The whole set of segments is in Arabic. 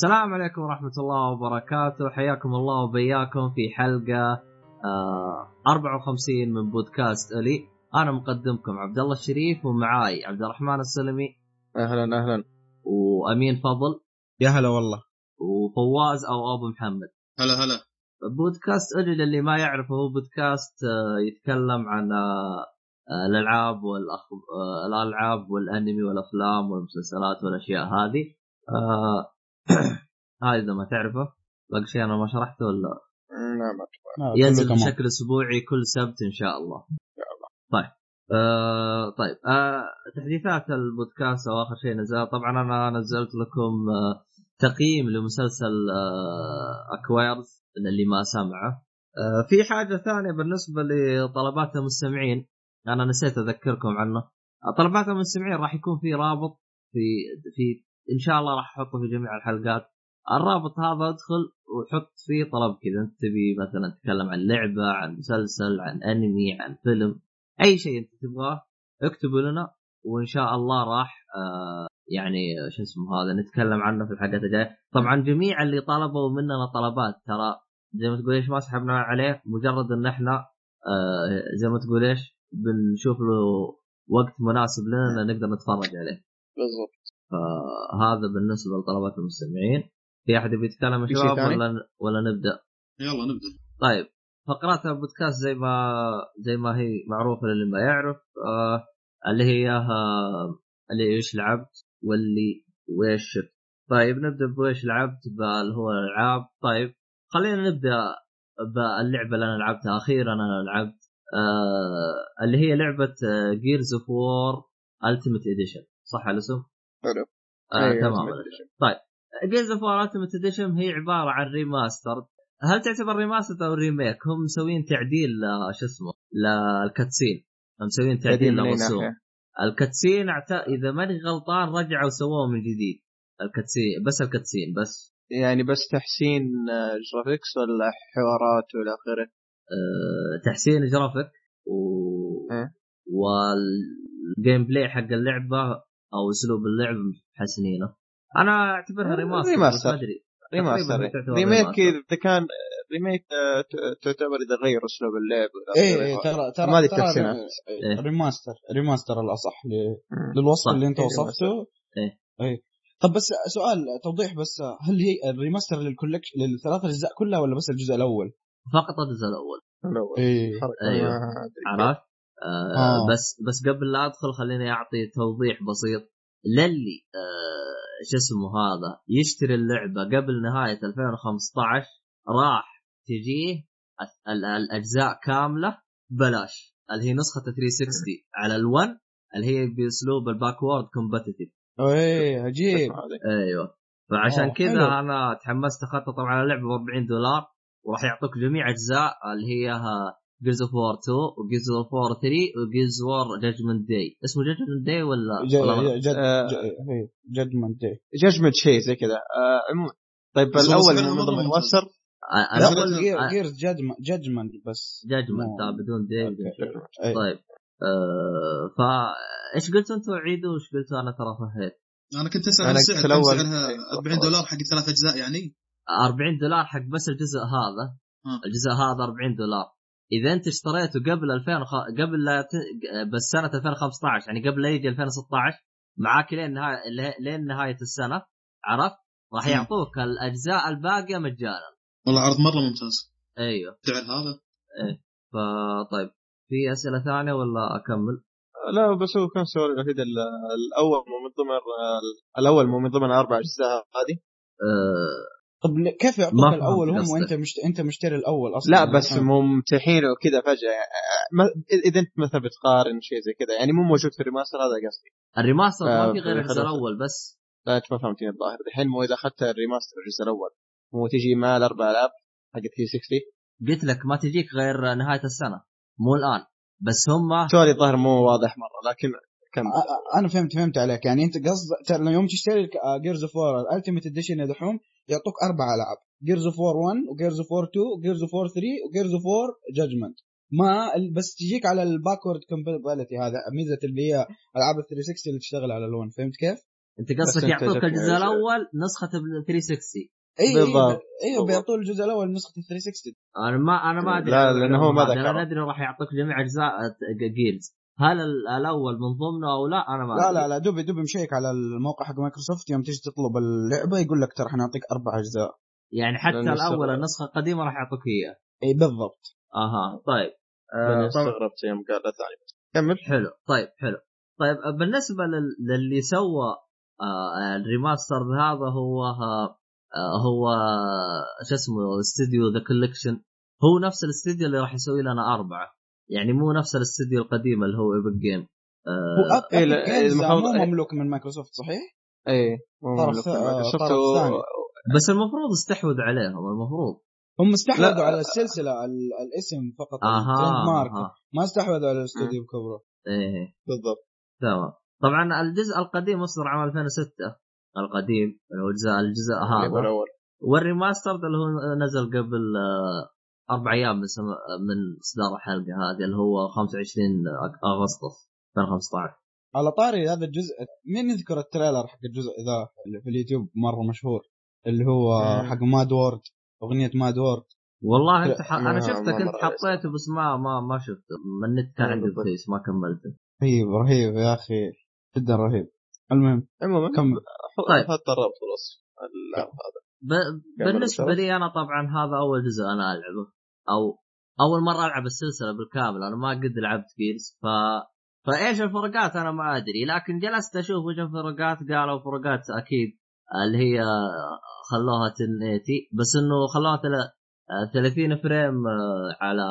السلام عليكم ورحمة الله وبركاته. حياكم الله وبياكم في حلقة آه 54 من بودكاست ألي. أنا مقدمكم عبد الله الشريف ومعاي عبد الرحمن السلمي. أهلا أهلا. وأمين فضل. يا هلا والله. وفواز أو أبو محمد. هلا هلا. بودكاست ألي للي ما يعرفه هو بودكاست آه يتكلم عن آه آه، الألعاب والأخ... آه الألعاب والأنمي والأفلام والمسلسلات والأشياء هذه. آه هذا إذا ما تعرفه باقي شيء أنا ما شرحته ولا نعم آه، ينزل. بشكل أسبوعي كل سبت إن شاء الله. طيب آه طيب آه تحديثات البودكاست أو آخر شيء نزل طبعا أنا نزلت لكم آه تقييم لمسلسل آه اكوايرز للي ما سمعه. آه في حاجة ثانية بالنسبة لطلبات المستمعين أنا نسيت أذكركم عنه. آه، طلبات المستمعين راح يكون في رابط في في إن شاء الله راح أحطه في جميع الحلقات. الرابط هذا ادخل وحط فيه طلب كذا. أنت تبي مثلا تتكلم عن لعبة عن مسلسل عن أنمي عن فيلم أي شيء أنت تبغاه اكتبوا لنا. وإن شاء الله راح آه يعني شو اسمه هذا نتكلم عنه في الحلقات الجاية. طبعا جميع اللي طلبوا مننا طلبات ترى زي ما تقول إيش ما سحبنا عليه مجرد إن إحنا آه زي ما تقول إيش بنشوف له وقت مناسب لنا نقدر نتفرج عليه. بالضبط. فهذا بالنسبة لطلبات المستمعين. في أحد يبي يتكلم شباب ثاني؟ ولا ولا نبدأ؟ يلا نبدأ. طيب. فقرات البودكاست زي ما زي ما هي معروفة للي ما يعرف آه اللي هي آه اللي إيش لعبت واللي وإيش شفت طيب نبدأ بويش لعبت اللي هو الالعاب طيب خلينا نبدأ باللعبة اللي أنا لعبتها أخيرا أنا لعبت آه اللي هي لعبة Gears of War Ultimate Edition صح الاسم؟ حلو. آه أيوة، تمام. Edition. Gears of Ultimate Edition هي عبارة عن remaster هل تعتبر remaster أو remake؟ هم مسوين تعديل ل- شو اسمه؟ لل cutscene. هم مسوين تعديل للرسوم؟ ال cutscene أعت... إذا ماني غلطان رجعوا سووه من جديد. ال cutscene بس ال cutscene بس. يعني بس تحسين آه، graphics ولا حوارات والى اخره أه... تحسين جرافيك و... إيه. وال gameplay حق اللعبة أو أسلوب اللعب محسنينه أنا أعتبرها remaster بس remaster. ما أدري remaster remake remaster. إذا كان remake آه، ت- تعتبر إذا غير أسلوب اللعب آخره. إيه ترى ترى ما هذه ترى التحسينات. إيه. remaster remaster الأصح. للوصف. اللي أنت إيه، وصفته إيه. إيه طب بس سؤال توضيح بس هل هي ال remaster لل collection للثلاث أجزاء كلها ولا بس الجزء الأول؟ فقط الجزء الأول أيوة. ما أدري. عرفت؟ آه آه. بس بس قبل لا أدخل خليني أعطي توضيح بسيط للي آه شو اسمه هذا يشتري اللعبة قبل نهاية 2015 راح تجيه ال- ال- الأجزاء كاملة ببلاش اللي هي نسخة 360 على ال1 اللي هي بأسلوب ال backward compatibility إيه عجيب. أيوه فعشان كذا. أنا تحمست اخذت طبعا اللعبة ب 40 دولار وراح يعطوك جميع أجزاء اللي هي Gears of War 2 و Gears of War 3 و Gears of War Judgment Day اسمه Judgment Day ولا ولا ج- جد آه. Judgment Day Judgment شيء زي كذا. آه، عموما طيب الأول من ضمن. مؤثر آه، الأول Gears Judgment بس. Judgment بدون Day بدون. إيه. طيب آه فا إيش قلتوا أنتم عيدوا وإيش قلتوا؟ أنا ترى فهيت. أنا كنت أسأل عن السعر قلت كم الأول. سعرها؟ أيوة. 40 دولار حق ثلاث أجزاء يعني؟ 40 دولار حق بس الجزء هذا. آه. الجزء هذا 40 دولار. إذا أنت اشتريته قبل 2000 وخ... قبل لا ت... بس سنة 2015 يعني قبل لا يجي 2016 معاك لين نهايه لين نهاية السنة عرفت؟ راح. يعطوك الأجزاء الباقية مجانا والله عرض مرة ممتاز أيوه سعر هذا فطيب في أسئلة ثانية ولا أكمل؟ لا بس هو كان سؤال الوحيد ال- الأول مو من ضمن ال- الأول مو من ضمن أربع أجزاء هذه أه... طب كيف يعطوك الأول هم. وأنت مشت... أنت مشتري الأول أصلا؟ لا بس آه. ممتحين وكذا فجأة. آه، ما- إذا أنت مثلا بتقارن شيء زي كذا يعني مو موجود في الريماستر هذا قصدي. ال remaster ما آه، في غير الجزء. الأول بس. لا أنت ما فهمتني الظاهر. الحين مو إذا أخذت ال remaster الجزء الأول. مو تجي مع الاربع العاب حق 360 قلت لك ما تجيك غير نهاية السنة مو الآن. بس هم سؤالي الظاهر مو واضح مرة لكن كمل آه، آه، أنا فهمت فهمت عليك يعني أنت قصد ترى يوم تشتري Gears of War ال Ultimate Edition يا دحوم يعطوك أربع ألعاب Gears of War 1 و Gears of War 2 و Gears of War 3 و Gears of War Judgment ما ال- بس تجيك على ال backward compatibility هذا ميزة اللي هي ألعاب ال 360 اللي تشتغل على ال One فهمت كيف؟ أنت قصدك أنت يعطوك الجزء. الأول نسخة ب 360 إي بالضبط. أيوه أيوه. بيعطوا الجزء الأول نسخة 360 أنا ما أنا ما ادري لا، عن لأنه هو ما. ذكرها. أنا أدري راح يعطيك جميع أجزاء Gears هل ال- الأول من ضمنه أو لا؟ أنا ما لا. لا لا دوبي دوبي مشيك على الموقع حق مايكروسوفت يوم تيجي تطلب اللعبة يقول لك ترى حنعطيك أربع أجزاء. يعني حتى الأول. النسخة القديمة راح يعطوك اياه إي بالضبط. أها طيب. أنا آه استغربت يوم قال الثاني بس كمل. حلو طيب حلو. طيب بالنسبة لل... للي سوى آه ال remaster هذا هو آه هو شو اسمه استوديو The Coalition هو نفس الاستوديو اللي راح يسوي لنا أربعة. يعني مو نفس الاستوديو القديم اللي هو Epic Games هو آه إيه، المفروض- مو إيه. مملوك من مايكروسوفت صحيح؟ اي مو طرف- من آه،. بس المفروض استحوذ عليهم المفروض هم استحوذوا. على السلسلة ال- الاسم فقط أها ال trademark أها. ما استحوذوا على الاستوديو بكبره إيه بالضبط تمام طبعا الجزء القديم أصدر عام 2006 القديم الجزء الجزء هذا الأول وال remaster اللي هو نزل قبل آه، أربع أيام من سم... من اصدار الحلقة هذه اللي هو 25 أغ- أغسطس 2015 على طاري هذا الجزء مين يذكر ال trailer حق الجزء ذا اللي في اليوتيوب مرة مشهور؟ اللي هو. حق Mad World أغنية Mad World. والله أنت ح... أنا مر علي حطيته بس ما ما ما شفته. من النت كان عندي. رخيص ما كملته. رهيب رهيب يا أخي. جدا رهيب. المهم عموما كمل طيب. حط الرابط والوصف اللعب هذا ب... بالنسبة. لي أنا طبعا هذا أول جزء أنا ألعبه. أو أول مرة ألعب السلسلة بالكامل أنا ما قد لعبت Gears ف فإيش الفروقات أنا ما أدري لكن جلست أشوف وش الفروقات قالوا فروقات أكيد اللي هي خلوها 1080 بس إنه خلوها تل- 30 frame آه، على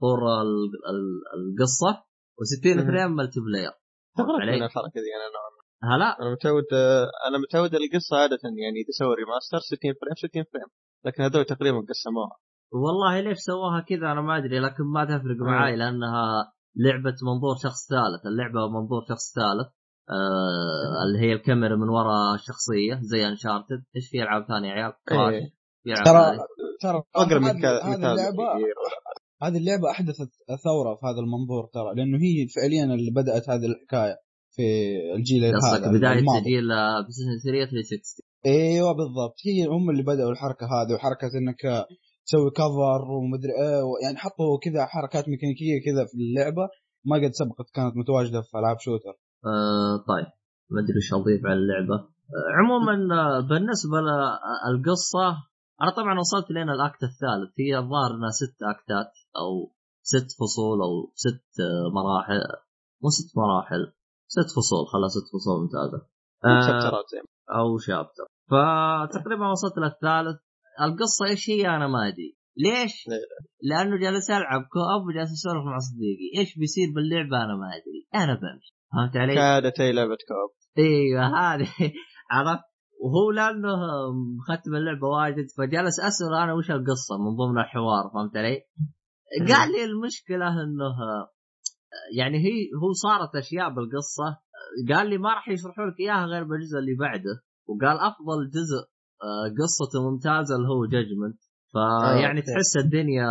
طور ال- ال- القصة و60 مهم. frame multiplayer استغربت؟ من الحركه دي أنا نوعا ما. هلا أنا متعود أنا متعود القصة عادة يعني إذا سووا remaster 60 frame 60 frame لكن هذول تقريبا قسموها والله ليش سواها كذا أنا ما أدري لكن ما تفرق معاي لأنها لعبة منظور شخص ثالث. اللعبة منظور شخص ثالث آه اللي هي الكاميرا من وراء الشخصيه زي انشارتد إيش في ألعاب ثانية يا عيال؟ كراش إيه. ترى. ترى أقرب من هذه مثال اللعبه ولا- هذه اللعبة أحدثت ثورة في هذا المنظور ترى لأنه هي فعليا اللي بدأت هذه الحكاية في الجيل قصدك هذا بداية. جيل بلاي ستيشن 3 360. إيوه بالضبط. هي هم اللي بدأوا الحركة هذه وحركة إنك تسوي cover ومدري إيه يعني حطوا كذا حركات ميكانيكية كذا في اللعبة. ما قد سبقت كانت متواجدة في ألعاب shooter آه طيب. ما أدري وش أضيف على اللعبة. آه عموما آه، بالنسبة للقصه أنا طبعا وصلت لين ال act الثالث. هي الظاهر إنها ست actات أو ست فصول أو ست آه، مراحل. مو ست مراحل ست فصول. خلاص ست فصول ممتازة. آه شابترات زي ما- أو شابتر فتقريبا وصلت للثالث. القصة إيش هي أنا ما أدري. ليش؟ لا. لأنه جالس ألعب كوب وجالس اسولف مع صديقي. إيش بيصير باللعبة؟ أنا ما أدري. أنا بمشي. فهمت علي؟ كادت هي لعبة كوب إيوه هذه. عرفت؟ وهو لأنه ختم اللعبة واجد فجالس أسأل أنا وش القصة من ضمن الحوار فهمت علي؟ قال لي المشكلة إنه يعني هي هو صارت أشياء بالقصة. قال لي ما راح يشرحوا لك إياها غير بالجزء اللي بعده. وقال أفضل جزء قصته ممتازة اللي هو جاجمنت فيعني أوكي. تحس الدنيا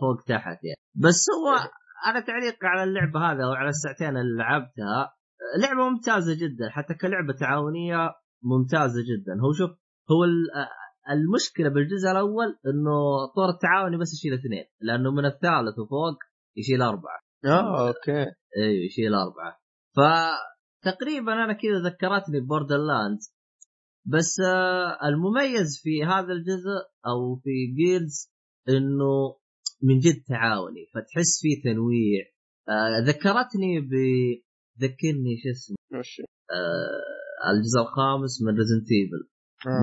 فوق تحت يعني. بس هو أنا تعليق على اللعبة هذه أو على الساعتين اللي لعبتها لعبة ممتازة جدا. حتى كلعبة تعاونية ممتازة جدا. هو شوف هو ال- المشكلة بالجزء الأول إنه طور التعاوني بس يشيل اثنين. لأنه من الثالث وفوق يشيل أربعة. آه أوكي. أيوه يشيل أربعة. فتقريبا أنا كذا ذكرتني Borderlands بس آه، المميز في هذا الجزء أو في Gears إنه من جد تعاوني فتحس فيه تنويع. آه، ذكرتني ب ذكرني شو اسمه آه، الجزء الخامس من Resident Evil.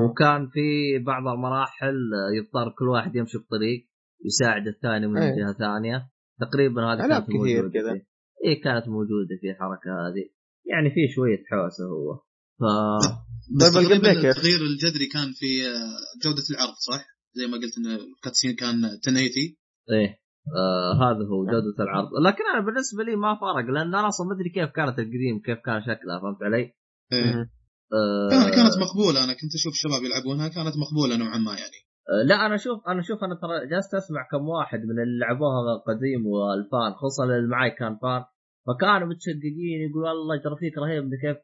وكان في بعض المراحل يضطر كل واحد يمشي بطريق يساعد الثاني من أيه. جهة ثانية. تقريبا هذه كانت كثير موجوده كذا. اي كانت موجودة في الحركة هذه. يعني في شوية حوسه هو. ف بس طيب؟ التغيير الجذري كان في آه، جودة العرض صح؟ زي ما قلت إن الكاتسين كان 1080 إيه آه هذا هو جودة العرض لكن أنا بالنسبة لي ما فرق لأن أنا أصلا ما أدري كيف كانت القديم كيف كان شكلها فهمت علي؟ إيه. آه كانت مقبولة أنا كنت أشوف الشباب يلعبونها كانت مقبولة نوعا ما يعني آه، لا أنا شوف أنا شوف أنا ترى جالس أسمع كم واحد من اللي لعبوها قديم وال fan خصوصا اللي معي كان fan فكانوا متشققين يقول والله جرافيك رهيب كيف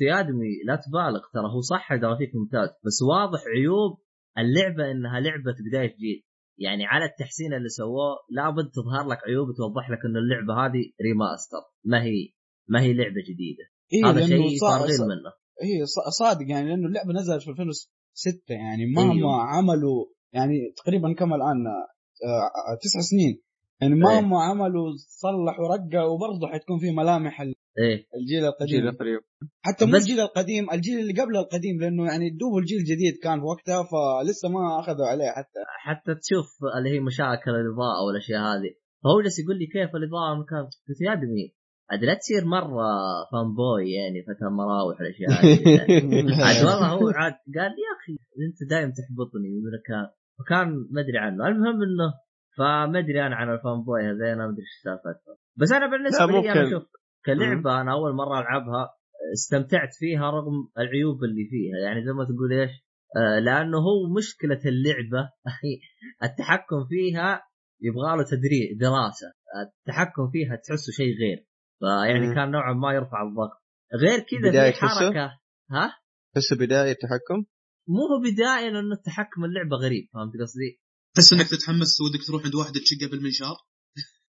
يا ادمي لا تبالغ ترى هو صح جرافيك ممتاز بس واضح عيوب اللعبة إنها لعبة بداية جيل يعني على التحسين اللي سووه لابد تظهر لك عيوب توضح لك إن اللعبة هذه remaster ما هي ما هي لعبة جديدة إيه هذا شيء صا- فارغين صا- منه هي صادق يعني لأنه اللعبة نزلت في 2006 يعني مهما أيوه. أيوه. عملوا يعني تقريبا كم الآن آه، تسع سنين يعني مهما عملوا صلحوا رقه وبرضه حتكون في ملامح إيه. الجيل القديم. جيل قريب حتى مو الجيل القديم الجيل اللي قبل القديم لأنه يعني دوب الجيل الجديد كان في وقتها فلسه ما أخذوا عليه حتى. حتى تشوف اللي هي مشاكل الإضاءة والأشياء هذه. فهو جالس يقول لي كيف الإضاءة مكان قلت يا ادمي عاد لا تصير مرة فان بوي يعني فتى مراوح والأشياء هذه. عاد والله هو عاد قال لي يا أخي أنت دايم تحبطني من كان فكان ما أدري عنه. المهم انه فما أدري أنا عن الفان بوي هذين ما أدري إيش سالفتهم بس أنا بالنسبة لي أنا ممكن. كلعبة أنا أول مرة ألعبها استمتعت فيها رغم العيوب اللي فيها. يعني زي ما تقول إيش آه لأنه هو مشكلة اللعبة التحكم فيها يبغى له تدريب دراسة. التحكم فيها تحسه شيء غير. فيعني. كان نوعا ما يرفع الضغط. غير كذا في تحسه؟ حركة ها؟ بس بداية تحكم؟ مو هو بداية لأنه التحكم اللعبة غريب. فهمت قصدي؟ تحس إنك تتحمس ودك تروح عند واحد تشقه بالمنشار؟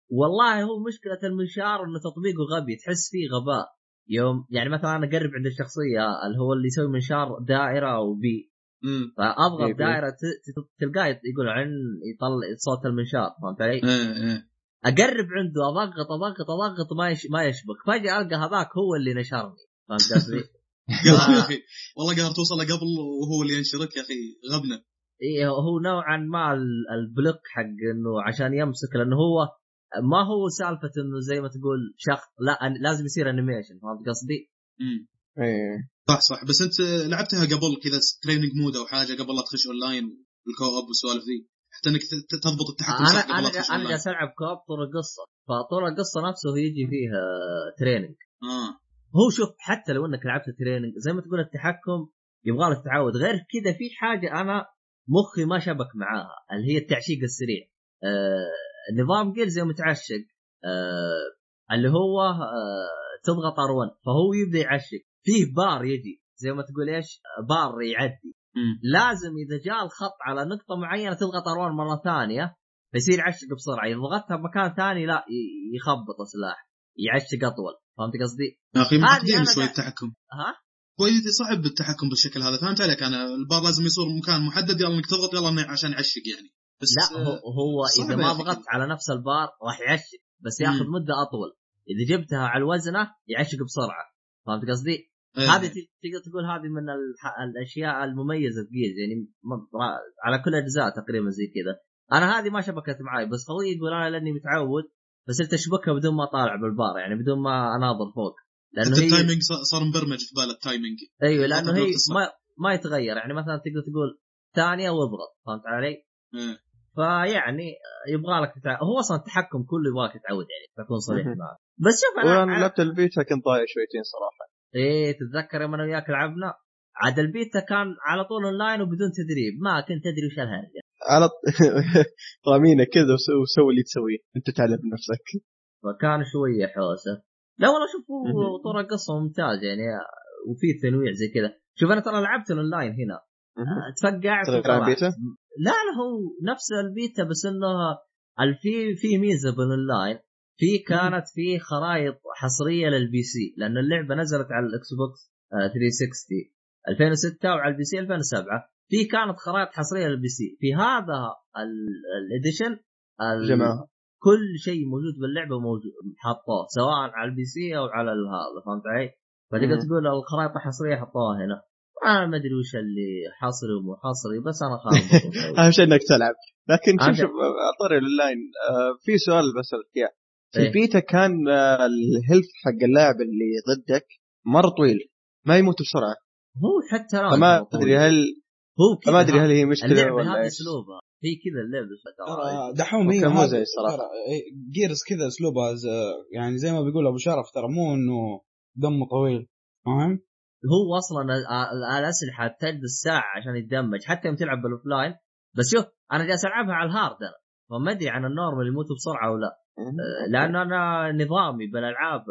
والله هو مشكلة المنشار إنه تطبيقه غبي تحس فيه غباء يوم يعني مثلا أنا أقرب عند الشخصية اللي هو اللي يسوي منشار دائرة أو بي فأضغط إيه، B. دائرة تلقاه يقول عن يطلع صوت المنشار فهمت علي؟ إيه إيه أقرب عنده أضغط أضغط أضغط ما يش ما يشبك فجأة ألقى هذاك هو اللي نشرني فهمت قصدي؟ يا. أخي والله قهر توصل قبل وهو اللي ينشرك يا أخي غبنة إيه هو نوعا ما ال- ال block حق إنه عشان يمسك لأنه هو ما هو سالفة إنه زي ما تقول شخص لا لازم يصير animation فهمت قصدي؟ امم إيه. صح صح. بس أنت لعبتها قبل كذا training mode أو حاجة قبل لا تخش online وال co-op والسوالف ذي حتى إنك تضبط التحكم أنا صح أنا أنا جالس ألعب co-op طول القصة. فطول القصة نفسه يجي فيها training آه. هو شوف حتى لو إنك لعبت training زي ما تقول التحكم يبغى لك تتعود غير كذا في حاجة أنا مخي ما شبك معاها اللي هي التعشيق السريع. آه نظام Gears يوم تعشق آه اللي هو آه تضغط R1 فهو يبدأ يعشق. فيه بار يجي زي ما تقول إيش؟ بار يعدي. لازم إذا جاء الخط على نقطة معينة تضغط R1 مرة ثانية فيصير يعشق بسرعة. إذا ضغطتها بمكان ثاني لا يخبط السلاح يعشق أطول. فهمت قصدي؟ يا أخي معقدين شوي التحكم. ها؟ شوي صعب التحكم بالشكل هذا. فهمت عليك؟ أنا البار لازم يصير مكان محدد يلا إنك تضغط يلا عشان يعشق يعني. بس لا هو, هو إذا ما. ضغطت على نفس البار راح يعشق بس ياخذ. مدة أطول إذا جبتها على الوزنة يعشق بسرعة فهمت قصدي؟ إيه. هذه تقدر تقول هذه من الح... الأشياء المميزة في جيز يعني على كل الاجزاء تقريبا زي كذا أنا هذه ما شبكت معي بس خوي يقول أنا لأني متعود فصرت اشبكها بدون ما أطالع بالبار يعني بدون ما أناظر فوق لأنه هي ال timing صار مبرمج في باله ال timing أيوه لأنه هي. ما ما يتغير يعني مثلا تقدر تقول ثانية وأضغط فهمت علي؟ إيه. فيعني يبغى لك تتع... هو أصلا التحكم كله يبغاك تتعود يعني بكون صريح. معك. بس شوف أنا على... لعبت البيتا كنت ضايع شويتين صراحة. إيه تتذكر يوم أنا وياك لعبنا؟ عاد البيتا كان على طول أونلاين وبدون تدريب. ما كنت أدري وش الهرجة. على رامينا كذا وسو- وسوي اللي تسويه. أنت تعلم بنفسك فكان شوية حوسة. لا والله شوف. طور القصة ممتاز يعني وفي تنويع زي كذا. شوف أنا ترى لعبت الأونلاين هنا. وطلعت. بيتا؟ لا لا هو نفس البيتا بس إنه في في ميزة بالاونلاين في كانت في خرائط حصرية لل PC لأن اللعبة نزلت على ال Xbox آه، 360 2006 وعلى ال PC 2007 في كانت خرائط حصرية لل PC في هذا ال- ال edition جماعة كل شيء موجود باللعبة موجود حطوه سواء على ال PC أو على هذا فهمت علي؟ فتقدر. تقول الخرائط الحصرية حطوها هنا أنا ما أدري وش اللي حصري ومو حصري بس أنا خارج أهم شيء إنك تلعب. لكن شوف شوف طري الاونلاين آه، في سؤال بسالك اياه في إيه. البيتا كان آه، ال health حق اللاعب اللي ضدك مرة طويل ما يموت بسرعة. هو حتى فما هو ادري هل هو كذا. ما أدري هل هذا. هي مشكلة اللعبة ولا هذه إيش. أسلوبها. هي كذا اللعبة ترى ترى دحوم هي هذا- زي الصراحة. ترى. Gears كذا أسلوبها ز- يعني زي ما بيقول أبو شرف ترى مو إنه دمه طويل فاهم؟ هو أصلا ال- ال- الاسلحه تجلس ساعه عشان يتدمج حتى يوم تلعب بال offline بس شوف أنا جالس ألعبها على ال hard أنا فما أدري عن ال normal يموتوا بسرعة ولا لا. لأنه أنا نظامي بالألعاب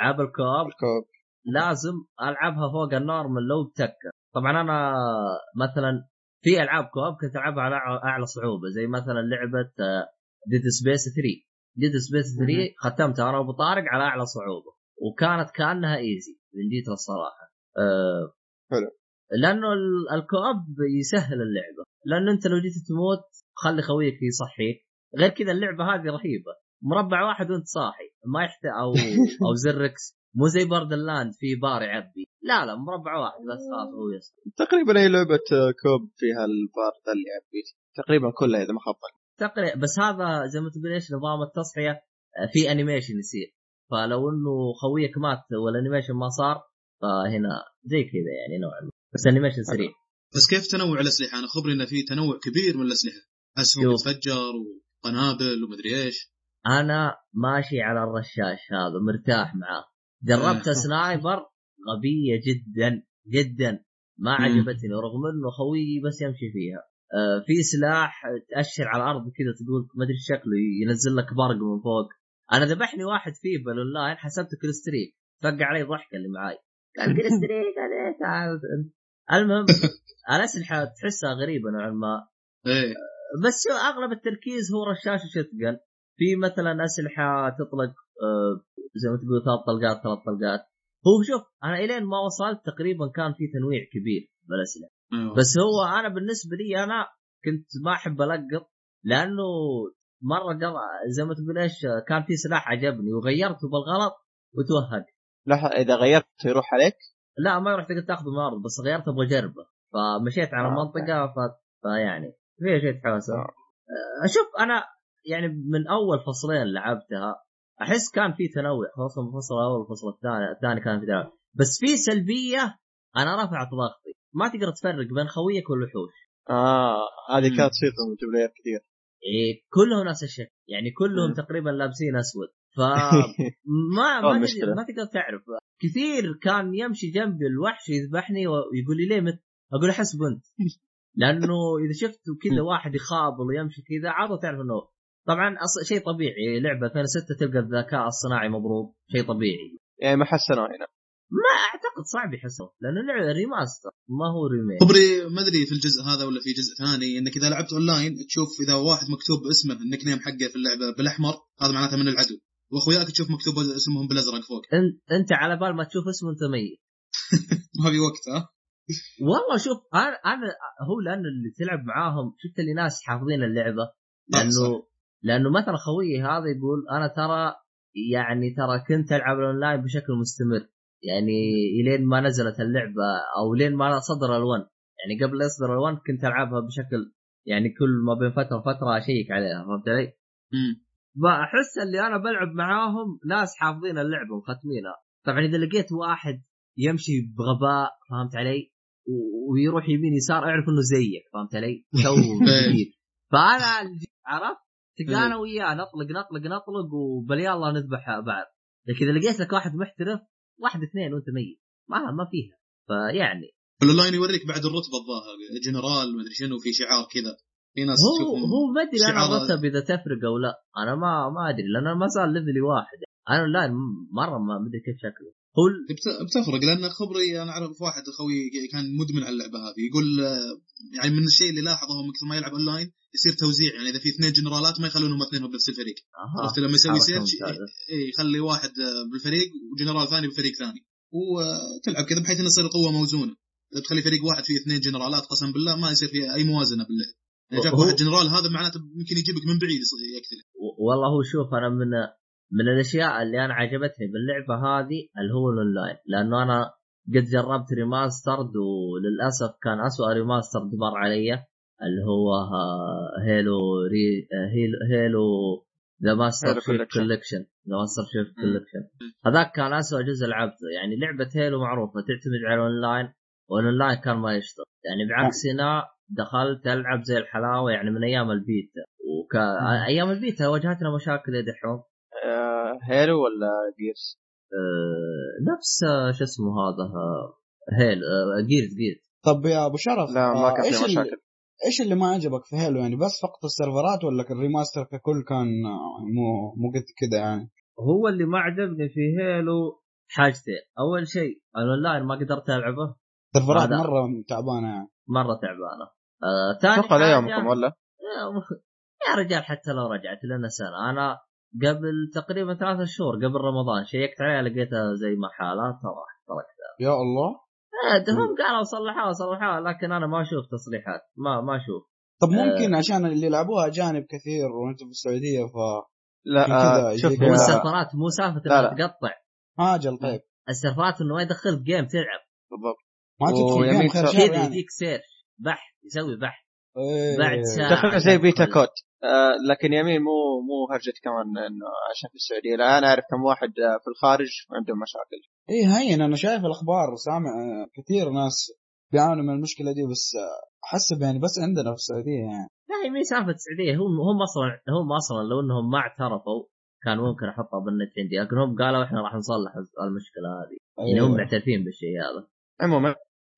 ألعاب ال co-op ال co-op. لازم ألعبها فوق ال normal لو بتكه طبعا أنا مثلا في ألعاب co-op كنت ألعبها على أعلى صعوبة زي مثلا لعبة Dead Space 3 Dead Space 3 ختمتها أنا وأبو طارق على أعلى صعوبة وكانت كأنها easy من جيت الصراحه حلو. لأنه ال- ال co-op يسهل اللعبة. لأنه أنت لو جيت تموت خلي خويك يصحيك غير كذا اللعبة هذه رهيبة. مربع واحد وأنت صاحي. ما يحتاج أو أو زركس مو زي Borderlands في بار يعبي. لا لا مربع واحد بس خلاص هو يصحى تقريبا أي لعبة co-op فيها البار ذا اللي يعبي. تقريبا كلها إذا ما خاب. تقريبا بس هذا زي ما تقول إيش نظام التصحية آه، في animation يصير. فلو إنه خويك مات وال animation ما صار فهنا زي كذا يعني نوعا ما. بس animation سريع. بس كيف تنوع الأسلحة؟ أنا خبري انه في تنوع كبير من الأسلحة. أسهم شوف. تتفجر وقنابل ومدري إيش. أنا ماشي على الرشاش هذا مرتاح معاه. جربت آه. sniper؟ غبية جدا جدا. ما. عجبتني رغم إنه خويي بس يمشي فيها. آه، في سلاح تأشر على الأرض كذا تقول ما أدري شكله ينزل لك برق من فوق. أنا ذبحني واحد فيه بالاونلاين حسبته killstreak فقع علي ضحك اللي معاي. قال killstreak قال إيه تعال. المهم الاسلحه تحسها غريبة نوعا ما. إيه. بس شو أغلب التركيز هو رشاش وشتقن في مثلا أسلحة تطلق آه، زي ما تقول ثلاث طلقات ثلاث طلقات. هو شوف أنا إلين ما وصلت تقريبا كان في تنويع كبير بالأسلحة. أيوة. بس هو أنا بالنسبة لي أنا كنت ما أحب ألقط لأنه مرة قضى زي ما تقول إيش كان في سلاح عجبني وغيرته بالغلط وتوهق. لحظة إذا غيرت يروح عليك؟ لا ما رحت قلت تاخذه من الأرض بس غيرت أبغى اجربه فمشيت على آه. المنطقة ف... فيعني فيها شيء حوسه آه. أشوف أنا يعني من أول فصلين لعبتها أحس كان في تنوع خصوصا الفصل الأول والفصل الثاني الثاني كان في تنوع. بس في سلبية أنا رفعت ضغطي ما تقدر تفرق بين خويك والوحوش. آه هذه. كانت في الملتي كثير. إيه كلهم نفس الشكل يعني كلهم مم. تقريبا لابسين أسود. فما ما. ما تقدر تعرف. كثير كان يمشي جنبي الوحش يذبحني ويقول لي ليه مت؟ أقول أحسب بوت. لأنه إذا شفت كذا واحد يخابل ويمشي كذا عادة تعرف إنه طبعا أص... شيء طبيعي. لعبة 2006 تلقى الذكاء الصناعي مضروب. شيء طبيعي. يعني ما حسنوا هنا ما أعتقد صعب يحسنه لأنه اللعبه remaster ما هو remake خبري ما أدري في الجزء هذا ولا في جزء ثاني إنك إذا لعبت اونلاين تشوف إذا واحد مكتوب اسمه ال nickname حقه في اللعبة بالأحمر هذا معناته من العدو. واخوياك تشوف مكتوب اسمهم بالازرق فوق. أنت على بال ما تشوف اسمه أنت ميت. ما في وقت ها؟ والله شوف أنا أنا هو لأنه اللي تلعب معاهم شفت اللي ناس حافظين اللعبة. صح. لأنه لأنه مثلا خويي هذا يقول أنا ترى يعني ترى كنت ألعب الأونلاين بشكل مستمر. يعني إلين ما نزلت اللعبة أو لين ما صدر ال One. يعني قبل لا يصدر الون كنت ألعبها بشكل يعني كل ما بين فترة وفترة أشيك عليها فهمت علي؟ مم. بحس اللي أنا بلعب معاهم ناس حافظين اللعبة وختمينها. طبعا إذا لقيت واحد يمشي بغباء فهمت علي؟ ويروح يمين يسار أعرف إنه زيك فهمت علي؟ تو جديد فأنا عرفت؟ تلقى أنا وياه نطلق نطلق نطلق وبليالله نذبح بعض. لكن إذا لقيت لك واحد محترف واحد اثنين وأنت ميت. ما ما فيها. فيعني. الاونلاين يوريك بعد الرتبة الظاهر جنرال ما أدري شنو في شعار كذا. في ناس هو هو ما أدري أنا الرتب اذا تفرق أو لا. أنا ما ما أدري لأن ما زال level ي واحد. أنا لا مرة ما أدري كيف شكله. هو بتفرق لأن خبري أنا أعرف واحد أخوي كان مدمن على اللعبة هذه. يقول آه، يعني من الشيء اللي لاحظه هو كثر ما يلعب أونلاين يصير توزيع. يعني إذا في اثنين جنرالات ما يخلونهم اثنين بنفس الفريق. عرفت؟ لما يسوي search يخلي واحد آه، بالفريق وجنرال ثاني بفريق ثاني. وتلعب كذا بحيث إنه يصير القوه موزونة. تخلي فريق واحد فيه اثنين جنرالات قسم بالله ما يصير فيه أي موازنة باللعب. جاك هو- واحد جنرال هذا معناته يمكن يجيبك من بعيد يقتلك والله هو شوف أنا من من الأشياء اللي أنا عجبتني باللعبة هذه اللي هو الأونلاين. لأنه أنا قد جربت remastered وللأسف كان أسوأ remastered مر علي اللي هو ها- Halo ري Halo, Halo The Master Chief Collection. The Master Chief Collection هذاك كان أسوأ جزء لعبته. يعني لعبة Halo معروفة تعتمد على ال online وال online كان ما يشتغل يعني بعكس هنا دخلت العب زي الحلاوة يعني من أيام البيتا وك... أيام البيتا واجهتنا مشاكل يا دحوم؟ آه Halo ولا Gears؟ أه... نفس آه، شو اسمه هذا؟ آه، Hal أه... Gears Gears. طب يا أبو شرف لا ما آه، كان إيش في اللي مشاكل. إيش اللي ما عجبك في Halo؟ يعني بس فقط السيرفرات ولا ال remaster ككل كان آه، مو مو قد كذا يعني؟ هو اللي ما عجبني في Halo حاجتين. أول شيء الأونلاين ما قدرت ألعبه. سيرفرات هذا- مرة تعبانة يعني. مرة تعبانة. آه ثاني أتوقع لا يومكم ولا يا- رجال حتى لو رجعت لنا سنة. أنا قبل تقريبا ثلاثة شهور قبل رمضان شيكت عليها لقيتها زي ما حالات ترى تركتها يا الله. آه، هم قالوا صلحوها صلحوها لكن أنا ما أشوف تصليحات ما ما أشوف. طب ممكن عشان اللي يلعبوها اجانب كثير وانت في السعودية ف لا آه شوف مو السيرفرات مو سالفة لا. تقطع. هاجل طيب. السيرفرات إنه ما يدخل جيم تلعب بالضبط. ما تدخل جيم كذا يعني. يديك سيرش بحث. يسوي بحث. إيه. بعد ساعة. تقريبا زي بيتا. كود آه لكن يمين مو مو هرجة كمان إنه عشان في السعودية. لا أنا أعرف كم واحد آه، في الخارج عندهم مشاكل. إيه هين أنا شايف الأخبار وسامع آه، كثير ناس بيعانوا من المشكلة دي بس آه، حسب يعني بس عندنا في السعودية يعني. لا هي مي سالفه السعودية. هم هم أصلا هم أصلا لو إنهم ما اعترفوا كان ممكن أحطها بالنت عندي لكن هم قالوا إحنا راح نصلح المشكلة هذه. يعني هم أيوة. معترفين بالشيء هذا. عموما.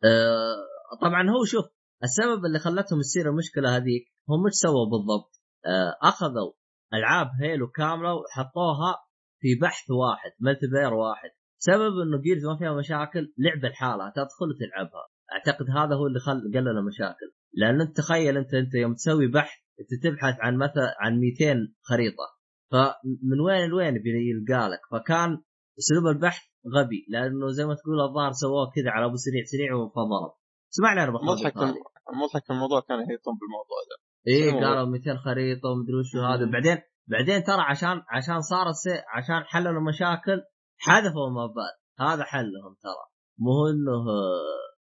أه طبعا هو شوف السبب اللي خلتهم تصير المشكلة هذيك هم إيش سووا بالضبط؟ أه أخذوا ألعاب Halo كاملة وحطوها في بحث واحد multiplayer واحد. سبب إنه Gears ما فيها مشاكل لعبة لحالها تدخل وتلعبها. أعتقد هذا هو اللي خل قلل المشاكل. لأن أنت تخيل انت أنت يوم تسوي بحث أنت تبحث عن مثلا عن 200 خريطة. فمن وين لوين بيلقى لك؟ فكان أسلوب البحث غبي لأنه زي ما تقول الظاهر سووه كذا على أبو سريع سريع وفضرب اسمعني أنا مضحك بخلص هذه المضحك في الموضوع كان يهيطون بالموضوع ذا إيه. قالوا 200 خريطة ومدري وش هذا. بعدين بعدين ترى عشان عشان صارت سي... عشان حللوا مشاكل حذفوا المابات هذا حلهم ترى. مو إنه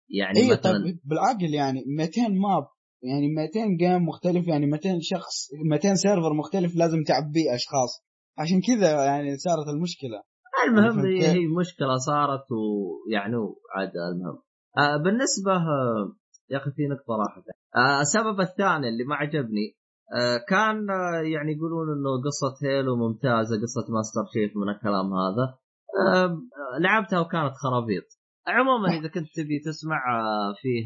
يعني إيه مثلا طيب بالعقل يعني 200 map يعني 200 game مختلف يعني 200 شخص 200 server مختلف لازم تعبيه أشخاص. عشان كذا يعني صارت المشكلة. المهم فهمت هي؟ هي مشكلة صارت ويعني عاد المهم. آه بالنسبة يا أخي في نقطة راحت. آه السبب الثاني اللي ما عجبني آه كان آه يعني يقولون إنه قصة Halo ممتازة قصة Master Chief من الكلام هذا. آه لعبتها وكانت خرابيط. عموما إذا كنت تبي تسمع فيه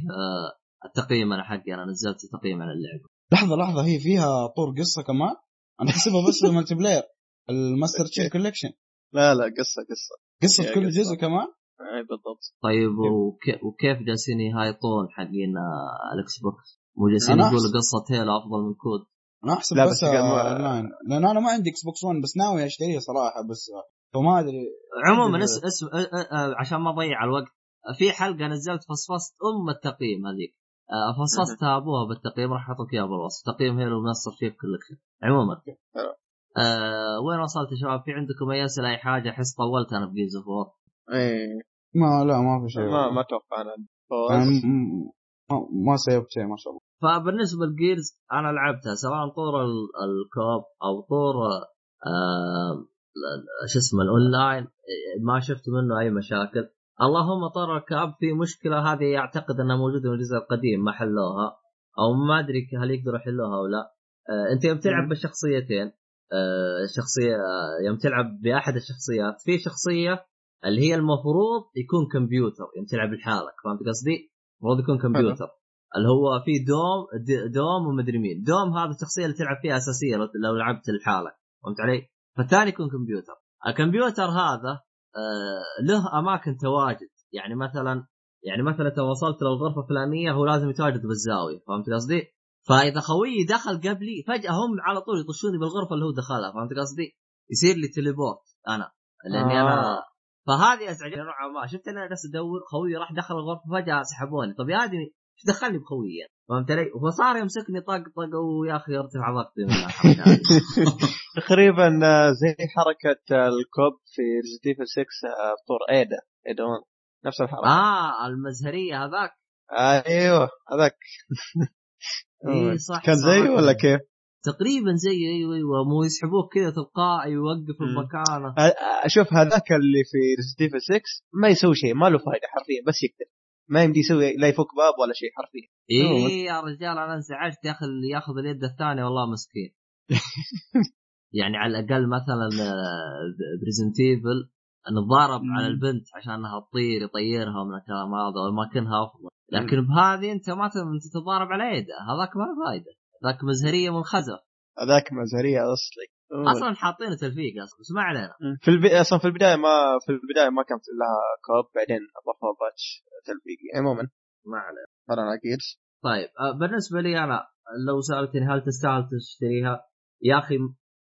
التقييم أنا حقي أنا نزلت تقييم على اللعبة. لحظة لحظة هي فيها طور قصة كمان؟ أنا أحسبها بس ال multiplayer ال Master Chief Collection لا لا قصة قصة. قصة كل قصة. جزء كمان؟ اي بالضبط. طيب وك- وكيف جالسين يهايطون حقين آه، ال Xbox؟ مو جالسين يقولوا قصة Halo أفضل من COD؟ أنا أحسب لا، بس, أونلاين. لأن أنا ما عندي Xbox 1 بس ناوي اشتريه صراحة بس آه، فما أدري. عموما أدري. اسم اسم عشان ما أضيع الوقت في حلقة نزلت فصفصت أم التقييم هذيك. أه فصصتها أبوها بالتقييم راح أحط لك إياها بالوصف. تقييم Halo Master Chief Collection عموما. أه وين وصلت يا شباب؟ في عندكم أي أسئلة أي حاجة؟ أحس طولت أنا في Gears of War اي ما لا ما في شيء. ما ما أتوقع أنا. يعني ما- ما سيبت شيء ما شاء الله. فبالنسبة ل Gears أنا لعبتها سواء طور ال- ال co-op أو طور آه شو اسمه الأونلاين ما شفت منه أي مشاكل. اللهم طور ال co-op في مشكلة هذه اعتقد أنها موجودة من الجزء القديم ما حلوها أو ما أدري هل يقدروا يحلوها أو لا. آه أنت يوم تلعب مم. بالشخصيتين آه شخصية آه يوم تلعب بأحد الشخصيات في شخصية اللي هي المفروض يكون كمبيوتر يوم تلعب لحالك فهمت قصدي؟ المفروض يكون كمبيوتر اللي هو في دوم دوم ومدري مين دوم هذا الشخصية اللي تلعب فيها أساسية لو, لو لعبت لحالك فهمت علي؟ فالثاني يكون كمبيوتر الكمبيوتر هذا آه له أماكن تواجد يعني مثلا يعني مثلا أنت وصلت للغرفة الفلانية هو لازم يتواجد بالزاوية فهمت قصدي؟ فإذا خويي دخل قبلي فجأة هم على طول يطشوني بالغرفة اللي هو دخلها فهمت قصدي؟ يصير لي تليبورت أنا لأني آه. أنا فهذه ازعجني نوعا ما شفت أنا جالس ادور خويي راح دخل الغرفة فجأة سحبوني طب يا آدمي إيش دخلني بخويي يعني؟ فهمت علي؟ فصار يمسكني طق طق ويا أخي ارتفع ضغطي. تقريبا آه، زي حركة آه، الكوب في Resident Evil 6 آه، طور Ada Ada 1 نفس الحركة آه المزهرية هذاك أيوه هذاك اي صح كان. زيه ولا كيف؟ تقريبا زي أيوه أيوه مو يسحبوك كذا تلقائي يوقف مم. بمكانه آه، آه، شوف هذاك اللي في Resident Evil 6 ما يسوي شيء ما له فائده حرفيا بس يقتل ما يمدي يسوي لا يفك باب ولا شيء حرفيا. اي يا رجال أنا انزعجت يا أخي اللي ياخذ اليد الثانية والله مسكين. يعني على الأقل مثلا ب Resident Evil نتضارب. على البنت عشان إنها تطير يطيرها من الكلام هذا واماكنها أفضل. لكن بهذه أنت ما ت- انت تتضارب على يده هذاك ما له فائده ذاك مزهرية منخزه هذاك مزهرية أصلي. أصلا حاطين تلفيق أصلا بس ما علينا. في البي... أصلا في البداية ما في البداية ما كانت لها co-op بعدين اضافوا patch تلفيقي عموما ما علينا. طبعا أكيد. طيب آه، بالنسبة لي أنا لو سألتني هل تستاهل تشتريها؟ يا أخي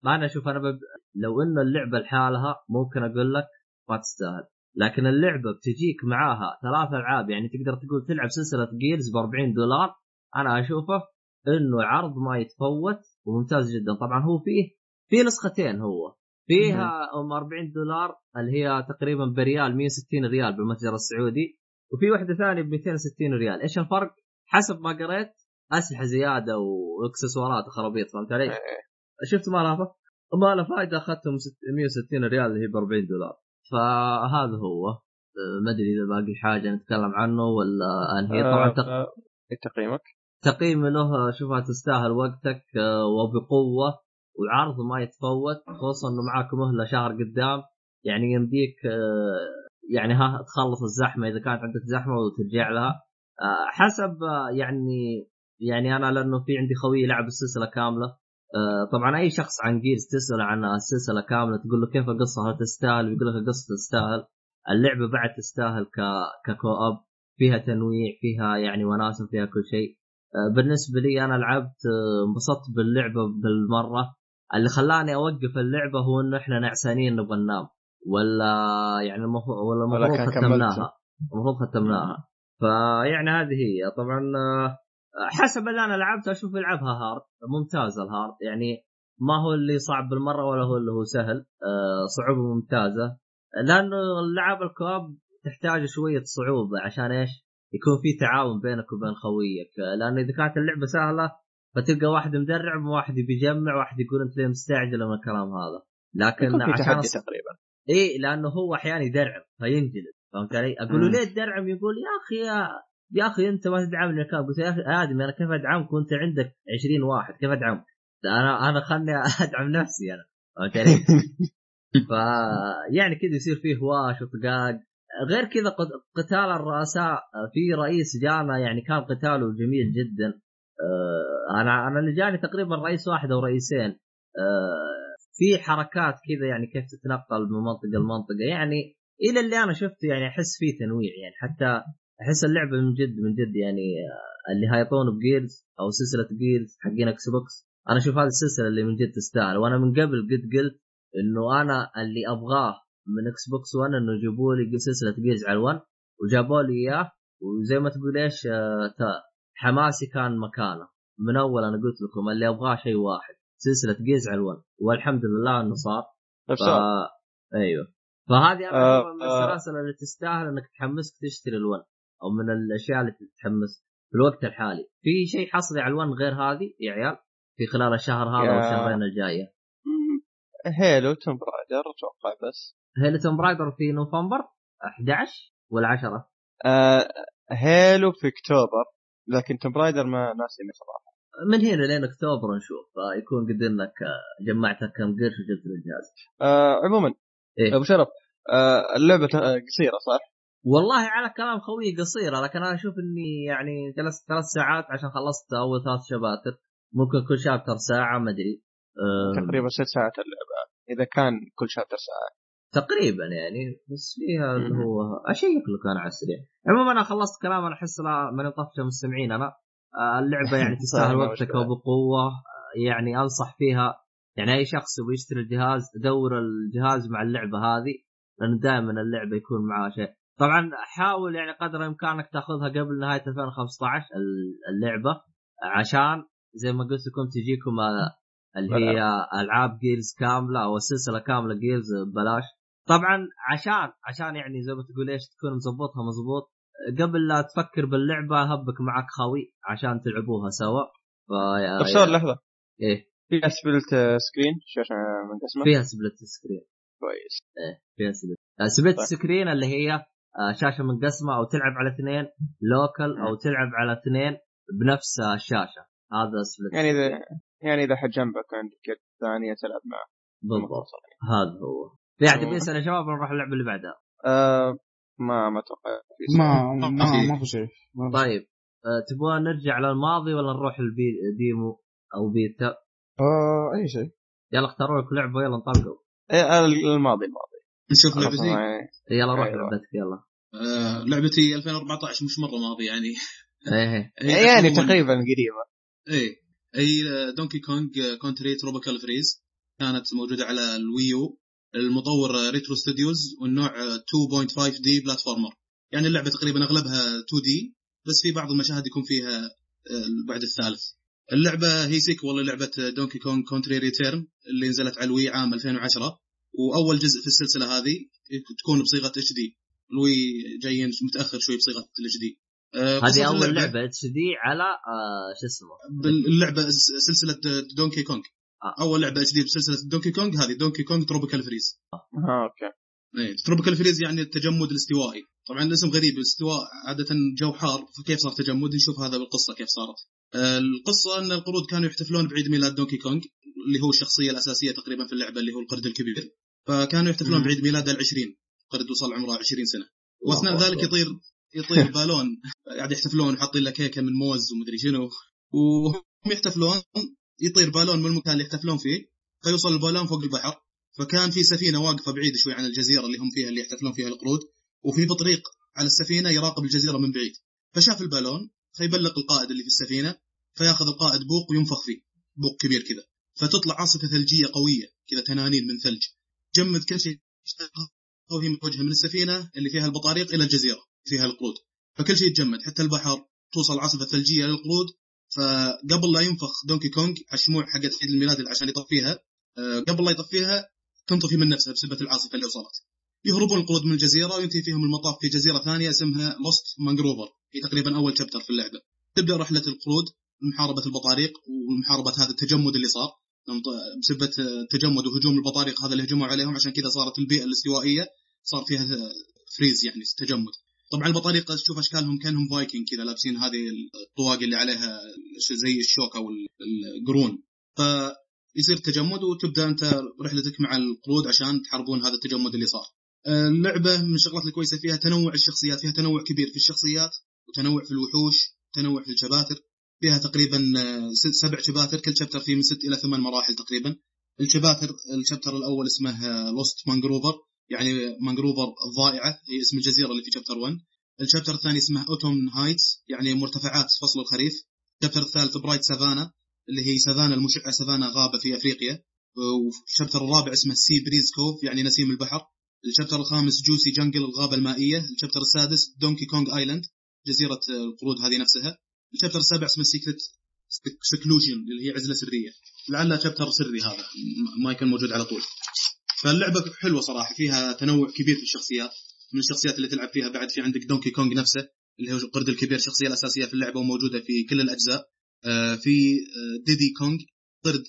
ما أنا أشوف أنا بب... لو إن اللعبة لحالها ممكن أقول لك ما تستاهل. لكن اللعبة بتجيك معاها ثلاث ألعاب يعني تقدر تقول تلعب سلسلة جيرز ب 40 دولار أنا أشوفه انه عرض ما يتفوت وممتاز جدا. طبعا هو فيه في نسختين هو. فيها أم 40 دولار اللي هي تقريبا بريال 160 ريال بالمتجر السعودي. وفي واحدة ثانية ب 260 ريال. إيش الفرق؟ حسب ما قريت أسلحة زيادة وإكسسوارات وخرابيط فهمت علي؟ شفت ما لها ما له فائده أخذتهم 160 ريال اللي هي ب 40 دولار. فهذا هو. ما أدري إذا باقي حاجة نتكلم عنه ولا أنهي. طبعا تق... آه، إيه تقييمك؟ تقييمي له اشوفها تستاهل وقتك آه، وبقوة وعرض ما يتفوت خصوصا إنه معاك مهله شهر قدام. يعني يمديك آه، يعني ها تخلص الزحمة إذا كانت عندك زحمة وترجع لها. آه، حسب يعني يعني أنا لأنه في عندي خوي يلعب السلسلة كاملة. طبعا أي شخص عن جيرز تسأل عن السلسلة كاملة تقول له كيف القصة هل تستاهل؟ يقول لك القصة تستاهل. اللعبة بعد تستاهل ك ككو اب فيها تنويع فيها يعني وناسة فيها كل شيء. بالنسبة لي أنا لعبت انبسطت باللعبة بالمرة. اللي خلاني أوقف اللعبة هو إنه إحنا نعسانين نبغى ننام. ولا يعني المفروض ولا المفروض ختمناها. المفروض ختمناها. فيعني هذه هي. طبعا آه، حسب اللي أنا لعبته أشوف يلعبها hard. ممتازة ال hard. يعني ما هو اللي صعب بالمرة ولا هو اللي هو سهل. آه، صعوبة ممتازة. لأنه اللعب ال co-op تحتاج شوية صعوبة عشان إيش؟ يكون في تعاون بينك وبين خويك. لأنه إذا كانت اللعبة سهلة فتلقى واحد مدرع وواحد بيجمع واحد يقول أنت ليه مستعجل من الكلام هذا. لكن عشان تقريبا. إي لأنه هو أحيانا يدرعم فينجلد. فهمت علي؟ أقول له ليه تدرعم؟ يقول يا أخي يا يا أخي أنت ما تدعمني كم قلت يا أخي آدمي أنا كيف أدعمك وأنت عندك 20 واحد؟ كيف أدعمك؟ أنا أنا خلني أدعم نفسي أنا. فهمت علي؟ ف يعني كذا يصير فيه هواش وطقاق. غير كذا قتال الرؤساء في رئيس جانا يعني كان قتاله جميل جدا. آه، أنا أنا اللي جاني تقريبا رئيس واحد أو رئيسين. آه، في حركات كذا يعني كيف تتنقل من منطقة لمنطقة. يعني إلى اللي أنا شفته يعني أحس فيه تنويع يعني. حتى أحس اللعبة من جد من جد يعني آه، اللي هايطون بجيرز أو سلسلة جيرز حقين إكس بوكس أنا أشوف هذه السلسلة اللي من جد تستاهل. وأنا من قبل قد قلت إنه أنا اللي أبغاه من إكس بوكس 1 انه يجيبوا لي سلسلة جيرز على ال1 وجابوا لي إياه وزي ما تقول إيش حماسي كان مكانه. من أول أنا قلت لكم اللي أبغاه شيء واحد سلسلة جيرز على ال One والحمد لله إنه صار. ف... أيوه. فهذه آه من آه. السلاسل اللي تستاهل إنك تحمسك تشتري ال One أو من الأشياء اللي تتحمس في الوقت الحالي. في شيء حصري على ال One غير هذه يا عيال؟ في خلال الشهر هذا والشهرين الجاية. هيلو تومب رايدر أتوقع بس. هيلو تومب رايدر في نوفمبر 11 ولا 10 آه هيلو في أكتوبر لكن تومب رايدر ما ناسي صراحة من هنا لين أكتوبر نشوف فيكون قد إنك جمعت كم قرش وجبت الجهاز. آه عموما إيه؟ أبو شرف آه اللعبة قصيرة صح؟ والله على كلام خوي قصيرة لكن أنا أشوف إني يعني جلست ثلاث ساعات عشان خلصت أول ثلاث شباتر ممكن كل شابتر ساعة ما أدري آه تقريبا ست ساعات اللعبة إذا كان كل شابتر ساعة تقريبا يعني بس فيها اللي هو أشيك لك أنا على السريع. عموما أنا خلصت كلام أنا أحس من طفشه مستمعين أنا. آه، اللعبة يعني تستاهل وقتك وبقوة. يعني أنصح فيها يعني أي شخص يبغى يشتري الجهاز دور الجهاز مع اللعبة هذه لأنه دائما اللعبة يكون معها شيء. طبعا حاول يعني قدر الامكان تأخذها قبل نهاية 2015 اللعبة عشان زي ما قلت لكم تجيكم آه، اللي هي ألعاب جيرز كاملة أو السلسله كاملة جيرز ببلاش. طبعا عشان عشان يعني زي ما تقول إيش تكون مظبطها مظبوط قبل لا تفكر باللعبة هبك معك خوي عشان تلعبوها سوا. ف طيب سؤال لحظه إيه. فيها split screen؟ شاشه منقسمه فيها split screen. كويس. إيه فيها split split طيب. screen اللي هي آه، شاشة منقسمه أو تلعب على اثنين local أو تلعب على اثنين بنفس الشاشة. هذا split يعني إذا يعني إذا حد جنبك عندك يد ثانية تلعب معه. بالضبط. هذا هو. في احد بيسال يا شباب نروح اللعبة اللي بعدها. آه ما ما أتوقع ما ما ما في شيء. طيب. أه تبغى نرجع للماضي ولا نروح ال demo أو بيتا؟ آه أي شيء. يلا اختاروا لك لعبة يلا انطلقوا إيه، الماضي الماضي. نشوف لعبتي. يعني يلا روح أيوة. لعبتك يلا. آه لعبتي 2014 مش مرة ماضي يعني. إيه هي يعني عموماً- تقريبا قريبة. إيه. أي دونكي كونج كونتري تروبيكال فريز كانت موجودة على الويو. المطور ريترو ستوديوز والنوع آه، 2.5 D platformer يعني اللعبة تقريبا أغلبها 2 D بس في بعض المشاهد يكون فيها آه، البعد الثالث. اللعبة هي sequel لعبه دونكي كونج كونتري ريتيرن اللي نزلت على الوي عام 2010 وأول جزء في السلسلة هذه تكون بصيغة HD الوي جايين متأخر شوي بصيغة ال HD هذه أول لعبة HD على آه شو اسمه؟ باللعبه س- سلسلة دونكي كونج آه. أول لعبة HD بسلسله دونكي كونج هذه دونكي كونج تروبيكال فريز ها أوكي. إيه تروبيكال فريز يعني التجمد الاستوائي. طبعا الاسم غريب الاستواء عادة جو حار. فكيف صار تجمد نشوف هذا بالقصة كيف صارت. آه، القصة أن القرود كانوا يحتفلون بعيد ميلاد دونكي كونج اللي هو الشخصية الأساسية تقريبا في اللعبة اللي هو القرد الكبير. فكانوا يحتفلون. بعيد ميلاده العشرين. قرد وصل عمره 20 سنة. وأثناء ذلك. يطير يطير بالون. قاعد يحتفلون وحاطين له كيكة من موز ومدري شنو. وهم يحتفلون يطير بالون من المكان اللي يحتفلون فيه فيوصل البالون فوق البحر فكان في سفينة واقفة بعيد شوي عن الجزيرة اللي هم فيها اللي يحتفلون فيها القرود وفي بطريق على السفينة يراقب الجزيرة من بعيد. فشاف البالون فيبلغ القائد اللي في السفينة فياخذ القائد بوق وينفخ فيه بوق كبير كذا. فتطلع عاصفة ثلجية قوية كذا تنانين من ثلج. جمد كل شيء وهي متوجهه من السفينة اللي فيها البطاريق إلى الجزيرة فيها القرود. فكل شيء يتجمد حتى البحر توصل العاصفه الثلجيه للقرود فقبل لا ينفخ دونكي كونج على الشموع حقت عيد الميلاد عشان يطفيها آه، قبل لا يطفيها تنطفي من نفسها بسبة العاصفة اللي وصلت. يهربون القرود من الجزيرة وينتهي فيهم المطاف في جزيرة ثانية اسمها لوست مانجروفر هي تقريبا أول chapter في اللعبة. تبدأ رحلة القرود محاربة البطاريق ومحاربة هذا التجمد اللي صار. لأن ط- بسبة آه، تجمد وهجوم البطاريق هذا اللي هجموا عليهم عشان كذا صارت البيئة الاستوائية صار فيها freeze يعني تجمد. طبعا البطاريق تشوف أشكالهم كأنهم فايكنج كذا لابسين هذه الطواقي اللي عليها زي الشوك أو ال- القرون فيصير تجمد وتبدأ أنت رحلتك مع القرود عشان تحاربون هذا التجمد اللي صار. اللعبة من الشغلات الكويسة فيها تنوع الشخصيات، فيها تنوع كبير في الشخصيات وتنوع في الوحوش، تنوع في الشباتر، فيها تقريبا آه، سبع شباتر كل chapter فيه من ست إلى ثمان مراحل تقريبا. الشباتر ال chapter الأول اسمه لوست مانجروفر يعني مانجروفر الضائعه هي اسم الجزيرة اللي في chapter 1. ال chapter الثاني اسمه اوتوم هايتس يعني مرتفعات فصل الخريف. ال chapter الثالث برايت سافانا اللي هي سافانا المشعة سافانا غابة في أفريقيا. وال chapter الرابع اسمه Sea Breeze Cove يعني نسيم البحر. ال chapter الخامس Juicy Jungle الغابة المائية. ال chapter السادس Donkey Kong Island جزيرة القرود هذه نفسها. ال chapter السابع اسمه Secret Seclusion اللي هي عزلة سرية. لعلها chapter سري هذا ما يكون موجود على طول. فاللعبة حلوة صراحة فيها تنوع كبير في الشخصيات من الشخصيات اللي تلعب فيها بعد في عندك Donkey Kong نفسه اللي هو القرد الكبير الشخصيه الأساسية في اللعبة وموجودة في كل الأجزاء. آه، في آه، Diddy Kong قرد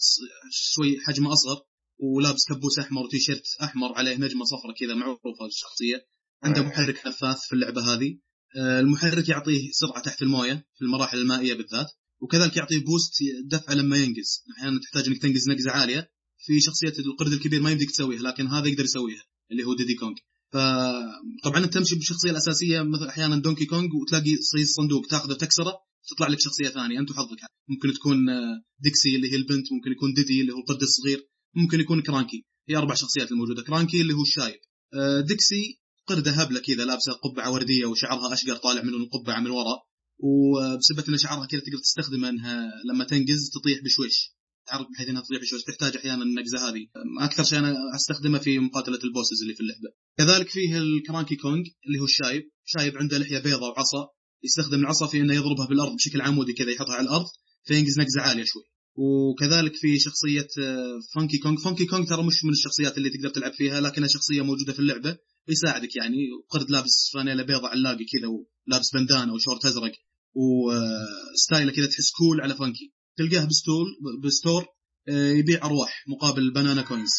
شوي حجمه أصغر ولابس كبوس أحمر وتيشيرت أحمر عليه نجمة صفراء كذا معروفة الشخصيه عنده محرك نفاث في اللعبة هذه. آه، المحرك يعطيه سرعة تحت الموية في المراحل المائية بالذات وكذلك يعطيه boost دفعه لما ينقز أحيانا تحتاج إنك تنقز نقزه عالية في شخصية القرد الكبير ما يمديك تسويها لكن هذا يقدر يسويها اللي هو Diddy Kong. فطبعا أنت تمشي بالشخصيه الأساسية مثل أحيانا Donkey Kong وتلاقي صيص صندوق تأخذه تكسره تطلع لك شخصية ثانية. انت وحظك ممكن تكون آه، Dixie اللي هي البنت ممكن يكون Diddy اللي هو القرد الصغير ممكن يكون Cranky. هي أربع شخصيات الموجودة. Cranky اللي هو الشايب. آه، Dixie قرده هبلة كذا لابسة قبعة وردية وشعرها أشقر طالع من القبعة من وراء وبسبب إن شعرها كذا تقدر تستخدمه إنها لما تنقز تطيح بشويش. تعرف بحيث انها تطيح بشويش تحتاج أحيانا النقزه هذه. أكثر شيء أنا استخدمها في مقاتلة ال bosses اللي في اللعبة. كذلك فيه ال Cranky Kong اللي هو الشايب. شايب عنده لحية بيضاء وعصا. يستخدم العصا في إنه يضربها بالأرض بشكل عمودي كذا يحطها على الأرض فينقز نقزه عالية شوي. وكذلك في شخصية آه، Funky Kong. Funky Kong ترى مش من الشخصيات اللي تقدر تلعب فيها لكنها شخصية موجودة في اللعبة يساعدك يعني. قرد لابس فانيلا بيضاء علاقه كذا ولابس بندانة وشورت أزرق و style ه كذا تحس cool على Funky. تلقاه بستول ب store آه، يبيع أرواح مقابل banana coins.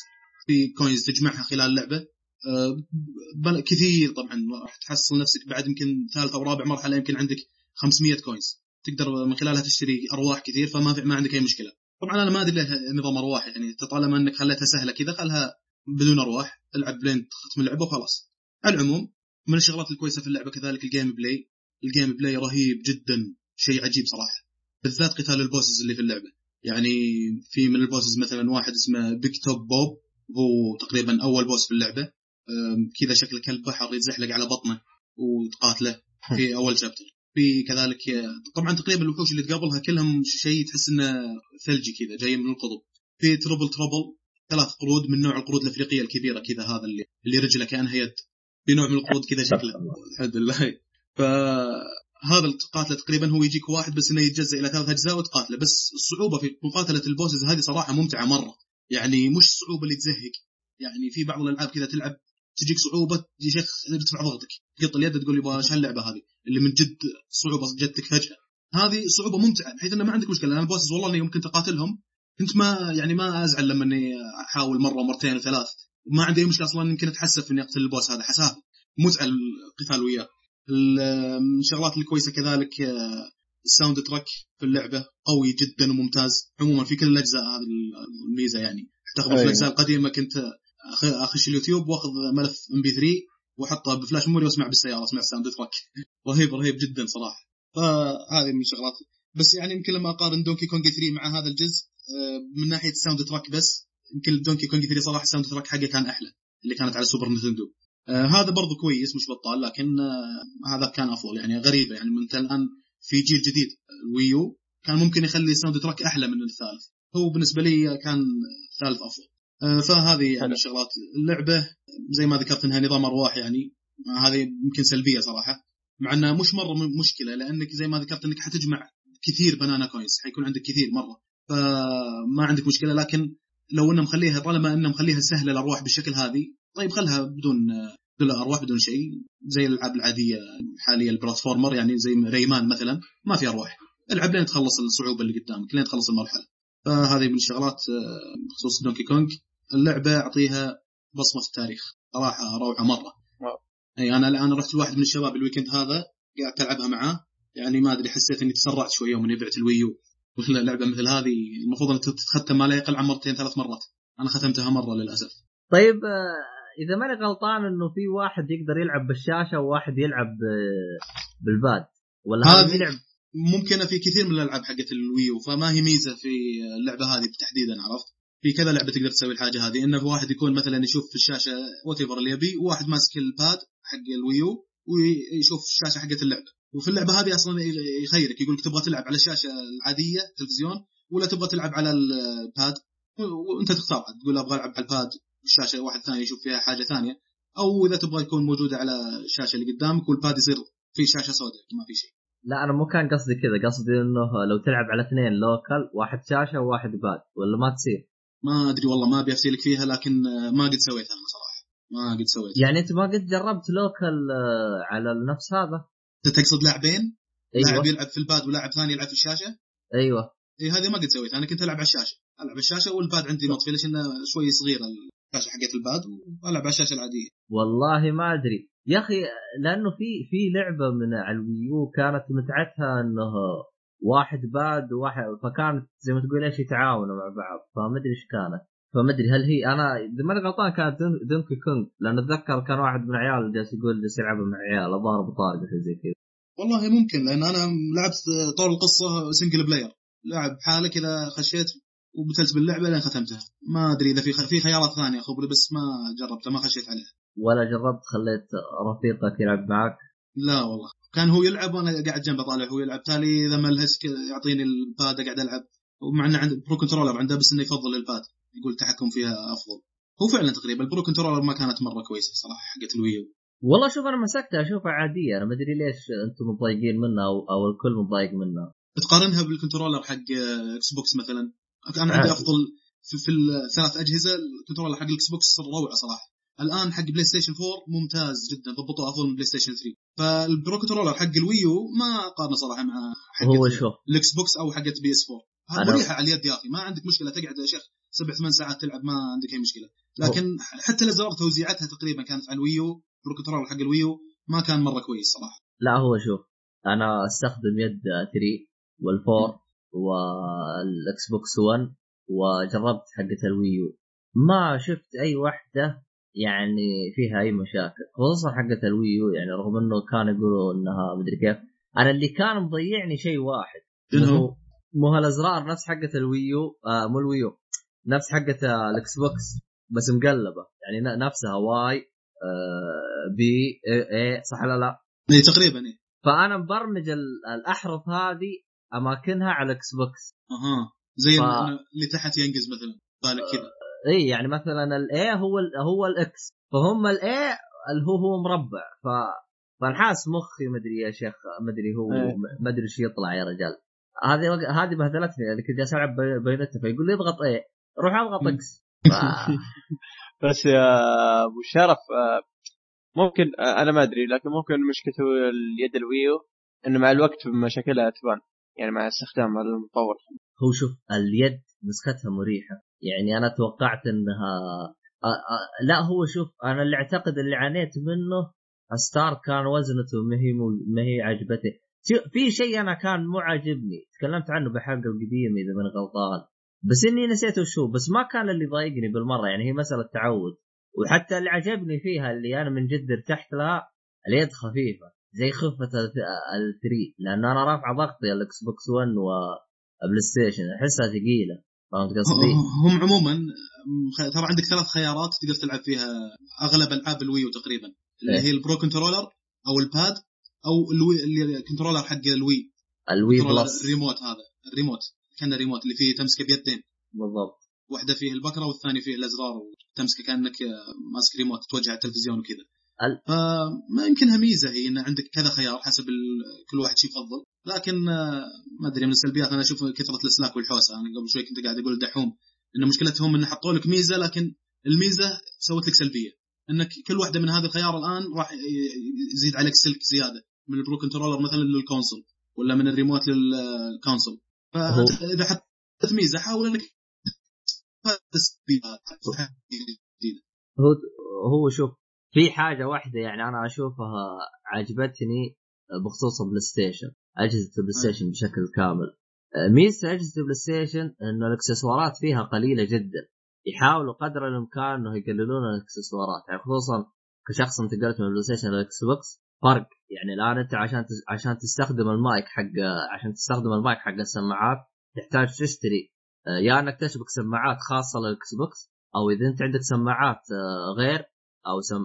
في coins تجمعها خلال اللعبه آه، كثير طبعا راح تحصل نفسك بعد يمكن ثالث أو رابع مرحلة يمكن عندك 500 coins. تقدر من خلالها تشتري أرواح كثير فما في ما عندك أي مشكلة. طبعا أنا ما أدري له نظام أرواح يعني طالما إنك خليتها سهلة كذا خلها بدون أرواح. العب لين تختم اللعبة وخلاص. على العموم من الشغلات الكويسة في اللعبة كذلك ال gameplay. ال gameplay رهيب جدا. شيء عجيب صراحة. بالذات قتال ال bosses اللي في اللعبة. يعني في من ال bosses مثلا واحد اسمه Big Top Pop هو تقريبا أول boss في اللعبة. كذا شكل كلب بحر يتزحلق على بطنه وتقاتله في أول chapter في كذلك طبعا تقريبا الوحوش اللي تقابلها كلهم شيء تحس إنه ثلجي كذا جاي من القطب في Triple Trouble ثلاث قرود من نوع القرود الأفريقية الكبيرة كذا هذا اللي اللي رجله كأنها يد. في نوع من القرود كذا شكله. الحمد لله. فهذا لقاتله تقريبا هو يجيك واحد بس إنه يتجزأ إلى ثلاث أجزاء وتقاتله. بس الصعوبة في مقاتلة ال bosses هذه صراحة ممتعة مرة. يعني مش الصعوبه اللي تزهق. يعني في بعض الألعاب كذا تلعب تجيك صعوبة يا شيخ يرتفع ضغطك. تقط اليد تقول يبغى إيش هاللعبة هذه؟ اللي من جد صعوبة جتك فجأة. هذه صعوبة ممتعة بحيث إنه ما عندك مشكلة. أنا ال bosses والله إني يمكن تقاتلهم انت ما يعني ما أزعل لما إني أحاول مرة ومرتين وثلاث. ما عندي أي مشكلة أصلا يمكن أتحسف إني أقتل ال boss هذا. حسافه متعه القتال وياه. من الشغلات الكويسة كذلك آه، ال soundtrack في اللعبة قوي جدا وممتاز. عموما في كل الأجزاء هذه الميزة يعني. اعتقد في أيوة. الأجزاء القديمة كنت أخ- أخش اليوتيوب وأخذ ملف MP3 واحطه ب flash memory وأسمع بالسيارة أسمع ال soundtrack رهيب رهيب جدا صراحة. فهذه من الشغلات. بس يعني يمكن لما أقارن Donkey Kong 3 مع هذا الجزء آه، من ناحية ال soundtrack بس يمكن Donkey Kong 3 صراحة ال soundtrack حقه كان أحلى اللي كانت على Super Nintendo آه هذا برضو كويس مش بطال لكن آه هذا كان أفضل يعني غريبة يعني انت الآن في جيل جديد ال Wii U كان ممكن يخلي ال soundtrack أحلى من الثالث هو بالنسبة لي كان الثالث أفضل آه فهذه يعني. شغلات اللعبة زي ما ذكرت إنها نظام أرواح يعني آه هذه يمكن سلبية صراحة مع إنها مش مرة مشكلة لأنك زي ما ذكرت إنك حتجمع كثير banana coins حيكون عندك كثير مرة فما عندك مشكلة لكن لو إنه مخليها طالما إنه مخليها سهلة الأرواح بالشكل هذه طيب خلها بدون بدون أرواح بدون شيء زي الألعاب العادية حاليا ال platformer يعني زي Rayman مثلا ما في أرواح. العب لين تخلص الصعوبة اللي قدامك لين تخلص المرحلة. فهذه من الشغلات بخصوص Donkey Kong اللعبة أعطيها بصمة في التاريخ. صراحة روعة مرة. Wow. أي أنا الآن رحت لواحد من الشباب ال weekend هذا قاعد العبها معاه. يعني ما أدري حسيت إني تسرعت شوي يوم إني بعت ال Wii U. ولا لعبه مثل هذه المفروض انها تتختم ما لا يقل عن مرتين ثلاث مرات. أنا ختمتها مرة للأسف. طيب آه، إذا ماني غلطان إنه في واحد يقدر يلعب بالشاشة وواحد يلعب آه، بال pad. ولا هذا يلعب ممكنة في كثير من الألعاب حقت ال Wii U فما هي ميزة في اللعبة هذه تحديدا عرفت؟ في كذا لعبة تقدر تسوي الحاجة هذه. إنه واحد يكون مثلا يشوف في الشاشة what اللي يبي وواحد ماسك ال pad حق ال Wii U ويشوف الشاشة حقت اللعبة. وفي اللعبة هذه أصلا يخيرك يقول لك تبغى تلعب على الشاشة العادية تلفزيون ولا تبغى تلعب على ال pad وأنت تختار. تقول أبغى ألعب على ال pad الشاشة واحد ثاني يشوف فيها حاجة ثانية. أو إذا تبغى يكون موجودة على الشاشة اللي قدامك وال pad يصير في شاشة سوداء ما في شيء. لا أنا مو كان قصدي كذا. قصدي إنه لو تلعب على اثنين local واحد شاشة وواحد pad ولا ما تصير؟ ما أدري والله ما أبي أفصل لك فيها لكن ما قد سويتها أنا صراحة. ما قد سويت. يعني أنت ما قد جربت local آه، على النفس هذا؟ أنت تقصد لاعبين؟ لاعب أيوه يلعب في ال pad ولاعب ثاني يلعب في الشاشة؟ أيوه. إي هذه ما قد سويتها أنا كنت ألعب على الشاشة. ألعب على الشاشة وال pad عندي مطفي ليش إنه شوي صغيره الشاشه حقت ال pad والعب على الشاشه العادية. والله ما أدري. يا أخي لأنه في في لعبة من على ال Wii U كانت متعتها إنه واحد pad وواحد فكانت زي ما تقول إيش يتعاونوا مع بعض. فما ادري إيش كانت. فما ادري هل هي أنا إذا ماني غلطان كانت دون- Donkey Kong لأن أتذكر كان واحد من العيال جالس يقول جالس يلعبها مع عيال الظاهر أبو طارق شيء زي كذا. والله ممكن لأن أنا لعبت طول القصة single player لعب حالة كذا خشيت وبديت باللعبة لين ختمتها. ما أدري إذا في في خيارات ثانية خبري بس ما جربتها ما خشيت عليها. ولا جربت خليت رفيقك يلعب معك. لا والله. كان هو يلعب وأنا قاعد جنبه طالع هو يلعب. تالي إذا ملهس يعطيني ال pad قاعد ألعب. ومع إنه عنده pro controller عنده بس إنه يفضل ال pad يقول التحكم فيها أفضل. هو فعلا تقريبا ال pro controller ما كانت مرة كويسة صراحة حقت ال Wii U. والله شوف أنا مسكتها اشوفها عادية. أنا ما أدري ليش أنتم متضايقين منها أو, أو الكل متضايق منها تقارنها بال controller حق إكس بوكس مثلا؟ أنا عندي عادي. أفضل في, في الثلاث أجهزة ال controller حق الإكس بوكس روعة صراحة. الآن حق بلاي ستيشن 4 ممتاز جدا ضبطوه افضل من بلاي ستيشن 3 فال pro controller حق ال Wii U ما اقارنه صراحة مع حق هو شوف الإكس بوكس أو حقت PS 4 هذا أنا- مريحة على اليد يا أخي ما عندك مشكلة تقعد يا شيخ سبع ثمان ساعات تلعب ما عندك أي مشكلة. لكن حتى الازرار توزيعتها تقريبا كانت على الويو برو كنترولر حق الويو ما كان مرة كويس صراحة. لا هو شوف أنا أستخدم يد 3 وال four والاكس بوكس 1 وجربت حقة ال Wii U ما شفت أي واحدة يعني فيها أي مشاكل خصوصا حقة ال Wii U يعني رغم إنه كانوا يقولوا إنها مدري كيف أنا اللي كان مضيعني شيء واحد هو؟ هو مو هالأزرار نفس حقة الويو آه مو الويو نفس حقة الاكس بوكس بس مقلبة يعني نفسها واي آه بي اي, اي صح ولا لا؟ اي تقريبا اي فأنا مبرمج ال- الأحرف هذه أماكنها على الاكس بوكس أها. زي ف-. اللي تحت ينقز مثلا بالك كذا إي يعني مثلا الاي هو ال هو الاكس فهم الاي اللي هو هو مربع. ف فانحاس مخي مدري يا شيخ مدري هو إيه. مدري إيش يطلع يا رجال. هذه وق- هذه بهدلتني اللي كنت جالس العب Bayonetta فيقول لي اضغط A روح اضغط. X ف- بس يا أبو شرف آه، ممكن آه، أنا ما أدري لكن ممكن مشكلته اليد ال Wii U انه مع الوقت مشاكلها تبان. يعني مع استخدام المطول. هو شوف اليد مسكتها مريحة. يعني أنا توقعت إنها آ- آ- لا هو شوف أنا اللي أعتقد اللي عانيت منه ستار كان وزنته ما هي ما هي عجبتني. في شيء أنا كان مو عاجبني. تكلمت عنه بحلقة القديمة إذا ماني غلطان. بس إني نسيته شو بس ما كان اللي ضايقني بالمرة. يعني هي مسألة تعود. وحتى اللي عجبني فيها اللي أنا من جد ارتحت لها اليد خفيفة. زي خفة ال three لأنه أنا رافع ضغطي الاكس بوكس 1 وبلاي ستيشن أحسها ثقيلة. فهمت قصدي؟ هم عموما ترى عندك ثلاث خيارات تقدر تلعب فيها أغلب ألعاب ال Wii U تقريبا. اللي إيه. هي البرو كنترولر أو الباد أو ال Wii اللي الكنترولر حق الوي. الوي Plus. الريموت هذا. الريموت. كان الريموت اللي فيه تمسكة بيدين. بالضبط. واحدة فيه البكرة والثاني فيه الأزرار. وتمسكه كأنك ماسك ريموت توجه على التلفزيون وكذا. ال- فما يمكنها ميزة هي إن عندك كذا خيار حسب كل واحد شيء يفضل. لكن آه، ما أدري من السلبيات أنا أشوف كثرة الأسلاك والحوسة. أنا قبل شوي كنت قاعد أقول دحوم إن مشكلتهم إن حطوا لك ميزة لكن الميزة سوت لك سلبية. إنك كل واحدة من هذه الخيار الآن راح يزيد عليك سلك زيادة من ال pro controller مثلا لل console ولا من الريموت لل console. فاذا حطيت ميزة حاول إنك هو هو شوف في حاجة واحدة يعني أنا أشوفها عجبتني بخصوص البلاي ستيشن أجهزة البلاي ستيشن بشكل كامل. ميزة أجهزة البلاي ستيشن إنه الإكسسوارات فيها قليلة جدا. يحاولوا قدر الإمكان إنه يقللون الإكسسوارات. يعني خصوصا كشخص انتقلت من البلاي ستيشن للاكس بوكس فرق. يعني الآن أنت عشان عشان تستخدم المايك حق عشان تستخدم المايك حق السماعات تحتاج تشتري آه، يا إنك تشبك سماعات خاصة للاكس بوكس أو إذا أنت عندك سماعات آه، غير أو سم...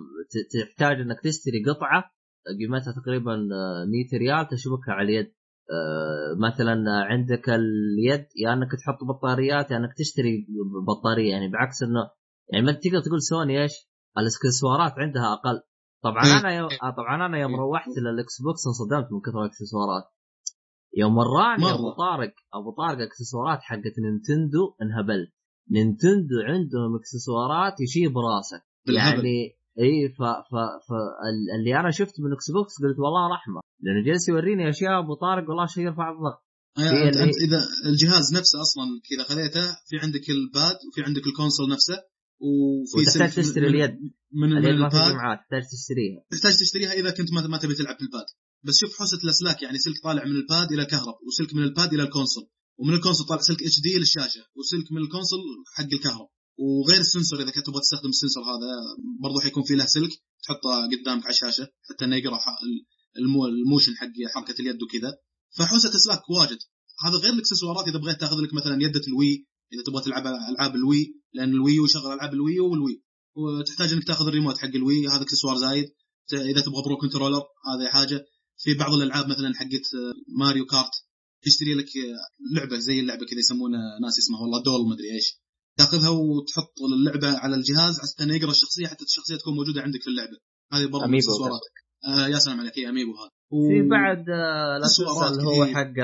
تحتاج إنك تشتري قطعة قيمتها تقريبا آه، 100 ريال تشبكها على اليد. آه، مثلا عندك اليد يا إنك تحط بطاريات يا إنك تشتري بطارية. يعني بعكس إنه يعني ما تقدر تقول سوني إيش؟ الإكسسوارات عندها أقل. طبعا. أنا يوم آه، طبعا أنا يوم. روحت للاكس بوكس انصدمت من كثر الإكسسوارات. يوم وراني. ابو طارق ابو طارق إكسسوارات حقت نينتندو انهبلت. نينتندو عندهم إكسسوارات يشيب راسك بالهبل. يعني إي ف ف ف ال- اللي أنا شفت من إكس بوكس قلت والله رحمة. لأنه جالس يوريني أشياء أبو طارق والله شيء يرفع الضغط. آه، هي أنت, اللي- أنت إذا الجهاز نفسه أصلا كذا خذيته في عندك ال pad وفي عندك ال console نفسه وفي وتحتاج سلك تشتري اليد. من, من اليد ما ال pad. تحتاج تشتريها. تحتاج تشتريها إذا كنت ما, ما تبي تلعب بال pad. بس شوف حوسة الأسلاك يعني سلك طالع من ال pad إلى الكهرب وسلك من ال pad إلى ال console. ومن ال console طالع سلك HD للشاشة وسلك من ال console حق الكهرب. وغير ال sensor إذا كنت تبغى تستخدم ال sensor هذا برضو حيكون في له سلك تحطه قدامك على الشاشه حتى إنه يقرأ ال motion حق حركة اليد وكذا. فحوسة اسلاك واجد. هذا غير الإكسسوارات إذا بغيت تاخذ لك مثلا يدة ال Wii إذا تبغى تلعب ألعاب الوي لأن الوي يشغل ألعاب الوي والوي. وتحتاج إنك تاخذ الريموت حق ال Wii هذا إكسسوار زايد. إذا تبغى Pro Controller هذه حاجة. في بعض الألعاب مثلا حقت Mario Kart تشتري لك لعبة زي اللعبة كذا يسمونها ناس اسمها والله دول مدري إيش. تاخذها وتحط اللعبه على الجهاز عشان إنه يقرأ الشخصية حتى الشخصية تكون موجودة عندك في اللعبة. هذه برضه Amiibo اكسسوارات آه يا سلام عليك. هي Amiibo هذا في بعد آه، اكسسوارات اللي هو. حق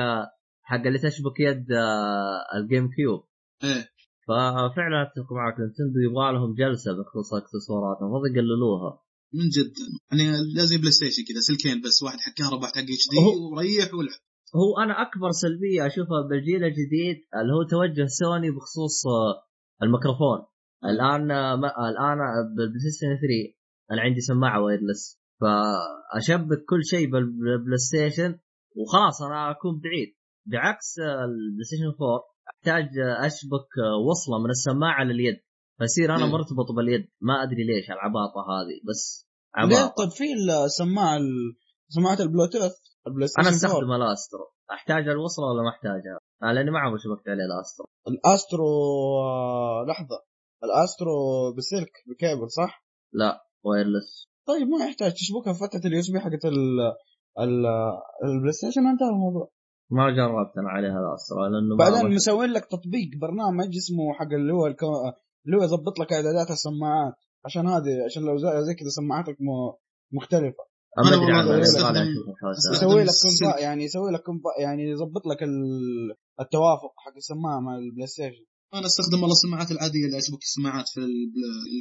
حق اللي تشبك يد آه، ال GameCube. إيه. ففعلا أتفق معك. Nintendo يبغى لهم جلسة بخصوص الاكسسوارات المفروض يقللوها من جد. يعني لازم PlayStation كذا سلكين بس واحد حق كهرباء واحد حق HD وريح والعب هو أنا أكبر سلبية أشوفها بالجيل الجديد اللي هو توجه سوني بخصوص آه، الميكروفون. الآن ما- الآن بال PlayStation 3 أنا عندي سماعة wireless فأشبك كل شيء بال- بال PlayStation وخلاص أنا أكون بعيد. بعكس آه، ال PlayStation 4 أحتاج أشبك وصلة من السماعة لليد فيصير أنا. مرتبط باليد. ما أدري ليش العباطة هذه بس عباطة. طيب في السماعة ال- سماعة البلوتوث؟ أنا Station 4 استخدم الأسترو. أحتاج الوصلة ولا ما أحتاجها؟ لأني ما عمري شبكت عليه ال Astro. الأسترو آه، لحظة. ال Astro بسلك بكيبل صح؟ لا wireless. طيب ما يحتاج. تشبكها فتحه ال USB حقت ال ال ال PlayStation. انتهى الموضوع. ما جربت أنا عليها ال Astro لأنه بعدين مسوين لك تطبيق برنامج اسمه حق اللي هو الكو... اللي هو يظبط لك إعدادات السماعات. عشان هذه عشان لو زي, كذا سماعاتك. مختلفة. ما أنا أدري أستخدم يسوي لك. كومبا يعني يسوي لك كومبا يعني يظبط لك ال- التوافق حق السماعة مع ال PlayStation. أنا أستخدم والله السماعات العادية اللي اشبك السماعات في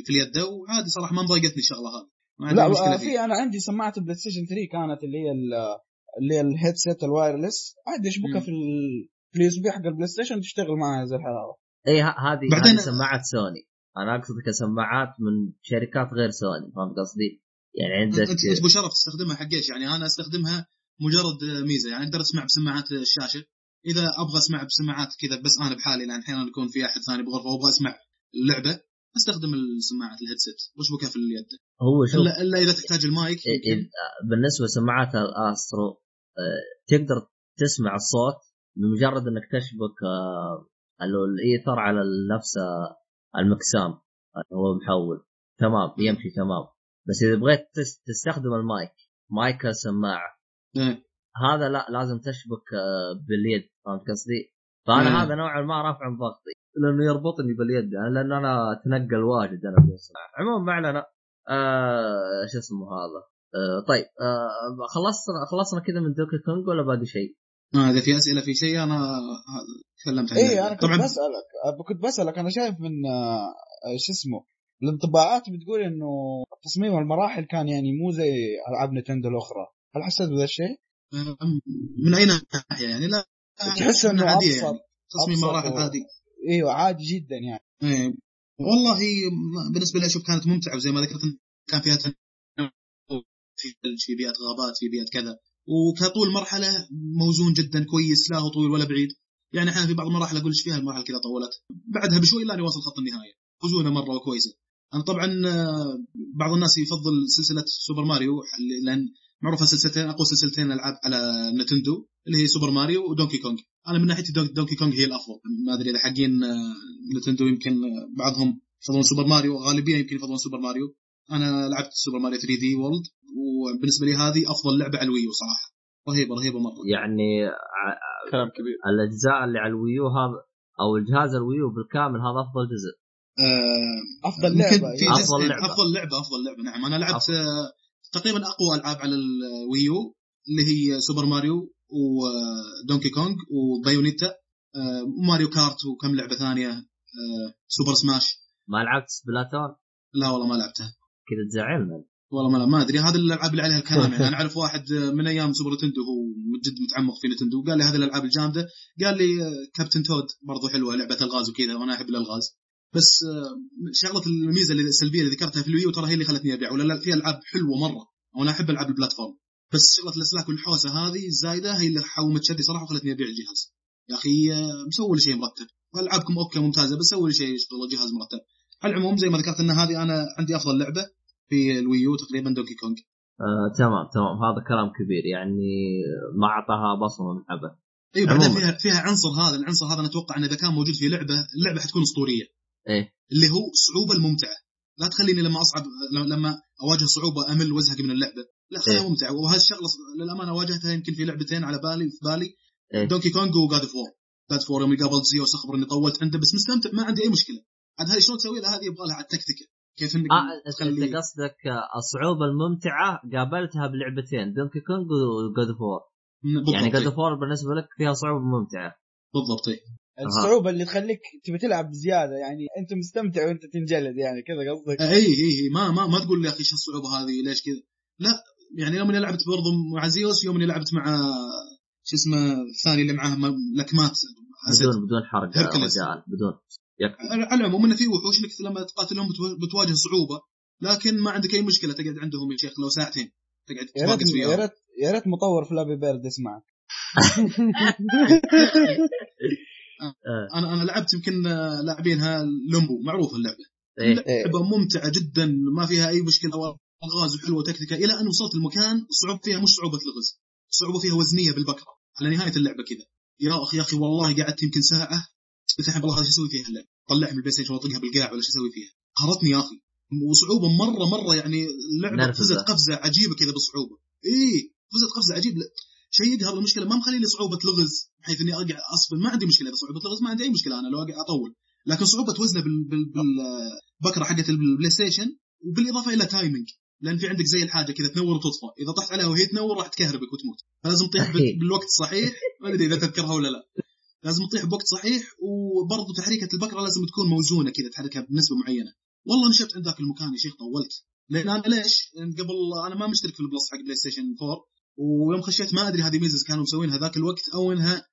في اليد. وعادي صراحة ما مضايقتني الشغلة هذه. لا في أنا عندي سماعة ال PlayStation 3 كانت اللي هي ال- اللي هي ال headset ال wireless. عادي اشبكها. في ال- في ال USB حق ال PlayStation تشتغل معها زي الحلاوة. إي ه- هذه بعدين- هذه سماعات سوني. أنا أقصد كسماعات من شركات غير سوني فهمت قصدي؟ يعني عندك انت شرف تستخدمها حق إيش؟ يعني أنا أستخدمها مجرد ميزة يعني أقدر أسمع بسماعات الشاشة. إذا أبغى أسمع بسماعات كذا بس أنا بحالي لأن أحيانا يكون في أحد ثاني بغرفة وأبغى أسمع اللعبه أستخدم السماعات ال headset. واشبكها في اليد؟ هو شوف الا إلا إذا تحتاج المايك إيه،. إيه، بالنسبة لسماعات ال Astro آه، تقدر تسمع الصوت بمجرد إنك تشبك آه، الإيثر على نفس آه، المكسام اللي هو محول. تمام يمشي تمام. بس إذا بغيت تس- تستخدم المايك مايك السماعه إيه. هذا لا لازم تشبك آه، باليد فهمت قصدي؟ فأنا مم. هذا نوعا ما رافع من ضغطي لأنه يربطني باليد يعني لأن أنا أتنقل واجد أنا بالسماعه عموما ما علينا آه شو اسمه هذا آه طيب آه خلصنا خلصنا كذا من Donkey Kong ولا باقي شيء؟ ما إذا في أسئلة في شيء أنا تكلمت عنه اي أنا إيه، كنت طبعا بسألك أه، كنت بسألك أنا شايف من آه، شو اسمه الانطباعات بتقول إنه تصميم المراحل كان يعني مو زي ألعاب Nintendo الأخرى. هل حسيت بهذا الشيء؟ من أي ناحية يعني؟ لا تحس إنه أبسط يعني. تصميم مراحل عادي. إيوه عادي جدا يعني. إيه. والله بالنسبة لي أشوف كانت ممتعة وزي ما ذكرت كان فيها في في بيئة غابات في بيئة كذا. وكطول مرحلة موزون جدا كويس لا هو طويل ولا بعيد. يعني أحيانا في بعض المراحل أقول إيش فيها المراحل كذا طولت. بعدها بشوي الا اني واصل خط النهاية. موزونة مرة وكويسة. أنا طبعا آه، بعض الناس يفضل سلسلة Super Mario لأن معروفة سلسلتين أقوى سلسلتين العاب على Nintendo اللي هي Super Mario و Donkey Kong. أنا من ناحيتي Donkey, Donkey Kong هي الأفضل. ما أدري إذا حقين آه، Nintendo يمكن آه، بعضهم يفضلون Super Mario غالبية يمكن يفضلون Super Mario. أنا لعبت Super Mario 3D World وبالنسبة لي هذه أفضل لعبة على ال Wii U صراحة. رهيبه رهيبة مرة. يعني كلام كبير. الأجزاء اللي على الويو هذا أو الجهاز الويو بالكامل هذا أفضل جزء. أفضل يمكن لعبة في يعني. أفضل جزئين. لعبة. أفضل لعبة أفضل لعبة. نعم أنا لعبت آه، تقريبا أقوى ألعاب على ال Wii U اللي هي Super Mario و Donkey Kong و Bayonetta آه، Mario Kart وكم لعبة ثانية آه، سوبر سماش ما لعبت Splatoon لا والله ما لعبتها. كذا تزعلنا والله ما ما أدري. هذه الألعاب اللي عليها الكلام يعني. أنا أعرف واحد من أيام Super Nintendo هو جد متعمق في Nintendo قال لي هذه الألعاب الجامدة. قال لي آه، Captain Toad برضو حلوة لعبة الغاز وكذا وأنا أحب الألغاز. بس آه، شغلة الميزة السلبيه اللي ذكرتها في ال Wii U ترى هي اللي خلتني أبيع ولا لا؟ في ألعاب حلوة مرة وأنا أحب ألعاب ال platform. بس شغلة الأسلاك والحوسة هذه الزايدة هي اللي حومت كبدي صراحة وخلتني أبيع الجهاز. يا أخي آه، مسوي لي شيء مرتب. والعابكم okay ممتازة بس سوي لي شيء يشتغل جهاز مرتب. على العموم زي ما ذكرت إن هذه أنا عندي أفضل لعبة في ال Wii U تقريبا Donkey Kong آه تمام تمام. هذا كلام كبير يعني ما أعطاها بصمة من عبث اي بعدين. فيها فيها عنصر هذا العنصر هذا أنا أتوقع انه إذا كان موجود في لعبة اللعبة حتكون أسطورية. إيه. اللي هو الصعوبه الممتعة. لا تخليني لما اصعب لما أواجه صعوبة أمل وازهق من اللعبة. لا خليها إيه. ممتعة. وهذه الشغلة للأمانة واجهتها يمكن في لعبتين على بالي في بالي. إيه. Donkey Kong و God of War God of War يوم قابلت زيوس اخبر اني طولت عنده بس مستمتع ما عندي أي مشكلة. عاد هذه شلون تسوي؟ لها هذه يبغى لها تكتيكة. كيف إنك انت تخلي أنت قصدك آه، الصعوبة الممتعة قابلتها بلعبتين Donkey Kong و God of War بالضبط يعني God إيه. of War بالنسبة لك فيها صعوبة ممتعة. بالضبط إيه. الصعوبة اللي تخليك تبي تلعب بزياده يعني أنت مستمتع وأنت تنجلد يعني كذا قصدك؟ اي اي اي ما ما ما تقول لي يا أخي إيش الصعوبة هذه ليش كذا؟ لا يعني يوم اني لعبت برضو مع زيوس يوم اني لعبت مع شو اسمه الثاني اللي معاه لكمات. بدون بدون حرق. رجال بدون. على العموم إنه في وحوش إنك لما تقاتلهم بتو- بتواجه صعوبة لكن ما عندك أي مشكلة تقعد عندهم يا شيخ لو ساعتين تقعد ريت تتواقس يا ريت يا ريت مطور Flappy Bird يسمعك. آه. أنا أنا لعبت يمكن لاعبينها Limbo معروفه اللعبة. إيه. لعبه ممتعة جدا ما فيها أي مشكلة الغاز وحلوة وتكتيكة إلى أن وصلت المكان الصعوبة فيها مش صعوبة لغز صعوبه فيها وزنية بالبكرة على نهاية اللعبة كذا. يا أخي يا أخي والله قعدت يمكن ساعة قلت الحين والله هذا شو أسوي فيها اللعبة؟ طلعها من ال PlayStation واطقها بالقاع ولا شو أسوي فيها؟ قهرتني يا أخي. وصعوبة مره مرة يعني اللعبة. فزت قفزة عجيبة كذا بالصعوبة. اي فزت قفزة عجيبة. شيء يقهر المشكلة. ما مخلي لي صعوبة لغز بحيث إني اقع اصفن ما عندي مشكلة. إذا صعوبة لغز ما عندي أي مشكلة. أنا لو اقع أطول. لكن صعوبة وزنه بال بال بالبكرة حقت ال PlayStation وبالإضافة إلى timing لأن في عندك زي الحاجة كذا تنور وتطفى. إذا طحت عليها وهي تنور راح تكهربك وتموت. فلازم تطيح. بالوقت الصحيح. ما أدري إذا تذكرها ولا لا. لازم تطيح بوقت صحيح وبرضه تحريكة البكرة لازم تكون موزونة كذا تحركها بنسبة معينة. والله نشبت عند ذاك المكان يا شيخ طولت. لأن أنا ليش؟ لأن قبل أنا ما مشترك في ال Plus حق PlayStation 4 ويوم خشيت ما أدري هذه ميزة كانوا مسوينها ذاك الوقت أو إنها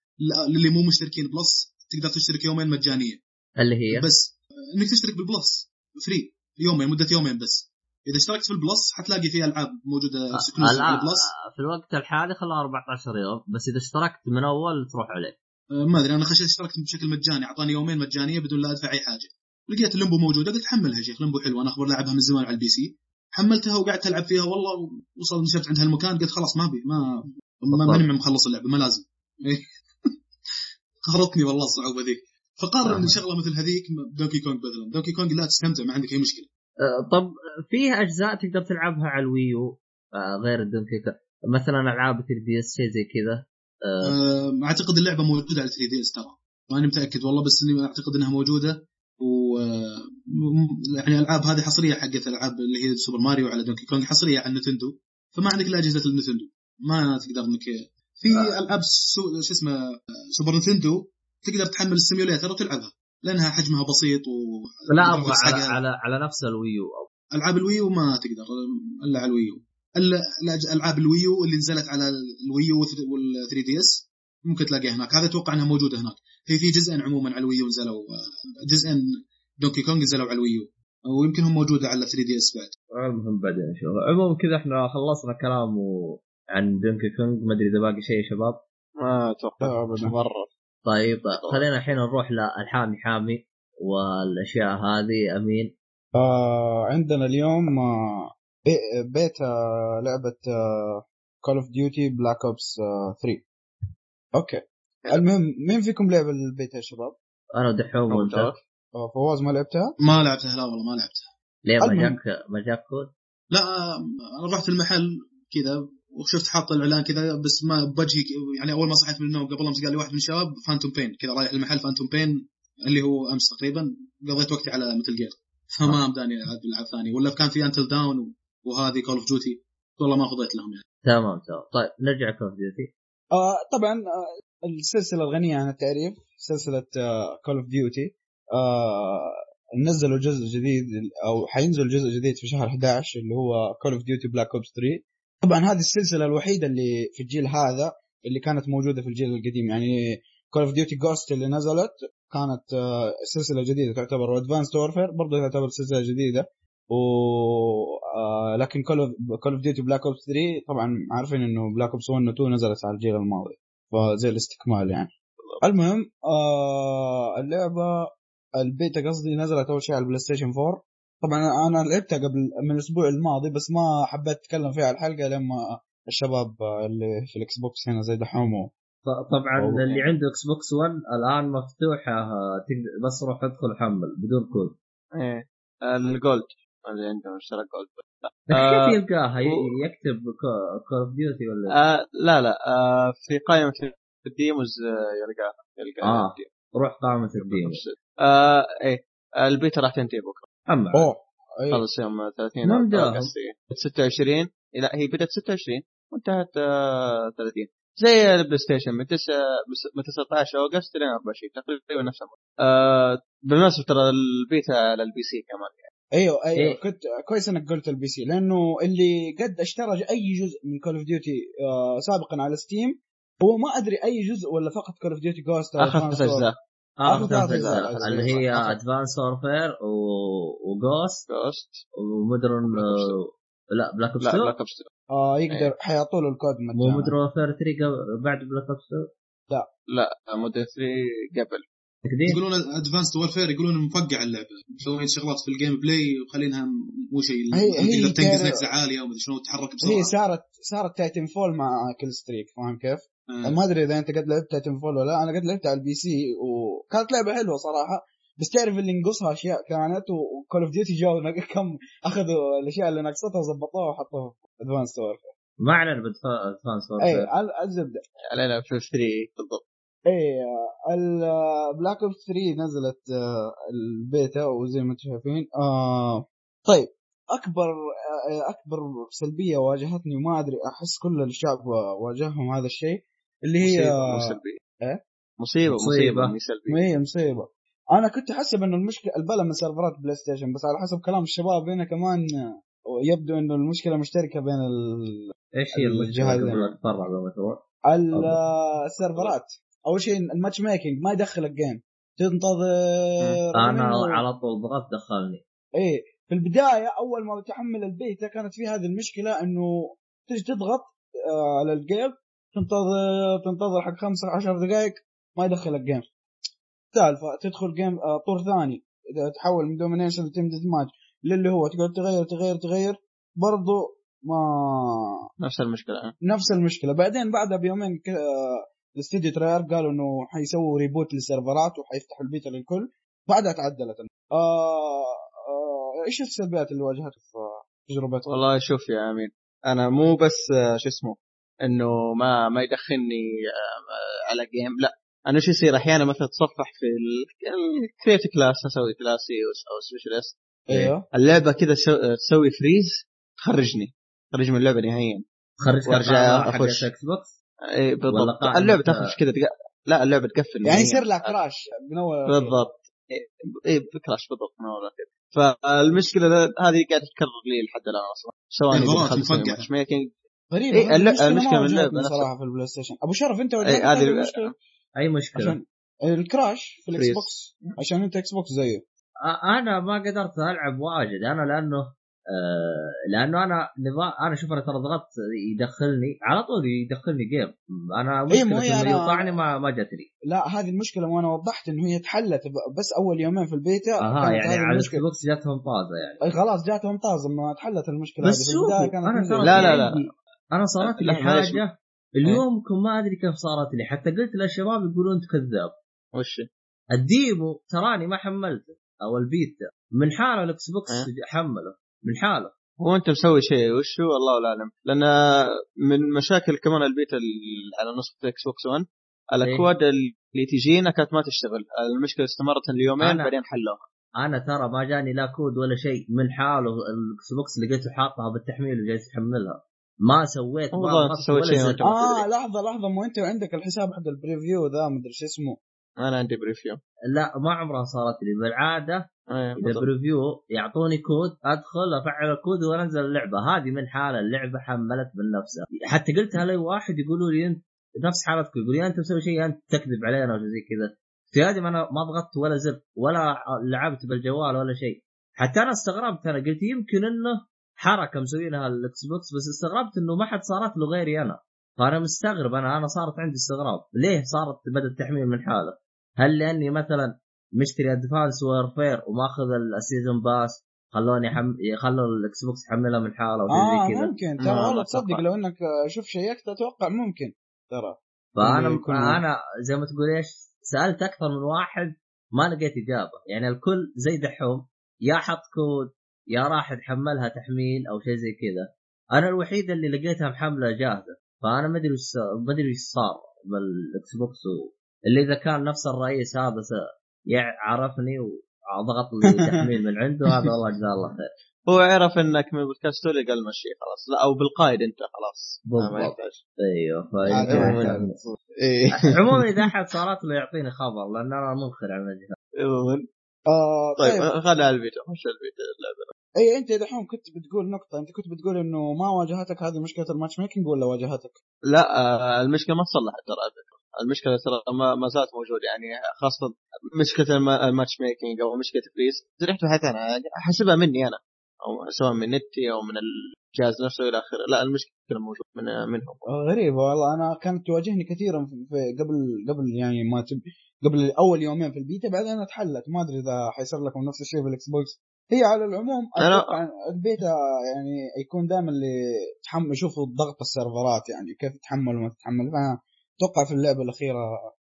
للي مو مشتركين Plus تقدر تشترك يومين مجانية. اللي هي؟ بس إنك تشترك بال Plus free يومين مدة يومين بس. إذا اشتركت في ال Plus حتلاقي فيها ألعاب موجودة exclusive الآن ال Plus في الوقت الحالي خلاها 14 يوم بس إذا اشتركت من أول تروح عليه. آه، ما أدري أنا خشيت اشتركت بشكل مجاني أعطاني يومين مجانية بدون لا أدفع أي حاجة. لقيت ال Limbo موجودة قلت حملها شيخ Limbo حلوة أنا أخبر لعبها من زمان على ال PC. حملتها وقعدت ألعب فيها والله وصل نشبت عند هالمكان قلت خلاص ما أبي ما. ماني مخلص اللعبة ما لازم. إيه. قهرتني والله الصعوبة ذيك فقرر إن آه. شغلة مثل هذيك Donkey Kong مثلا Donkey Kong لا تستمتع ما عندك أي مشكلة. آه، طب فيه أجزاء تقدر تلعبها على ال Wii U؟ آه، غير ال Donkey Kong. مثلا ألعاب 3 DS شيء زي كذا. أعتقد اللعبة موجودة على 3 DS ترى. ماني متأكد والله بس إني أعتقد إنها موجودة. يعني الالعاب هذه حصرية حقت العاب اللي هي Super Mario على Donkey Kong حصرية على Nintendo فما عندك الا اجهزه ال Nintendo ما تقدر انك في ألعاب سو... شو اسمه آه، Super Nintendo تقدر تحمل ال simulator وتلعبها لأنها حجمها بسيط و لا أبغى على على على نفس ال Wii U. ألعاب ال Wii U ما تقدر إلا على ال Wii U. ألعاب ال Wii U اللي نزلت على ال Wii U وال 3 DS ممكن تلاقيها هناك. هذا أتوقع إنها موجودة هناك. هي في جزئين عموما على ال Wii U نزلوا آه، جزئين Donkey Kong نزلوا على ال Wii U. ويمكن هم موجودة على 3 DS بعد المهم بعدين نشوف عموما كذا إحنا خلصنا كلام و... عن Donkey Kong ما أدري إذا باقي شيء يا شباب. ما أتوقع. مرة. طيب خلينا الحين نروح للحامي حامي والأشياء هذه. أمين. آه عندنا اليوم آه بي- بيتا لعبة Call of Duty Black Ops 3 okay. المهم مين فيكم لعب البيتا يا شباب؟ أنا ودحوم وأنت. فواز ما لعبتها؟ ما لعبتها لا والله ما لعبتها. ليه ما. جاك ما جاك كود؟ لا آه، أنا رحت المحل كذا وشفت حاط الإعلان كذا بس ما بوجهي يعني أول ما صحيت من النوم قبل أمس قال لي واحد من الشباب Phantom Pain كذا رايح المحل Phantom Pain اللي هو أمس تقريبا قضيت وقتي على Metal Gear فما أمداني ألعب ألعاب ثانية. ولا كان في Until Dawn وهذه Call of Duty والله ما فضيت لهم يعني. تمام تمام. طيب نرجع Call of Duty آه طبعا آه السلسلة الغنية عن التعريف سلسلة Call of Duty نزلوا جزء جديد أو حينزل جزء جديد في شهر 11 اللي هو Call of Duty Black Ops 3 طبعا هذه السلسلة الوحيدة اللي في الجيل هذا اللي كانت موجودة في الجيل القديم. يعني Call of Duty Ghosts اللي نزلت كانت آه، سلسلة جديدة تعتبر و Advanced Warfare برضه تعتبر سلسلة جديدة. و آه، لكن Call of Duty Black Ops 3 طبعا عارفين إنه Black Ops 1 و 2 نزلت على الجيل الماضي فزي الاستكمال يعني. المهم آه اللعبة البيتا قصدي نزلت أول شيء على ال PlayStation 4 طبعا أنا لعبتها قبل من الأسبوع الماضي بس ما حبيت أتكلم فيها على الحلقة لما الشباب اللي في ال Xbox هنا زي دحوم طبعا أوه. اللي عنده Xbox 1 الآن مفتوحه آه، تقدر بس روح ادخل حمل بدون كود. إيه. ال Gold اللي عندهم اشترى Gold كيف يلقاها يكتب Call of Duty ولا؟ آه لا لا آه في قائمه ال demos آه، يلقاها يلقاها. آه. روح قائمه ال demo آه إيه البيتا راح تنتهي بكرة أما أوه أي. خلص يوم 30 ما أمداهم. قصدي 26 لا هي بدأت 26 وانتهت آه 30 زي ال PlayStation من 9 من 19 August إلى 24 تقريبا نفس الوقت. آه بالمناسبة ترى البيتا على ال PC كمان أيوه أيوه إيه. كنت كويس إنك قلت ال PC لأنه اللي قد اشترى أي جزء من Call of Duty سابقا على Steam هو ما أدري أي جزء ولا فقط Call of Duty Ghosts آخر ثلاث أجزاء. آخر آخر ثلاث. أجزاء. اللي هي. Advanced Warfare و Ghosts Ghosts و Modern لا Black Ops لا 2 Black Ops آه يقدر حيعطوا له الكود مو مجانا. Modern Warfare 3 قبل- بعد Black Ops 2 لا. Modern 3 قبل. يقولون Advanced Warfare يقولون مفقع اللعبة. مسوين شغلات في ال gameplay وخلينها مو شيء هي- هي تنقز نقزه عالية ومدري شلون تتحرك هي بسرعة صارت صارت Titanfall مع kill streak فاهم كيف؟ ما أدري إذا أنت قد لعبت Titanfall ولا لا. أنا قد لعبت على ال PC وكانت لعبة حلوة صراحة. بس تعرف اللي ينقصها أشياء كانت و Call of Duty جو كم أخذوا الأشياء اللي نقصتها وظبطوها وحطوها في Advanced تور ما اعلن ب Advanced اي ال- الزبدة. علينا في 3 بالضبط. اي ال Black Ops 3 نزلت آه، البيتا وزي ما أنتم شايفين. آه طيب أكبر آه، أكبر سلبية واجهتني وما أدري أحس كل الشعب واجههم هذا الشيء. اللي هي مصيبة مو سلبية. إيه؟ مصيبة مصيبة. مصيبه مو سلبية. هي مصيبة. أنا كنت أحسب إنه المشكلة البلا من سيرفرات PlayStation بس على حسب كلام الشباب هنا كمان يبدو إنه المشكلة مشتركة بين ال- إيش هي المشكلة؟ تتفرع بالمشروع؟ السيرفرات أول شيء ال matchmaking ما يدخل ال game. تنتظر أنا على طول ضغطت دخلني. إيه. في البداية أول ما تحمل البيتا كانت في هذه المشكلة إنه تجي تضغط آه على ال game تنتظر تنتظر حق خمسة عشر دقائق ما يدخل ال game سالفة تدخل game آه طور ثاني. إذا تحول من domination ل team deathmatch للي هو تقعد تغير تغير تغير برضو ما نفس المشكلة. نفس المشكلة. بعدين بعدها بيومين ك- آه، الاستديو Treyarch قالوا إنه حيسووا reboot للسيرفرات وحيفتحوا البيتا للكل. بعدها تعدلت. آه آه إيش السلبيات اللي واجهتك في تجربتك؟ والله شوف يا أمين أنا مو بس آه، شو اسمه إنه ما ما يدخلني آه، على game لا أنا شو يصير أحيانا مثلا تصفح في ال create class أسوي class ي أو specialist أيوه. اللعبة كذا سو- تسوي freeze تخرجني. تخرج من اللعبة نهائيا. القناة حق أخش. Xbox اي بالضبط. اللعبة تخرج كذا تق- لا اللعبة تقفل. يعني نهائياً. يصير لها crash من أول. بالضبط. اي ب crash بالضبط من أول. فالمشكلة هذه قاعدة تتكرر لي لحد الآن أصلا. سواء. matchmaking غريب إيه، المشكلة المشكلة ما من نفسها. صراحة في ال PlayStation. أبو شرف أنت إيه، واجهتك هذه هذه ال- المشكلة؟ أي مشكلة؟ عشان ال crash في ال Xbox عشان أنت Xbox زيه أنا ما قدرت ألعب واجد. أنا لأنه آه لأنه أنا نظام أنا شوف أنا ترى ضغطت يدخلني على طول يدخلني game. أنا إيه، مشكلة إنه أنا- يقطعني ما ما جتني لا هذه المشكلة وأنا وضحت إنه هي تحلت ب- بس أول يومين في البيتا أها يعني هذه على الاكس المشكلة. بوكس جاتهم طازة يعني. أي خلاص جات ممتازه ما تحلت المشكلة بس هذه كانت. صارت لا، لي لا، لا. أنا صارت لي. حاجة. اليومكم ما أدري كيف صارت لي. حتى قلت للشباب يقولون أنت كذاب. وش؟ الديمو تراني ما حملته. أو البيتا. من حاله الاكس بوكس أه؟ حمله. من حاله. هو أنت مسوي شيء. وش هو؟ الله اعلم لأن من مشاكل كمان البيتا ال- على نسخه Xbox One الاكواد اللي تجينا كانت ما تشتغل. المشكلة استمرت اليومين أنا- بعدين حلوها. أنا ترى ما جاني لا كود ولا شيء. من حاله ال Xbox لقيته حاطها بالتحميل وجالس يحملها. ما سويت ما سويت شيء. آه لحظة لحظة. مو أنت عندك الحساب حق ال preview ذا مدري شو اسمه. أنا عندي preview لا ما عمرها صارت لي. بالعادة إيه إذا. preview يعطوني كود أدخل أفعل الكود وأنزل اللعبة. هذه من حالة اللعبة حملت من نفسها. حتى قلتها لي واحد يقولوا لي أنت نفس حالتك يقول لي أنت مسوي شيء أنت تكذب علينا ولا زي كذا. في هذه ما أنا ما ضغطت ولا زر ولا لعبت بالجوال ولا شيء. حتى أنا استغربت. أنا قلت يمكن إنه حركة مسوينها ال Xbox بس استغربت إنه ما حد صارت له غيري أنا. فأنا مستغرب أنا أنا صارت عندي استغراب. ليه صارت بدا التحميل من حاله هل لأني مثلا مشتري Advanced Warfare وماخذ ال season pass خلوني حم... خلوا ال Xbox يحملها من حاله أو شيء آه زي كذا؟ ممكن. ترى والله تصدق. لو إنك آه، شوف check ت أتوقع ممكن ترى. فأنا يكون- أنا زي ما تقول إيش سألت أكثر من واحد ما لقيت إجابة. يعني الكل زي دحوم يا حط كود يا راح تحملها تحميل أو شيء زي كذا. أنا الوحيده اللي لقيتها محمله جاهزة فأنا ما أدري وش ما أدري وش صار بال Xbox. و... اللي إذا كان نفس الرئيس هذا عرفني وضغط لي تحميل من عنده هذا والله جزاه الله خير. هو عرف إنك من بودكاست قال مشي خلاص. لا أو بالقائد أنت خلاص. بالضبط. أيوه. عشان- إيه. عموما إذا أحد صارت له يعطيني خبر لأن أنا منخر على الجهاز عموماً. آه طيب طيب خلها على الفيديو خش الفيديو اللعبه إي أنت دحوم كنت بتقول نقطة أنت كنت بتقول إنه ما واجهتك هذه مشكلة ال matchmaking ولا واجهتك؟ لا آه، المشكلة ما تصلحت ترى. المشكلة ترى ما, ما زالت موجودة يعني خاصة مشكلة الم- ال matchmaking أو مشكلة freeze رحت بحثت عنها يعني أحسبها مني أنا أو سواء من نتي أو من الجهاز نفسه إلى آخره. لا المشكلة موجود من منهم. غريب والله. أنا كانت تواجهني كثيرا في قبل قبل يعني ما تب قبل أول يومين في البيتا بعدين اتحلت. ما أدري إذا حيصير لكم نفس الشيء في ال Xbox. هي على العموم أتوقع البيتا يعني يكون دائما اللي تحمل يشوفوا ضغط ال servers ات يعني كيف تتحمل وما تتحمل. فاتوقع في اللعبة الأخيرة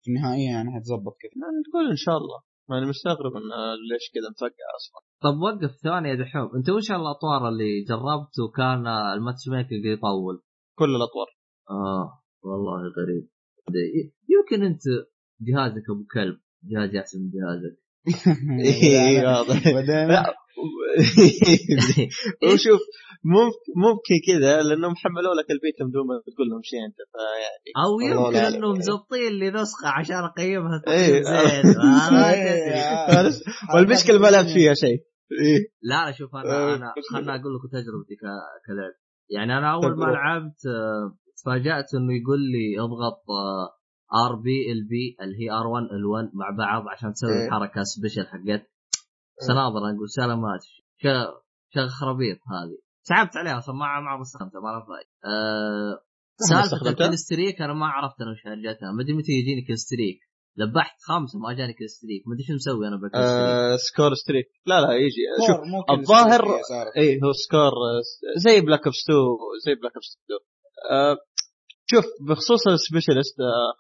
في النهائية يعني حتظبط كذا. نقول إن شاء الله. ما أنا مستغرب إن ليش كذا مفقع أصلا. طب وقف ثواني يا دحوم. أنت وش الأطوار اللي جربت وكان ال matchmaking يطول؟ كل الأطوار. آه والله غريب. يمكن أنت جهازك أبو كلب. جهازي احسن من جهازك. اي واضح. بعدين وشوف ممكن ممكن كذا لأنهم حملوا لك البيت بدون ما تقول لهم شيء أنت فيعني أو يمكن إنهم مزبطين لي نسخة عشان أقيمها إيه. زين آه، ما إيه،. يا- والمشكلة ما لعبت فيها شيء إيه. لا لا شوف أنا آه، أنا خلنا أقول لكم تجربتي كلعب يعني أنا أول ما. لعبت آه، تفاجأت إنه يقول لي اضغط RB LB اللي هي R 1 L 1 مع بعض عشان تسوي إيه. الحركة special حقت سناظر أقول سلامات شغ شغ خرابيط هذه. سحبت عليها أصلا ما ما استخدمتها ما لها فايده أه سالفة استخدمتها؟ ال kill streak أنا ما عرفت أنا وش هرجتها ما أدري متى يجيني kill streak ذبحت خمسه ما جاني kill streak ما أدري شو مسوي أنا بال kill streak آه score streak. لا لا يجي. شوف الظاهر-. اي هو score آه، زي Black Ops 2 زي Black Ops 2 آه شوف بخصوص ال specialist آه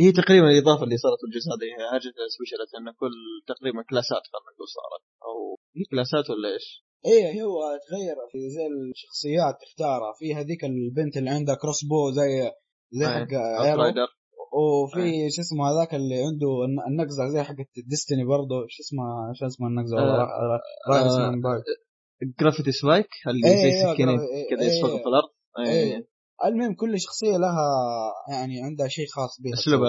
هي تقريبا الإضافة اللي صارت الجزء هذه هي حاجة ال specialist انه كل تقريبا class ات خلينا نقول صارت. أو هي class ات ولا إيش؟ إيه هو تغير في زي الشخصيات تختارها في هذيك البنت اللي عندها crossbow زي زي أي. حق arrow وفي شو اسمه هذاك اللي عنده الن- النقزة زي حقت Destiny برضه شو اسمها شو اسمها النقزة؟ آه، آه،. gravity spike اللي إيه، زي إيه، سكينة إيه، كذا إيه، يسقط في الأرض؟ إيه. إيه. المهم كل شخصية لها يعني عندها شيء خاص بها. اسلوب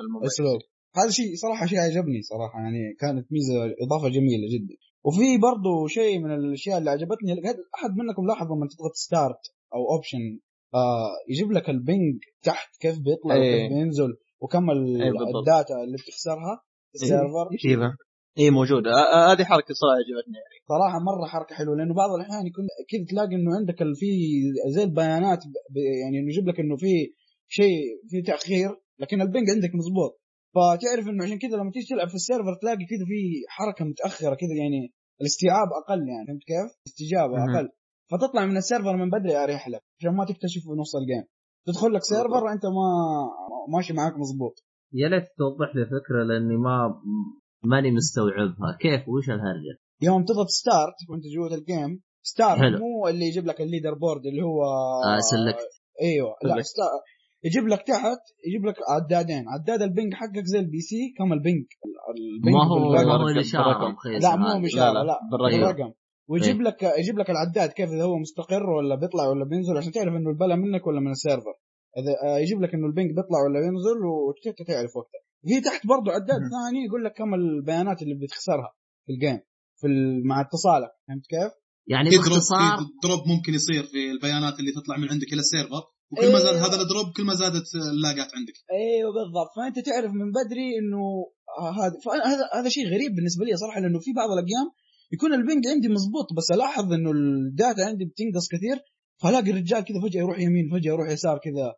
المميز. أسلوب. هذا شيء صراحة شيء عجبني صراحة يعني كانت ميزة إضافة جميلة جدا. وفي برضو شيء من الأشياء اللي عجبتني أحد منكم لاحظ لما تضغط start أو option آه يجيب لك ال ping تحت كيف بيطلع إيه. وكيف بينزل وكم إيه،. ال data اللي بتخسرها؟ في ال server. اي موجود آه، هذه حركة صراحة عجبتني. يعني صراحة مرة حركة حلوة لأنه بعض الأحيان يكون كذا تلاقي إنه عندك في زي البيانات ب- يعني إنه يجيب لك إنه في شيء في تأخير لكن ال ping عندك مزبوط فتعرف إنه عشان كذا لما تيجي تلعب في ال server تلاقي كذا في حركة متأخرة كذا يعني الاستيعاب أقل يعني فهمت كيف؟ استجابة مهم. أقل. فتطلع من ال server من بدري اريح لك عشان ما تكتشف في نص ال game. تدخل لك server أنت ما ماشي معاك مزبوط يا ليت توضح لي فكرة لأني ما ماني مستوعبها كيف وش الهرجة؟ يوم تضغط start وانت جوه ال game start حلو. مو اللي يجيب لك ال leaderboard اللي هو آه select أيوه لا Select. start يجيب لك تحت يجيب لك عدادين عداد ال ping حقك زي ال PC كم ال ping ال ping ما هو هو. الاشاره لا مو. بإشارة لا، لا بالرقم. بالرقم ويجيب إيه. لك يجيب لك العداد كيف إذا هو مستقر ولا بيطلع ولا بينزل عشان تعرف إنه البلا منك ولا من ال server اذا آه، يجيب لك إنه ال ping بيطلع ولا بينزل وانت تعرف وقتها في تحت برضه عداد. ثاني يقول لك كم البيانات اللي بتخسرها في ال game في ال- مع اتصالك فهمت كيف؟ يعني باختصار في drop ممكن يصير في البيانات اللي تطلع من عندك إلى ال server وكل ما زاد إيه. هذا ال drop كل ما زادت ال lag ات عندك أيوه بالضبط فأنت تعرف من بدري إنه هذا فهذا هذا شيء غريب بالنسبة لي صراحة لأنه في بعض الأيام يكون ال ping عندي مزبوط بس ألاحظ إنه ال data عندي بتنقص كثير فألاقي الرجال كذا فجأة يروح يمين فجأة يروح يسار كذا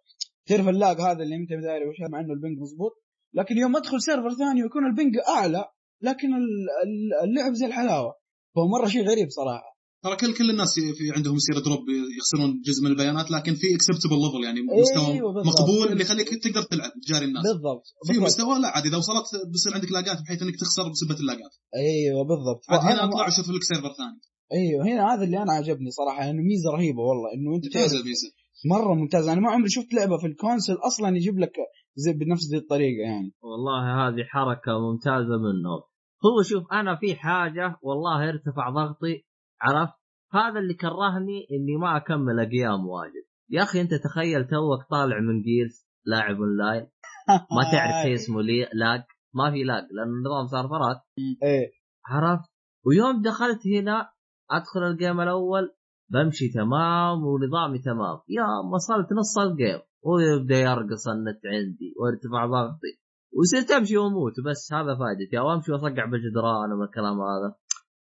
تعرف ال lag هذا اللي أنت مداري وش مع إنه ال ping مزبوط لكن يوم أدخل server ثاني ويكون ال ping أعلى لكن ال- ال- اللعب زي الحلاوة. فمره شيء غريب صراحة. ترى كل كل الناس في عندهم يصير drop يخسرون جزء من البيانات لكن في acceptable level يعني مستوى أيوة. مقبول اللي يخليك تقدر تلعب تجاري الناس. بالضبط. في. مستوى؟ لا عاد إذا وصلت بيصير عندك lag ات بحيث إنك تخسر بسبة ال lag ات. أيوه بالضبط. عاد هنا اطلع وشوف لك server ثاني. أيوه هنا هذا اللي أنا عجبني صراحة. انه يعني ميزة رهيبة والله إنه أنت ممتازة الميزه مرة ممتاز أنا ما عمري شفت لعبة في ال console أصلا يجيب لك زي بنفس ذي الطريقة يعني. والله هذه حركة ممتازة منهم هو شوف أنا في حاجة والله ارتفع ضغطي عرفت؟ هذا اللي كرهني إني ما أكمل أقيام واجد. يا أخي أنت تخيل توك طالع من Gears لاعب أونلاين. ما تعرف شيء اسمه لي لاج. ما في lag لأنه نظام server ات إيه. عرفت؟ ويوم دخلت هنا أدخل ال game الأول بمشي تمام ونظامي تمام. يا وصلت نص ال game. ويبدأ يرقص النت عندي وارتفع ضغطي. وصرت امشي واموت بس هذا فائدتي أو أمشي وأصقع بالجدران ومن الكلام هذا.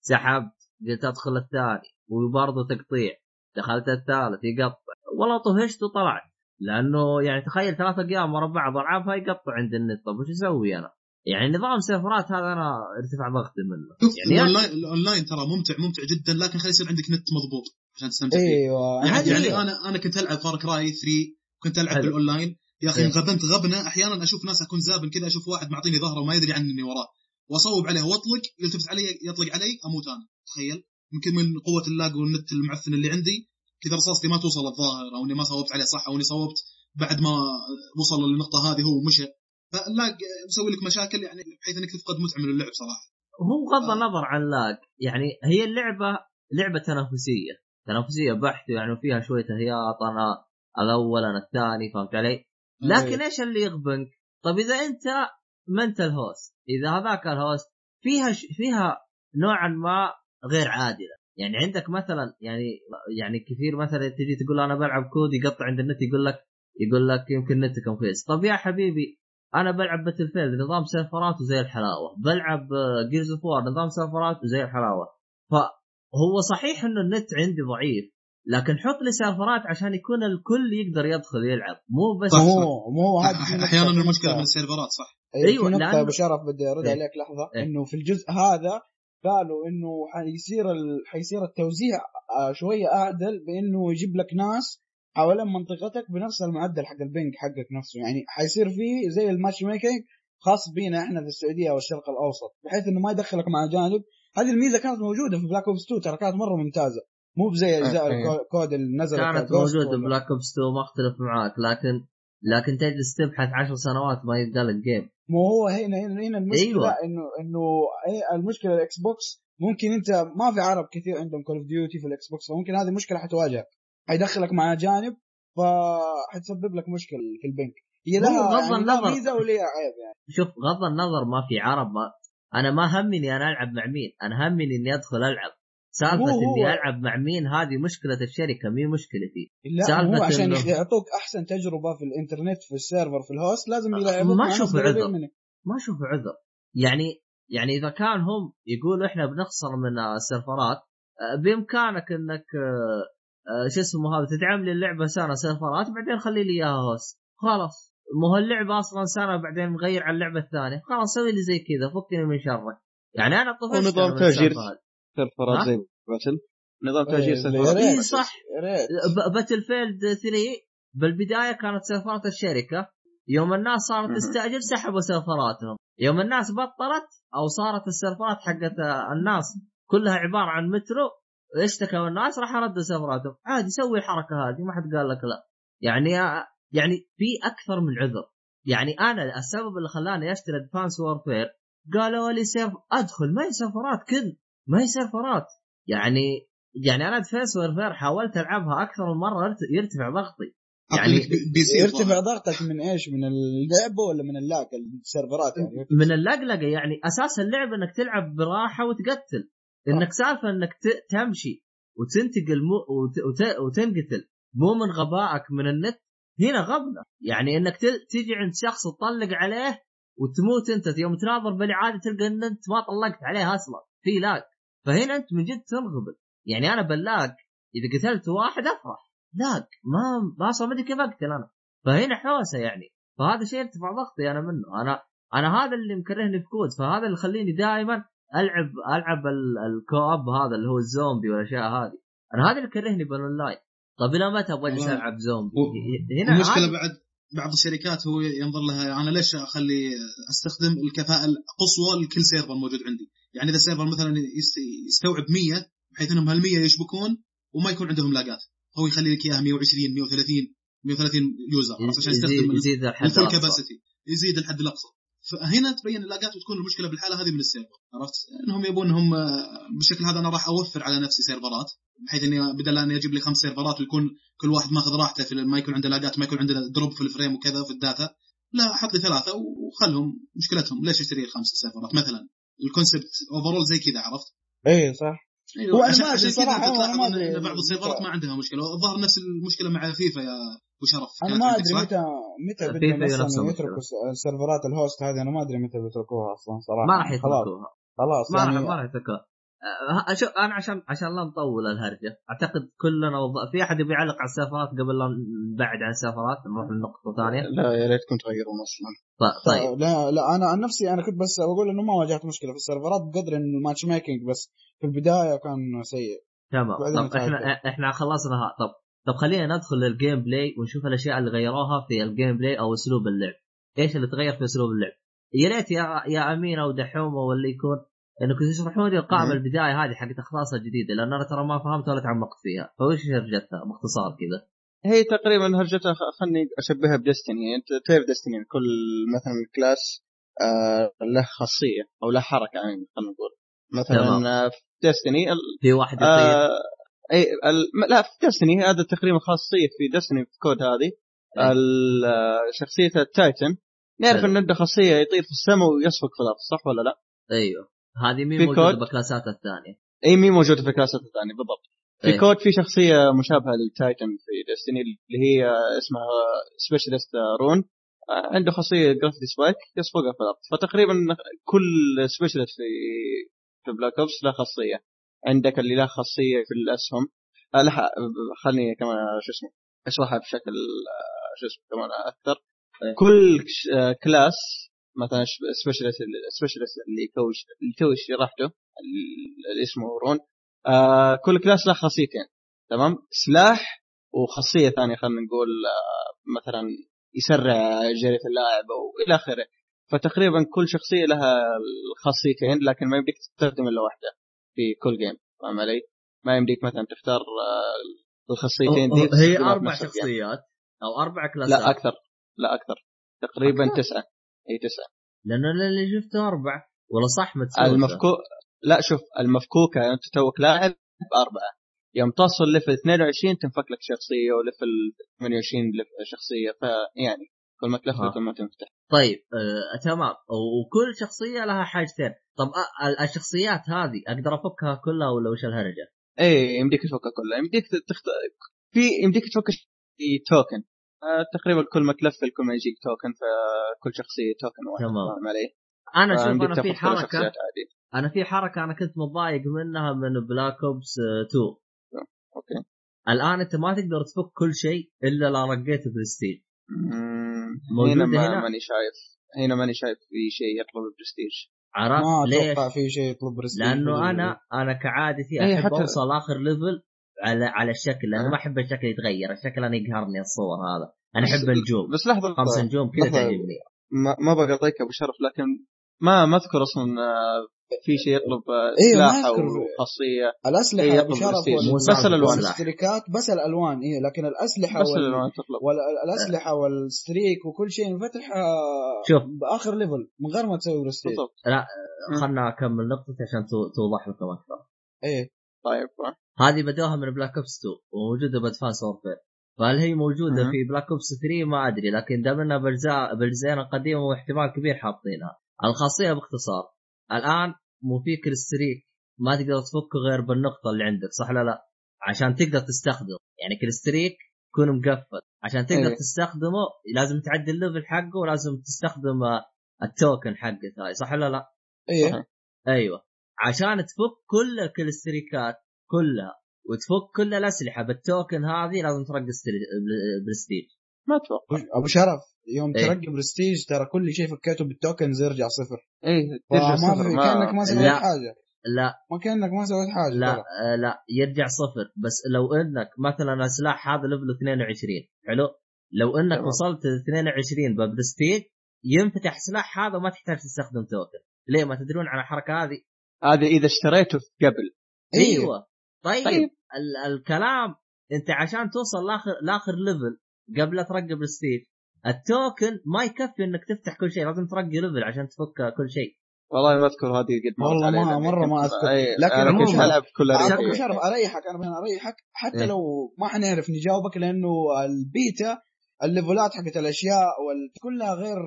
سحبت قلت أدخل الثاني. وبرضه تقطيع. دخلت الثالث يقطع. والله طفشت وطلعت. لأنه يعني تخيل ثلاثة أيام ورا بعض ألعابها يقطع عند النت. طب وش أسوي أنا؟ يعني نظام server ات هذا أنا ارتفع ضغطي منه. شوف يعني الاونلاين الأونلاين ترى ممتع ممتع جدا. لكن خلي يصير عندك نت مضبوط عشان تستمتع فيه. إيوه. يعني, يعني. أنا أنا كنت ألعب Far Cry 3 كنت ألعب. بالأونلاين. يا أخي إيه. انغبنت غبنة. أحيانا أشوف ناس أكون زابن كذا أشوف واحد معطيني ظهره وما يدري عني اني وراه. وأصوب عليه وأطلق يلتفت علي يطلق علي أموت أنا. تخيل. يمكن من قوة ال lag وال net المعفن اللي عندي كذا رصاصتي ما توصل الظاهر أو إني ما صوبت عليه صح أو إني صوبت بعد ما وصل للنقطة هذه هو مشى فال lag مسوي لك مشاكل يعني بحيث إنك تفقد متعة من اللعب صراحة. هو بغض آه. النظر عن lag. يعني هي اللعبة لعبة تنافسية. تنافسية بحت يعني فيها شوية هياط أنا الأول أنا الثاني فهمت علي؟ لكن إيش اللي يغبنك؟ طيب إذا أنت ما أنت ال host إذا هذاك ال host فيها ش... فيها نوعا ما غير عادلة. يعني عندك مثلا يعني يعني كثير مثلا تجي تقول أنا بلعب COD يقطع عند النت يقول لك يقول لك يمكن نتكم كويس طب يا حبيبي أنا بلعب Battlefield نظام سيرفرات وزي الحلاوة. بلعب Gears of نظام سيرفرات وزي الحلاوة. فهو صحيح إنه النت عندي ضعيف لكن حط لي سيرفرات عشان يكون الكل يقدر يدخل يلعب. مو بس مو. مو هذه أحيانا المشكلة من السيرفرات صح. أيوه أيوة، في نقطة لأنه- أبو شرف بدي أرد إيه. عليك لحظة. إيه. إنه في الجزء هذا قالوا إنه حيصير ال... حيصير التوزيع آه، شوية أعدل بإنه يجيب لك ناس حوالين منطقتك بنفس المعدل حق ال ping حقك نفسه. يعني حيصير فيه زي ال matchmaking خاص بينا إحنا في السعودية والشرق الأوسط بحيث إنه ما يدخلك مع اجانب هذه الميزة كانت موجودة في Black Ops 2 ترى كانت مرة ممتازة. مو بزي اجزاء okay. ال COD اللي نزلت كانت موجودة Black Ops 2 ما أختلف معاك لكن لكن تجلس تبحث عشر سنوات ما يلقى لك game مو هو هنا هنا, هنا المشكلة أيوة. انه إنه إيه المشكلة ال Xbox ممكن انت ما في عرب كثير عندهم Call of Duty في ال Xbox فممكن هذه مشكله حتواجهك حيدخلك مع اجانب فحتسبب لك مشكلة في ال ping هي لها يعني لها النظر. ميزه ولها عيب يعني شوف غض النظر ما في عرب ما أنا ما همني أنا ألعب مع مين أنا همني إني أدخل ألعب سالفة هو- هو- اني ألعب مع مين هذه مشكلة الشركة مي مشكلتي لا سالفة هو عشان إنه- يعطوك أحسن تجربة في الإنترنت في ال server في ال host لازم يلعبوك ما قريبين عذر. ما أشوف عذر. يعني يعني إذا كان هم يقولوا إحنا بنخسر من السيرفرات آه، بإمكانك إنك آه، آه، شو اسمه هذا تدعم لي اللعبة سنه سيرفرات بعدين خلي لي إياها host. خلاص. مو هو اللعبه أصلا سنه بعدين مغير على اللعبة الثانية. خلاص سوي لي زي كذا فكني من شرك. يعني أنا طفشت ونظام سيرفرات ها؟ زي Battle. نظام تأجير إيه، سيرفرات. ريت. إيه، صح. يا ريت ب- Battlefield 3 بالبداية كانت سيرفرات الشركة. يوم الناس صارت. تستأجر سحبوا سيرفراتهم. يوم الناس بطلت أو صارت السيرفرات حقت الناس كلها عبارة عن مترو اشتكوا الناس راح ردوا سيرفراتهم. عادي سوي الحركة هذه ما حد قال لك لا. يعني يعني في أكثر من عذر. يعني أنا السبب اللي خلاني أشتري Advanced Warfare قالوا لي server أدخل ما هي سيرفرات كل ما هي سيرفرات يعني يعني أنا Advanced Warfare حاولت ألعبها أكثر من مرة يرت- يرتفع ضغطي. يعني يرتفع ضغطك من إيش؟ من اللعبه ولا من ال lag السيرفرات يعني؟ من اللقلقة. يعني أساس اللعبه إنك تلعب براحة وتقتل. إنك سالفة إنك ت- تمشي وتنتقل مو وت... وت... وتنقتل مو من غبائك من النت. هنا غبنه يعني إنك ت... تجي عند شخص تطلق عليه وتموت أنت. يوم تناظر بالعاده تلقى إن أنت ما طلقت عليه أصلا. في lag. فهنا أنت من جد تنغبن يعني أنا بال lag إذا قتلت واحد أفرح. lag ما ما أصلا ما أدري كيف أقتل أنا. فهنا حوسة يعني. فهذا شيء يرتفع ضغطي أنا منه. أنا أنا هذا اللي مكرهني في COD. فهذا اللي يخليني دائما ألعب ألعب ال- ال co-op هذا اللي هو الزومبي والأشياء هذه. أنا هذا اللي يكرهني بالاونلاين طب إلى متى أبغى أجلس. ألعب زومبي؟ هنا المشكلة بعد بعض الشركات هو ينظر لها أنا ليش أخلي أستخدم الكفاءة القصوى لكل سيرفر موجود عندي؟ يعني إذا ال server مثلا يست- يستوعب 100 بحيث إنهم هال 100 يشبكون وما يكون عندهم لاقات هو يخلي لك إياها 120 130 130 user عشان يستخدم يزيد الحد ال full. capacity يزيد الحد الأقصى. فهنا تبين اللاقات وتكون المشكلة بالحالة هذه من ال server عرفت؟ إنهم يبون إنهم آه، بالشكل هذا أنا راح أوفر على نفسي سيرفرات بحيث إني بدل اني أجيب لي خمس سيرفرات ويكون كل واحد ماخذ راحته في ما يكون عنده لاقات ما يكون عنده drop في ال frame وكذا في ال data لا أحط لي ثلاثة وخلهم. مشكلتهم ليش أشتري خمس سيرفرات مثلا؟ ال concept overall زي كذا عرفت؟ إيه صح. هو عشان, ما هو أنا تلاحظ ما إن بعض السيرفرات متى- ما عندها مشكلة. الظاهر نفس المشكلة مع فيفا يا أبو شرف. أنا ما أدري؟ متى متى المشكلة. يتركوا س- السيرفرات ال host هذه أنا ما أدري متى بيتركوها أصلا صراحة. ما راح خلاص. يتركوها خلاص ما راح يعني ما راح يتركوها. شوف أنا عشان عشان لا نطول الهرجة أعتقد كلنا وض... في أحد يبي يعلق على السيرفرات قبل لا نبعد عن السيرفرات نروح لنقطة ثانية. لا يا ريتكم تغيرون أصلا. طيب. لا لا أنا عن نفسي أنا كنت بس بقول إنه ما واجهت مشكلة في السيرفرات بقدر إنه ال matchmaking بس. في البداية كان سيء. تمام. طب إحنا إحنا خلصنا ها طب طب خلينا ندخل لل gameplay ونشوف الأشياء اللي غيروها في ال gameplay أو أسلوب اللعب. إيش اللي تغير في أسلوب اللعب؟ يا ريت يا يا أمين أو دحوم أو اللي يكون انكم تشرحون لي القائمه مم. البدايه هذه حقت الكلاسات الجديده لأن أنا ترى ما فهمت ولا تعمقت فيها فوش هرجتها باختصار كذا هي تقريبا هرجتها خلني أشبهها ب Destiny أنت تعرف Destiny كل مثلا class آه له خاصية أو له حركة يعني خلينا نقول مثلا تمام. آه، في Destiny في واحد يطير آه إي ال- لا في Destiny هذا تقريبا خاصية في Destiny في COD هذه. ال- آه، شخصيه ال Titan نعرف حلو. إن عنده خاصية يطير في السماء ويسبق في الأرض صح ولا لا؟ أيوه هذه مين في موجودة COD؟ بكلاسات الثانية. إي مي موجودة في الكلاسات الثانية بالضبط. في إيه. كود في شخصية مشابهة لل Titan في Destiny اللي هي اسمها specialist Ruin عنده خاصية Gravity Spikes يسبقها في الأرض. فتقريبا كل specialist في في Black Ops له خاصية. عندك اللي له خاصية في الأسهم. آه لا خلني كمان شو اسمه أشرحها بشكل آه، شو اسمه كمان أكثر. كل آه، class مثلا specialist specialist اللي توش اللي توش شرحته اللي اسمه Ruin آه كل class له خاصيتين تمام سلاح وخاصية ثانية خلينا نقول آه مثلا يسرع جريه اللاعب أو إلى آخره فتقريبا كل شخصية لها الخاصيتين لكن ما يمديك تستخدم إلا واحدة في كل game فاهم علي؟ ما يمديك مثلا تختار آه الخاصيتين دي هي أربع. شخصيات أو أربع كلاسات لا أكثر لا أكثر تقريبا أكثر؟ تسعة إي تسعة. لأن أنا اللي شفته أربع ولا صح متسوسه المفكوك لا شوف المفكوكه أنت توك لاعب باربعه يوم توصل level 22 تنفك لك شخصية و level 28 لف- شخصية فيعني كل ما تلفل ها. كل ما تنفتح. طيب آه تمام. وكل شخصية لها حاجتين طب آه ال- الشخصيات هذه أقدر أفكها كلها ولا وش الهرجة؟ إي يمديك تفكها كلها. يمديك تخت... في يمديك تفك token. آه تقريبا كل ما تلفل كل ما يجيك token فكل شخصيه token واحد. تمام. فاهم علي؟ أنا شوف أنا في حركة. أنا في حركة أنا كنت متضايق منها من Black Ops 2 okay. الآن أنت ما تقدر تفك كل شيء إلا لو رقيت برستيج هنا ما هنا؟ ماني شايف. هنا ماني شايف في شيء يطلب البرستيج عرفت ما ليش؟ أتوقع في شيء يطلب برستيج لأنه أنا أنا كعادتي إيه، أحب حتى- أوصل آخر level على على الشكل. لأنه أه. ما أحب الشكل يتغير. الشكل أنا يقهرني الصور هذا. أنا أحب النجوم بس لحظة. خمس نجوم كذا. تعجبني. ما, ما بقاطعك أبو شرف لكن ما ما أذكر أصلا آه، في شيء يطلب آه، إيه، سلاح أو. خاصيه الأسلحة إيه، إيه يطلب بس الألوان. السلاح. والاشتراكات بس الألوان إيه لكن الأسلحة بس وال... الألوان تطلب. والاسلحه وال streak وكل شيء ينفتح آه، شوف. بآخر level من غير ما تسوي برستيج بالضبط. خلنا أكمل نقطتي عشان تو- توضح لكم أكثر. إيه. طيب. هذه بدوها من Black Ops 2 وموجودة ب Advanced Warfare فهل هي موجودة. في Black Ops 3 ما أدري لكن دام إنها بالاجزاء بالاجزاء القديمه واحتمال كبير حاطينها الخاصية باختصار الآن مو في killstreak ما تقدر تفكه غير بالنقطة اللي عندك صح ولا لا عشان تقدر تستخدمه يعني killstreak يكون مقفل عشان تقدر إيه. تستخدمه لازم تعدل ال level حقه ولازم تستخدم ال token حقه هاي صح ولا لا صحيح. أيوه عشان تفك كل الكلستريكات كلها وتفك كل الأسلحة بال token هذه لازم ترقص برستيج ما أتوقع. ابو شرف يوم إيه. ترقي برستيج ترى كل شيء فكيته بال tokens يرجع صفر. إيه ترجع صفر ما كأنك ما سويت. حاجة. لا. ما كأنك ما سويت حاجة لا ترى. آه لا يرجع صفر. بس لو إنك مثلا السلاح هذا level 22 حلو؟ لو إنك تمام. وصلت 22 ببرستيج ينفتح سلاح هذا وما تحتاج تستخدم token. ليه؟ ما تدرون عن الحركة هذه؟ هذا إذا اشتريته قبل إيه. أيوه طيب, طيب. ال- الكلام أنت عشان توصل لآخر لآخر level قبل لا ترقي prestige ال token ما يكفي إنك تفتح كل شيء لازم ترقي level عشان تفك كل شيء والله ما أذكر هذه قد مرت والله ما- مرة ما أذكر. أي، لكن أنا كنت عموماً- ألعب كل ريت شرف أريحك أنا بين أريحك حتى إيه. لو ما حنعرف نجاوبك لأنه البيتا الليفلات حقت الأشياء وال... كلها غير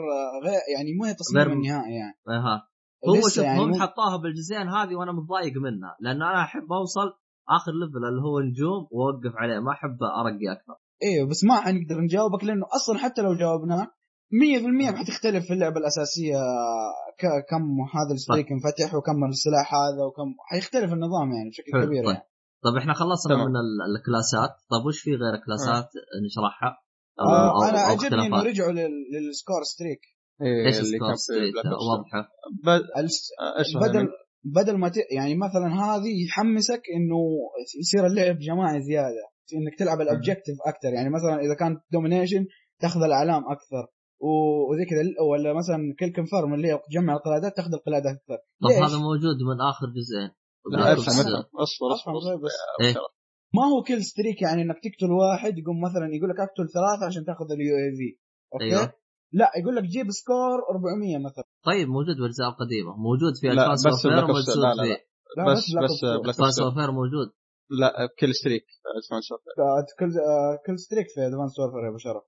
غير يعني ما هي تصميم غير- النهائي يعني أها هو شوف يعني هم حطوها بالجزئين هذه وأنا متضايق منها لأن أنا أحب أوصل آخر level اللي هو نجوم وأوقف عليه ما أحب أرقي أكثر إيه بس ما حنقدر نجاوبك لأنه أصلا حتى لو جاوبناه 100% حتختلف في اللعبة الأساسية ك- كم هذا ال streak انفتح وكم السلاح هذا وكم حيختلف النظام يعني بشكل حلو، كبير طيب. يعني طيب إحنا خلصنا تمام. من ال- الكلاسات طيب وش في غير كلاسات نشرحها؟ أو آه أو أنا أو عجبني إنه؟ رجعوا لل- لل score streak إيش streak Black Ops. واضحة. بدل. بدل ما ت... يعني مثلا هذه يحمسك إنه يصير اللعب جماعي زيادة إنك تلعب ال objective أكثر يعني مثلا إذا كانت domination تاخذ الأعلام أكثر وزي كذا ولا مثلا Kill Confirmed اللي هي تجمع القلادات تاخذ القلادة أكثر. طب؟ هذا موجود من آخر جزئين. لا لا، أفهم بس- أفهم. أصبر أصبر طيب بس إيه؟ ما هو كل streak يعني إنك تقتل واحد يقوم مثلا يقول لك أقتل ثلاثة عشان تاخذ ال UAV okay؟ أيوة. لا يقول لك جيب score 400 مثلا. طيب موجود بالاجزاء القديمه موجود في لا، Advanced بس Warfare Black Ops- وموجود لا، لا، في لا. لا بس بس Ops 2. Black Ops Advanced Warfare موجود. لا kill streak. Advanced آه، كل آه، kill streak في Advanced Warfare يا أبو شرف.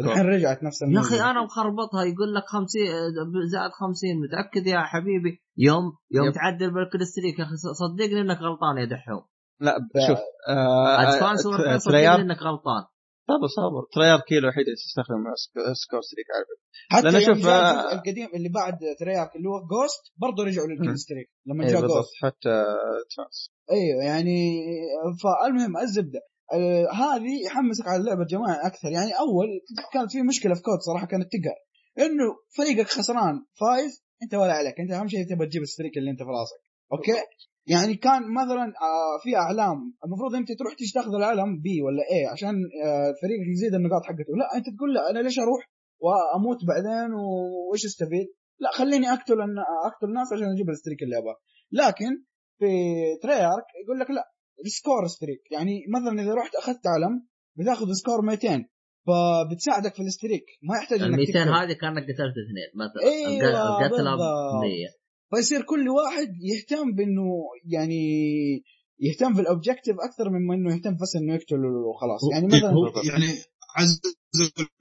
الحين رجعت نفس يا. أخي أنا مخربطها. يقول لك 50 زائد 50 متأكد يا حبيبي؟ يوم يوم yep. تعدل بال killstreak يا أخي صدقني إنك غلطان يا دحوم. لا شوف آه، Advanced Warfare آه، صدقني إنك غلطان. صبر صبر. Treyarch هو الوحيد اللي تستخدم سك- score streak عارف حتى يوم شوف، آه، القديم اللي بعد Treyarch اللي هو Ghosts برضه رجعوا لل kill. streak لما اي جاء Ghosts حتى Advanced أيوه يعني فالمهم الزبدة. آه هذه يحمسك على اللعبة جماعي أكثر. يعني أول كانت في مشكلة في Call of Duty صراحة كانت تقهر. إنه فريقك خسران فايز أنت ولا عليك. أنت أهم شيء تبغى تجيب ال streak اللي أنت في راسك. أوكي؟ يعني كان مثلا آه في أعلام المفروض أنت تروح تيجي تاخذ العلم بي ولا إيه عشان آه فريقك يزيد النقاط حقته. لا أنت تقول لا أنا ليش أروح وأموت بعدين وإيش أستفيد؟ لا خليني أقتل أقتل الناس عشان أجيب ال streak اللي أبغاه. لكن في Treyarch يقول لك لا score streak. يعني مثلا إذا رحت أخذت علم بتاخذ score 200 فبتساعدك في ال streak. ما يحتاج ال إنك 200 تقتل. هذه كأنك قتلت اثنين مثلا. بالضبط. 100 فيصير كل واحد يهتم بأنه يعني يهتم في ال objective أكثر مما إنه يهتم بس إنه يقتل وخلاص. يعني مثلا يعني عزز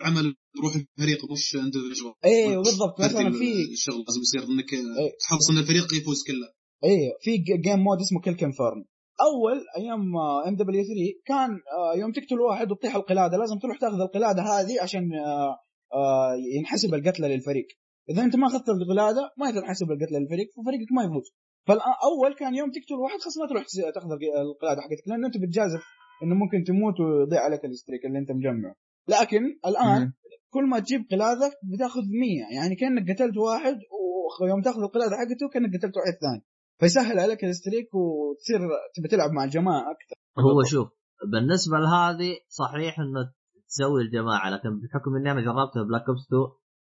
العمل بروح الفريق مش اندفجوال أيوه بالضبط. مثلا في الشغل لازم يصير إنك إيه. تحرص إن الفريق يفوز كله. أيوه في game mode اسمه Kill Confirmed أول أيام MW3 كان آه، يوم تقتل واحد وتطيح القلادة لازم تروح تأخذ القلادة هذه عشان آه، آه، ينحسب القتلة للفريق. إذا أنت ما أخذت القلاده ما تنحسب القتله للفريق ففريقك ما يفوز. فالأول كان يوم تقتل واحد خلاص ما تروح تأخذ القلاده حقتك لأنه أنت بتجازف إنه ممكن تموت ويضيع عليك ال streak اللي أنت مجمعه. لكن الآن. كل ما تجيب قلاده بتأخذ 100 يعني كأنك قتلت واحد ويوم تأخذ القلاده حقته كأنك قتلت واحد ثاني. فيسهل عليك ال streak وتصير تبي تلعب مع الجماعة أكثر. هو شوف بالنسبة لهذه صحيح إنه تسوي الجماعة لكن بحكم إني أنا جربتها Black Ops 2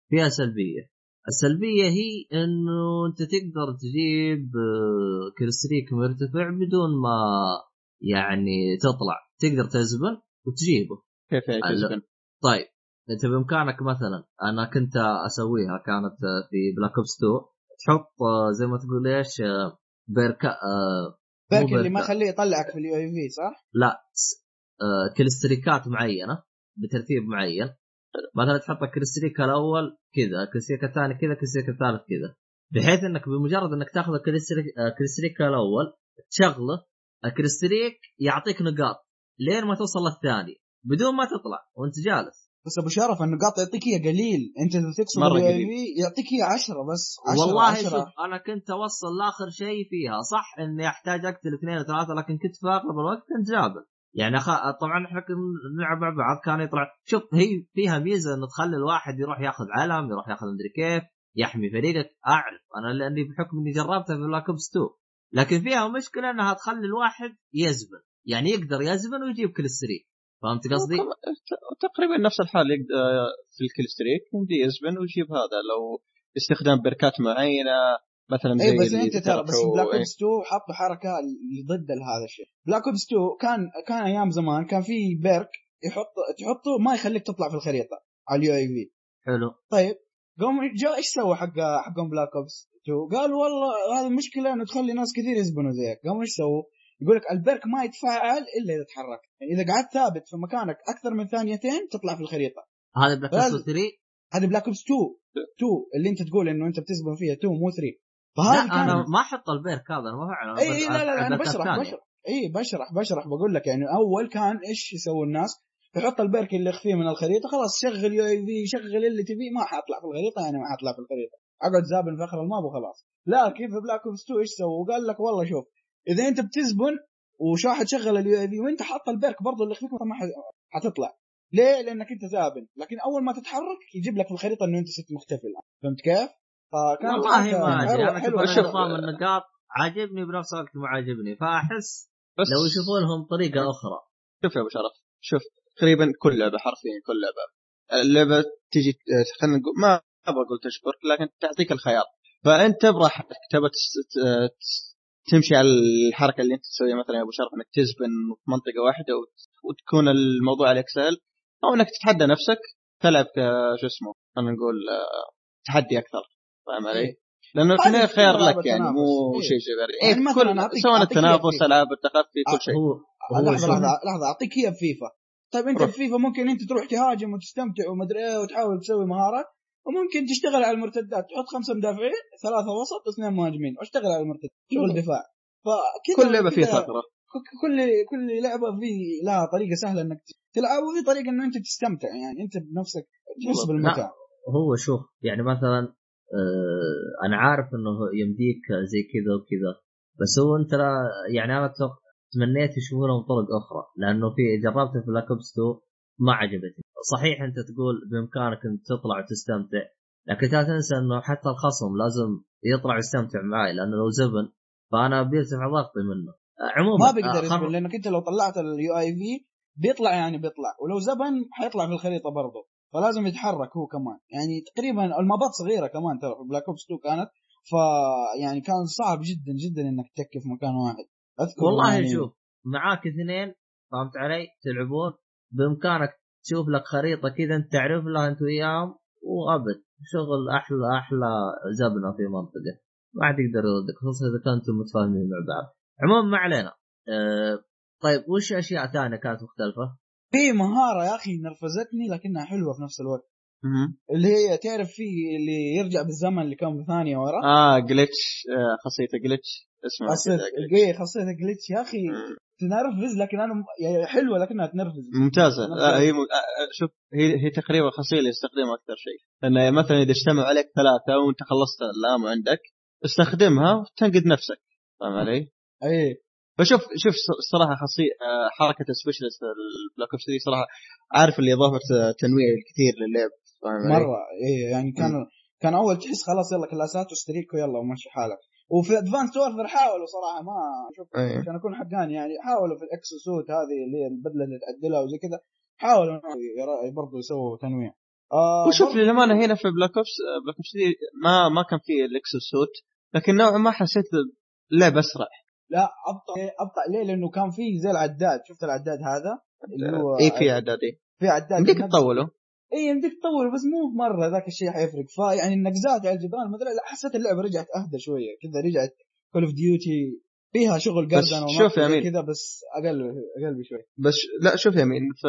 فيها سلبية. السلبية هي إنه أنت تقدر تجيب آه، kill streak مرتفع بدون ما يعني تطلع تقدر تزبن وتجيبه كيف يعني تزبن؟ طيب أنت بإمكانك مثلا أنا كنت أسويها كانت في Black Ops 2 تحط آه، زي ما تقول إيش آه، perk اللي ما. يخليه يطلعك في ال UAV صح؟ لا kill streakات معينة بترتيب معين مثلا تحط ال kill streak الأول كذا ال kill streak الثاني كذا ال kill streak الثالث كذا. بحيث إنك بمجرد إنك تأخذ ال kill streak آه، الأول تشغله ال kill streak يعطيك نقاط. لين ما توصل للثاني. بدون ما تطلع وأنت جالس. بس أبو شرف النقاط يعطيك إياها قليل. انت اذا تقصد اي قليل. يعطيك إياها 10 بس. 10 والله 10 شوف أنا كنت أوصل لآخر شيء فيها. صح إني أحتاج أقتل اثنين وثلاثة لكن كنت في اغلب الوقت كنت جابر. يعني أخ... طبعا إحنا كنا نلعب مع بعض كان يطلع شوف هي فيها ميزة إنه تخلي الواحد يروح ياخذ علم يروح ياخذ مدري كيف يحمي فريقك. أعرف أنا لأني بحكم إني جربتها في Black Ops 2 لكن فيها مشكلة إنها تخلي الواحد يزبن يعني يقدر يزبن ويجيب kill streak فهمت قصدي؟ تقريبا نفس الحال يقد- آه، في ال kill streak يزبن ويجيب هذا. لو استخدام perkات معينة مثلا زي اي بس أنت ترى بس بلاك إيه. اوبس 2 حطوا حركة ضد هذا الشيء. Black Ops 2 كان كان أيام زمان كان في perk يحط تحطه ما يخليك تطلع في الخريطة على ال UAV حلو. طيب قام جاء إيش سوى حق حقهم Black Ops 2 قال والله هذه المشكلة إنه تخلي ناس كثير يزبنوا زيك. قاموا إيش سووا؟ يقول لك ال perk ما يتفاعل إلا إذا تحركت. يعني إذا قعدت ثابت في مكانك أكثر من ثانيتين تطلع في الخريطة. هذا بلاك. اوبس 3 هذه Black Ops 2 2 اللي أنت تقول إنه أنت بتزبن فيها 2 مو 3 فهذه لا أنا ما أحط ال perk هذا أنا ما فعلا إي إي لا لا, لا أنا بشرح. بشرح إي بشرح بشرح بقول لك يعني أول كان إيش يسوي الناس؟ يحط ال perk اللي يخفيه من الخريطة خلاص شغل UAV شغل اللي تبيه ما حاطلع في الخريطة يعني ما حاطلع في الخريطة أقعد زابن في آخر ال map وخلاص لكن في Black Ops 2 إيش سووا؟ قال لك والله شوف إذا أنت بتزبن وش احد شغل ال UAV وأنت حاط ال perk برضه اللي يخفيك ما حتطلع ليه؟ لأنك أنت زابن لكن أول ما تتحرك يجيب لك في الخريطة إنه أنت ست مختفي الآن فهمت كيف؟ فكان والله ما أدري. أنا شوف- نظام النقاط عاجبني بنفس الوقت ما عاجبني. فأحس بس لو يشوفون لهم طريقه أخرى. شوف يا أبو شرف. شوف. تقريبا كل لعبة حرفيا كل لعبة. اللعبة تجي خلينا نقول ما ما بقول تشكرك لكن تعطيك الخيار. فأنت براحتك تبى تمشي على الحركة اللي أنت تسويها مثلا يا أبو شرف إنك تزبن في منطقة واحدة وت- وتكون الموضوع عليك سهل أو إنك تتحدى نفسك تلعب ك- شو اسمه خلينا نقول آه، تحدي أكثر. فاهم علي؟ إيه. لأنه في النهايه خيار لك يعني مو. شيء شيء غير يعني إيه مثلاً كل سواء التنافس فيفا. ألعاب التخفي كل شيء لحظة لحظة لحظة أعطيك هي بفيفا طيب أنت روح. بفيفا ممكن أنت تروح تهاجم وتستمتع ومدري إيه وتحاول تسوي مهارة وممكن تشتغل على المرتدات تحط خمسة مدافعين ثلاثة وسط واثنين مهاجمين واشتغل على المرتدات شغل دفاع فكذا كل لعبة فيها ثغره كل كل لعبة في لها طريقة سهلة إنك تلعب وفي طريقة إنه أنت تستمتع يعني أنت بنفسك تحس بالمتعة هو شوف يعني مثلا أنا عارف إنه يمديك زي كذا وكذا بس هو أنت لا يعني أنا تمنيت يشوفون لهم طرق أخرى لأنه في جربت في Black Ops 2 ما عجبتني. صحيح أنت تقول بإمكانك انك تطلع وتستمتع لكن لا تنسى إنه حتى الخصم لازم يطلع يستمتع معي لأنه لو زبن فأنا بيرتفع ضغطي منه. آه، عموما ما بيقدر آه، يزبن لأنك أنت لو طلعت ال UAV بيطلع يعني بيطلع ولو زبن حيطلع في الخريطة برضه فلازم يتحرك هو كمان. يعني تقريبا ال mapات صغيرة كمان ترى في Black Ops 2 كانت فيعني كان صعب جدا جدا إنك تتكي في مكان واحد. أذكر والله يعني شوف معاك اثنين فهمت علي؟ تلعبون. بإمكانك تشوف لك خريطة كذا أنت تعرف لها أنت وياهم وابد شغل أحلى أحلى زبنه في منطقة. ما حد يقدر يردك خصوصا إذا كنتم متفاهمين مع بعض. عموما ما علينا. أه طيب وش أشياء ثانية كانت مختلفة؟ في مهارة يا أخي نرفزتني لكنها حلوة في نفس الوقت. اللي هي تعرف في اللي يرجع بالزمن اللي كان بثانية ورا. آه جلتش آه خاصيته جلتش اسمه. إيه، خاصية جلتش يا أخي. تنرفز لكن أنا يعني حلوة لكنها تنرفز. ممتازة. لا فاهم. هي م... آه، آه، شوف هي هي تقريبا الخاصيه اللي يستخدمها أكثر شيء. لأن مثلا إذا اجتمعوا عليك ثلاثة وأنت خلصت الامو عندك استخدمها وتنقذ نفسك. فاهم علي؟ إيه. فشوف شوف الصراحه خاصيه آه، حركة ال specialist ال Black Ops 3 صراحة عارف اللي اضافت تنويع كثير للعب؟ مرة إيه يعني كان كان أول تحس خلاص يلا classات و streak ويلا ومشي حالك وفي Advanced Warfare حاولوا صراحة ما شوف إيه. عشان اكون حقاني يعني حاولوا في ال exo suit هذه اللي هي البدلة اللي تعدلها وزي كذا حاولوا برضه يسووا تنويع آه وشوف للأمانة هنا في Black Ops Black Ops 3 ما ما كان في ال exo suit لكن نوعا ما حسيت اللعب أسرع لا أبطأ أبطأ ليه؟ لأنه كان في زي العداد. شفت العداد هذا؟ اللي هو اي في اعدادي في عداد. يمديك تطوله. اي يمديك تطول بس مو مرة ذاك الشيء حيفرق. فيعني النقزات على الجدران ما أدري لا حسيت اللعبة رجعت أهدى شوية. كذا رجعت Call of Duty فيها شغل قردنه شوف يا. كذا بس أقل أقل بشوي. بس لا شوف يا أمين في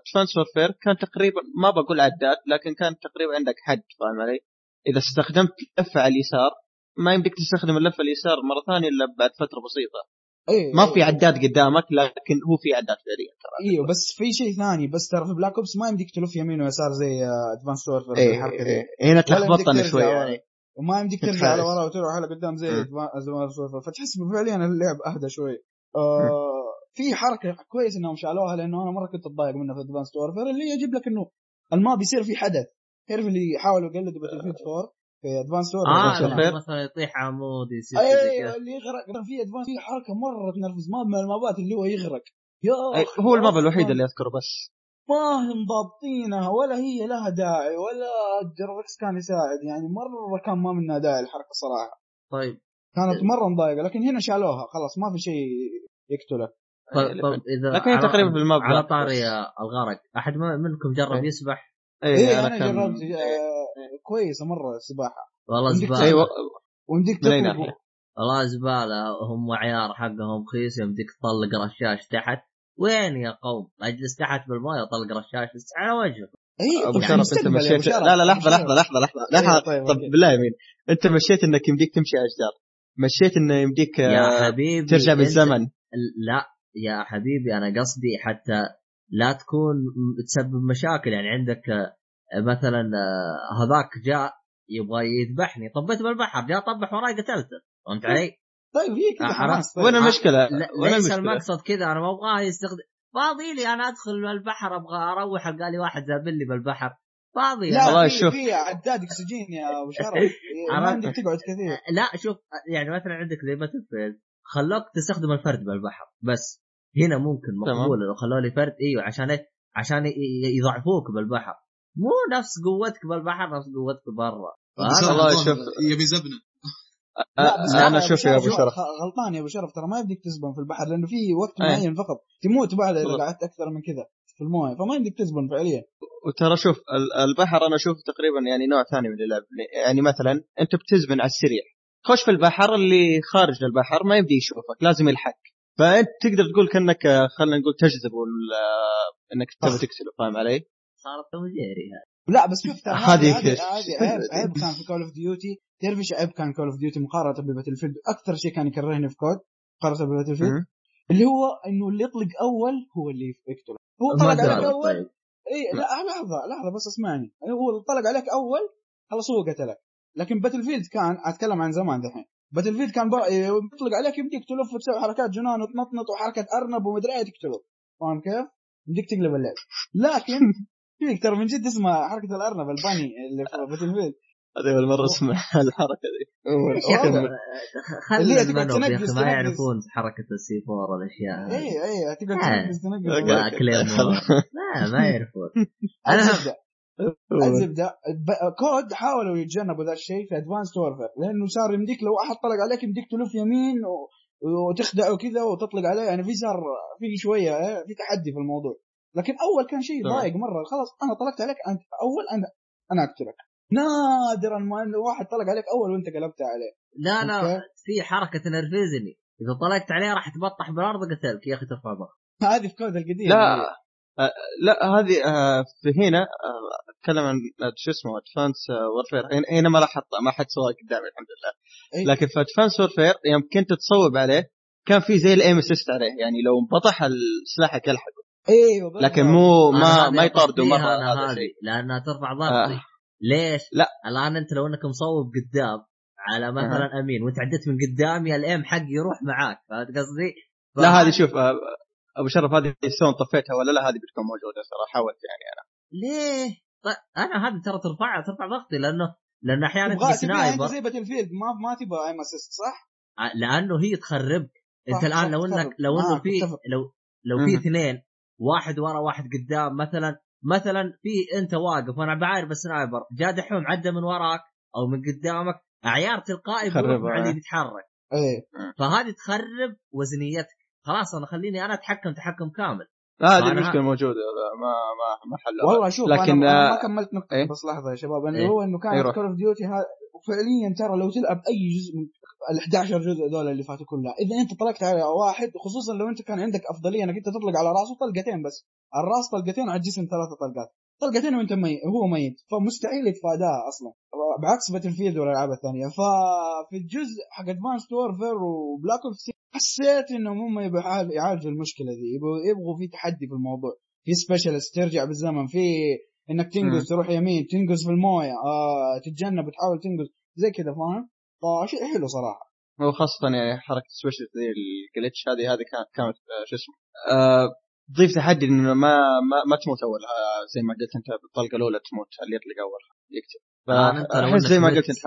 Advanced Warfare كان تقريبا ما بقول عداد لكن كان تقريبا عندك حد فاهم علي؟ إذا استخدمت لفه على اليسار ما يمديك تستخدم اللفة اليسار مرة ثانية إلا بعد فترة بسيطة. اي ما في عداد قدامك لكن هو في عداد فعليا ترى. أيوه بس في شيء ثاني بس ترى في Black Ops ما يمديك تلف يمين ويسار زي Advanced Warfare إيه الحركة دي. إيه هنا ترجع شوي. يعني وما يمديك ترجع على. ورا وتروح على قدام زي. Advanced Warfare فتحس فعليا اللعب أهدى شوي. آه في حركة كويس إنهم شالوها لأنه أنا مرة كنت أتضايق منها في Advanced Warfare اللي يجيب لك إنه ال map يصير في حدث. تعرف اللي يحاولوا يقلدوا Battlefield 4 في Advanced Warfare آه مثلا يطيح عمود يصير أيوه اللي يغرق. كان في Advanced في حركة مرة تنرفز map من المابات اللي هو يغرق. يا هو ال map الوحيد اللي أذكره بس. ما هم ضابطينها ولا هي لها داعي ولا جركس كان يساعد. يعني مرة كان ما منها داعي الحركة صراحة. طيب. كانت مرة مضايقة لكن هنا شالوها. خلاص ما في شيء يقتلك طيب, طيب إذا لكن تقريبا في الماب على طاري. الغرق أحد ما- منكم جرب إيه. يسبح؟ اي إيه أنا أنا كان جربت آه، كويسة مرة السباحه والله زباله ويمديك من أي تطلب ناحية؟ والله زباله هم عيار حقهم خيس يمديك تطلق رشاش تحت. وين يا قوم؟ أجلس تحت بالمويه أطلق رشاش بس على وجهك. اي أبو طب شرف أنت يا مشيت. لا لا لحظة. لحظة لحظه لحظة لحظة. إيه، طيب، طب أوكي. بالله يمين أنت مشيت إنك يمديك تمشي أشجار. مشيت إنه يمديك يا آه، حبيبي ترجع بالزمن. لا يا حبيبي أنا قصدي حتى لا تكون تسبب مشاكل يعني عندك آه، مثلا آه، هذاك جاء يبغى يذبحني طبيت بالبحر جاء طبح وراي قتلته فهمت علي؟ طيب هي كذا حماس طيب. وين المشكلة؟ ليس المشكلة؟ المقصد كذا أنا ما أبغاه يستخدم فاضي لي أنا أدخل البحر أبغى أروح قال لي واحد زابل لي بالبحر فاضي لا والله في شوف. في عداد أكسجين يا أبو شرف ما. عندك تقعد كثير لا شوف يعني مثلا عندك زي باتل فيلد خلوك تستخدم الفرد بالبحر بس هنا ممكن تمام. مقبول لو خلوا لي فرد إيوه عشان إيه؟ عشان يضعفوك بالبحر. مو نفس قوتك بالبحر نفس قوتك برا. والله الظاهر شوف. يبي زبنة. أنا شوف يا أبو شرف. غلطان يا أبو شرف. ترى ما يبديك تزبن في البحر لأنه في وقت أيه. معين فقط. تموت بعد إذا. قعدت أكثر من كذا في الموية. فما يمديك تزبن فعليا. وترى شوف ال- البحر أنا أشوف تقريبا يعني نوع ثاني من اللعب. يعني مثلا أنت بتزبن على السريع. خش في البحر اللي خارج البحر ما يبدي يشوفك لازم يلحق. فأنت تقدر تقول كأنك آه، خلينا نقول تجذب آه، إنك تبي تقتله فاهم علي؟ صارت Tom Jerry هذه. لا بس شوف ترى هذه عيب عيب كان في Call of Duty تعرف إيش عيب كان Call of Duty مقارنة ب Battlefield أكثر شيء كان يكرهني في COD مقارنة ب Battlefield. اللي هو إنه اللي يطلق أول هو اللي يقتله. هو طلق عليك أول؟ طيب. إي لا لحظة لحظة بس اسمعني. هو اللي طلق عليك أول خلاص هو قتلك. لكن Battlefield كان أتكلم عن زمان دحين. Battlefield كان بقى- يطلق عليك يمديك تلف وتسوي حركات جنان وتنطنط وحركه أرنب ومدري إيه تقتله فاهم كيف؟ يمديك تقلب اللعب لكن فيك ترى من جد اسمها حركة الأرنب الباني اللي في Battlefield هذه أول مرة أسمع الحركة. خلي اللي هي تقعد تنقز- ما. يعرفون حركة ال C4 والأشياء هذه. اي اي تقعد. تنقز تنقز. لا ما يعرفون المهم الزبدة. الزبده COD حاولوا يتجنبوا ذا الشيء في Advanced Warfare لأنه صار يمديك لو أحد طلق عليك يمديك تلف يمين و... وتخدعه كذا وتطلق عليه يعني في صار في شوية إيه، في تحدي في الموضوع. لكن أول كان شيء. ضايق مرة خلاص أنا طلقت عليك أنت أول أنا أنا أقتلك. نادرا ما إنه واحد طلق عليك أول وأنت قلبت عليه. لا لا. في حركة تنرفزني. إذا طلقت عليه راح تبطح بالأرض قتلك يا أخي ترفع ضغط هذه في COD القديم. لا. آه، لا هذه آه، في هنا آه، أتكلم عن آه، شو اسمه Advanced Warfare هنا- هنا ما راح ما حد سواها قدامي الحمد لله إيه. لكن في Advanced Warfare يوم كنت تصوب عليه كان في زي ال aim assist عليه يعني لو انبطح سلاحك يلحقه أيوه. لكن مو ما ما يطاردوا مرة هذا هذه شيء لأنها ترفع آه. ضغطي ليش؟ لا. الآن أنت لو أنك مصوب قدام على مثلا أمين وأنت عديت من قدامي ال aim حق يروح معاك فهمت قصدي؟ لا هذه شوف آه، أبو شرف هذه سواء طفيتها ولا لا هذه بتكون موجودة صراحة حاولت يعني أنا ليه؟ طيب أنا هذه ترى ترفع ترفع ضغطي لأنه لأن أحيانا تبغى تجي sniper زي Battlefield ما ما تبغى aim assist صح؟ لأنه هي تخربك أنت الآن لو إنك. لو إنه معك، في. لو لو في. اثنين واحد ورا واحد قدام مثلا مثلا في أنت واقف وأنا بعاير بال sniper جاء دحوم عدى من وراك أو من قدامك عيار تلقائي بيروح اللي بيتحرك إيه فهذه تخرب وزنيتك خلاص أنا خليني أنا أتحكم تحكم كامل. لا هذه فأنا- المشكلة موجودة ما ما ما حلوها والله شوف لكن، أنا آه، ما كملت نقطة إيه؟ بس لحظة يا شباب. أنه إيه؟ هو إنه كانت أيوة. Call of Duty فعليا ترى لو تلعب أي جزء من ال 11 جزء دول اللي فاتوا كلها إذا أنت طلقت على واحد خصوصا لو أنت كان عندك أفضلية إنك أنت تطلق على رأسه طلقتين بس. الراس طلقتين وعلى الجسم ثلاثة طلقات. طلقتين وأنت ميت هو ميت. فمستحيل يتفاداها أصلا. بعكس Battlefield والألعاب الثانية. ففي الجزء حق Advanced Warfare و Black Ops حسيت انهم هم يبغوا يعال- يعالجوا المشكلة دي يبغوا يبغوا في تحدي في الموضوع. في specialist ترجع بالزمن. في إنك تنقز. تروح يمين تنقز في الموية. آه تتجنب وتحاول تنقز. زي كذا فاهم؟ فشيء حلو صراحة. هو خاصة يعني حركة سبيشل زي الجلتش هذه هذه كانت كانت آه، شو اسمه؟ آه، تضيف تحدي إنه ما ما, ما تموت اول آه، زي ما قلت أنت بالطلقة الأولى تموت اللي يطلق الآن أنت لو فأحس زي ما قلت أنت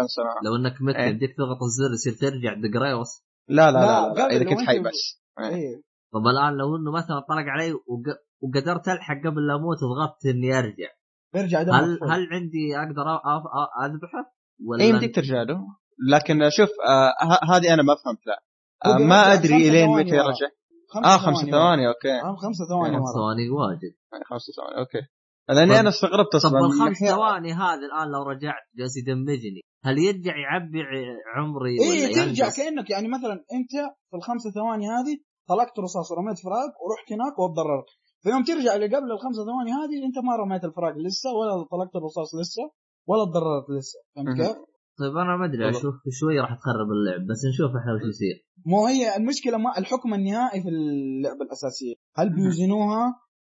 لو إنك مت إيه. يديك تضغط الزر يصير ترجع دقريوس لا لا لا، لا, لا, لو كنت حي بس. إيه. إيه. طب الآن لو إنه مثلا طلق علي وق... وقدرت ألحق قبل لا أموت وضغطت إني أرجع ارجع هل. هل عندي أقدر أ- أ- أ- أذبحه؟ ولا اي يمديك ترجع له. لكن شوف آه ه- هذه أنا ما فهمت لا. آه ما أدري خمسة إلين متى. يرجع خمسة آه خمسة. ثواني أوكي. آه، خمسة ثواني خمس ورا. ثواني واجد. خمسة ثواني أوكي. لاني طب- أنا استغربت طب أصلا الخمس الحين- ثواني هذه الآن لو رجعت جالس يدمجني. هل يرجع يعبي عمري إيه ولا ترجع ينقص؟ كأنك يعني مثلا أنت في الخمسة ثواني هذه طلقت رصاص ورميت فراق ورحت هناك وتضررت فيوم ترجع اللي قبل الخمسة ثواني هذه أنت ما رميت الفراق لسه ولا طلقت الرصاص لسه ولا تضررت لسه فهمت. كيف؟ طيب أنا ما أدري. أشوف شوي راح تخرب اللعب بس نشوف إحنا وش يصير مو هي المشكلة ما الحكم النهائي في اللعبة الأساسية هل بيوزنوها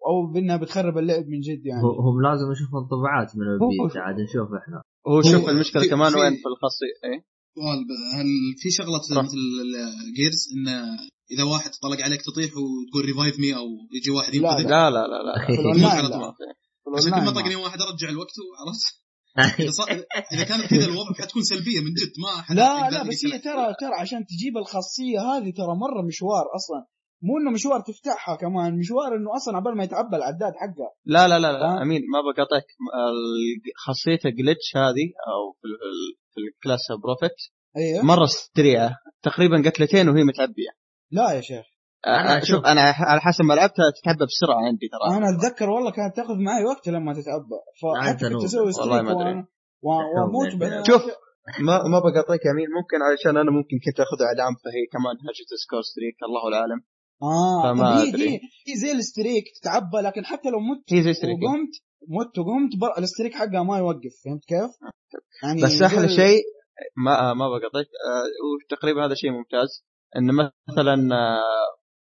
أو بأنها بتخرب اللعب من جد يعني هم لازم يشوفوا انطباعات من البيتا عاد نشوف إحنا هو شوف المشكلة في- كمان في- وين في الخاصية إيه سؤال هل في شغلة صح. مثل ال Gears انه إذا واحد طلق عليك تطيح وتقول revive me أو يجي واحد لا، ينقذك لا لا لا لا لا. عشان كل ما طقني. واحد ارجع الوقت عرفت إذا كانت كذا الوضع حتكون سلبية من جد ما لا لا بس هي. ترى ترى عشان تجيب الخاصية هذه ترى مرة مشوار أصلا مو إنه مشوار تفتحها كمان مشوار إنه أصلا عبال ما يتعبى العداد حقها. لا لا لا, لا. أمين ما بقاطعك خاصية glitch هذه أو في ال- في ال class Prophet أيوه. مرة سريعة. تقريبا قتلتين وهي متعبية. لا يا شيخ. أنا أنا شوف أشوف. أنا على حسب ما لعبتها تتعبى بسرعة عندي ترى. أنا أتذكر والله كانت تأخذ معي وقت لما تتعبى. فحتى كنت. أسوي والله ما و- وأموت بعدين شوف ما ما بقاطعك يا أمين ممكن علشان أنا ممكن كنت أخذ إعلام فهي كمان هجت score streak الله العالم. آه فما هي أدري. هي هي زي ال streak تتعبى لكن حتى لو مت هي زي streak وقمت مت وقمت بر... ال streak حقها ما يوقف فهمت كيف؟ يعني بس أحلى زي- شيء ما ما بقاطعك آه، وتقريبا هذا شيء ممتاز إن مثلا آه،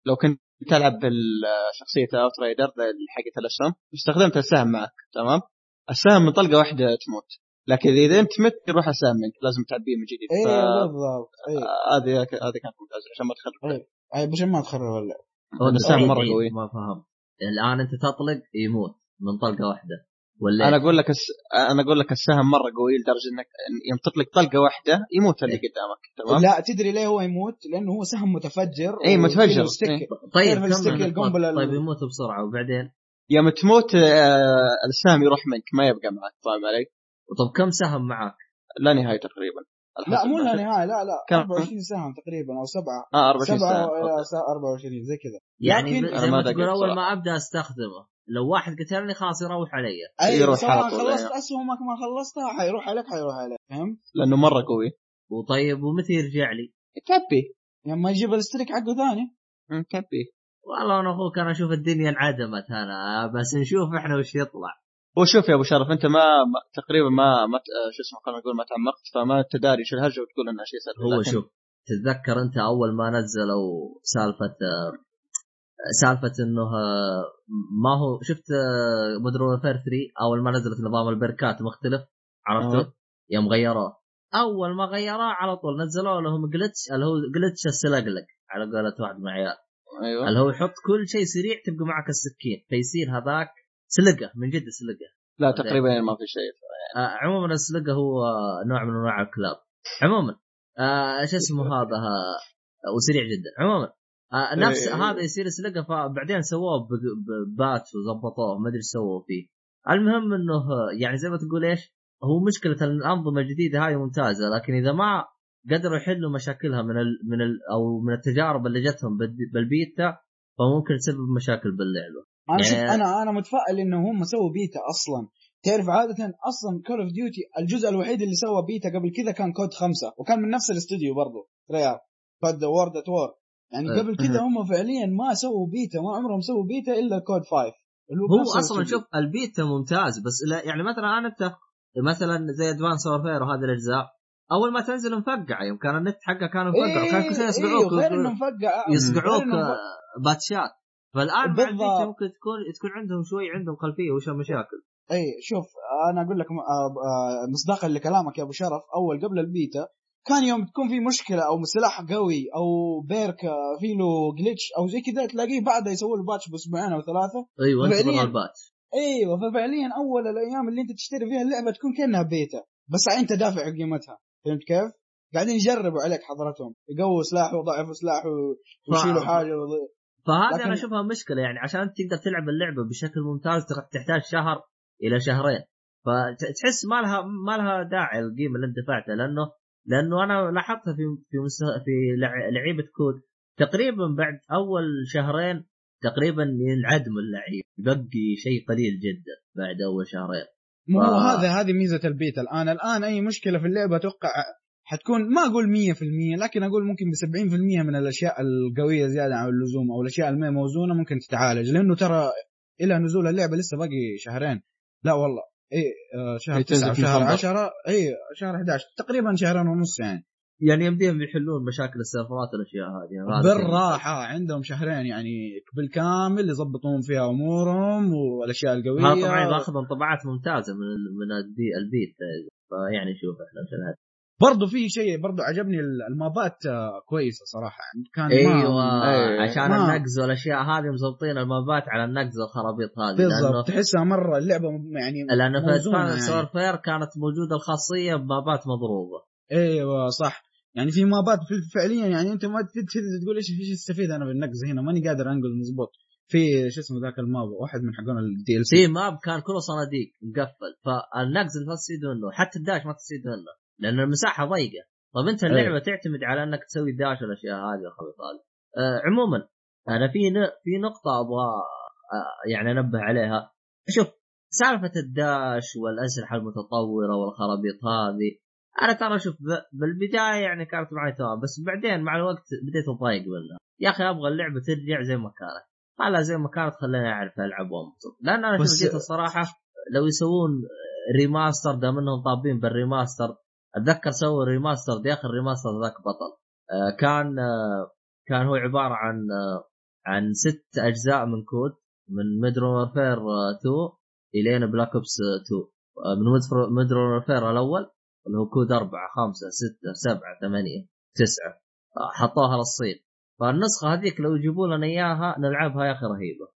لو كنت تلعب بالشخصية Outrider حقت الأسهم واستخدمت السهم معك تمام؟ السهم من طلقة واحدة تموت لكن إذا أنت مت يروح السهم منك لازم تعبيه من جديد. ف- بالضبط إيه. هذه هذه كانت ممتازة عشان ما تخرب إيه أي عشان ما تخرب اللعب هو مرة دقيقة، قوي. ما فهمت الآن أنت تطلق يموت من طلقة واحدة ولا أنا أقول لك الس... أنا أقول لك السهم مرة قوي لدرجة إنك يوم تطلق طلقة واحدة يموت اللي قدامك تمام لا تدري ليه هو يموت؟ لأنه هو سهم متفجر إيه، متفجر. إيه. طيب ال- طيب يموت بسرعة وبعدين يوم تموت آه، السهم يروح منك ما يبقى معك فاهم علي؟ طب كم سهم معك؟ لا نهاية تقريبا لا مو لها. نهاية لا لا كم؟ 24 سهم تقريبا أو سبعة آه 24 سبعة ساعة إلى أوكي. ساعة 24 زي كذا يعني لكن- زي ما تقول أول. ما أبدأ أستخدمه لو واحد قتلني خلاص يروح علي أي يروح سواء خلصت. أسهمك ما خلصتها حيروح عليك حيروح عليك فهمت؟ لأنه مرة قوي وطيب ومتى يرجع لي؟ تبي لما يجيب ال streak حقه ثاني تبي والله أنا أخوك أنا أشوف الدنيا انعدمت أنا بس نشوف إحنا وش يطلع وشوف يا أبو شرف أنت ما, ما تقريبا ما, ما شو اسمه خلينا نقول ما تعمقت فما انت داري شو الهرجة وتقول إنها شيء سلبي. هو لكن شوف تتذكر أنت أول ما نزلوا سالفة سالفة إنه ما هو شفت Modern Warfare 3 أول ما نزلت نظام ال perk ات مختلف عرفته؟ أه. يوم غيروه. أول ما غيروه على طول نزلوا لهم glitch اللي هو glitch السلقلق على قولة واحد من العيال. أيوه. اللي هو يحط كل شيء سريع تبقى معك السكين فيصير هذاك سلقة من جد سلقة. لا تقريبا يعني ما في شيء. آه عموما السلقة هو نوع من أنواع الكلاب. عموما آه شو اسمه هذا؟ آه وسريع جدا. عموما آه نفس إيه. هذا يصير سلقه فبعدين سووه ب- بباتش وظبطوه ما أدري سووا فيه. المهم إنه يعني زي ما تقول إيش هو مشكلة الأنظمة الجديدة هاي ممتازة لكن إذا ما قدروا يحلوا مشاكلها من ال من ال أو من التجارب اللي جتهم بال- بالبيتا فممكن تسبب مشاكل باللعبة. أنا يعني- شوف أنا أنا متفائل إنه هم سووا بيتا أصلا. تعرف عادة أصلا Call of Duty الجزء الوحيد اللي سوى بيتا قبل كذا كان COD خمسة وكان من نفس الاستوديو برضه Treyarch COD World at War يعني أه. قبل كذا هم فعليا ما سووا بيتا ما عمرهم سووا بيتا إلا COD 5 اللي هو أصلا. شوف البيتا ممتاز بس لا يعني مثلا أنا أنت مثلا زي Advanced Warfare وهذه الأجزاء أول ما تنزل مفقعه يوم كان النت حقه كان مفقع وكان كل شيء يسقعوك إيه مفقع. آه، باتشات. فالآن مع بالضبط. ممكن تكون تكون عندهم شوي عندهم خلفية وش المشاكل إي شوف أنا أقول لك آه، آه، مصداقا لكلامك يا أبو شرف أول قبل البيتا كان يوم تكون في مشكلة أو سلاح قوي أو perk آه، في له glitch أو زي كذا تلاقيه بعدها يسوي له patch بأسبوعين أو ثلاثة أيوه انت فعلياً. ال patch إيوه ففعليا أول الأيام اللي أنت تشتري فيها اللعبة تكون كأنها بيتا بس أنت دافع قيمتها فهمت كيف؟ قاعدين يجربوا عليك حضرتهم يقووا سلاح ويضعفوا سلاح و- ويشيلوا حاجة فهذه لكن- أنا أشوفها مشكلة يعني عشان تقدر تلعب اللعبة بشكل ممتاز تحتاج شهر إلى شهرين. فتحس ما لها ما لها داعي القيمة اللي أنت دفعتها لأنه لأنه أنا لاحظتها في في مس- في لع- لعيبة كود. تقريبا بعد أول شهرين تقريبا ينعدم اللعيب يبقي شيء قليل جدا بعد أول شهرين. مو هو. هذا هذه ميزة البيتا. الان الآن أي مشكلة في اللعبة أتوقع حتكون ما أقول 100% لكن أقول ممكن ب 70% من الأشياء القوية زيادة عن اللزوم أو الأشياء المو موزونة ممكن تتعالج. لأنه ترى إلى نزول اللعبة لسه باقي شهرين. لا والله. اي آه، شهر هي 9 تنزل في وشهر نوفمبر. 10 اي شهر 11 تقريبا شهرين ونص يعني. يعني يمديهم يحلون مشاكل السيرفرات والاشياء هذه. يعني هذا بالراحة. عندهم شهرين يعني بالكامل يضبطون فيها أمورهم والأشياء القوية. ها طبعا باخذ انطباعات ممتازة من من البي البيت. فيعني شوف إحنا برضو في شيء برضو عجبني ال map ات كويسة صراحة. كان أيوه ما عشان ما النقز والأشياء هذه مزبطين ال map ات على النقز والخرابيط هذه بالضبط تحسها مرة اللعبة يعني لأنه في يعني. Warfare كانت موجودة الخاصية ب map ات مضروبة. أيوه صح. يعني في map ات فعليا يعني أنت ما تقول إيش إيش استفيد أنا بالنقز هنا؟ ماني قادر أنقل مزبوط. في شو اسمه ذاك ال map؟ واحد من حقون ال DLC في map كان كله صناديق مقفل فالنقز ما تستفيد منه حتى ال dash ما تستفيد منه. لأن المساحة ضيقة. طيب أنت اللعبة أيه. تعتمد على أنك تسوي dash والأشياء هذه والخبط هذه آه عموما أنا في في نقطة أبغى آه يعني أنبه عليها. شوف سالفة ال dash والأسلحة المتطورة والخرابيط هذه أنا ترى شوف بالبداية يعني كانت معي تمام بس بعدين مع الوقت بديت أضايق منها. يا أخي أبغى اللعبة ترجع زي ما كانت. خلها زي ما كانت خليني أعرف ألعب وأنبسط. لأن أنا شفت الصراحة لو يسوون remaster دام إنهم طابين بال remaster أتذكر سووا remaster دي آخر remaster ذاك بطل. آه كان آه كان هو عبارة عن آه عن ست أجزاء من COD من Modern Warfare 2 الين Black Ops 2 من Modern Warfare الأول اللي هو COD 4 5 6 7 8 9 حطوها للصين فالنسخة هذيك لو يجيبوا لنا إياها نلعبها يا أخي رهيبة.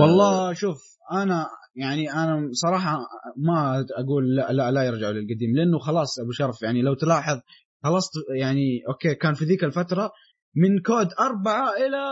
والله شوف أنا يعني أنا صراحة ما أقول لا لا, لا يرجعوا للقديم لأنه خلاص أبو شرف يعني لو تلاحظ خلصت يعني أوكي كان في ذيك الفترة من COD أربعة إلى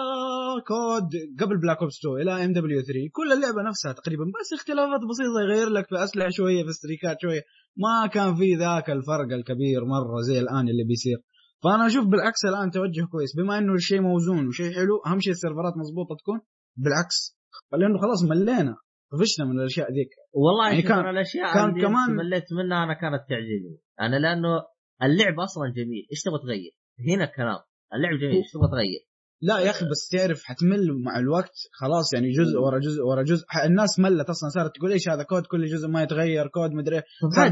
COD قبل Black Ops 2 إلى MW 3 كل اللعبة نفسها تقريبا بس اختلافات بسيطة يغير لك في أسلحة شوية في streak ات شوية ما كان في ذاك الفرق الكبير مرة زي الآن اللي بيصير. فأنا أشوف بالعكس الآن توجه كويس بما إنه الشيء موزون وشيء حلو أهم شيء السيرفرات مضبوطة تكون بالعكس لأنه خلاص ملينا. طفشنا من الأشياء ذيك. والله يعني كان الأشياء كان اللي كمان مليت منها أنا كانت تعجبني أنا لأنه اللعب أصلا جميل. إيش تبغى تغير؟ هنا الكلام. اللعب جميل. إيش تبغى تغير؟ لا يا أخي بس تعرف حتمل مع الوقت خلاص يعني جزء ورا جزء ورا جزء. الناس ملت أصلا صارت تقول إيش هذا كود؟ كل جزء ما يتغير كود مدري ما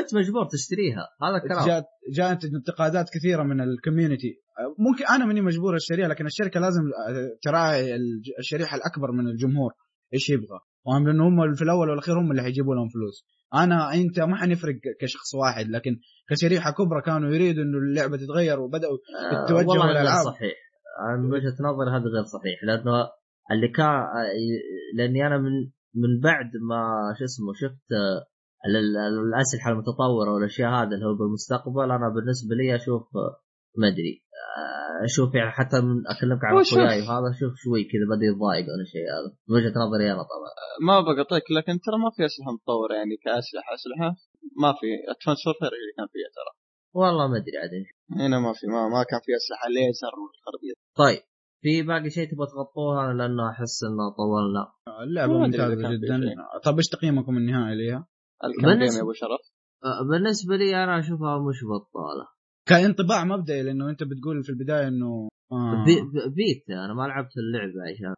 انت مجبور تشتريها. هذا الكلام. جات جات انتقادات كثيرة من الكوميونتي. ممكن أنا ماني مجبور أشتريها لكن الشركة لازم تراعي الشريحة الأكبر من الجمهور. إيش يبغى؟ فاهم لأنه هم في الأول والأخير هم اللي حيجيبوا لهم فلوس. أنا أنت ما حنفرق كشخص واحد لكن كشريحة كبرى كانوا يريدوا إنه اللعبة تتغير وبدأوا آه، يتوجهوا آه للألعاب. صحيح. من وجهة نظري هذا غير صحيح لأنه اللي كان لأني أنا من من بعد ما شو اسمه شفت الأسلحة المتطورة والأشياء هذا اللي هو بالمستقبل أنا بالنسبة لي أشوف ما أدري. أشوف يعني حتى من أكلمك عن أخوياي وهذا أشوف شوي كذا بدا يتضايق من الشيء هذا. من وجهة نظري أنا طبعا. ما بقطعك لكن ترى ما في أسلحة متطورة يعني كأسلحة. أسلحة ما في. Advanced Warfare اللي كان فيها ترى. والله ما أدري عاد. هنا ما في. ما, ما كان في أسلحة. ليزر والخربيط. طيب في باقي شيء تبغى تغطوها؟ لأنه أحس إنه طولنا اللعبة ممتازة جدا. طيب إيش تقييمكم النهائي ليها؟ ال campaign يا أبو شرف؟ آه، بالنسبة لي أنا أشوفها مش بطالة. كانطباع مبدئي لأنه أنت بتقول في البداية إنه آه. بيت أنا ما لعبت اللعبة عشان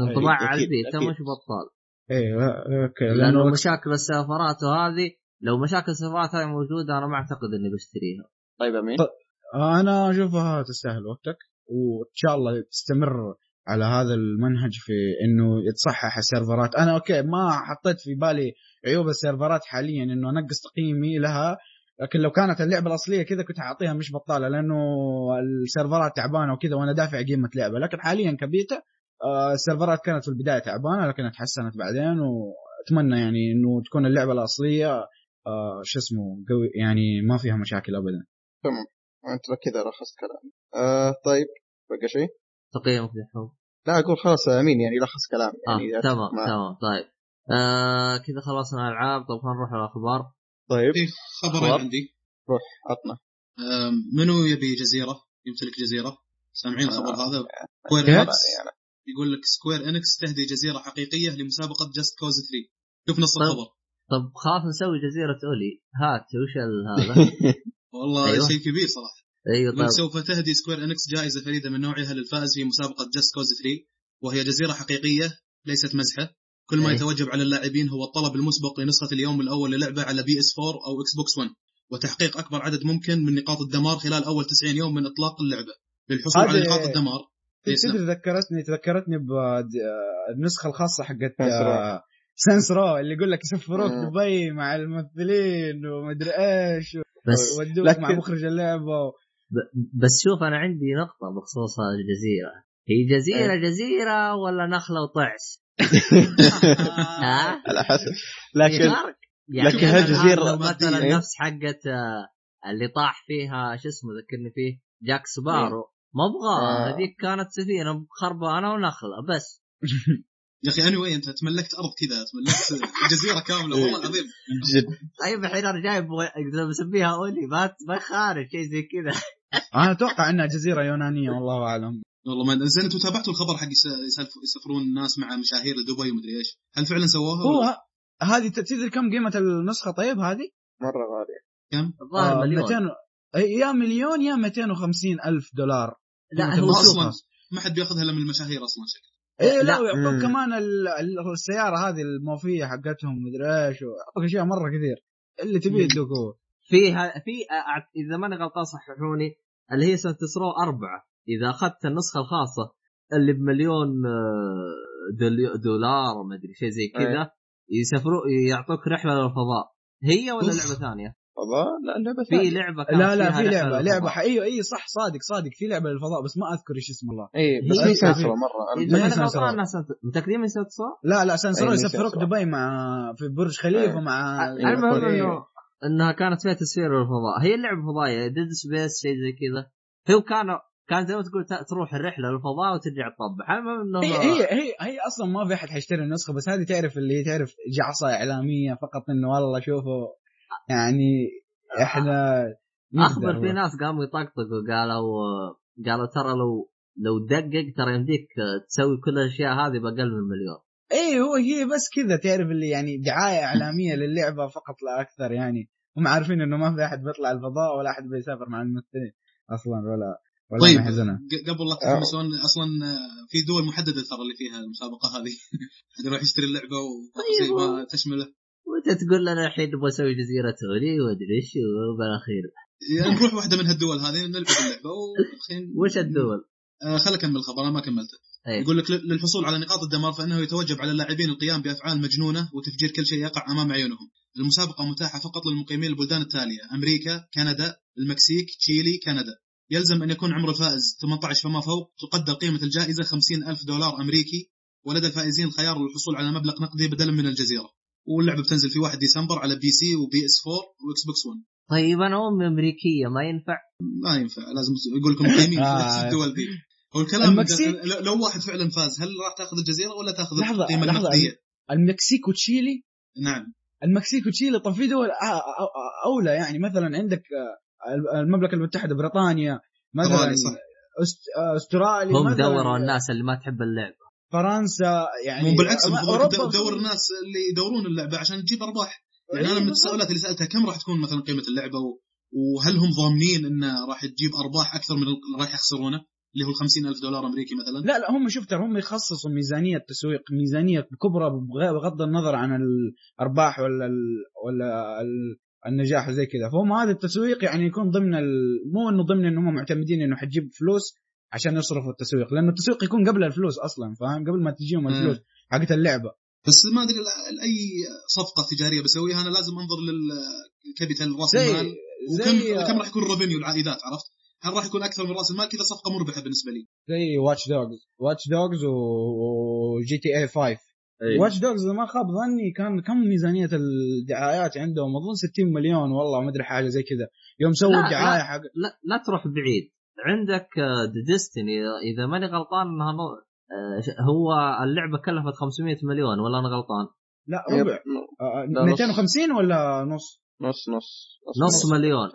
انطباع على البيت مش بطال. أيوه أوكي لأنه, لأنه مشاكل السيرفرات وهذه لو مشاكل السيرفرات هذه موجودة أنا ما أعتقد إني بشتريها. طيب أمين؟ طيب أنا أشوفها تستاهل وقتك وإن شاء الله تستمر على هذا المنهج في إنه يتصحح السيرفرات. أنا أوكي ما حطيت في بالي عيوب السيرفرات حاليا إنه أنقص تقييمي لها لكن لو كانت اللعبة الأصلية كذا كنت حأعطيها مش بطالة لأنه السيرفرات تعبانة وكذا وأنا دافع قيمة لعبة. لكن حاليا كبيتا آه، السيرفرات كانت في البداية تعبانة لكن تحسنت بعدين وأتمنى يعني إنه تكون اللعبة الأصلية آه، شو اسمه قوي يعني ما فيها مشاكل ابدا. تمام. أنت كذا رخصت كلامي آه طيب بقى شيء؟ تقييمك يا لا أقول خلاص أمين يعني لخص كلامي يعني آه تمام تمام طيب. آه كذا خلصنا الألعاب. طب خلينا نروح الأخبار. طيب. في خبرين عندي. روح عطنا. منو يبي جزيرة؟ يمتلك جزيرة. سامعين الخبر آه. هذا؟ Square Enix يقول لك Square Enix تهدي جزيرة حقيقية لمسابقة Just Cause 3 شوف نص الخبر. طب خاف نسوي جزيرة أولي. هات وش هذا؟ والله أيوة. شيء كبير صراحة. أيوه طيب. سوف تهدي Square Enix جائزة فريدة من نوعها للفائز في مسابقة Just Cause 3 وهي جزيرة حقيقية ليست مزحة. كل ما أيه. يتوجب على اللاعبين هو الطلب المسبق لنسخة اليوم الأول للعبة على PS 4 أو Xbox 1 وتحقيق أكبر عدد ممكن من نقاط الدمار خلال أول 90 يوم من إطلاق اللعبة للحصول على نقاط الدمار yes، نعم. تدري ذكرتني تذكرتني بالنسخه الخاصة حقت سانس رو. آه، رو اللي يقول لك يسفروك مم. دبي مع الممثلين ومدري إيش بس ودوك لكن- مع مخرج اللعبة ب- بس شوف أنا عندي نقطة بخصوص الجزيرة هي جزيرة إيه. جزيرة ولا نخلة وطعس؟ ها؟ على حسب لكن. يعني لكن مثلاً هالجزيرة مثلا إيه؟ نفس حقت آه، اللي طاح فيها شو اسمه ذكرني فيه جاك سبارو ما أبغى آه. هذيك كانت سفينة خربانه ونخلة بس يا أخي اني anyway, أنت تملكت أرض كذا تملكت جزيرة كاملة والله العظيم جد طيب الحين أنا جايب بسميها أولي ما ما خارج شيء زي كذا أنا أتوقع إنها جزيرة يونانية والله أعلم والله ما زين أنتم تابعتوا الخبر حق يسافرون الناس مع مشاهير لدبي ومدري إيش؟ هل فعلا سووها هو هذه تدري كم قيمة النسخة طيب هذه؟ مرة غالية. كم؟ الظاهر آه، مليون. 200 يا مليون يا 250 ألف دولار. لا هو. أصلا ما حد بيأخذها إلا من المشاهير أصلا شكل إيه لا لا. ويعطوك. كمان ال- ال- السيارة هذه الموفية حقتهم مدري إيش ويعطوك أشياء مرة كثير. اللي تبيه. يدوك هو فيها في أع- إذا ماني غلطان صححوني اللي هي سنتسرو أربعة. إذا أخذت النسخة الخاصة اللي بمليون آه، دولار ما أدري شيء زي كذا يسافروا يعطوك رحلة للفضاء هي ولا أوف. لعبة ثانية؟ والله لا اللعبه في ثانية. لعبة كانت لا لا في لعبة. لعبة أيوه اي صح صادق صادق في لعبة للفضاء بس ما أذكر إيش اسم الله اي بس هي- سنسرة مرة ماني سنتسرو. غلطان متأكدين من سنتسرو؟ لا لا سانسرو أي، يسفروك سانسرو. دبي مع في برج خليفة أي. مع المهم إيه. إنه إنها كانت فيها تسفير للفضاء هي اللعبة فضائية ديد سبيس شيء زي كذا هو كان كان زي ما تقول تروح الرحلة للفضاء وترجع تطبع. هي هي هي هي أصلا ما في أحد حيشتري النسخة بس هذه تعرف اللي هي تعرف جعصة إعلامية فقط إنه والله شوفوا يعني إحنا أخبر في. ناس قاموا يطقطقوا قالوا قالوا ترى لو لو دقق ترى يمديك تسوي كل الأشياء هذه بأقل من مليون. إيه هو هي بس كذا تعرف اللي يعني دعاية إعلامية للعبة فقط لا أكثر يعني. هم عارفين إنه ما في أحد بيطلع الفضاء ولا أحد بيسافر مع الممثلين أصلا ولا ولا طيب محزنه ق- قبل لا تحمسون أصلا آه، في دول محددة ترى اللي فيها المسابقة هذه. حد يروح يشتري اللعبة وتفاصيل ما تشمله؟ وأنت تقول لنا الحين نبغى نسوي جزيرة غلي وادري إيش وبالأخير. يعني نروح واحدة من هالدول هذه نلعب اللعبة وخين- وش الدول؟ آه خل أكمل الخبر أنا ما كملته. إيه يقول لك للحصول على نقاط الدمار فإنه يتوجب على اللاعبين القيام بأفعال مجنونة وتفجير كل شيء يقع أمام عيونهم. المسابقة متاحة فقط للمقيمين البلدان التالية: أمريكا، كندا، المكسيك، تشيلي، كندا. يلزم أن يكون عمر الفائز 18 فما فوق، تقدر قيمة الجائزة 50 ألف دولار أمريكي، ولدى الفائزين الخيار للحصول على مبلغ نقدي بدلا من الجزيرة. واللعبة بتنزل في 1 ديسمبر على PC و PS 4 و Xbox 1. طيب أنا أمي أمريكية ما ينفع ما ينفع لازم يقول لكم مقيمين في آه. نفس الدول ذي. هو الكلام المكسيك؟ لو- لو واحد فعلا فاز هل راح تأخذ الجزيرة ولا تأخذ لحظة، القيمه لحظة. النقديه؟ المكسيك وتشيلي نعم المكسيك وتشيلي طب في دول أولى يعني مثلا عندك المملكة المتحدة بريطانيا مثلا آه، أستراليا هم مثلاً دوروا الناس اللي ما تحب اللعبة. فرنسا يعني مو بالعكس دور الناس اللي يدورون اللعبة عشان تجيب أرباح. يعني إيه، أنا من. التساؤلات اللي سألتها كم راح تكون مثلا قيمة اللعبة؟ و... وهل هم ضامنين انه راح تجيب أرباح أكثر من اللي راح يخسرونه؟ اللي هو ال 50 ألف دولار أمريكي مثلا. لا لا هم شوف ترى هم يخصصوا ميزانية تسويق ميزانية كبرى بغ- بغض النظر عن الأرباح ولا ال ولا ال النجاح وزي كذا. فهم هذا التسويق يعني يكون ضمن ال... مو إنه ضمن انهم معتمدين إنه حتجيب فلوس عشان يصرفوا التسويق لأنه التسويق يكون قبل الفلوس أصلا فاهم؟ قبل ما تجيهم. الفلوس حقت اللعبة. بس ما أدري لاي صفقة تجارية بسويها؟ أنا لازم أنظر لل capital راس زي المال. زي وكم كم راح يكون ال revenue العائدات عرفت؟ هل راح يكون أكثر من راس المال؟ كذا صفقة مربحة بالنسبة لي. زي Watch Dogs Watch Dogs و GTA 5 واتش دوجز ما خاب ظني كان كم ميزانية الدعايات عندهم أظن 60 مليون والله ما أدري حاجة زي كذا يوم سووا لا. حق لا لا تروح بعيد عندك ديستني إذا ماني غلطان إنها نو... آه، هو اللعبة كلفت 500 مليون ولا أنا غلطان؟ لا. ربع آه، لا، نص. 250 ولا نص؟ نص نص نص مليون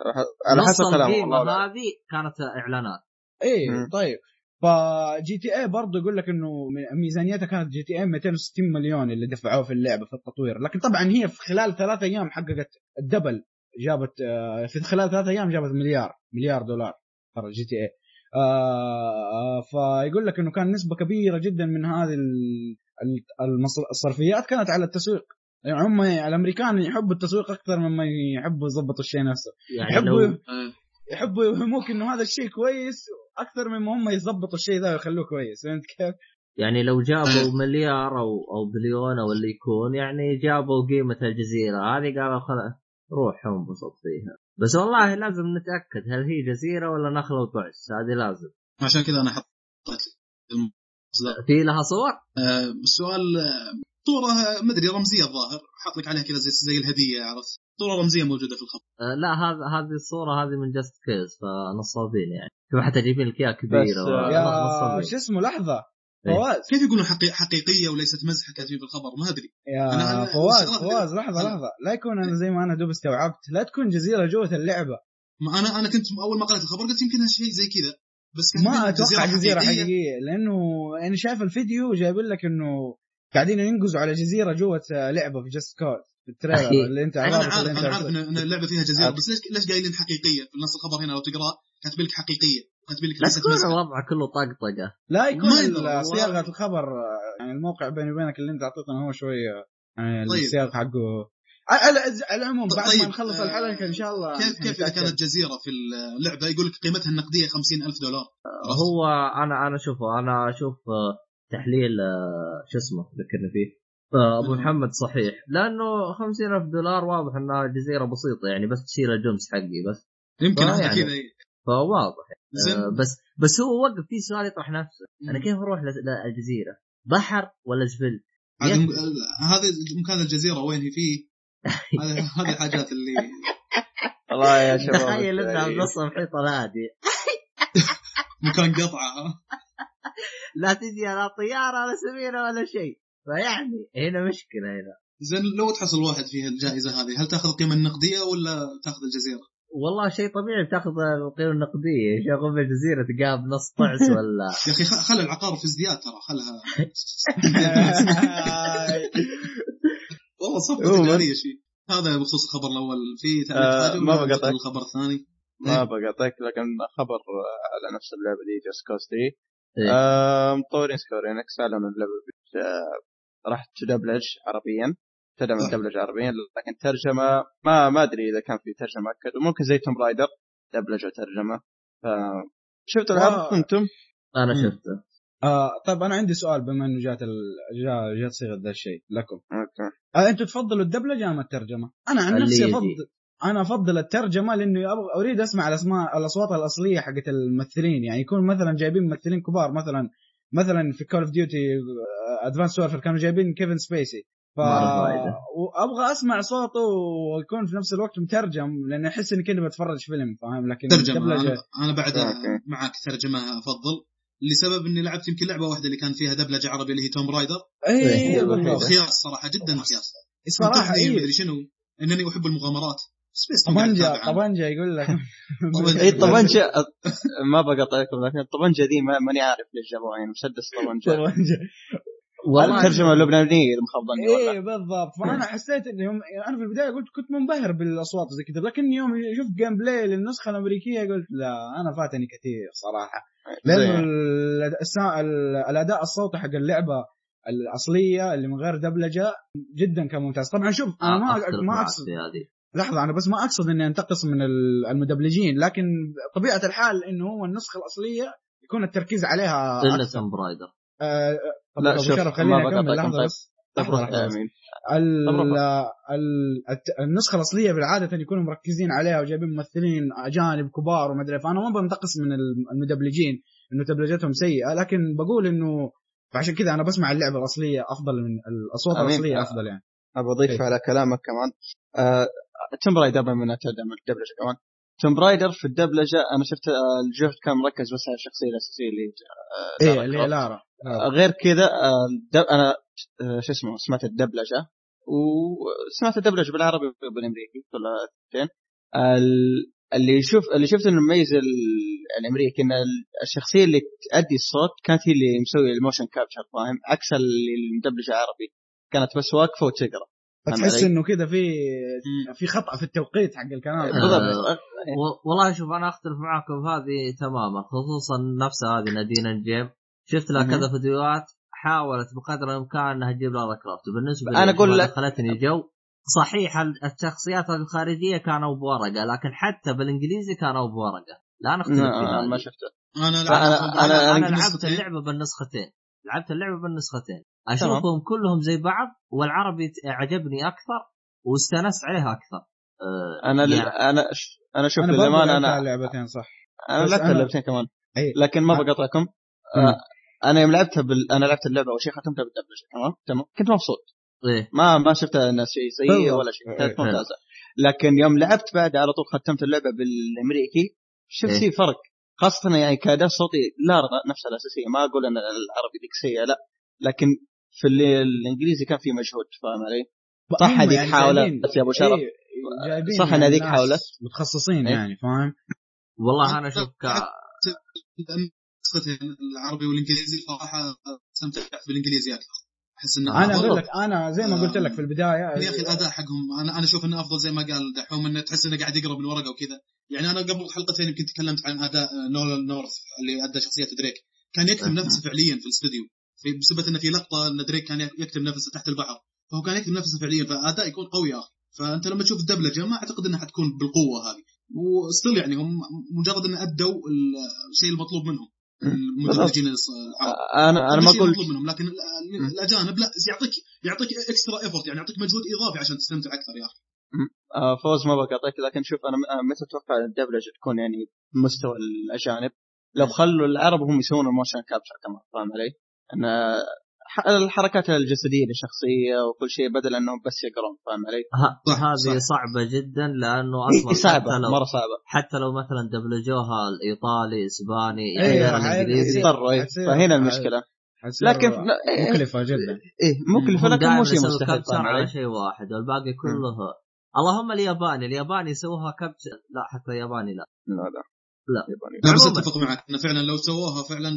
على حسب والله لا. هذه كانت إعلانات إيه مم. طيب ف GTA برضه يقول لك إنه ميزانيتها كانت GTA 260 مليون اللي دفعوه في اللعبة في التطوير. لكن طبعا هي في خلال ثلاث أيام حققت ال double جابت آه، في خلال ثلاث أيام جابت مليار مليار دولار ترى GTA آه فيقول لك إنه كان نسبة كبيرة جدا من هذه الصرفيات كانت على التسويق. يعني هم الأمريكان يحبوا التسويق أكثر مما يحبوا يضبطوا الشيء نفسه. يعني يحبوا لو آه، يحبوا يوهموك إنه هذا الشيء كويس أكثر مما هم يضبطوا الشيء ذا ويخلوه كويس فهمت كيف؟ يعني لو جابوا مليار أو أو بليون أو اللي يكون يعني جابوا قيمة الجزيرة. هذه قالوا خلاص روح انبسط فيها. بس والله لازم نتأكد هل هي جزيرة ولا نخلة وتعس هذه لازم. عشان كذا أنا حطيت. في لها صور؟ آه، السؤال صوره ما أدري رمزية الظاهر. حاط لك عليها كذا زي زي الهدية عرفت؟ صوره رمزية موجودة في الخبر آه لا هذا هذه الصورة هذه من Just Cause فنصابين يعني. شوف حتى جايبين لك إياها كبيرة؟ بس، آه، و- يا نصابين. شو اسمه لحظة. إيه. فواز. كيف يقولون حقي... حقيقية وليست مزح كاتبين في الخبر؟ ما أدري. يا أنا- فواز أنا- فواز لحظة أنا- لحظة. لا يكون أنا زي ما أنا دوب استوعبت. لا تكون جزيره جوة اللعبة. ما أنا أنا كنت أول ما قرأت الخبر قلت يمكن شيء زي كذا بس ما أتوقع جزيرة حقيقية. لأنه أنا شايف الفيديو جايبين لك إنه قاعدين ينقزوا على جزيرة جوة لعبة في Just Cause في ال trailer. اللي أنت أنا الرابط اللي عارف أنت أنا عارف ان اللعبة فيها جزيرة عارف. بس ليش ليش قايلين حقيقية في نص الخبر هنا لو تقراه كاتبين لك حقيقية كاتبين لك لا ليست تكون الوضع كله طقطقه لا يكون. صياغه الخبر يعني الموقع بيني وبينك اللي أنت أعطيتنا هو شوية يعني طيب. السياق حقه على على العموم بعد طيب، ما نخلص آه، الحلقة إن شاء الله كيف كيف إذا. كانت جزيرة في اللعبة يقول لك قيمتها النقدية 50000 دولار عرفت؟ هو أنا أنا شوفه أنا أشوف آه، تحليل آه، شو اسمه ذكرني فيه آه، أبو. محمد صحيح. لأنه 50000 دولار واضح إنها جزيرة بسيطة يعني بس تشيل الجمس حقي بس. يمكن يعني. كذا فواضح. زين. آه، بس بس هو وقف في سؤال يطرح نفسه. أنا. كيف أروح للجزيره؟ بحر ولا جبل؟ هذا هذا مكان الجزيرة وين هي فيه؟ هذه الحاجات اللي والله يا شباب. تخيل انها يعني. بنص المحيط الهادي مكان قطعة ها؟ لا تجي لا طيارة ولا سفينة ولا شيء. فيعني هنا مشكلة هنا. زين لو تحصل واحد فيها الجائزة هذه هل تأخذ القيمه النقديه ولا تأخذ الجزيرة؟ والله شيء طبيعي بتاخذ القيمة النقدية. شغل بالجزيره تلقاها بنص طعس ولا؟ يا أخي خل العقار في ازدياد ترى خلها. والله صفقة تجاريه شيء. هذا بخصوص الخبر الأول. في تعليق آه، حاجة ما بقطعك. ندخل الخبر الثاني؟ ما بقاطعك لكن خبر على نفس اللعبة دي Just Cause 3 إيه. آه، مطورين Square Enix اعلنوا اللعبه راح تدبلج عربيا تدعم. الدبلجه عربيا لكن ترجمة ما ما أدري إذا كان في ترجمة مؤكد وممكن زي Tomb Raider دبلجه وترجمه ف شفتوا العرض آه. أنتم؟ أنا. شفته آه طيب أنا عندي سؤال بما إنه جات ال... جا... جات صيغه ذا الشيء لكم okay آه أنتم تفضلوا الدبلجة أم الترجمة؟ أنا عن نفسي. افضل أنا أفضل الترجمة لأنه أبغى أريد أسمع الأسماء الأصوات الأصلية حقت الممثلين يعني يكون مثلا جايبين ممثلين كبار مثلا مثلا في Call of Duty Advanced Warfare كانوا جايبين كيفن سبيسي ف. وأبغى أسمع صوته ويكون في نفس الوقت مترجم لأن أحس إني كذا بتفرج فيلم فاهم؟ لكن ترجمة. الدبلجة- أنا أنا بعد okay. معك ترجمة أفضل. لسبب إني لعبت يمكن لعبة واحدة اللي كان فيها دبلجة عربي اللي هي Tomb Raider اي إيه، خياس صراحة جدا خياس صراحة اي مدري شنو. إنني أحب المغامرات. طبنجة طبنجة يقول لك. إي الطبنجه ما بقطعكم لكن الطبنجة دي ما- ماني عارف ليش جابوها يعني مسدس طبنجة. طبنجة. والله الترجمة اللبنانية إيه ولا بالضبط. فأنا حسيت انه يوم أنا في البداية قلت كنت منبهر بالأصوات زي كذا لكن يوم شفت gameplay للنسخة الأمريكية قلت لا أنا فاتني كثير صراحة. لأنه الأداء الصوتي حق اللعبة الأصلية اللي من غير دبلجة جدا كان ممتاز. طبعا شوف أنا ما أختلف ما معك اقصد لحظة أنا بس ما أقصد إني أنتقص من ال- المدبلجين لكن طبيعة الحال إنه هو النسخة الأصلية يكون التركيز عليها إلا توم برايدر آه، طب لا، شوف، خليني أكمل لحظة. بس النسخة الأصلية بالعادة يكونوا مركزين عليها وجايبين ممثلين أجانب كبار وما أدري فأنا ما بنتقص من الم- المدبلجين إنه دبلجتهم سيئة لكن بقول إنه فعشان كذا أنا بسمع اللعبة الأصلية أفضل من الأصوات. الأصلية آه. أفضل يعني ابى أضيف. على كلامك كمان آه، توم رايدر بما انها تدعم الدبلجة كمان. توم رايدر في الدبلجة أنا شفت آه، الجهد كان مركز بس على الشخصيه الاساسيه اللي آه، إيه اللي. لارا. آه، غير كذا أنا شو اسمه سمعت الدبلجة. وسمعت الدبلجة بالعربي وبالأمريكي كل الاثنين ال- اللي شوف اللي شفت إنه مميز ال- الأمريكي إن ال- الشخصية اللي تأدي الصوت كانت هي اللي مسوي ال motion capture فاهم؟ عكس اللي المدبلجه عربي. كانت بس واقفة وتقرأ. فتحس؟ إنه كذا في في خطأ في التوقيت حق الكلام. آه. بالضبط. و- والله شوف أنا أختلف معاكم في هذه تماما خصوصا نفس هذه نادين نجيم. شفت لها. كذا فيديوهات حاولت بقدر الإمكان إنها تجيب لارا كرافت بالنسبة أنا لي أقول ما لك- دخلتني الجو صحيح ال- الشخصيات الخارجية كانوا بورقة لكن حتى بالإنجليزي كانوا بورقة. لا نختلف في لا، هذه. ما شفته أنا لعبت- أنا- أنا, أنا أنا لعبت. اللعبة بالنسختين. لعبت اللعبة بالنسختين. أشوفهم كلهم زي بعض والعربي عجبني أكثر واستانست عليها أكثر. أه أنا يعني أنا ش- أنا شوف للأمانة لعبت أنا على اللعبتين صح. أنا لعبت أنا- اللعبتين كمان. أي. لكن ما مم. آه، أنا يوم لعبتها بال... أنا لعبت اللعبة أول شيء ختمتها بالدبلجة. تمام؟ تمام. كنت مبسوط. إيه. ما ما شفت إنها شيء سيء. ولا شيء. إيه، كانت. ممتازة. لكن يوم لعبت بعد على طول ختمت اللعبة بالأمريكي شفت إيه. في فرق. خاصة يعني كاداء صوتي لا نفسها الأساسية ما أقول إن العربي ذيك سيئة لا لكن في اللي الإنجليزي كان في مجهود فاهم علي؟ صح هذيك يعني حاولت جايبين- يا أبو شرف. إيه، صح إن يعني هذيك حاولت. متخصصين إيه. يعني فاهم والله أنا أشوف ك... العربي والإنجليزي صراحة استمتعت بالانجليزي أكثر أحس إنه أنا. أقول لك أنا زي ما قلت لك في البداية يا أخي الأداء حقهم أنا أنا أشوف إنه أفضل زي ما قال دحوم إنه تحس إنه قاعد يقرا من ورقه وكذا. يعني أنا قبل حلقتين يمكن تكلمت عن أداء نولان نورث اللي أدى شخصية دريك. كان يكتب نفسه فعليا في الاستوديو. بسبب إنه في لقطة إن دريك كان يكتب نفسه تحت البحر. فهو كان يكتب نفسه فعليا فأداء يكون قوي يا أخي. فأنت لما تشوف الدبلجة ما أعتقد إنها حتكون بالقوة هذه. و still يعني هم مجرد إن أدوا الشيء المطلوب منهم. المدبلجين أنا أنا ما أقول منهم لكن ال- ال- الأجانب لا يعطيك يعطيك extra effort يعني يعطيك مجهود إضافي عشان تستمتع أكثر يا أخي آه، فوز ما بقاطعك لكن شوف أنا أنا متى أتوقع الدبلجه تكون يعني بمستوى الأجانب لو خلوا العرب هم يسوون ال motion capture كمان فاهم علي؟ ان الحركات الجسدية للشخصيه وكل شيء بدل انهم بس يقرون فاهم علي؟ صح، هذه. صعبة جدا لأنه أصلا صعبة حتى لو مرة صعبة. حتى لو مثلا دبلجوها الإيطالي إسباني. حتصير- فهنا المشكلة. لكن مكلفة جدا. إيه مكلفة لكن مو شيء يسووا مستحيل على؟ شيء واحد والباقي كله. اللهم الياباني الياباني يسووها كابتشر لا حتى الياباني لا. لا لا. لا. لا بس. أتفق معك إنه فعلا لو سووها فعلا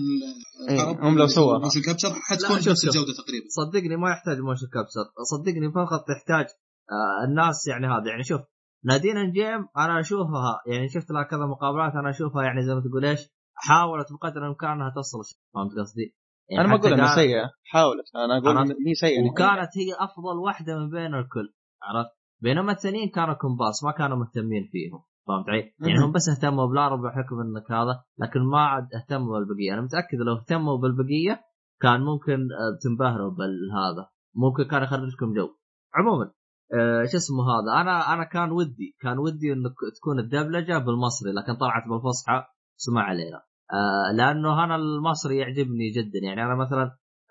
العرب هم لو سووها. موشن كابتشر لا، حتكون شوف. الجودة تقريبا صدقني ما يحتاج motion capture صدقني فقط تحتاج آه الناس يعني هذا يعني شوف نادين نجيم أنا أشوفها يعني شفت لها كذا مقابلات أنا أشوفها يعني زي ما تقول إيش حاولت بقدر الإمكان إنها توصل. فهمت قصدي؟ يعني أنا ما أقول إنها سيئة حاولت أنا أقول هي سيئة وكانت هي أفضل واحدة من بين الكل عرفت؟ بينما الثانيين كانوا كومباس ما كانوا مهتمين فيهم فهمت علي؟ يعني هم بس اهتموا بلارا بحكم إنك هذا لكن ما عاد اهتموا بالبقية، أنا متأكد لو اهتموا بالبقية كان ممكن آه، تنبهروا بالهذا، ممكن كان يخرج لكم جو. عموما آه، شو اسمه هذا؟ أنا أنا كان ودي كان ودي إنك تكون الدبلجة بالمصري لكن طلعت بالفصحى اسمع علينا. آه لأنه أنا المصري يعجبني جدا. يعني أنا مثلا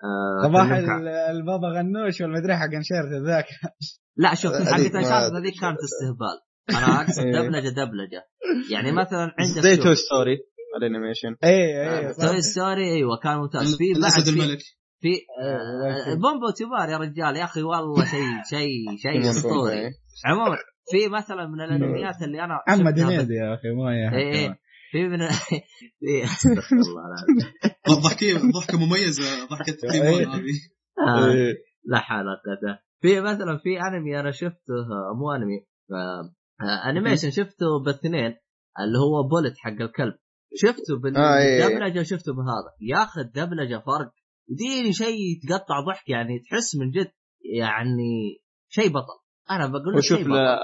آه صباح ال- البابا غنوش والمدري حق Uncharted ذاك لا شوف حقت أدري. هذيك كانت استهبال. أنا أقصد إيه. دبلجة دبلجة. يعني مثلا عندك زي Toy Story الانيميشن اي اي توي ستوري أيوه كان ممتاز. في بعد الأسد في, الملك. في إيه، آه بومبو تيبار يا رجال. يا أخي والله شيء شيء شيء أسطوري. عموما في مثلا من الأنميات اللي أنا شفتها هنيدي يا أخي ما إيه، يا إيه. في من في استغفر الله العظيم. ضحكة مميزة ضحكة إيه. تيمون هذه. آه، إيه. لا قوة في مثلا في أنمي أنا شفته آه، مو أنمي آه، آه، animation شفته بالاثنين اللي هو Bolt حق الكلب. شفته آه، إيه. بالدبلجة وشفته بهذا. يا أخي الدبلجه فرق. ديني شيء تقطع ضحك يعني تحس من جد يعني شيء بطل. أنا بقول لك شيء بطل.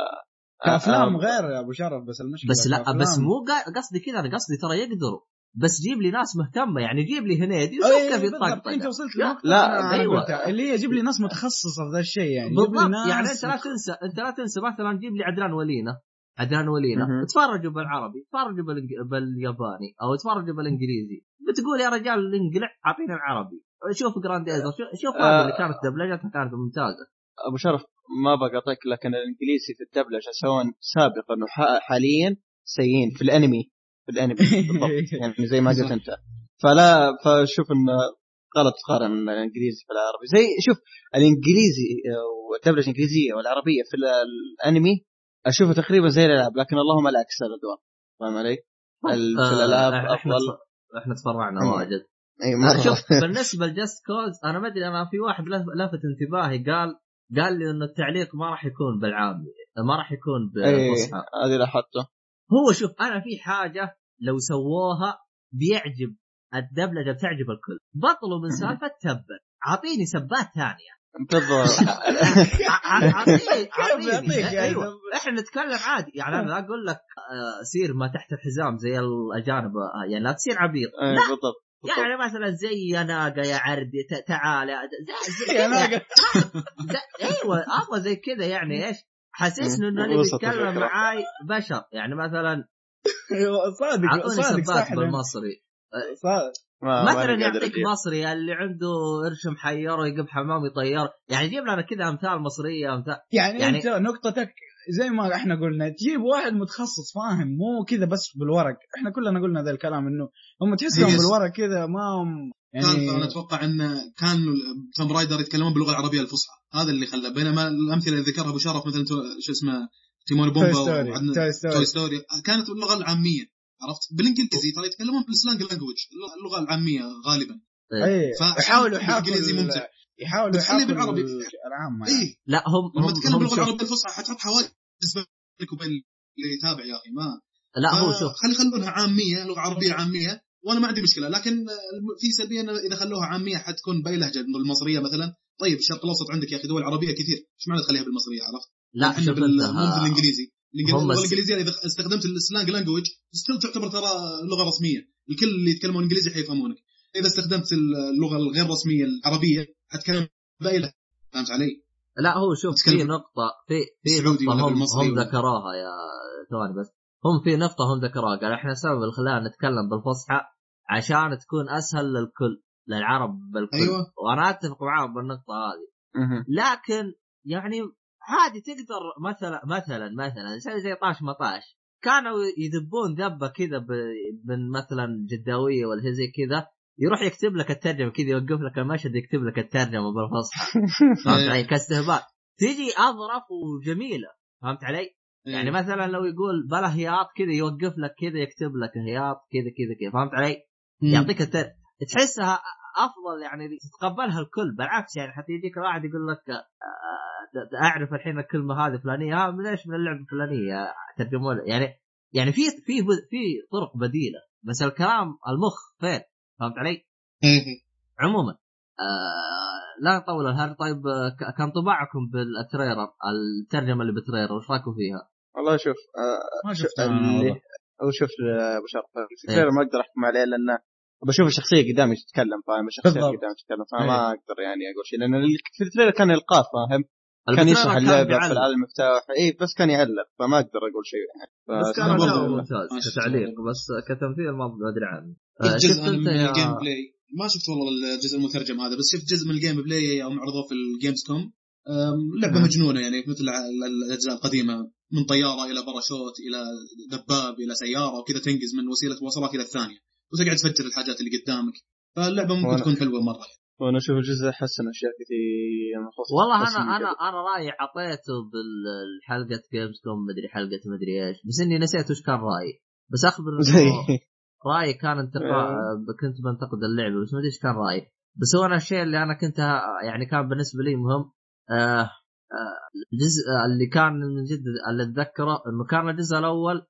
كأفلام آه، غير يا أبو شرف بس المشكلة بس لا كأفلام. بس مو قصدي كذا أنا قصدي ترى يقدروا. بس جيب لي ناس مهتمة يعني جيب لي هنيدي كيف بالضبط. يطقطق أنت وصلت لا، لنقطة لا،. قلتها، اللي هي جيب لي ناس متخصصة في ذا الشيء يعني جيب لي بالضبط ناس يعني أنت لا تنسى أنت لا تنسى مثلا جيب لي عدنان ولينا عدنان ولينا. تفرجوا بالعربي تفرجوا بالياباني أو تفرجوا بالإنجليزي بتقول يا رجال انقلع اعطينا العربي شوف جرانديزر شوف, شوف آه. اللي كانت دبلجتها كانت ممتازة أبو شرف ما بقاطعك لكن الإنجليزي في الدبلجة سواء سابقا وحاليا سيئين في الأنمي في الأنمي. بالضبط. يعني زي ما قلت أنت. فلا فشوف إن غلط تقارن الإنجليزي في العربي زي شوف الإنجليزي آه، والدبلجة الإنجليزية والعربية في ال- الأنمي اشوفها تقريبا زي الألعاب لكن اللهم أكثر الادوار فاهم علي؟ في الألعاب آه، إحنا أفضل. إحنا تفرعنا مم. واجد. اي مره شوف بالنسبة لجست كوز أنا ما أدري أنا في واحد لف- لفت انتباهي قال قال لي انه التعليق ما راح يكون بالعامي ما راح يكون اي بالفصحى هذه لاحظته. هو شوف أنا في حاجة لو سووها بيعجب الدبلجة بتعجب الكل. بطلوا من سالفة تبا أعطيني سبات ثانية. بالضبط اعطيني يعني؟ أيوه. إحنا نتكلم عادي. يعني أنا لا أقول لك آه، سير ما تحت الحزام زي الأجانب آه، يعني لا تصير عبيط. إيه، لا. بالضبط. يعني مثلا زي يا ناقة يا عردي تعال أيوه أبغى زي كذا يعني إيش؟ حسسني إنه اللي بيتكلم. معاي بشر. يعني مثلا صادق أعطوني صادق صح بالمصري. صادق. مثلا يعطيك. مصري اللي عنده قرش محيره يقب حمام يطير يعني جيب لنا كذا أمثال مصرية امثال يعني, يعني- إنت نقطتك زي ما إحنا قلنا تجيب واحد متخصص فاهم مو كذا بس بالورق. إحنا كلنا قلنا ذا الكلام إنه هم تحسهم بالورق كذا ما هم كان يعني أنا أتوقع ان كان تومب رايدر يتكلمون باللغة العربية الفصحى. هذا اللي خلى بينما الأمثلة اللي ذكرها أبو شرف مثلا تو- شو اسمه تيمون تيمون وبومبا ستوري وعندنا توي توي ستوري ستوري كانت باللغة العامية عرفت؟ بالإنجليزي ترى يتكلمون بالسلانج لانجوج اللغة العامية غالبا. اي ف- يحاولوا يحاكوا بالإنجليزي ال- ممتع. يحاولوا يحاكوا بالعربي. العامة يعني. إيه. لا هم لما هم, تتكلم باللغة العربية الفصحى حتحط حواجز بينك وبين اللي يتابع يا أخي ما. لا هو شوف. خلي يخلونها عامية لغة عربية عامية وأنا ما عندي مشكلة. لكن في سلبية إنه إذا خلوها عامية حتكون بأي لهجة المصرية مثلا. طيب الشرق الأوسط عندك يا أخي دول عربية كثير. إيش معنى تخليها بالمصرية عرفت؟ لا إحنا بالانجليزي الس- الانجليزيه إذا استخدمت ال slang language still تعتبر ترى لغة رسمية. الكل اللي يتكلمون إنجليزي حيفهمونك. إذا استخدمت اللغة الغير رسمية العربية حتكلم بأي لهجة. فهمت علي؟ لا هو شوف في نقطة في في نقطة هم هم ذكروها يا ثواني بس. هم في نقطة هم ذكروها قال إحنا السبب اللي خلانا نتكلم بالفصحى عشان تكون أسهل للكل. للعرب بالكل. أيوة. وأنا أتفق معاهم بالنقطة هذه. لكن يعني عادي تقدر مثلا مثلا مثلا زي زي طاش مطاش. كانوا يذبون ذبة كذا ب- من مثلا جداويه ولا شيء زي كذا يروح يكتب لك الترجمة كذا يوقف لك المشهد يكتب لك الترجمة بالفصحى. فهمت علي؟ كاستهبال. تيجي أظرف وجميلة. فهمت علي؟ يعني مثلا لو يقول بلا هياط كذا يوقف لك كذا يكتب لك هياط كذا كذا كذا. فهمت علي؟ يعطيك التر... تحسها أفضل يعني تتقبلها الكل بالعكس يعني حتى يجيك واحد يقول لك آه، أعرف الحين الكلمة هذه فلانية ها من إيش من اللعبة الفلانية ترجموا لي. يعني يعني في في في طرق بديلة بس الكلام المخ فين فهمت علي؟ عموما آه لا نطول الهرج طيب آه، كان طباعكم بال trailer الترجمة اللي بال trailer وش رأيكم فيها؟ والله شوف آه، ما شفت أنا اللي- والله أو شوف آه، أبو شرف إيه. التريلر ما أقدر أحكم عليه لأنه بشوف الشخصية قدامي تتكلم فاهم الشخصية. قدامي تتكلم. فما أقدر يعني أقول شيء لأن في ال trailer كان القاء فاهم كان يشرح اللعبة. في العالم المفتوح اي بس كان يعلق فما أقدر أقول شيء يعني بس كان برضو ممتاز كتعليق. بس كتمثيل ما أدري عنه آه، الجزء شفت أنا أنت الجيم بلاي ما شفت والله الجزء المترجم هذا بس شفت جزء من ال gameplay يوم عرضوه في الجيمز كوم لعبة. مجنونة يعني مثل ال- ال- الأجزاء القديمة من طيارة إلى باراشوت إلى دباب إلى سيارة وكذا تنقز من وسيلة مواصلات إلى الثانية وتقعد تفجر الحاجات اللي قدامك. فاللعبة ممكن تكون حلوة مرة. وأنا أشوف الجزء حسن اشياء كثير. خصوصاً والله أنا أنا. أنا رأيي اعطيته بالحلقة جيمز كوم مدري حلقة مدري إيش. بس إني نسيت وش كان رأيي. بس أخبر رأيي كان انتقاء آه. كنت بنتقد اللعبة بس ما أدري إيش كان رأيي. بس هو أنا الشيء اللي أنا كنت يعني كان بالنسبة لي مهم آه آه الجزء اللي كان من جد اللي أتذكره إنه كان الجزء الأول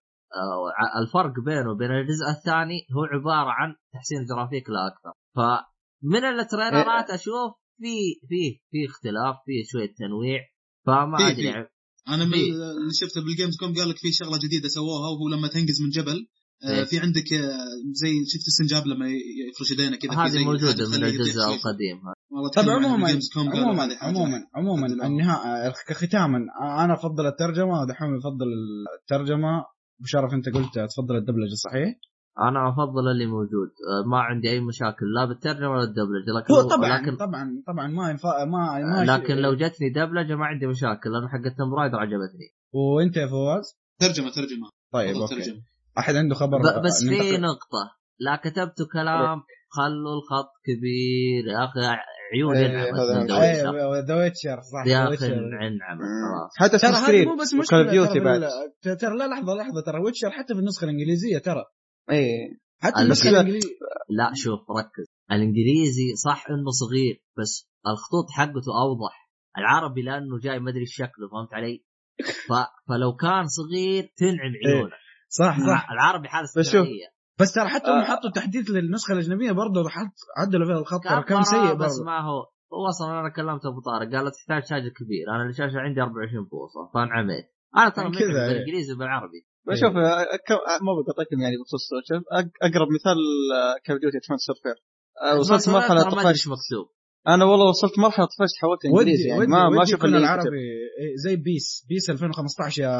الفرق بينه وبين الجزء الثاني هو عبارة عن تحسين جرافيك لا أكثر فمن ال trailerات أشوف في في في اختلاف في شوية تنويع فما أدري. يعني أنا من إيه. اللي شفته بالجيمز كوم قال لك في شغلة جديدة سووها وهو لما تنقز من جبل إيه. آه، في عندك آه، زي شفت السنجاب لما يفرش يدينه كذا هذه موجودة من الجزء. القديم هذا. والله طب تكلم عن عموما عموما عموما عموما. النهاية ختاما أنا أفضل الترجمة ودحوم يفضل الترجمة أبو شرف انت قلت تفضل الدبلجه صحيح؟ أنا أفضل اللي موجود. آه، ما عندي أي مشاكل لا بالترجمه ولا الدبلجه لكن هو طبعا لكن طبعا طبعا ما ينفع ما ما لكن لو جتني دبلجة ما عندي مشاكل لأنه حقت تومب رايدر عجبتني. وأنت يا فواز؟ ترجمة ترجمة. طيب أوكي. ترجمة. أحد عنده خبر؟ ب- بس في نقطة. لا كتبتوا كلام خلوا الخط كبير. يا أخي عيون إيه، هذا أنا- ذا ويتشر. صح يا أخي. انعم خلاص. حتى ترى straight مو بس مشكلة ترى, لا لحظة لحظة ترى ويتشر حتى في النسخة الإنجليزية ترى. اي حتى ال- النسخة الإنجليزية. لا شوف ركز. الإنجليزي صح إنه صغير بس الخطوط حقته أوضح. العربي لأنه جاي ما أدري شكله فهمت علي؟ ف... فلو كان صغير تنعم عيونك صح صح. العربي حالة بس شوف، استثنائيه بس ترى حتى هم آه. حطوا تحديث للنسخة الأجنبية برضه حط عدلوا فيها الخط ترى كان سيء بس برضه. ما هو واصلا أنا كلمت أبو طارق قال تحتاج شاشة كبير أنا الشاشة عندي 24 بوصه فانعميت أنا ترى كذا، إيه. بالإنجليزي وبالعربي. شوف آه، ك- ما بقطعكم يعني بخصوص شوف أقرب مثال كول اوف ديوتي سيرفير بس وصلت مرحله إيش طفشت مكتوب أنا والله وصلت مرحلة طفشت حولت إنجليزي يعني ما ما أشوف اللي العربي. إيه، زي بيس. بيس 2015 يا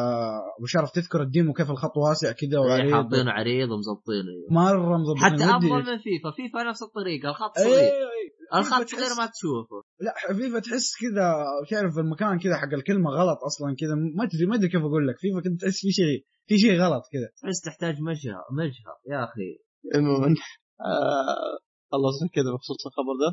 أبو شرف تذكر ال demo كيف الخط واسع كذا إيه، وعريض. حاطينه عريض ومظبطينه مرة مظبطين. حتى ودي- افضل من فيفا فيفا نفس الطريقة الخط إيه، صغير. إيه، الخط فيفا صغير ما تشوفه. لا فيفا تحس كذا تعرف المكان كذا حق الكلمة غلط أصلا كذا ما ادري ما أدري كيف أقول لك. فيفا كذا تحس في شيء في شيء غلط كذا تحس تحتاج مجهر مجهر يا أخي. عموما آه، خلصنا كذا بخصوص الخبر ده.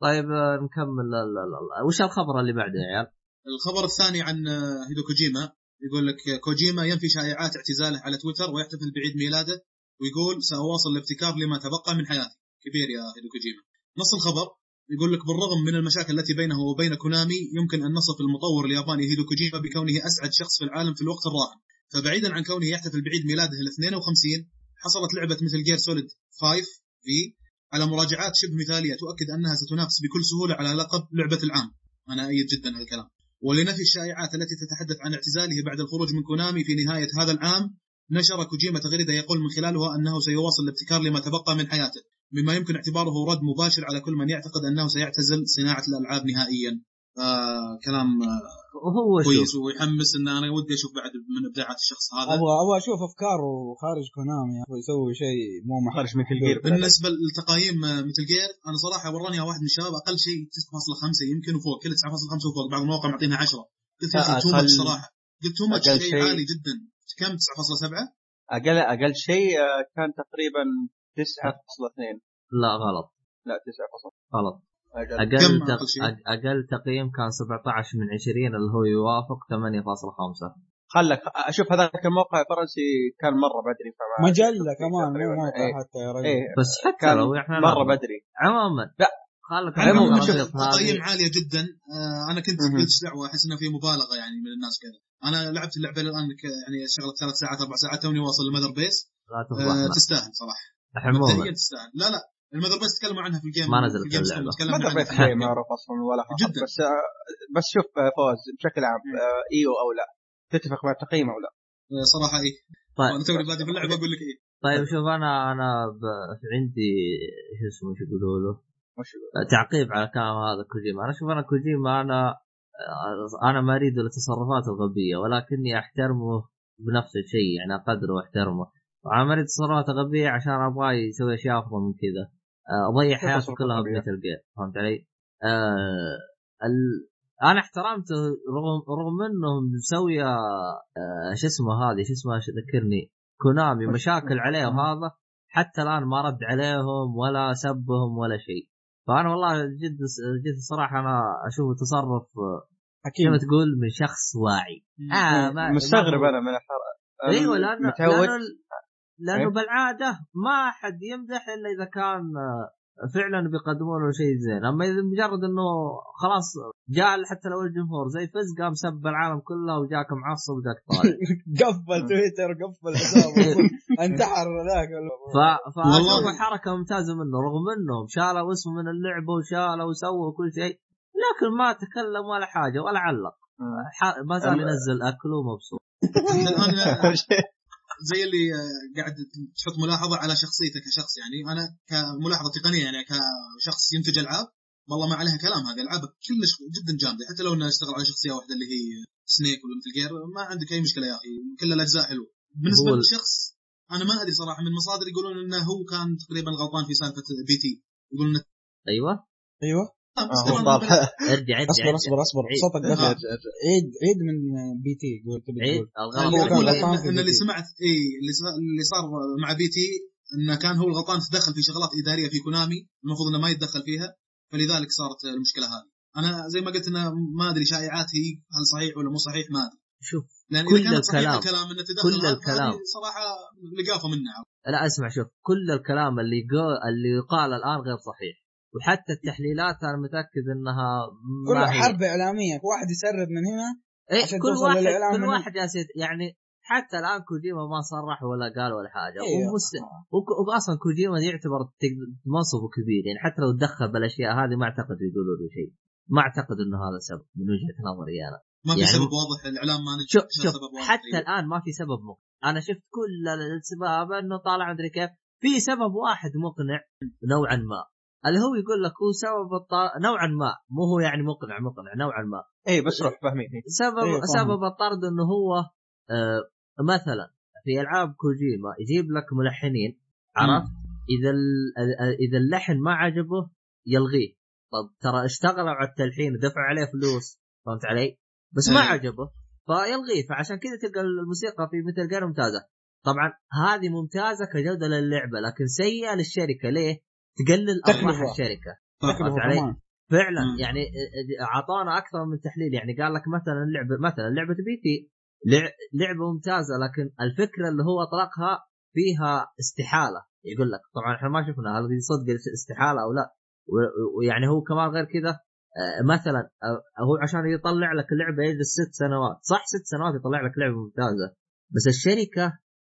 طيب آه، نكمل. لا لا لا. وش الخبر اللي بعده يا عيال؟ الخبر الثاني عن آه، هيدو كوجيما يقول لك آه، كوجيما ينفي شائعات اعتزاله على تويتر ويحتفل بعيد ميلاده ويقول سأواصل الابتكار لما تبقى من حياتي. كبير يا هيدو كوجيما نص الخبر يقول لك بالرغم من المشاكل التي بينه وبين كونامي يمكن أن نصف المطور الياباني هيدو كوجيما بكونه أسعد شخص في العالم في الوقت الراهن. فبعيدا عن كونه يحتفل بعيد ميلاده ال 52 حصلت لعبة ميتل جير سوليد 5 في على مراجعات شبه مثالية تؤكد أنها ستنافس بكل سهولة على لقب لعبة العام. أنا أيد جدا هالكلام ولنفي الشائعات التي تتحدث عن اعتزاله بعد الخروج من كونامي في نهاية هذا العام نشر كوجيما تغريدة يقول من خلالها أنه سيواصل الابتكار لما تبقى من حياته مما يمكن اعتباره رد مباشر على كل من يعتقد أنه سيعتزل صناعة الألعاب نهائيا. آه كلام آه وهو شوف. كويس ويحمس إن أنا ودي أشوف بعد من إبداعات الشخص هذا. أبغى أبغى أشوف افكاره خارج كونامي أخوي يسوي شيء مو محل خارج ميتل جير بالنسبة للتقاييم آه، ميتل جير أنا صراحة وراني واحد من الشباب أقل شيء 9.5 يمكن وفوق كل 9.5 وفوق بعض المواقع معطينها 10 قلت يا أخي لا، too much صراحة. قلت تو ماتش شيء عالي جدا. كم؟ 9.7 أقل أقل شيء كان تقريبا 9.2 لا غلط. لا 9 غلط. أقل أقل تق... تقييم كان 17 من 20 اللي هو يوافق 8.5 خلك أشوف هذاك الموقع الفرنسي كان مرة بدري فما مجلة كمان مو تقريباً. موقع إيه. حتى يا رجل. إيه. بس حتى كان لو إحنا مرة. بدري. عموما. لا. خلك عموماً تقييم عالية جدا. آه أنا كنت. قلت دعوة؟ أحس انه في مبالغة يعني من الناس كذا. أنا لعبت اللعبة الآن ك- يعني شغلت ثلاث ساعات أربع ساعات توني واصل المذر بيس. لا آه تفضحنا تستاهل صراحة. عموما تستاهل. لا لا. المذر بيس تكلموا عنها في الجيم ما نزلت في الجيم اللعبة. ستورم، تكلمنا ما عنها. بس في شيء الجيم. معروف أصلا ولا جداً. بس آه، بس شوف آه، فوز بشكل عام آه، أيوه أو لا. تتفق مع التقييم أو لا؟ صراحة إيه. طيب. أنا توني بادي في اللعبة أقول لك إيه. طيب شوف أنا أنا ب... عندي شو اسمه شو يقولوا له؟ تعقيب على كلام هذا كوجيما. أنا شوف أنا كوجيما أنا أنا ما أريد له تصرفاته الغبية ولكني أحترمه بنفس الشيء يعني أقدره وأحترمه. أنا ما أريد تصرفاته غبيه عشان ابغاه يسوي أشياء أفضل من كذا. اضيع حياته تصرفات كلها. بمثل جير فهمت علي؟ آه ال... أنا احترمته رغم رغم إنهم مسوية آه شو اسمه هذه شو اسمها شو ذكرني كونامي مشاكل عليه وهذا حتى الآن ما رد عليهم ولا سبهم ولا شيء. فأنا والله جد جد صراحة أنا اشوفه تصرف آه، حكيم. كما تقول من شخص واعي. آه مستغرب أنا من الحرق أيوه لأنه متعود لأنه إيه؟ بالعادة ما حد يمدح إلا إذا كان آه، فعلا بيقدمون له شيء زين. أما إذا مجرد إنه خلاص جاء حتى لو الجمهور زي فز قام سب العالم كله وجاك معصب وجاك طالع قفل تويتر قفل حسابه انتحر ذاك. ف... فاشوف والله. حركة ممتازة منه رغم انهم شالوا اسمه من اللعبة وشالوا وسووا كل شيء لكن ما تكلم ولا حاجة ولا علق. ح... ما زال ينزل أكل ومبسوط. آه، زي اللي آه، قاعد تحط ملاحظة على شخصيته كشخص. يعني أنا كملاحظة تقنية يعني كشخص ينتج ألعاب والله ما عليها كلام هذه العاب كلش جدا جامدة. حتى لو انه اشتغل على شخصية واحدة اللي هي سنيك ولا Metal Gear ما عندك أي مشكلة يا أخي. كل الأجزاء حلوة. بالنسبة للشخص أنا ما أدري صراحة من مصادر يقولون إنه هو كان تقريبا غلطان في سالفة P.T. يقولون إنه أيوه. أيوه. آه، اصبر اصبر اصبر. عيد. صوتك آه. قفل عيد عيد من P.T. قول تبي عيد؟ ان اللي. سمعت اي اللي صار- اللي صار مع P.T. إنه كان هو الغلطان تدخل في شغلات إدارية في كونامي المفروض إنه ما يتدخل فيها فلذلك صارت المشكلة هذه. أنا زي ما قلت إنه ما أدري شائعات هي هل صحيح ولا مو صحيح ما أدري. شوف لأن كل الكلام- الكلام إنه تدخل كل الكلام. صراحة لقافة منه لا اسمع شوف كل الكلام اللي يقول اللي يقال الآن غير صحيح. وحتى التحليلات أنا متأكد إنها كلها. حرب إعلامية واحد يسرب من هنا إيه كل واحد كل واحد جالس يت- يعني حتى الآن كوجيما ما صرح ولا قال ولا حاجة إيه. ومس... وك- واصلا كوجيما يعتبر منصبه كبير يعني حتى لو تدخل بالأشياء هذه ما أعتقد يقولوا له شيء ما أعتقد إنه هذا سبب من وجهة نظري أنا ما في يعني- سبب واضح الإعلام ما نجح شوف شوف سبب واضح. حتى أيوه. الآن ما في سبب مقنع أنا شفت كل الاسباب إنه طالع مدري كيف في سبب واحد مقنع نوعا ما اللي هو يقول لك هو سبب الط- نوعا ما مو هو يعني مقنع مقنع نوعا ما اي بس روح فاهمين إيه. سبب إيه،. سبب الطرد إنه هو آه مثلا في ألعاب كوجيما يجيب لك ملحنين عرفت إذا إذا اللحن ما عجبه يلغيه طب ترى اشتغلوا على التلحين ودفع عليه فلوس فهمت علي؟ بس ما. عجبه فيلغيه فعشان كذا تلقى الموسيقى في مثل جير ممتازة طبعا هذه ممتازة كجودة للعبة لكن سيئة للشركة ليه؟ تقلل أرباح. الشركة. فهمت علي؟ فعلا. مم. يعني أعطانا أكثر من تحليل. يعني قال لك مثلا لعبة مثلا لعبة بي تي لع- لعبة ممتازة لكن الفكرة اللي هو أطلقها فيها استحالة. يقول لك طبعا إحنا ما شفنا هل صدق استحالة أو لا. ويعني هو كمان غير كذا آه، مثلا آه، هو عشان يطلع لك لعبه يجلس ست سنوات. صح ست سنوات يطلع لك لعبة ممتازة. بس الشركة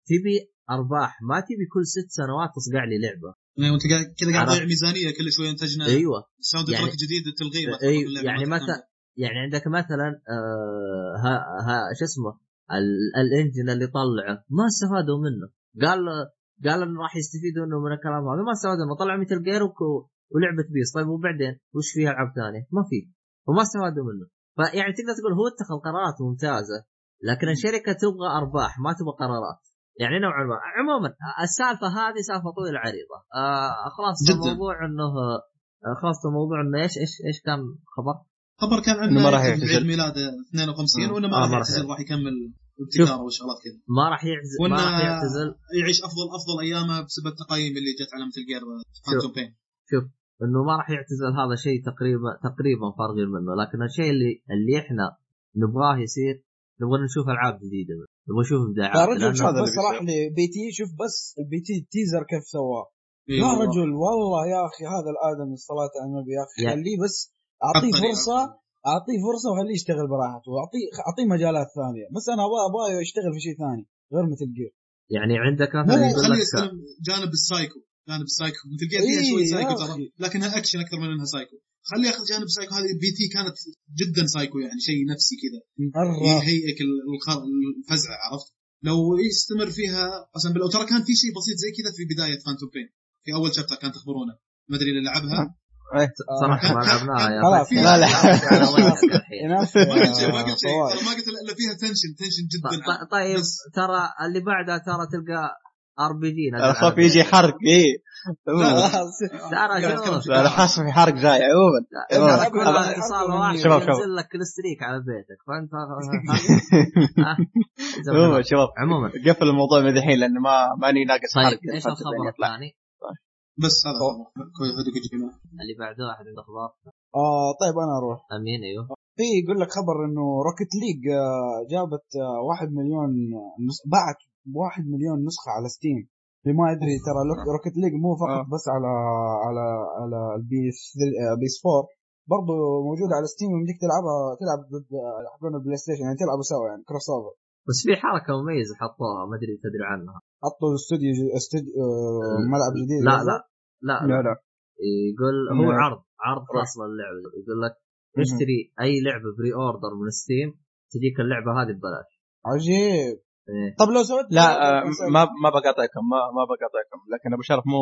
تبي أرباح. ما تبي كل ست سنوات تصقع لي لعبة. وأنت قاعد كذا قاعد. تضيع ميزانية كل شوي انتجنا أيوه. ساوند يعني- تراك جديد تلغيه اللعبة، يعني مثلا. يعني عندك مثلا آه ها ها شو اسمه؟ ال- الإنجن اللي طلعه. ما استفادوا منه. قال قال إنه راح يستفيدوا انه من الكلام هذا. ما استفادوا انه طلع مثل جير ولعبة بيس. طيب وبعدين؟ وش فيها ألعاب ثانية؟ ما في. وما استفادوا منه. فيعني تقدر تقول هو اتخذ قرارات ممتازة لكن الشركة تبغى أرباح ما تبغى قرارات. يعني نوعا ما عموما السالفة هذه سالفة طويلة عريضة آه خلاص. الموضوع إنه آه خلاص الموضوع إنه إيش إيش إيش كان خبر؟ خبر كان إنه ما راح عيد يعتزل. ميلاده 52 آه. وإنه ما آه، راح ما راح يعتزل راح يكمل ابتكاره وشغلات كذا ما راح يعتزل ما وإنه راح يعتزل يعيش أفضل أفضل أيامه بسبب التقييم اللي جت على مثل جير فانتوم بين شوف إنه ما راح يعتزل هذا شيء تقريبا تقريبا فارغين منه لكن الشيء اللي اللي إحنا نبغاه يصير نبغى نشوف ألعاب جديدة منه. نبغى نشوف يا ابداعات رجل شوف هذا بس راح لي P.T. شوف بس ال P.T. teaser كيف سواه. إيه يا. رجل والله يا أخي هذا الادمي الصلاة على النبي يا أخي خليه بس أعطيه فرصة أعطيه فرصة وخليه يشتغل براحته واعطيه أعطيه مجالات ثانية. بس أنا أبغى أبغى يشتغل في شيء ثاني غير Metal Gear يعني عندك مثلا خليه يستلم جانب ال psycho. جانب ال psycho. Metal Gear فيها إيه شوي psycho. ترى لكنها اكشن أكثر من إنها psycho. خليه ياخذ جانب psycho هذه P.T. كانت جدا psycho يعني شيء نفسي كذا. يهيئك الفزعه عرفت؟ لو يستمر فيها قسم بالله ترى كان في شيء بسيط زي كذا في بداية Phantom Pain في أول chapter كان تخبرونه. ما أدري اللي لعبها. صراحة ما لعبناها يا خلاص،. لا، لا. ما قلت شيء ما قلت شيء. فواز. ترى ما قلت إلا فيها تنشن تنشن جدا. طيب بس. ترى اللي بعدها ترى تلقى ار بي جي اخاف يجي حرق إيه. لا لا حاسس في حرق جاي. عموما اتصال واحد شباب، شباب. ينزل لك الستريك على بيتك فأنت عموما شباب. عموما. قفل الموضوع من الحين لأنه ما ماني ناقص حرق. طيب إيش الخبر الثاني؟ بس هذا اللي بعده واحد عنده أخبار آه طيب أنا أروح. أمين أيوه. في يقول لك خبر إنه Rocket League آه، جابت آه، واحد مليون نس... باعت واحد مليون نسخة على Steam ما يدري ترى Rocket League مو فقط آه. بس على على على ال PS PS 4 برضه موجودة على Steam يمديك تلعبها تلعب ضد آه، حقون ال PlayStation يعني تلعبوا سوا يعني cross over بس في حركة مميزة حطوها ما أدري تدري عنها. حطوا استوديو استوديو آه، ملعب جديد. لا لا لا لا. لا يقول هو لا. عرض عرض خاص للعبه يقول لك اشتري أي لعبة pre-order من Steam تجيك اللعبة هذه ببلاش. عجيب. طب لو سويت لا آه، ما ما بقاطعكم ما ما بقاطعكم. لكن أبو شرف مو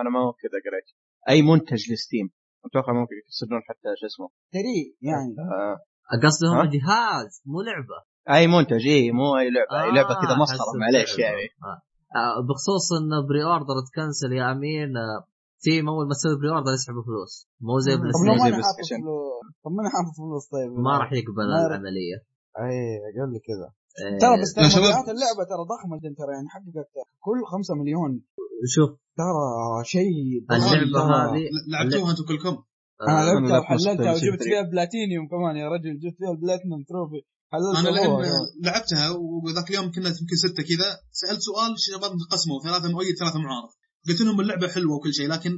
أنا ما كذا قريت. أي منتج ل Steam. أتوقع ممكن يصيرون حتى شو اسمه. تري يعني. آه، قصدهم ها؟ جهاز مو لعبة. أي منتج إي مو أي لعبة. أي لعبة كذا آه، مسخره حسب معليش. يعني. آه. آه، بخصوص إن pre-order تكنسل يا أمين آه، Steam أول ما تسوي pre-order يسحبوا فلوس. مو زي. PlayStation طب ما أنا حاطط فلوس طيب ما راح يقبل العملية اي قال لي كذا إيه، ترى بس ترى شباب. مبيعات اللعبة ترى ضخمة جدا ترى يعني حققت كل 5 مليون شوف ترى شيء اللعبة. هذه لعبتوها أنتم كلكم أنا آه، لعبتها لا، وحللتها بس- وجبت فيها بلاتينيوم كمان يا رجل جبت فيها ال platinum trophy أنا. لعبتها وذاك اليوم كنا يمكن ستة كذا سألت سؤال الشباب انقسموا ثلاثة مؤيد ثلاثة معارض قلت لهم اللعبة حلوة وكل شيء لكن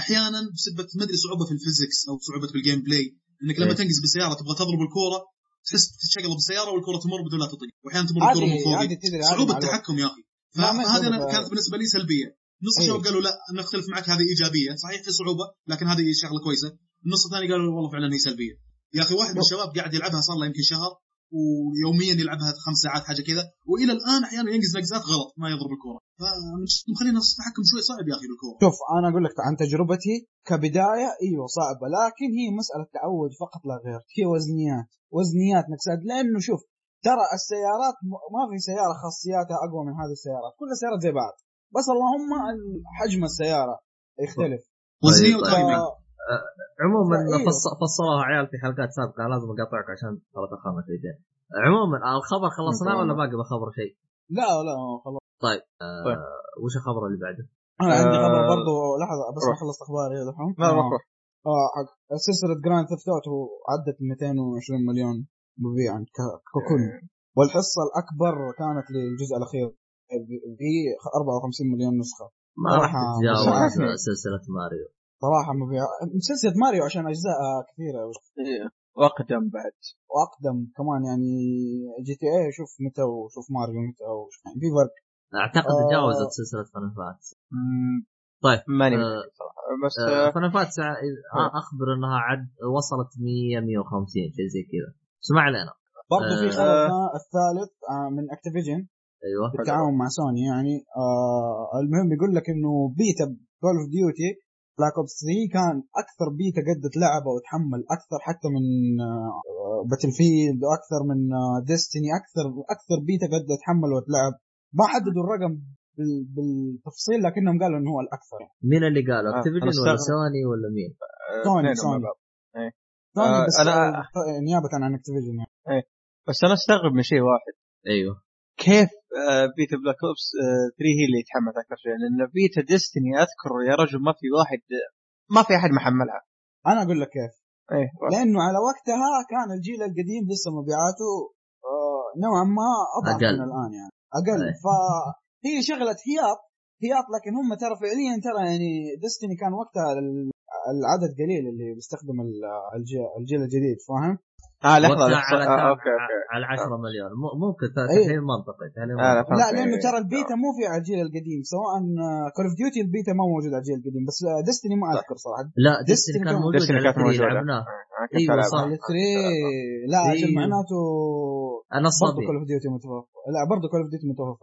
أحيانا بسبب ما أدري صعوبة في ال physics أو صعوبة في ال gameplay إنك لما إيه. تنقز بالسيارة تبغى تضرب الكورة تحس تشغل بالسياره والكرة تمر بدون لا تطق وأحيانا تمر الكرة من فوقك هذه صعوبة. التحكم يا أخي. فهذه يصير- كانت بالنسبة لي سلبية. نص إيه. الشباب قالوا لا أنا اختلف معك هذه إيجابية. صحيح في صعوبة لكن هذه شغلة كويسة. النص الثاني قالوا والله فعلا هي سلبية. يا أخي واحد من الشباب قاعد يلعبها صار له يمكن شهر. ويوميا يلعبها خمس ساعات حاجة كذا. وإلى الآن أحيانا ينقز نقزات غلط ما يضرب الكورة. فمخلينا التحكم شوي صعب يا أخي بالكوره شوف أنا أقول لك عن تجربتي كبداية أيوه صعبة لكن هي مسألة تعود فقط لا غير. هي وزنيات وزنيات نكسات. لأنه شوف ترى السيارات ما في سيارة خاصياتها أقوى من هذه السيارات. كل السيارات زي بعض. بس اللهم ال- حجم السيارة يختلف. وزنية طيب. عموما. فص- فصلوها عيال في حلقات سابقة لازم أقاطعك عشان ترى تاخرنا شويتين عموما الخبر خلصناه ولا باقي بخبر شيء؟ لا لا خلاص طيب آه طيب. وش الخبر اللي بعده؟ أنا عندي آه، خبر برضو لحظة بس. أخلص أخباري يا دحوم لا آه. روح روح آه حق سلسلة Grand Theft Auto عدت 220 مليون مبيعا ك- ككل والحصة الأكبر كانت للجزء الأخير ب 54 مليون نسخة ما راح تتجاوز. سلسلة ماريو صراحة مبيع سلسله ماريو عشان أجزاء كثيرة. إيه. وأقدم بعد. وأقدم كمان يعني GTA شوف متى وشوف ماريو متى وش يعني في فرق. أعتقد آه. تجاوزت سلسلة فان طيب ماني آه، متأكد صراحة. بس آه، Final Fantasy أخبر إنها عد وصلت 100 150 شيء زي كذا. بس ما علينا برضه في آه. خبر ثا- الثالث آه، من Activision أيوه. بالتعاون مع سوني يعني. آه المهم يقول لك إنه beta Call of Duty Black Ops 3 كان أكثر بيتا قدت لعبة وتحمل أكثر حتى من Battlefield وأكثر من Destiny أكثر أكثر بيتا قد تحمل وتلعب ما حددوا الرقم بال- بالتفصيل لكنهم قالوا إنه هو الأكثر يعني. مين اللي قالوا؟ آه، Activision ولا. سوني ولا مين؟ آه، سوني، سوني. بعض. سوني آه، بس أنا- آه، نيابة عن Activision يعني بس أنا استغرب من شيء واحد أيوه كيف آه، beta Black Ops 3 هي اللي يتحمل أكثر شيء لأن beta Destiny أذكر يا رجل ما في واحد ما في أحد محملها. أنا أقول لك كيف. إيه لأنه على وقتها كان الجيل القديم لسه مبيعاته آه، نوعا ما أضعف أقل. من الآن يعني. أقل. أيه. فهي شغلة هياط. هياط لكن هم ترى فعليا ترى يعني Destiny كان وقتها ال- العدد قليل اللي بيستخدم ال- الجيل, الجيل الجديد فاهم؟ آه لحظة. على آه، كام okay okay على 10 مليون م- ممكن ت- أيوه. تحليل منطقي تحليل آه، لا، منطقي لا فهمت. لأنه إيه. ترى البيتا مو في على الجيل القديم سواء Call of Duty ال beta ما موجود على الجيل القديم بس Destiny ما أذكر صراحة لا Destiny كان موجود على كانت 3 موجودة. لعبناه أيوة، ألعبها. صح. على 3 لا أجل أيوه. معناته أنا برضه صبي Call of Duty متفوق لا برضه Call of Duty متفوق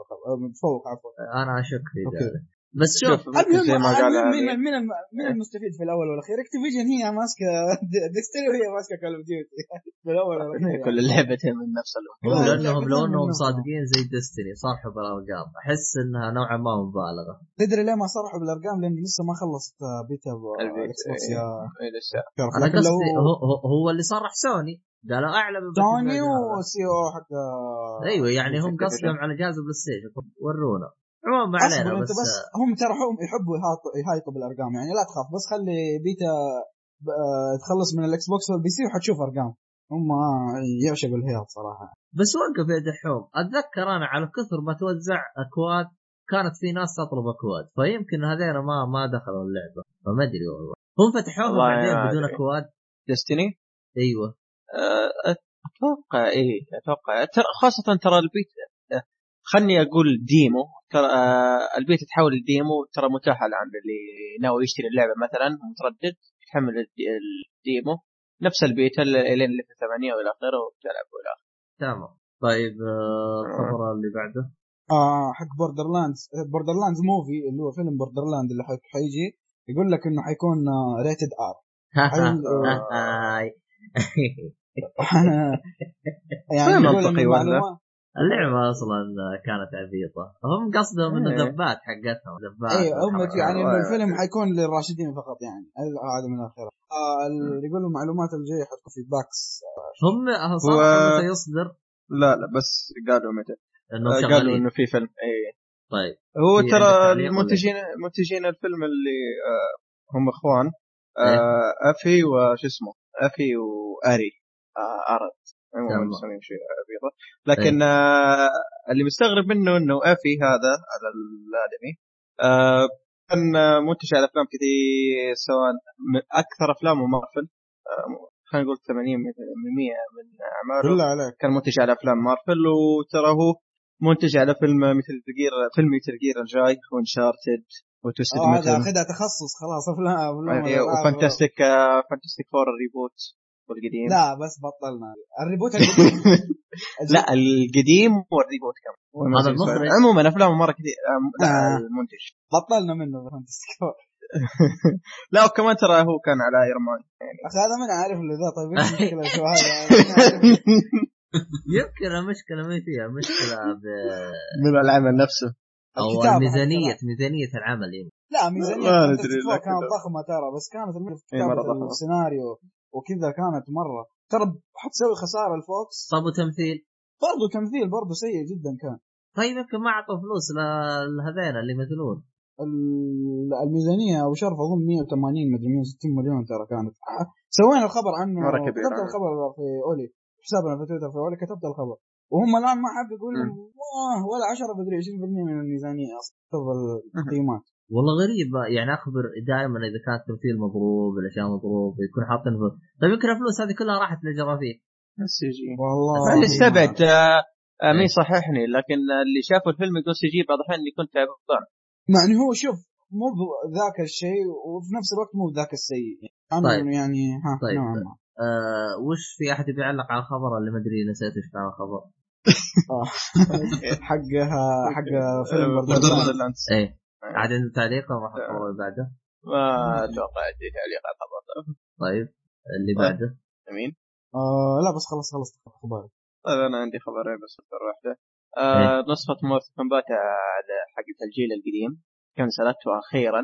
متفوق عفوا أنا أشك في okay. ذلك بس شوف المهم. من من من المستفيد في الأول والأخير Activision هي ماسكه Destiny وهي ماسكة Call of Duty في الأول والأخير كل اللعبتين من نفس الوقت هم لا، لانهم لا، لو انهم. صادقين زي Destiny صرحوا بالأرقام أحس إنها نوعا ما مبالغة تدري ليه ما صرحوا بالأرقام لأن لسه ما خلصت beta. ال Xbox. يا إيه، أنا قصدي هو, هو, هو اللي صرح سوني قالوا اعلى من سوني. و CEO حق أيوه يعني هم. قصدهم على جهاز ال PlayStation ورونا عموما ما علينا بس, بس هم ترى هم يحبوا يهايطوا بالأرقام يعني لا تخاف بس خلي بيتا آه، تخلص من ال Xbox وال PC وحتشوف أرقام. هم يعشقوا الهياط صراحة. بس وقف يا دحوم أتذكر أنا على كثر ما توزع أكواد كانت في ناس تطلب أكواد فيمكن هذين ما ما دخلوا اللعبة فما أدري والله. هم فتحوها بعدين بدون. أكواد؟ Destiny أيوه. أتوقع إيه أتوقع ترى خاصة ترى البيت آه، خلني أقول demo ترى آه، البيت تحول ال demo ترى متاحه الآن اللي ناوي يشتري اللعبة مثلا متردد يحمل ال de- ال demo. نفس البيتا إلين اللي في ثمانية وإلى آخره وتلعب وإلى آخره. تمام. طيب آه، الخبر اللي بعده؟ آه حق Borderlands Borderlands movie اللي هو فيلم Borderland اللي حي- حيجي يقول لك إنه حيكون rated R هاي. يعني منطقي ولا؟ اللعبة أصلا كانت عبيطة. هم قصدهم إنه إيه. ذبات حقتهم ذبات أيوه هم. يعني إنه آه. الفيلم حيكون للراشدين فقط يعني هذا من الاخير آه ال- يقول المعلومات الجاية حتكون في PAX هم صار هو- متى يصدر؟ لا لا بس قالوا متى. إنه آه، قالوا إنه في فيلم اي طيب. هو ترى المنتجين منتجين الفيلم اللي آه، هم إخوان إيه. آه، أفي وش اسمه أفي وأري آه، ارد. عموما شيء عبيطة. لكن آه، اللي مستغرب منه إنه أفي هذا هذا الآدمي آه، كان منتج على أفلام كثير سواء أكثر افلامه مارفل آه، خلينا نقول 80 من 100 من أعماله. بالله عليك. كان منتج على أفلام مارفل وترى هو منتج على فيلم مثل جير فيلم مثل جير الجاي وانشارتد وتوستد آه، هذا مثل اخذها تخصص خلاص أفلام أفلام أيوة، الألعاب. وفانتاستيك فانتاستيك فور الريبوت والقديم. لا بس بطلنا. الريبوت القديم. لا القديم والريبوت كمان هذا المخرج. عموما أفلامه مرة كثير آم، لا آه. المنتج. بطلنا منه. لا وكمان ترى هو كان على ايرون مان أخي هذا من عارف اللي ذا طيب إيش المشكلة؟ شو هذا. يمكن المشكلة ما فيها مشكلة ب من العمل نفسه. أو ميزانية ميزانية العمل يمكن لا ميزانية كانت ضخمة ترى بس كانت المشكلة في إيه، كتابة ضخمة. السيناريو. وكذا كانت مرة. ترى حتسوي خسارة الفوكس طب وتمثيل؟ برضو تمثيل برضو سيء جدا كان. طيب يمكن ما اعطوا فلوس لهذين اللي يمثلون ال- الميزانية أبو شرف أظن 180 مدري 160 مليون ترى كانت. آه، سوينا الخبر عنه. مرة كبير، كتبت. الخبر في أولي حسابنا في تويتر في أولي كتبت الخبر. وهم الآن ما لهم والله ولا 10 مدري 20% من الميزانية أصلا حسب التقييمات والله غريب. يعني أخبر دائما إذا كان التمثيل مضروب الأشياء مضروب يكون حاطين ف- طيب يمكن الفلوس هذه كلها راحت لل graphic CG والله. اللي استبعد آه، آه، مين إيه. صححني لكن اللي شافوا الفيلم يقول CG بعض الأحيان يكون تعبان يعني هو شوف مو ذاك الشيء وفي نفس الوقت مو ذاك السيء. يعني طيب. يعني ها طيب. نوعا ما. آه وش في أحد يبي يعلق على الخبر اللي ما أدري نسيت إيش كان الخبر؟ حقها حق فيلم آه، Borderland. Borderlands. إيه. عاد عنده تعليق نروح الخبر اللي بعده؟ ما أتوقع عندي تعليق على الخبر طيب اللي طيب. بعده؟ مين؟ آه لا بس خلاص خلصت اخباري طيب أنا عندي خبرين بس أكثر واحدة. آه نسخة Mortal Kombat على حقة الجيل القديم. كنسلت وأخيرا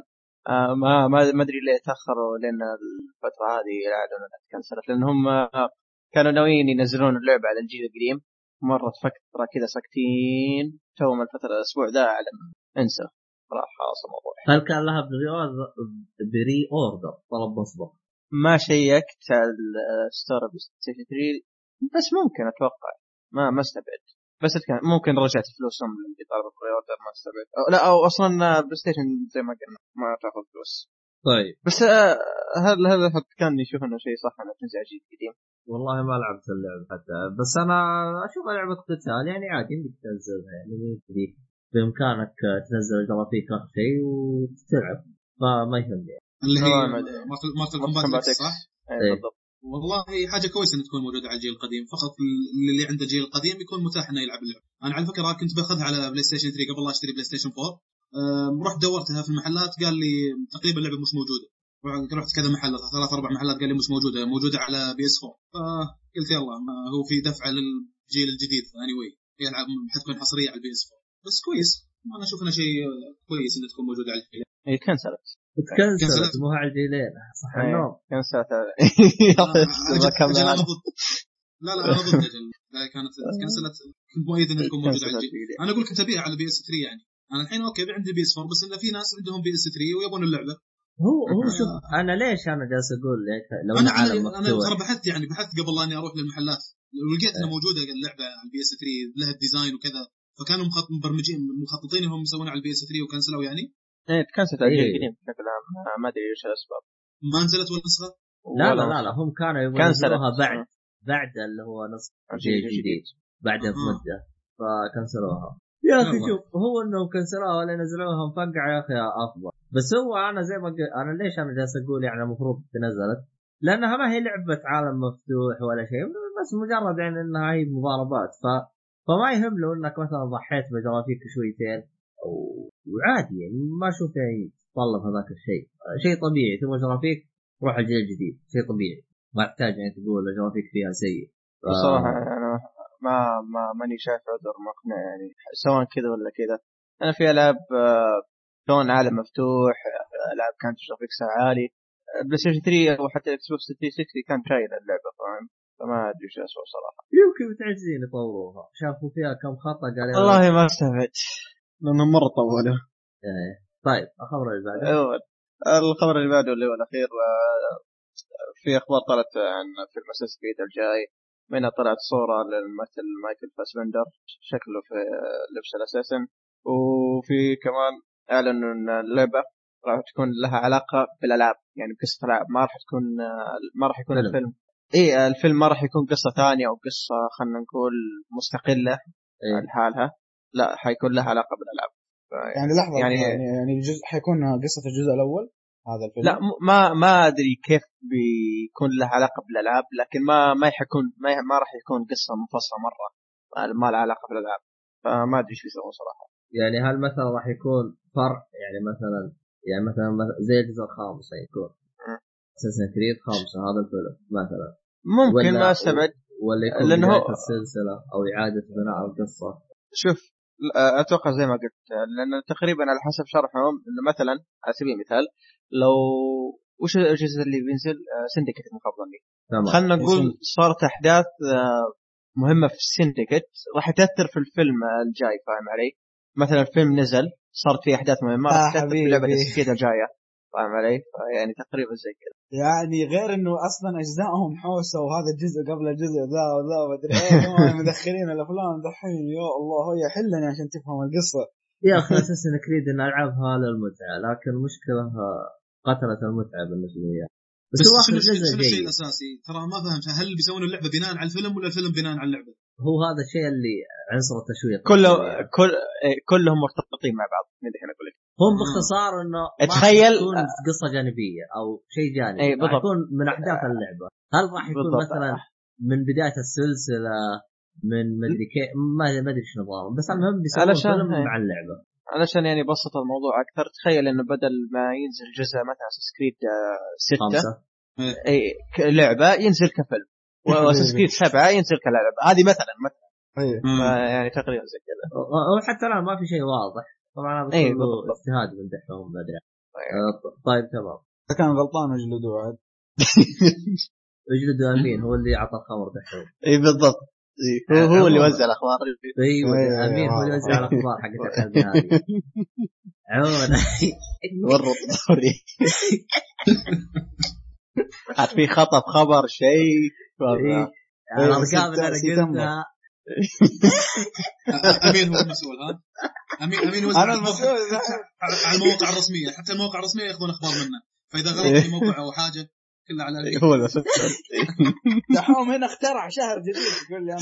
آه ما ما ما أدري ليه تأخروا لأن الفترة هذه اعلنوا إنها تكنسلت. لأن هم آه، كانوا ناويين ينزلون اللعبة على الجيل القديم. مرت فتره كذا ساكتين. تو من الفترة الأسبوع ذا اعلن انسى راح خلاص الموضوع. هل كان لها pre-order pre-order طلب مسبق ما شيكت على ال store PlayStation 3 بس ممكن أتوقع. ما ما استبعد. بس كان ممكن رجعت فلوسهم اللي طالبوا pre-order ما استبعد. أو لا أو أصلا PlayStation زي ما قلنا ما تأخذ فلوس. طيب. بس آه، هل هل أحد كان يشوف إنه شيء صح إنه جيل قديم والله ما لعبت اللعبة حتى. بس أنا اشوفها لعبة قتال يعني عادي يمديك تنزلها يعني بإمكانك تنزل الجرافيك اخر شيء وتلعب فما يهمني يعني. اللي هي. Mortal Kombat. صح؟ إيه، إيه. بالضبط والله حاجة كويسة إنها تكون موجودة على الجيل القديم فقط اللي عنده الجيل القديم يكون متاح إنه يلعب اللعبة أنا على فكرة كنت باخذها على PlayStation 3 قبل لا أشتري PlayStation 4 أم، رحت دورتها في المحلات قال لي تقريبا اللعبة مش موجودة رحت كذا محل ثلاث أربع محلات قال لي مش موجودة موجودة على PS 4 فقلت يلا ما هو في دفعة للجيل الجديد anyway يلعب حتكون حصرية على ال PS 4 بس كويس. أنا أشوف انه شيء كويس انها تكون موجودة على الجيل هي كنسلت. تكنسلت كنسلت. مو على الجيلين صح النوم. كنسلت. لا لا أنا ضد أجل لا، كانت كنسلت. كنت مؤيد إنها تكون موجودة على الجيل. أنا أقول كنت ابيعها على PS 3 يعني. أنا الحين okay عندي PS 4 بس انه في ناس عندهم PS 3 ويبون اللعبة. هو هو شوف أنا ليش أنا جالس أقول لك لو أنا عالم أنا ترى بحثت يعني بحثت قبل لا أني أروح للمحلات. ولقيت إنها إيه. موجودة اللعبة على ال PS 3 لها ال design وكذا. فكانوا مخط- مبرمجين مخططين انهم يسوونها على ال PS 3 وكنسلوا يعني؟ إيه تكنسلت على الجيل إيه. القديم بشكل عام. ما- أدري إيش الأسباب. ما نزلت ولا نسخة؟ لا لا لا, لا هم كانوا يبغون. ينزلوها بعد بعد اللي هو نص الجيل الجيل الجديد بعدها أها. بمده فكنسلوها. يا أخي. شوف هو انه كنسلوها ولا نزلوها مفقعه يا أخي أفضل. بس هو أنا زي ما قلت أنا ليش أنا جالس أقول يعني المفروض تنزلت؟ لأنها ما هي لعبة عالم مفتوح ولا شيء بس مجرد يعني إنها هي مضاربات. ف فما يهم لو انك مثلا ضحيت بجرافيك شويتين وعادي يعني ما أشوف يعني تطلب هذاك الشيء. شيء طبيعي تبغى جرافيك روح الجيل الجديد شيء طبيعي. ما يحتاج يعني تقول الجرافيك فيها سيء. ف- بصراحة أنا ما ما ماني شايف عذر مقنع يعني سواء كذا ولا كذا. أنا في ألعاب آه، كون عالم مفتوح آه، ألعاب كانت graphics ها عالي. آه، PlayStation 3 وحتى ال Xbox 360 كان شايل اللعبة فاهم؟ فما أدري إيش اسوء صراحة. يمكن متعجزين يطوروها. شافوا فيها كم خطأ قال يلا. والله ما استبعد لانهم مرة طولوا إيه. طيب الخبر اللي بعده. أيوة. الخبر اللي بعده اللي هو الأخير في أخبار طلعت عن فيلم Assassin's Creed الجاي. منها طلعت صورة للممثل مايكل فاسبندر شكله في لبس ال Assassin. وفي كمان اعلنوا إن اللعبة راح تكون لها علاقة بالألعاب. يعني بقصه العاب ما راح تكون ما راح يكون فيلم. الفيلم. اي الفيلم ما راح يكون قصة ثانية أو قصة خلينا نقول مستقلة إيه. لحالها لا حيكون لها علاقة بالألعاب. يعني لحظة يعني- يعني يعني الجزء حيكون قصة الجزء الأول هذا الفيلم؟ لا ما ما أدري كيف بيكون له علاقة بالألعاب لكن ما ما حيكون ما, ما راح يكون قصة منفصلة مرة. ما- لها علاقة بالألعاب. فما أدري إيش بيسوون صراحة. يعني هل مثلا راح يكون فرع يعني مثلا يعني مثلا مث- زي الجزء الخامس يكون. مم. اساسن كريد خامسة هذا الفيلم مثلا ممكن ما أستبعد ولا يكون هو- السلسلة أو إعادة بناء القصة شوف أتوقع زي ما قلت لأن تقريبا على حسب شرحهم إنه مثلا على سبيل المثال لو وش الجزء اللي بينزل سندكت المفضل لي تمام خلينا نقول سندكت. صارت أحداث آه، مهمة في السندكت راح تأثر في الفيلم الجاي فاهم علي؟ مثلا الفيلم نزل صارت فيه أحداث مهمة راح آه، تأثر في حبيبي. لعبه الجاية فاهم علي؟ يعني تقريبا زي كذا يعني غير إنه أصلا أجزائهم حوسة وهذا الجزء قبل الجزء ذا وذا ومدري إيه هم مدخلين الافلام دحين يا الله هي حلني عشان تفهم القصة يا أخي اساسن كريد إن العبها للمتعه لكن المشكلة قتلت المتعة بالنسبة لي بس, بس هو آخر جزء شنو الشيء الاساسي؟ ترى ما فهمت هل بيسوون اللعبة بناء على الفيلم ولا الفيلم بناء على اللعبة؟ هو هذا الشيء اللي عنصر التشويق كله يعني. كل إيه، كلهم مرتبطين مع بعض من الحين أقول لك هم باختصار إنه راح تكون قصة جانبية أو شيء جانبي اي بالضبط. يكون من أحداث اللعبة. هل راح يكون بالضبط. مثلا من بداية السلسلة من مدري كيف ما ما أدري إيش نظامهم بس المهم بيسوون علشان فيلم هي. مع اللعبة. علشان يعني بسط الموضوع أكثر تخيل إنه بدل ما ينزل جزء مثلا أساس كريد 6 خمسة. اي لعبة ينزل كفيلم. وأساس كريد 7 ينزل كلعبة. هذه مثلا مثلا. إيه ما- يعني تقريبا زي كذا. وحتى الآن ما في شيء واضح. طبعا هذا إيه، بالضبط. اجتهاد من دحهم ما أدري. آه، طيب تمام. إذا كان غلطان اجلدوه عاد. اجلدوا أمين هو اللي اعطى الخبر دحهم اي بالضبط. إيه، هو هو اللي وزع الأخبار. أيوه إيه، أمين هو اللي. يوزع الأخبار حقت الكلب هذه. عموما ورط دوري عاد في خطأ بخبر شيء إيه. إيه، الارقام اللي أنا. قلتها. أمين هو المسؤول ها؟ امين أمين يوزع أنا المسؤول على المواقع الرسمية حتى المواقع الرسمية ياخذون أخبار منه فإذا غلط في موقع أو حاجة كلها على إيه، هو دحوم هنا اخترع شهر جديد يقول لي أنا.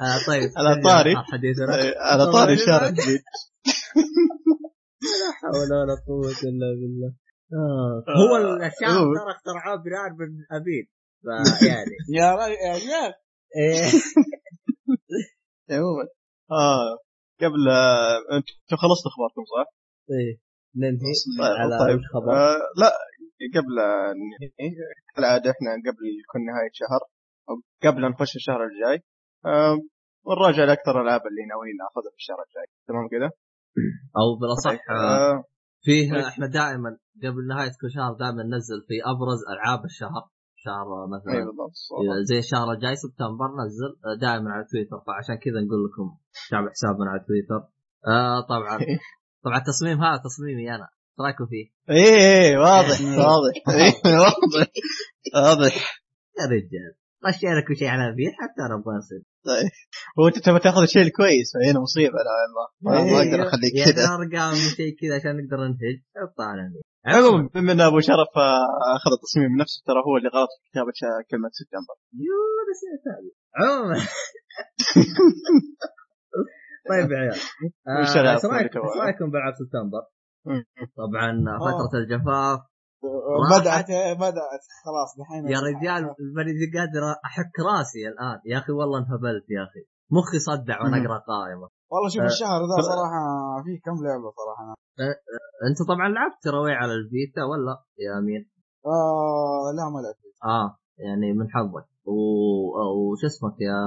آه طيب على طاري. إيه، على طاري شارع جديد لا حول ولا قوة إلا بالله آه. هو الشعب هو. ترى اخترعوه بناء من ابيد فيعني يا رجال إيه. عموما. آه قبل آه، أنتم خلصتوا أخباركم صح؟ إيه. ننهي طيب، على طيب. وش خبر آه لا قبل كالعاده إحنا قبل كل نهاية شهر أو قبل نخش الشهر الجاي آه ونراجع الأكثر الألعاب اللي ناويين نأخذها في الشهر الجاي. تمام كذا؟ أو بالأصح آه، آه فيه إحنا دائما قبل نهاية كل شهر دائما ننزل في أبرز ألعاب الشهر. شهر مثلا. بالضبط زي الشهر الجاي سبتمبر نزل دائما على تويتر. فعشان كذا نقول لكم تابع حسابنا على تويتر. آه طبعا. طبعا التصميم هذا تصميمي أنا. إيش رأيكم فيه؟ إيه إيه واضح إيه. واضح إيه، واضح واضح. يا رجال. رشينا كل شيء على بيت حتى أنا أبغى أصير. طيب. هو أنت تبغى تاخذ الشيء الكويس فهنا مصيبة لا والله. ما- ما أقدر اخليك كذا. أرقام وشيء كذا عشان نقدر ننتج. مين عموما بما إن أبو شرف آه، أخذ التصميم بنفسه ترى هو اللي غلط في كتابة كلمة سبتمبر يو نسيت هذه عموما. طيب يا عيال. آه، إيش رايكم اللي إيش رأيكم بالعاب سبتمبر؟ طبعا فترة الجفاف. بدات بدات خلاص دحين يا رجال ماني قادر أحك راسي الآن. يا أخي والله انهبلت يا أخي. مخي صدع وأنا. أقرأ قائمة. والله شوف الشهر ذا صراحة فيه كم لعبة صراحة. أنت طبعا لعبت Tearaway على ال Vita ولا؟ يا أمين؟ آه لا ما لعبت. آه يعني من حظك. و... وش اسمك يا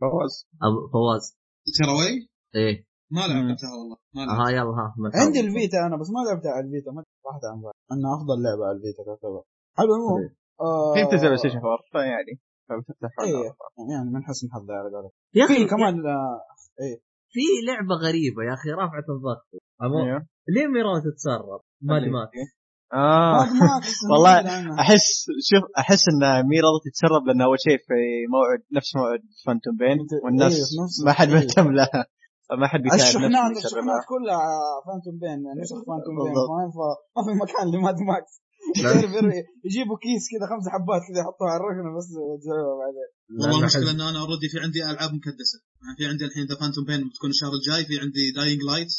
فواز. فواز. Tearaway إيه. ما لعبتها والله ما لعبتها ها يلا ها عندي. ال Vita أنا بس ما لعبتها على ال Vita ما صراحة عن. انها أفضل لعبة على ال Vita تعتبر حلو المهم آه في تنزل PlayStation 4 فيعني فبتفتح إيه يعني من حسن حظي على قولك يا أخي في كمان آه، إيه في لعبة غريبة يا أخي رافعة الضغط. أيوه. ليه ميرون تتسرب؟ ماد ماكس آه والله. أحس شوف أحس إن ميرا تتسرب لأن أول شيء في موعد نفس موعد فانتوم بين إيه، والناس نفس- ما حد إيه. مهتم لها فما حد بيساعد الشحنات الشحنات كلها فانتوم بين نسخ فانتوم بين. فاهم؟ فما في مكان لماد ماكس. يجيبوا كيس كذا خمس حبات كذا يحطوها على الركنة بس يوزعوها بعدين. والله المشكلة حز- ان أنا اوريدي في عندي ألعاب مكدسة. يعني في عندي الحين ذا فانتوم بين بتكون الشهر الجاي في عندي داينج لايت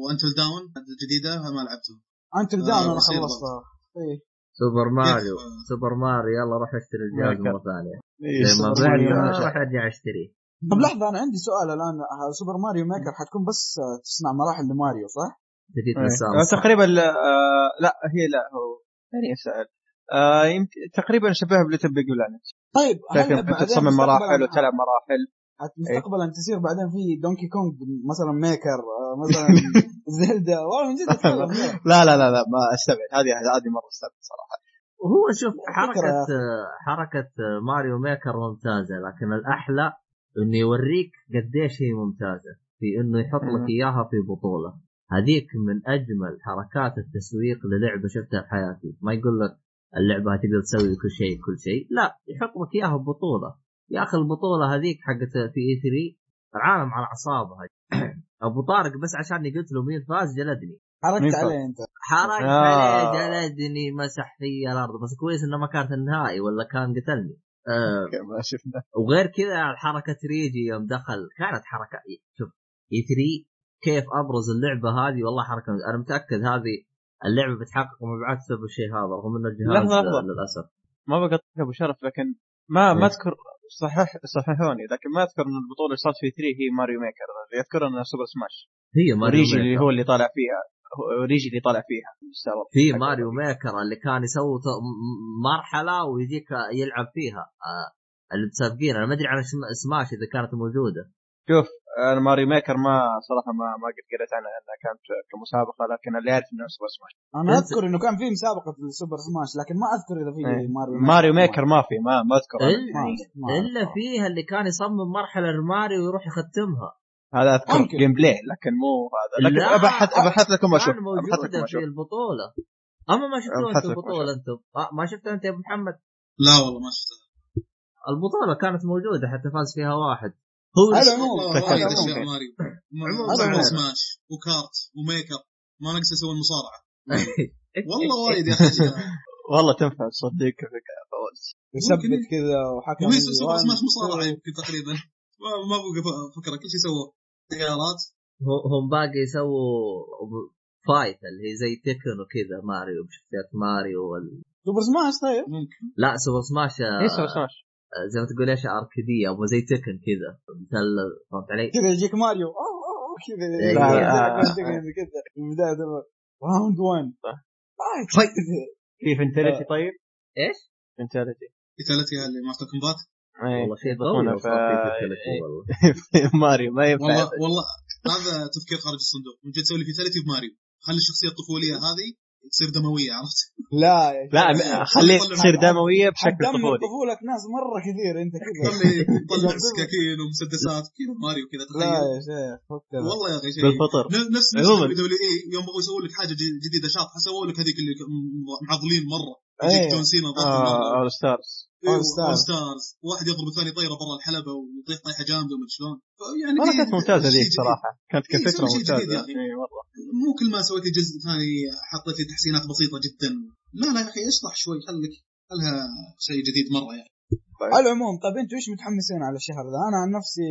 و Until Dawn الجديده ما لعبتهم. انت آه، ال Dawn أنا خلصتها. إيه. Super Mario؟ Super Mario يلا روح اشتري الجهاز. مرة ثانية. إيه، زي ما ماريو. راح أرجع اشتريه طب لحظة أنا عندي سؤال الآن. Super Mario Maker حتكون بس آه، تصنع مراحل لماريو صح؟ تجي إيه. آه، تقريبا آه، لا هي لا هو ثاني اسال آه يمكن تقريبا شبهها ب LittleBigPlanet. طيب هل يمكن بعدين تصمم مراحل مستقبلاً- وتلعب مراحل. حت- مستقبلا تصير بعدين في Donkey Kong مثلا Maker آه، مثلا Zelda والله من جد لا لا لا لا ما أستبعد. هذه هذه مرة أستبعد صراحة. وهو شوف يا حركة Mario Maker ممتازة لكن الأحلى إنه يوريك قديش هي ممتازة في إنه يحط لك مم. إياها في بطولة. هذيك من أجمل حركات التسويق للعبة شفتها في حياتي. ما يقول لك اللعبة تقدر تسوي كل شيء كل شيء. لا يحط لك إياها ببطولة. يا أخي البطولة هذيك حقت في إي 3 العالم على أعصابها. أبو طارق بس عشان قلت له مين فاز جلدني. حركت؟ عليه أنت. حركت آه. عليه جلدني مسح في الأرض. بس كويس إنه ما كانت النهائي ولا كان قتلني. آه ما شفنا وغير كذا حركة ريجي يوم دخل كانت حركة شوف اي 3 كيف أبرز اللعبة هذه والله حركة أنا متأكد هذه اللعبة بتحقق مبيعات بسبب الشيء هذا رغم ان الجهاز لحظة، لحظة. للأسف ما بقطعك أبو شرف لكن ما ما إيه. أذكر صحح صححوني لكن ما أذكر إن البطولة اللي صارت في E3 هي Mario Maker اللي اذكر إنها Super Smash هي ماريو ريجي اللي Maker. هو اللي طالع فيها هو- ريجي اللي طالع فيها. في Mario Maker اللي كان يسوي مرحلة ويجيك يلعب فيها آه اللي متسابقين أنا ما أدري عن سم- Smash إذا كانت موجودة شوف أنا Mario Maker ما صراحة ما ما قد قريت عنها انها كانت كمسابقة لكن اللي أعرف انها Super Smash أنا أذكر إنه كان في مسابقة ال Super Smash لكن ما أذكر إذا في إيه. ماريو Mario Maker ما في ما ما أذكر أنا. إلا. الا فيها اللي كان يصمم مرحلة لماريو ويروح يختمها هذا أذكر ممكن. gameplay لكن مو هذا. لكن. ابحث ابحث لكم أشوف كان أبحث لكم موجوده في أشوف البطولة. أما ما شفتوها في البطولة أنتم. آه ما شفتها أنت يا أبو محمد؟ لا والله ما شفتها البطولة كانت موجودة حتى فاز فيها واحد. هو على العموم. ماريو ما العموم. سماش وكارت وميك اب ما نقص أسوي المصارعة. والله وايد يا أخي. والله تنفع تصدق فوز. يثبت. كذا وحكم one, سماش مصارعة. يمكن تقريبا. ما ما بقى فكره كل شيء سووه. سيارات هم باقي يسووا فايت اللي هي زي تكن وكذا ماريو بشخصيات ماريو وال... سوبر سماش طيب؟ ممكن. لا سوبر سماش آه، إيش سوبر سماش. زي ما تقول إيش أركيدية أو زي تكن كذا. مثل فهمت علي؟ كذا يجيك ماريو كذا. إيه. كذا. كذا كذا البدايه round 1 صح. fight في fatality طيب؟ إيش؟ fatality fatality اللي Mortal Kombat والله شيء في في fatality والله. في ماريو ما ينفع. والله والله هذا تفكير خارج الصندوق. من جد تسوي لي fatality بماريو خلي الشخصية الطفولية هذه تصير دموية عرفت؟ لا يا لا خليه تصير دموية بشكل طفولي. طفولك ناس مرة كثير أنت كذا. خلي يطلع سكاكين ومسدسات كذا ماريو كذا لا تخيل. يا شيخ فكر والله يا أخي شيء. بالفطر. ن- نفس نفس. WWE يوم بغوا يسوون لك حاجة ج- جديدة شاطحة سووا لك هذيك اللي معضلين مرة. يجيك جون سينا آه اول ستارز Stars. اول Stars واحد يضرب الثاني طيرة برا الحلبة ويطيح طيحة جامدة ومدري شلون. يعني والله دي- كانت ممتازة شيء ذيك جديد. صراحة كانت إيه، كفكره ممتازة. يا أخي. اي مرة. مو كل ما سويت جزء ثاني حطيت لي تحسينات بسيطة جدا. لا لا يا أخي اشطح شوي. خليك خلها شيء جديد مرة يعني. على العموم طيب أنتوا إيش متحمسين على الشهر ذا؟ أنا عن نفسي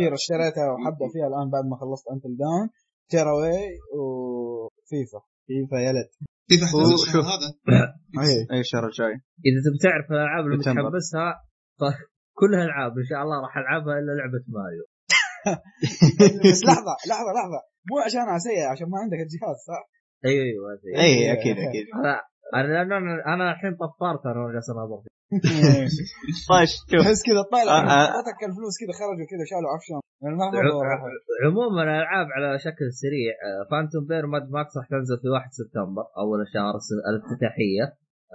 Gear اشتريتها وحبدا فيها الآن بعد ما خلصت Until Dawn Tearaway وفيفا فيفا يلد كيف الشهر شوف. هذا أي أي الشهر الجاي إذا تبي تعرف الالعاب اللي ديسمبر. متحمسها فكلها العاب إن شاء الله راح ألعبها إلا لعبة ماريو بس لحظة لحظة لحظة مو عشان سيئه عشان ما عندك الجهاز صح؟ أيوه أيوه. أي أكيد أكيد أنا أنا أنا الحين طفرت أنا وأنا جالس اناظر فيه. طيب شوف تحس كذا طالع آه، آه. أعطتك الفلوس كذا خرجوا كذا شالوا عفشهم يعني. عموما الألعاب على شكل سريع Phantom Pain Mad Max راح تنزل في 1 سبتمبر أول شهر الافتتاحية.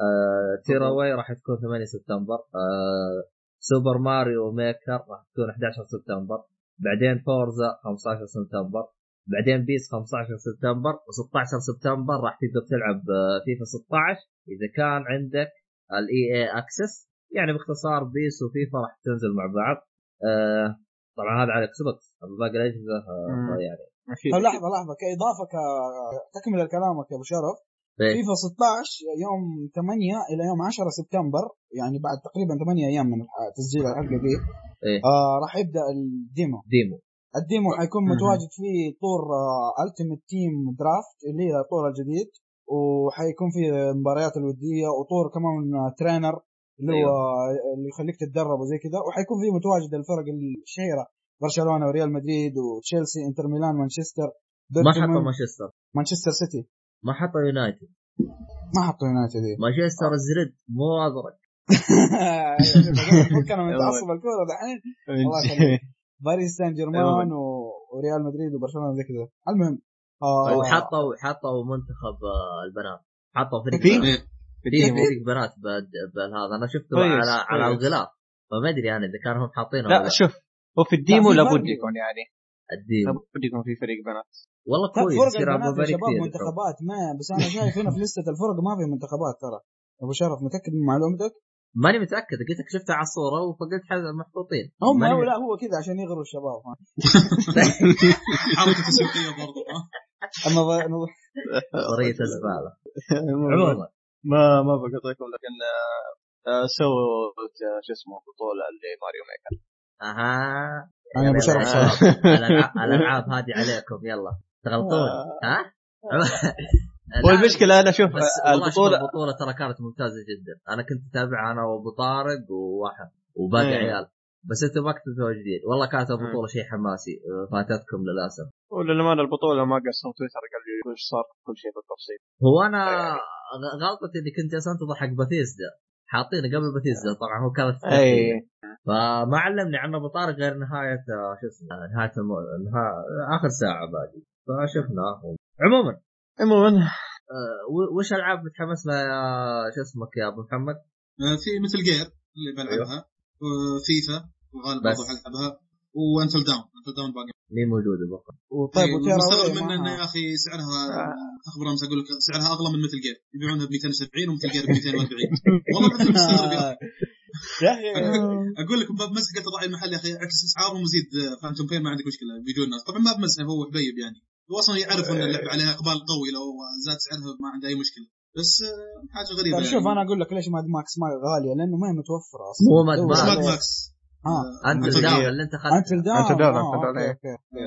آه، Tearaway راح تكون 8 سبتمبر آه، Super Mario Maker راح تكون 11 سبتمبر بعدين Forza 15 سبتمبر بعدين PES 15 سبتمبر و16 سبتمبر راح تقدر تلعب آه، فيفا 16 إذا كان عندك ال EA Access يعني باختصار PES وفيفا راح تنزل مع بعض. آه، طبعا هذا على Xbox أما باقي الاجهزه آه،. يعني. طيب لحظة لحظة. كإضافة ك... تكمل كلامك يا أبو شرف. إيه. فيفا 16 يوم 8 إلى يوم 10 سبتمبر يعني بعد تقريبا 8 أيام من تسجيل الحلقة دي إيه. آه راح يبدأ ال demo. demo. ال demo حيكون مهم. متواجد فيه طور Ultimate Team Draft اللي هي الطور الجديد وحيكون فيه مباريات الودية وطور كمان trainer اللي هو اللي يخليك تتدرب وزي كذا وحيكون فيه متواجد الفرق الشهيرة برشلونة وريال مدريد وتشيلسي انتر ميلان مانشستر ما حطوا مانشستر. مانشستر سيتي. ما حطوا يونايتد. ما حطوا يونايتد دي مانشستر الزرد مو ازرق كان متعصب الكوره دحين. باريس سان جيرمان وريال مدريد وبرشلونة زي كذا المهم آه وحطوا حطوا منتخب آه، البنات. حطوا فريق. في؟ بنات. إيه. في فريق بنات بالهذا أنا شفته كويس، على على كويس. الغلاف فما أدري أنا إذا كانوا هم حاطينه لا ولا شوف هو في ال demo لابد. يكون يعني ال demo لابد يكون في فريق بنات والله طيب كويس فرق يصير ابو البنات شباب منتخبات ما بس أنا شايف هنا في لستة الفرق ما في منتخبات ترى أبو شرف متأكد من معلومتك؟ ماني متأكد قلت لك شفتها على الصورة فقلت حز- محطوطين هم هو لا هو كذا عشان يغروا الشباب ها. حركه تسويقيه برضه ها أما طريقة الزبالة عموما ما ما بقطعكم لكن آه، آه، سووا آه، شو اسمه بطولة لماريو ميكر. أها. أنا ابو شرف يلا، صراحة. الألعاب- الألعاب هذه عليكم يلا. تغلطون. ها؟ والمشكلة أنا شوف بس آه، والله شوف البطولة البطولة ترى كانت ممتازة جدا، أنا كنت أتابعها أنا وأبو طارق وواحد وباقي إيه. عيال، بس أنتم ما كنتوا متواجدين، والله كانت البطولة شيء حماسي أه، فاتتكم للأسف. وللامانه البطولة ما قصروا تويتر قال لي وش صار كل شيء بالتفصيل. هو أنا غ- غلطتي إني كنت جالس أنتظر حق باتيسدا، حاطينه قبل باتيسدا طبعا هو كانت اي فما علمني عن ابو طارق غير نهاية آه، شو اسمه نهاية الم... نها... آخر ساعة باقي. فشفناه عموما عموما. آه، وش ألعاب متحمس لها يا شو اسمك يا أبو محمد؟ آه، في مثل جير اللي بلعبها آه، فيفا. وغالب بس. برضه حلعبها وانتل داون. انتل داون باقي. مين موجود بكرة؟ وطيب إيه، مستغرب وين من إنه؟ يا أخي سعرها اخبر أمس أقول لك سعرها أغلى من Metal Gear يبيعونها ب 270 و Metal Gear ب 240 والله العظيم مستغرب يا أخي. أقول لك بمسك قلت راعي المحل يا أخي اعكس أسعارهم وزيد Phantom Pain ما عندك مشكلة. بيجون الناس. طبعا ما بمزحه هو حبيب يعني. هو أصلا يعرف إن اللعبة عليها إقبال قوي لو زاد سعرها ما عنده أي مشكلة. بس آه، حاجة غريبة طيب يعني. شوف أنا أقول لك ليش Mad Max؟ ما غالية لأنه ما هي متوفرة أصلا. مو Mad Max. ها Until Dawn. اللي أنت خدته Until Dawn، آه، okay. okay.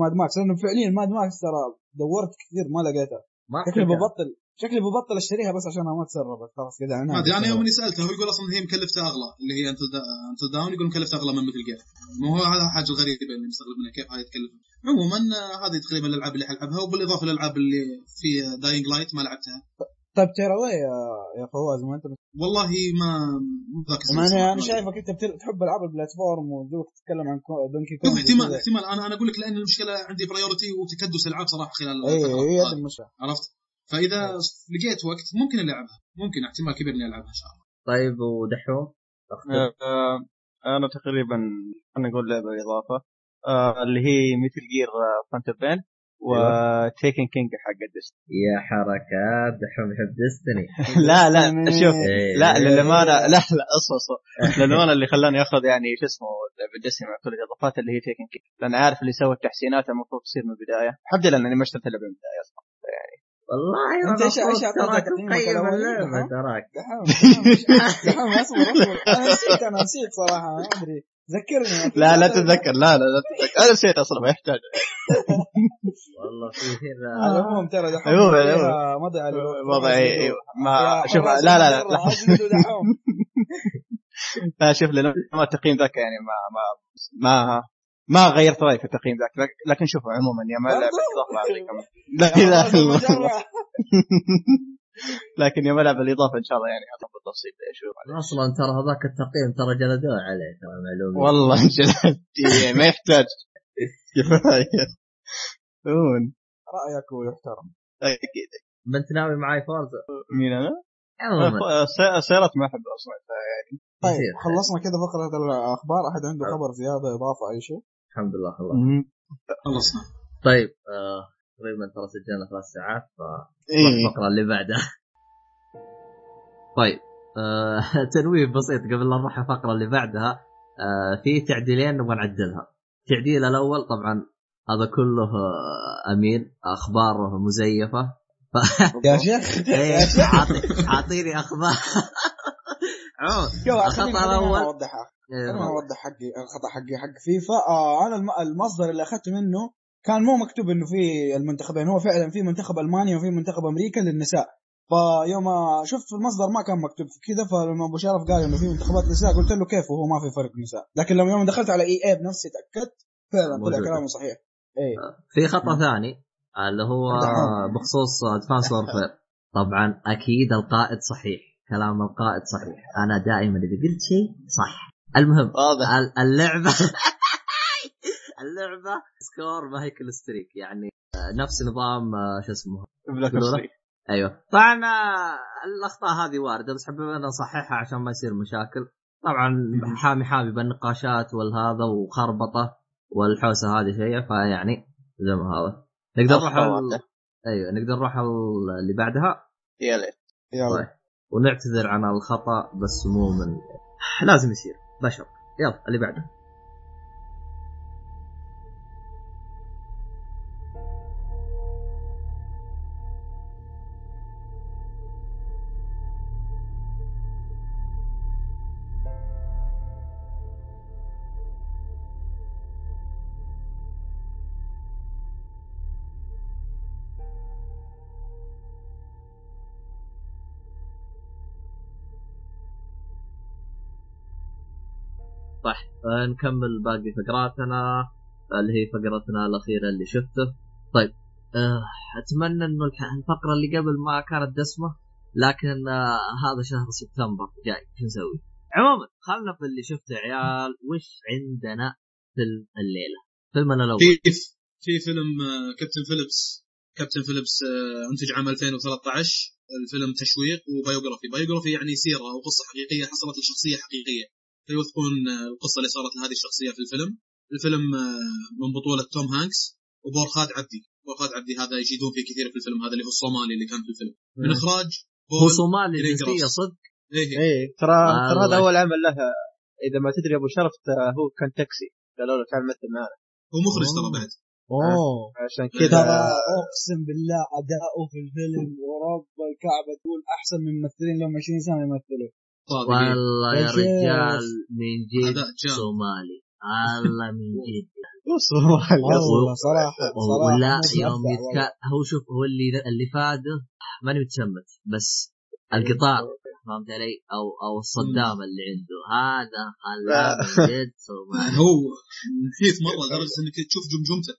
Mad Max لأنه فعليا Mad Max ترى دورت كثير ما لقيتها شكلي تلقى. ببطل شكلي ببطل أشتريها بس عشان ما تسربت خلاص كذا ما ادري أنا يوم اني سألته هو يقول أصلا هي مكلفتها أغلى اللي هي Until Dawn يقول مكلفتها أغلى من Metal Gear مو هو هذا حاجة غريبة اللي مستغرب منها كيف هذه تكلف عموما آه، هذه تقريبا الألعاب اللي حلعبها وبالإضافة للألعاب اللي في Dying Light ما لعبتها. طيب ترى وين يا يا فواز ما انت والله ما ما أنا. أنا شايفك أنت بتر- تحب ألعاب ال platform وذوك تتكلم عن كو- Donkey Kong احتمال وكذا. احتمال أنا أنا أقول لك لأن المشكلة عندي برايورتي وتكدس العاب صراحة خلال اي الفترة هي هذه. هذه المشكلة عرفت فإذا لقيت وقت ممكن ألعبها ممكن احتمال كبير إني ألعبها إن شاء الله طيب ودحوم؟ أختك. آه، أنا تقريبا خلينا نقول لعبة إضافة آه، اللي هي مثل جير فانتوم بين وتيكن كينج حق الدست يا حركات دحوم يحب ديستني لا لا شوف إيه. لا للأمانة لا لا أصبر أصبر. للأمانة اللي خلاني أخذ يعني شو اسمه لعبه ديستني مع كل الإضافات اللي هي Taken King لأن عارف اللي سوى التحسينات المفروض تصير من البداية. الحمد لله إني ما اشتريت اللعبه من البداية أصلا. والله إيش- إيش المفروض أعطاك تراك تقييمك تقيم ها؟ تراك. دحوم دحوم دحوم أصبر أصبر. أنا نسيت أنا نسيت صراحة ما أدري. ذكرني لا لا تتذكر لا لا لا تتذكر أنا نسيت أصلا ما يحتاج والله في هنا على العموم ترى دحوم على وضع أيوه ما شوف لا لا لا لا شوف لأن ما التقييم ذاك يعني ما ما ما ما غيرت رايي في التقييم ذاك لك- لكن شوفوا عموما يا ما لا لا المجرة. لكن يوم العب الإضافة إن شاء الله يعني اعطى بالتفصيل أشوف أصلا ترى هذاك التقييم ترى جلدوه عليه ترى معلومه والله جلد ما يحتاج. كفايه هون رايك ويحترم أكيد. ما أنت ناوي معاي فورزا مين أنا؟ السيارات ما أحب أصلا يعني. طيب يصير. خلصنا كده فقره الأخبار. أحد عنده خبر زيادة إضافة أي شيء؟ الحمد لله خلاص خلصنا. طيب آه، تقريبا ترى سجلنا ثلاث ساعات ف إيه. الفقرة اللي بعدها. طيب آه تنويه بسيط قبل لا نروح الفقرة اللي بعدها آه في تعديلين نبغى نعدلها. التعديل الأول طبعا هذا كله آه، أمين أخباره مزيفة. يا شيخ إيه، يا شيخ. عاطي- أعطيني أخبار. الأول. أنا أوضحها. إيه، خليني أوضح حقي الخطأ حقي حق فيفا. آه أنا الم- المصدر اللي أخذته منه كان مو مكتوب إنه في المنتخبين هو فعلا في منتخب ألمانيا وفي منتخب أمريكا للنساء. فيوم شفت في المصدر ما كان مكتوب. كذا فلما أبو شرف قال إنه في منتخبات نساء قلت له كيف؟ وهو ما في فرق نساء. لكن لما يوم دخلت على إي اي بنفسي تأكدت فعلا طلع. كلامه صحيح. إيه. في خطأ ثاني اللي هو نعم. بخصوص ديفانس وورفير طبعا أكيد القائد صحيح. كلام القائد صحيح. أنا دائما إذا قلت شيء صح. المهم واضح. ال- اللعبة اللعبة. سكور ما هي كل ستريك يعني آه، نفس نظام آه، شو اسمه؟ بلاك يقولون أوبس 3. أيوه. طبعا آه، الأخطاء هذه واردة بس حبينا نصححها عشان ما يصير مشاكل. طبعا حامي حامي بالنقاشات والهذا وخربطة والحوسة هذه شيء فيعني زي ما هذا نقدر نروح ال... أيوه نقدر نروح ال- اللي بعدها؟ يا ليت. يلا. طيب. ونعتذر عن الخطأ بس مو من لازم يصير. بشر. يلا اللي بعده. نكمل باقي فقراتنا اللي هي فقرتنا الأخيرة اللي شفته. طيب آه، أتمنى إنه الح- الفقرة اللي قبل ما كانت دسمة لكن آه، هذا شهر سبتمبر جاي شو نسوي؟ عموما خلنا في اللي شفته يا عيال وش عندنا فيلم الليلة؟ فيلمنا الأول. في في فيلم آه، كابتن فيليبس. كابتن فيليبس أنتج عام 2013 الفيلم تشويق و biography biography يعني سيرة أو قصة حقيقية حصلت لشخصية حقيقية. فيوثقون آه، القصة اللي صارت لهذه الشخصية في الفيلم. الفيلم آه، من بطولة توم هانكس وبورخاد عبدي. بورخاد عبدي هذا يجيدون فيه كثير في الفيلم هذا اللي هو الصومالي اللي كان في الفيلم. من إخراج هو صومالي جراس. صدق؟ إيه إيه. إيه ترى ترى هذا. أول عمل له إذا ما تدري أبو شرف آه، هو كان تاكسي. قالوا له تعال مثل معنا. هو مخرج ترى أوه. بعد. أوه. عشان ترى كذا أقسم بالله أداؤه في الفيلم ورب الكعبة تقول أحسن من ممثلين لهم 20 سنة يمثلوا. والله يا. رجال من جد. صومالي. الله من جد. والله صراحة صراحة. ولا يوم يتك... هو شوف هو اللي اللي فاده ماني متشمت بس القطار فهمت علي؟ أو أو الصدام اللي عنده. هذا خلاه من جد صومالي. هو نسيت مرة لدرجة إنك تشوف جمجمته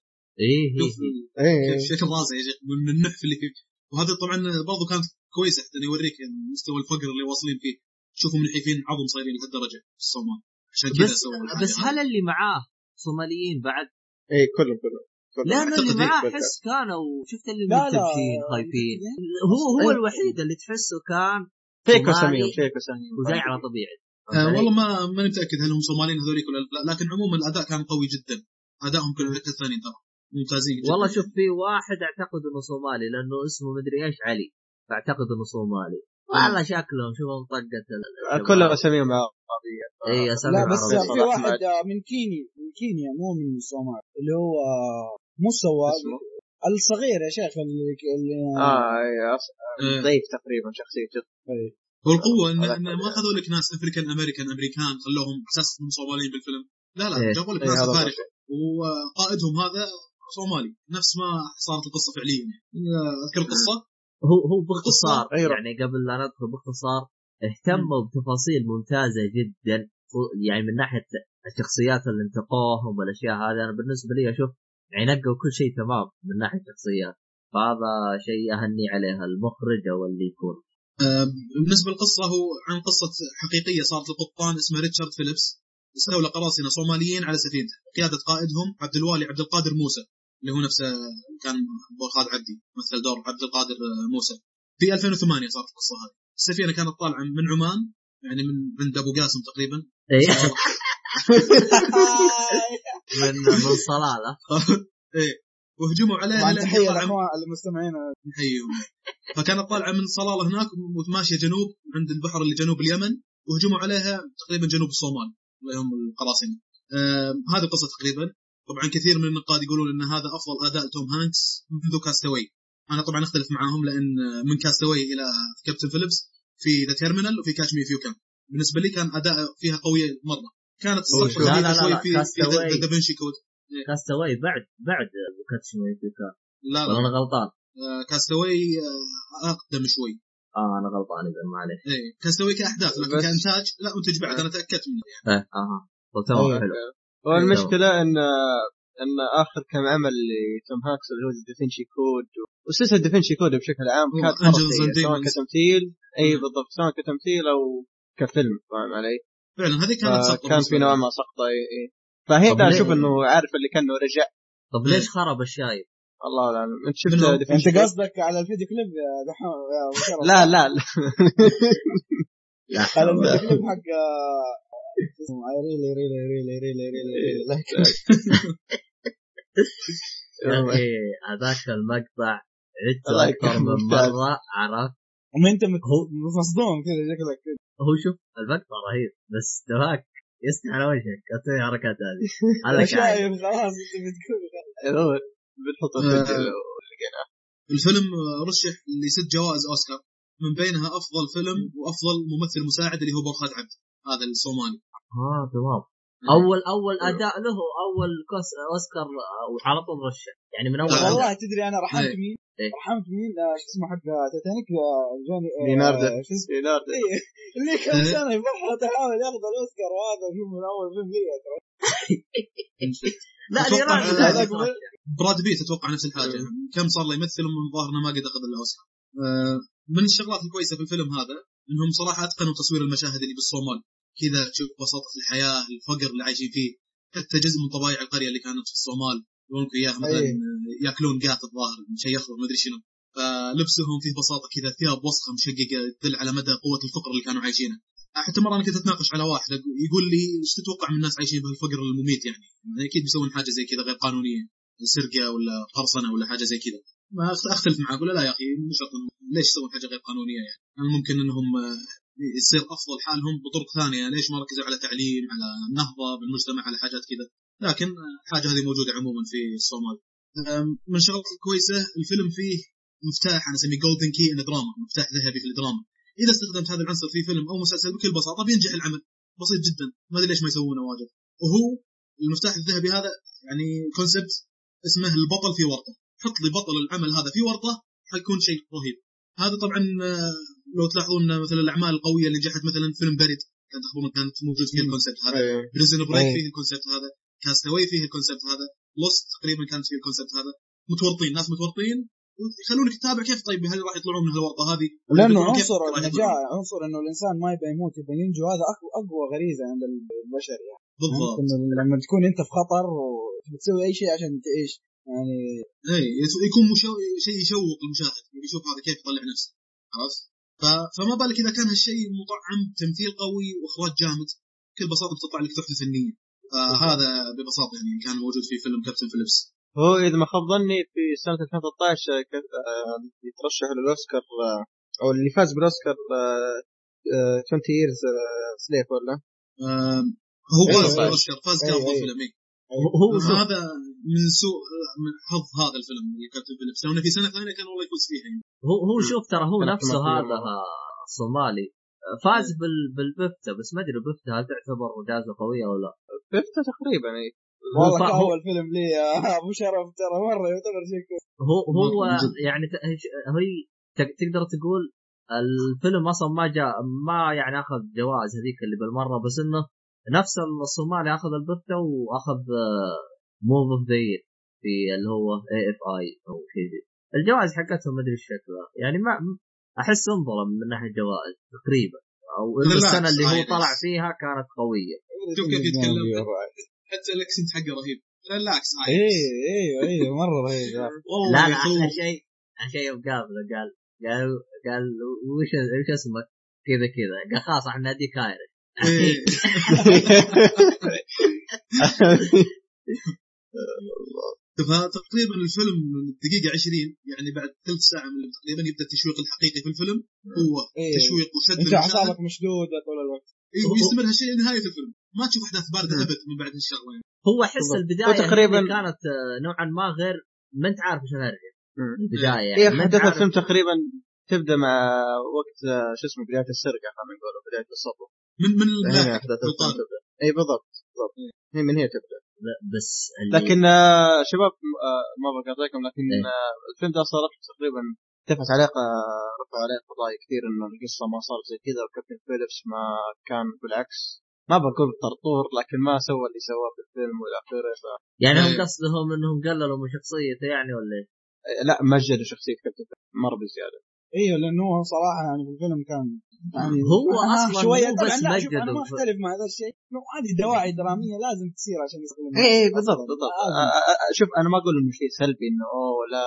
إيه شوف إيه. إيه. كيف شكل راسه يا شيخ من النحف اللي فيه. وهذا طبعا برضو كانت كويسة حتى إنه يوريك مستوى الفقر اللي واصلين فيه. تشوفهم منحفين عظم صايرين لهالدرجه في الصومال عشان كذا سووا بس. هل اللي معاه صوماليين بعد؟ إيه كلهم كلهم كلهم. لأنه اللي إيه، معاه. احس كانوا شفت اللي. متبشين خايفين هو هو أيوة. الوحيد اللي تحسه كان فيكو صومالي سميهم فيكو سميهم وجاي على طبيعي آه والله ما ماني متأكد هل هم صوماليين هذوليك ولا لا لكن عموما الأداء كان قوي جدا ادائهم كل حتى الثانيين ترى ممتازين جدا والله شوف في واحد أعتقد إنه صومالي لأنه اسمه مدري إيش علي فاعتقد إنه صومالي والله شكلهم شوفهم طقت ال- كلهم اساميهم عربية. اي أسامي لا بس عربية. في واحد ما من كينيا من كينيا مو من الصومال اللي هو مو السواق الصغير يا شيخ اللي, اللي آه إيه، أص- آه. ضعيف تقريبا شخصيته إيه. والقوه ان, هذا إن ما أخذوا لك ناس African American American خلوهم أساس انهم صوماليين بالفيلم. لا لا إيه. جابوا لك إيه، ناس أفارقة. وقائدهم هذا صومالي. نفس ما صارت القصة فعليا يعني. أذكر القصة؟ هو هو باختصار أيوة. يعني قبل لا ندخل باختصار اهتموا بتفاصيل ممتازة جدا يعني من ناحية الشخصيات اللي انتقوهم والأشياء هذه. أنا بالنسبة لي أشوف يعني كل شيء تمام من ناحية الشخصيات. فهذا شيء اهني عليها المخرج أو اللي يكون. آه، بالنسبة للقصة هو عن قصة حقيقية صارت لقبطان اسمه ريتشارد فيليبس استولى قراصنة صوماليين على سفينته قيادة قائدهم عبد الوالي عبد القادر موسى. اللي هو نفسه كان بورخاد عبدي مثل دور عبد القادر آه، موسى. في 2008 صارت القصة هذه. السفينة كانت طالعة من عمان يعني من عند أبو قاسم تقريبا. إيه. من من صلالة. إيه. وهجموا لأن تحية المستمعين نحييهم فكانت طالعة من صلالة هناك وماشية جنوب عند البحر اللي جنوب اليمن وهجموا عليها تقريبا جنوب الصومال اللي هم القراصنة. آه هذه القصة تقريبا. طبعا كثير من النقاد يقولون إن هذا أفضل أداء توم هانكس منذ كاستوي أنا طبعا أختلف معاهم لأن من كاستوي إلى كابتن فيليبس في The Terminal وفي Catch Me If You Can بالنسبة لي كان أداء فيها قويه مرة. كانت لا، الصفقه لا، لا، شوي لا، في. في Da Vinci Code. كاستاوي بعد بعد Catch Me If You Can لا لا. أنا غلطان؟ آه، كاستوي آه، أقدم شوي. آه أنا غلطان إذا معليش إيه. كاستوي كأحداث لكن كأنتاج لا منتج بعد أنا تأكدت منه إيه أها طب تمام أيوة. حلو والمشكلة إن إن آخر كم عمل لتوم هانكس اللي هو Da Vinci Code و- وسلسلة Da Vinci Code بشكل عام هو كانت سواء. كتمثيل إي. بالضبط سواء كتمثيل أو كفيلم فاهم علي؟ فعلا هذه كانت سقطه كان في نوع. ما سقطه إي إي ليه؟ أشوف إنه عارف اللي كأنه رجع طب ليش خرب الشايب؟ الله أعلم أنت شفت أنت كود؟ قصدك على الفيديو كليب يا دحوم. لا لا لا لا على الفيديو كليب حق آه، I really really really really really really like يا أخي هذاك المقطع عدته أكثر من. مرة عرفت؟ وما أنت مصدوم كذا شكلك كذا. هو شوف المقطع رهيب بس دواك يسمع على وجهك أسوي الحركات هذه. كان. شايف خلاص أنت بتقول. هو بنحط الفيديو لقيناه الفيلم آه، رشح لست جوائز أوسكار. من بينها أفضل فيلم وأفضل ممثل مساعد اللي هو برخات عبد هذا الصومالي. آه تمام اول أول أداء له أول كوس أوسكار آه، وعلى طول رشح يعني من أول أداء. والله تدري أنا رحمت إيه. مين؟ إيه. رحمت مين؟ آه، شو اسمه حق تيتانيك آه، جوني آه، ليناردو. شو اسمه؟ ليناردو إيه، اللي كم إيه. سنه يفحط يحاول ياخذ الأوسكار وهذا شوف من أول فيلم لي لا يترشح. براد بيت أتوقع نفس الحاجة كم صار له يمثل ومن ظاهرنا ما قد أخذ الأوسكار آه، من الشغلات الكويسة في الفيلم هذا إنهم صراحة أتقنوا تصوير المشاهد اللي بالصومال كذا تشوف بساطة الحياة الفقر اللي عايشين فيه. حتى جزء من طبايع القرية اللي كانت في الصومال يورونك اياها مثلا أيه. يأكلون قات الظاهر مشيخهم مدري شنو. فلبسهم فيه بساطة كذا ثياب وسخة مشققة تدل على مدى قوة الفقر اللي كانوا عايشينه. حتى مرة أنا كنت أتناقش على واحد يقول لي إيش تتوقع من الناس عايشين بهالفقر المميت يعني؟ أكيد بيسوون حاجة زي كذا غير قانونية سرقة ولا قرصنه ولا حاجة زي كذا. ما أختلف معه أقول لا يا أخي مو شرط ليش يسوون حاجة غير قانونية يعني؟ ممكن إنهم يصير أفضل حالهم بطرق ثانية. ليش ما ركزوا على تعليم على نهضة بالمجتمع على حاجات كذا؟ لكن الحاجة هذه موجودة عموما في الصومال. من الشغلات الكويسه الفيلم فيه مفتاح أنا أسميه golden key in drama مفتاح ذهبي في الدراما. إذا استخدمت هذا العنصر في فيلم أو مسلسل بكل بساطة بينجح العمل. بسيط جدا. ما أدري ليش ما يسوونه واجد. وهو المفتاح الذهبي هذا يعني concept اسمه البطل في ورطة. حط لي بطل العمل هذا في ورطة حيكون شيء رهيب. هذا طبعا لو تلاحظون مثلا الأعمال القوية اللي نجحت مثلا فيلم بريد كان تخبرون كانت موجود فيه. ال concept هذا. Prison Break أيه. فيه ال concept هذا كاستاوي فيه ال concept هذا Lost تقريبا كانت فيه ال concept هذا متورطين ناس متورطين يخلونك تتابع كيف طيب هل راح يطلعون من الورطه هذه لأنه عنصر؟ النجاة عنصر إنه الإنسان ما يبغى يموت يبغى ينجو هذا أقوى غريزة عند البشر يعني بالضبط لما تكون أنت في خطر وبتسوي أي شيء عشان تعيش يعني اي يكون مشو... شيء يشوق المشاهد يبي يشوف هذا كيف يطلع نفسه عرفت؟ فما بالك إذا كان هالشيء مطعم تمثيل قوي وإخراج جامد بكل بساطة بتطلع لك تحفه فنية فهذا ببساطة يعني كان موجود في فيلم كابتن فيليبس هو إذا ما خاب ظني في سنة 2013 ك- آه، يترشح للأوسكار آه، أو اللي فاز بالأوسكار آه، آه، 12 Years a Slave ولا هو أيوة، فاز. بالأوسكار فاز كافضل أيوة. فيلم إيه. هو هذا من سوء من حظ هذا الفيلم اللي كابتن فيليبس لو في سنة ثانية كان والله يفوز فيها يعني. هو هو شوف ترى هو نفسه هذا الصومالي فاز بال بالبفتا بس ما أدري البفتا هل تعتبر جائزة قوية أو لا. بفتا تقريبا إي. والله فا- كاول فيلم لي يا أبو شرف ترى مرة يعتبر شيء كويس. هو هو. يعني ت- هي ت- تقدر تقول الفيلم أصلا ما جاء ما يعني أخذ جوائز هذيك اللي بالمرة بس إنه نفس الصومالي أخذ البفتا وأخذ movie of the year اللي هو AFI أو شيء زي الجوائز حقتهم ما أدري شكلها يعني ما أحس انظلم من ناحية جوائز تقريبا أو السنة اللي هو عايز. طلع فيها كانت قوية شوف كيف يتكلم. حتى ال accent حقه رهيب relax أيوه أيوه مرة رهيب لا لا. أحلى شيء أحلى شيء يوم قابله قال قال قال وش وش اسمك؟ كذا كذا قال خلاص إحنا ناديك ايرش. فتقريبا الفيلم من الدقيقة 20 يعني بعد ثلث ساعة من تقريبا يبدأ التشويق الحقيقي في الفيلم هو إيه. تشويق وشد إنت أعصابك مشدودة طول الوقت. أيوه ويستمر هالشيء لنهاية الفيلم. ما تشوف أحداث باردة أبد من بعد هالشغلة يعني. هو أحس هي اللي كانت آه، نوعا ما غير ما أنت عارف إيش هي يعني أنت احداث الفيلم تقريبا تبدأ مع وقت آه، شو اسمه بداية السرقة خلينا نقول بداية السطو من من هنا. تبدا اي بالضبط بالضبط هي من هي تبدأ لا، بس لكن آه، شباب آه، ما بقاطعكم لكن إيه. آه، الفيلم ده صار تقريبا ارتفعت عليه رفع عليه قضايا كثير إنه القصة ما صارت زي كذا وكابتن فيليبس ما كان بالعكس ما بقول طرطور لكن ما سوى اللي سواه في الفيلم وإلى آخره ف... يعني هم إيه. قصدهم إنهم قللوا من شخصيته يعني ولا إيش؟ لا مجدوا شخصية كابتن فيليبس مرة بزيادة أيوه لأنه هو صراحة يعني في الفيلم كان يعني هو أنا أصلاً شوية مو طبعا بس لا شوف مجد أنا ما أختلف مع هذا الشيء إنه هذه دواعي درامية لازم تصير عشان يصير اي إيه، بالضبط بالضبط شوف أنا ما أقول إنه شيء سلبي إنه أوه لا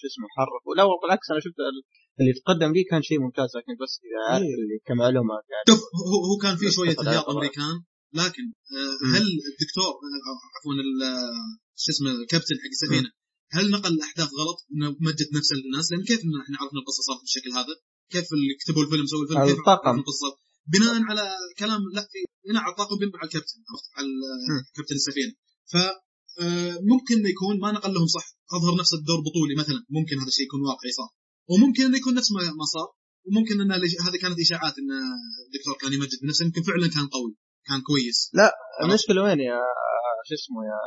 شو اسمه حرف لا بالعكس أنا شفت ال- اللي تقدم لي كان شيء ممتاز لكن بس إذا عارف إيه. اللي كمعلومه يعني شوف هو هو كان في شوية تفضل هياط طبعاً. أمريكان لكن آه،. هل الدكتور آه، عفوا ال- شو اسمه الكابتن حق السفينة هل نقل الأحداث غلط؟ إنه مجد نفس الناس؟ لأن كيف إحنا عرفنا القصة صارت بالشكل هذا؟ كيف اللي كتبوا الفيلم سووا الفيلم؟ كيف الطاقم. القصة؟ بناء على كلام لا في بناء على الطاقم بناء على الكابتن عرفت؟ على. كابتن السفينة. ف آه، ممكن إنه يكون ما نقل لهم صح. أظهر نفس الدور بطولي مثلا. ممكن هذا الشيء يكون واقعي صار. وممكن إنه يكون نفس ما صار. وممكن إن هذه كانت إشاعات إن الدكتور كان يمجد بنفسه. يمكن فعلا كان قوي. كان كويس. المشكلة وين يا شو اسمه يا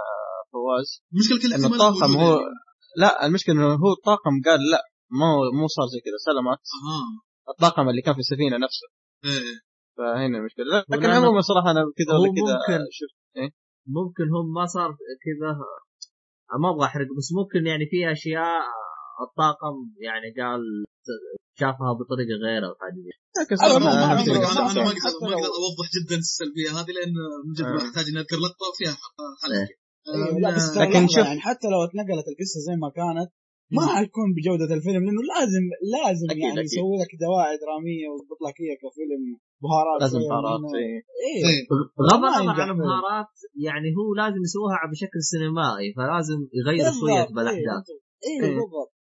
فواز. المشكلة كل إنه الطاقم هو يعني. لا المشكلة إنه هو الطاقم قال لا مو مو صار زي كذا سلامات أها. الطاقم اللي كان في السفينة نفسه. إيه. فهنا المشكلة لا، لكن عموما صراحة أنا كذا ولا كذا ممكن- شفت. ممكن هم ما صار كذا. ما أبغى أحرق بس ممكن يعني في أشياء الطاقم يعني قال شافها بطريقة غير أو حاجة لكن صراحة. أنا ما أقدر ما أقدر أوضح جدا السلبية هذه لأن من جد آه. أحتاج إني اذكر لقطه وفيها خلل إيه. أيوه لا بس لكن شوف- يعني حتى لو اتنقلت القصة زي ما كانت ما حتكون بجودة الفيلم لأنه لازم لازم أكيد، يعني. يسوي لك دواعي درامية ويضبط لك هي كفيلم بهارات لازم بهارات. إيه. إيه بغض ما النظر ينجح عن فيلم. بهارات يعني هو لازم يسووها بشكل سينمائي فلازم يغير شوية إيه، بالأحداث إيه. بالضبط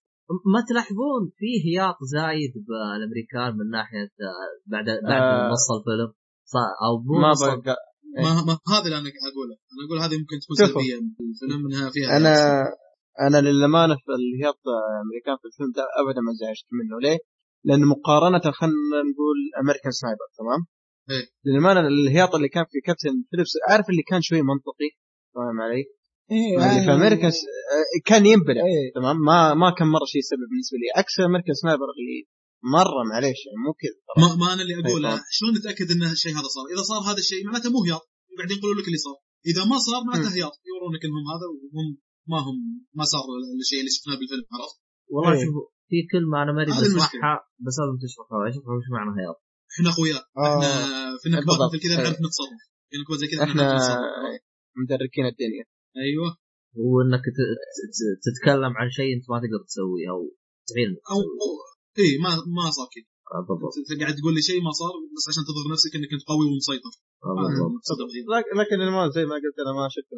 ما تلاحظون في هياط زايد بالأمريكان من ناحية آه، بعد بعد آه. نص الفيلم صار- أو مو ما بقى ما ما هذا اللي أنا أقوله أنا أقول هذه ممكن تكون. سلبية الفيلم انها فيها أنا أنا للأمانة في الهياط الأمريكان في الفيلم ده ابدا ما زعجت منه ليه؟ لأنه مقارنة خلينا نقول American Sniper تمام؟ إيه. للأمانة الهياط اللي كان في كابتن فيليبس عارف اللي كان شوي منطقي فاهم علي؟ إيه اللي في أمريكا س- كان ينبلع إيه تمام ما ما كان مرة شيء سبب بالنسبة لي عكس امريكان سنايبر اللي مره معليش يعني مو كذا ما, ما أنا اللي أقوله طبعاً. شلون نتأكد إن الشيء هذا صار؟ إذا صار هذا الشيء معناته مو هياط بعدين يقولوا لك اللي صار إذا ما صار معناته. هياط يورونك إنهم هذا وهم ما هم ما صار الشيء اللي شفناه بالفيلم عرفت؟ والله إيه. شوف في كلمه أنا ماني هذه المشكلة. بشرحها بس لازم تشرحها اشرحها وش معنى هياط إحنا أخويا آه. إحنا في نكبات بالضبط. مثل كذا إيه. نعرف نتصرف في نكبات زي كذا إحنا مدركين الدنيا أيوه هو انك ت- ت- تتكلم عن شيء أنت ما تقدر تسويه أو إنك أو. إي ما ما صار كذا. آه، بالضبط. انت قاعد تقول لي شيء ما صار بس عشان تظهر نفسك إنك أنت قوي ومسيطر. آه، هذا بالضبط. لكن ما زي ما قلت أنا ما شفت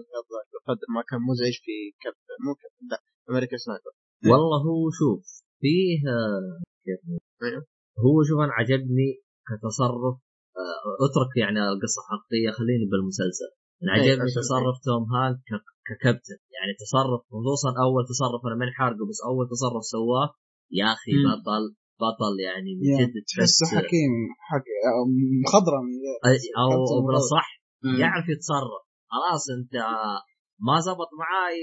بقدر ما كان مزعج في كابتن مو كابتن لا American Sniper. والله هو شوف فيه كيف؟ أيوه. هو شوف أنا عجبني كتصرف آه، اترك يعني القصة الحقيقيه خليني بالمسلسل. أنا إيه، عجبني تصرف توم هانك ك- ككابتن. يعني تصرف خصوصا أول تصرف أنا ماني حارقه بس أول تصرف سواه يا أخي. بطل بطل يعني من جد تحسه تحس حكيم حق مخضرم. أو آه. يعرف يتصرف. خلاص أنت ما زبط معاي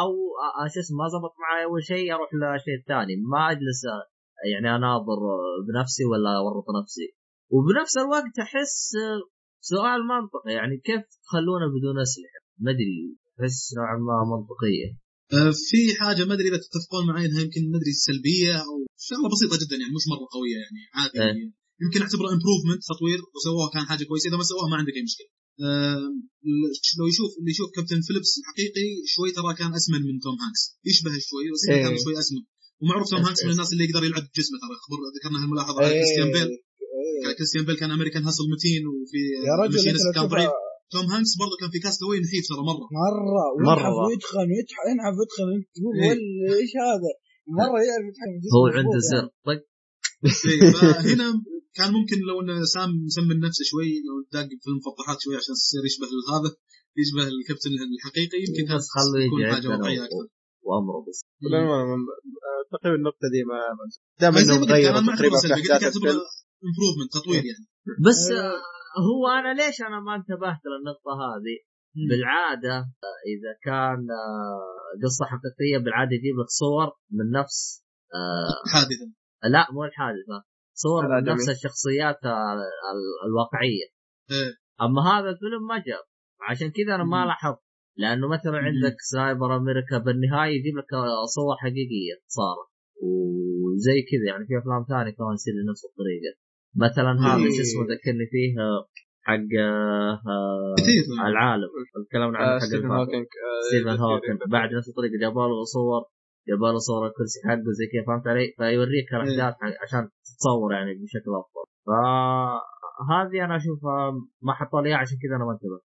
أو شو اسمه ما زبط معاي أول شيء أروح لشيء ثاني. ما أجلس يعني أناظر بنفسي ولا أورط نفسي. وبنفس الوقت أحس سؤال منطقي يعني كيف تخلونه بدون أسلحة؟ ما أدري أحس نوعا ما منطقية. في حاجة ما أدري إذا تتفقون معي إنها يمكن ما أدري سلبية أو شغلة بسيطة جدا يعني مش مرة قوية يعني عادي إيه. يعني يمكن اعتبره امبروفمنت تطوير وسووها كان حاجة كويسة إذا ما سووها ما عندك أي مشكلة. آه، لو يشوف اللي يشوف كابتن فيليبس الحقيقي شوي ترى كان أسمن من توم هانكس يشبه شوي بس إيه. كان شوي أسمن ومعروف توم هانكس من بس- الناس اللي يقدر يلعب بجسمه ترى خبر ذكرنا هالملاحظة على إيه، كريستيان بيل إيه. كان كريستيان بيل كان American Hustle متين وفي يا رجل كان ضعيف توم هانكس برضه كان في Cast Away نحيف ترى مرة. مرة. مرة. وينحف ويدخن ينحف ويدخن انت تقول إيه. إيش هذا؟ مرة يعرف جسمه هو عنده يعني. زر. طق إيه، فهنا كان ممكن لو إن سام مسمن نفسه شوي لو داق في المفضحات شوي عشان يصير يشبه هذا يشبه الكابتن الحقيقي يمكن بس خلوه يكون يجي حاجة واقعية أكثر. وأمره بس. تقريبا النقطة دي ما غيروا أنا ما تقريبا في أحداث امبروفمنت تطوير يعني. بس آه، هو أنا ليش أنا ما انتبهت للنقطة هذه بالعادة آه، إذا كان آه، قصة حقيقية بالعادة يجيب لك صور من نفس آه، حادثة لا مو الحادثة صور من. نفس الشخصيات ال- ال- الواقعية إيه. أما هذا الفيلم ما جاب عشان كذا أنا ما. لاحظت لأنه مثلا. عندك Sniper أمريكا بالنهاية يجيب لك صور حقيقية صارت وزي كذا يعني في أفلام ثانية كمان يصير بنفس الطريقة مثلا هذا إيه. شو اسمه ذكرني فيه حق آه، العالم. تكلمنا عنه آه، حق ستيفن. هوكينج آه، ستيفن هوكينج. بعد نفس الطريقة جابوا له صور جابوا له صور الكرسي حقه زي كذا فهمت علي؟ فيوريك الأحداث حق- عشان تتصور يعني بشكل أفضل. فهذه أنا أشوفها ما حطوا لي عشان كذا أنا ما انتبهت.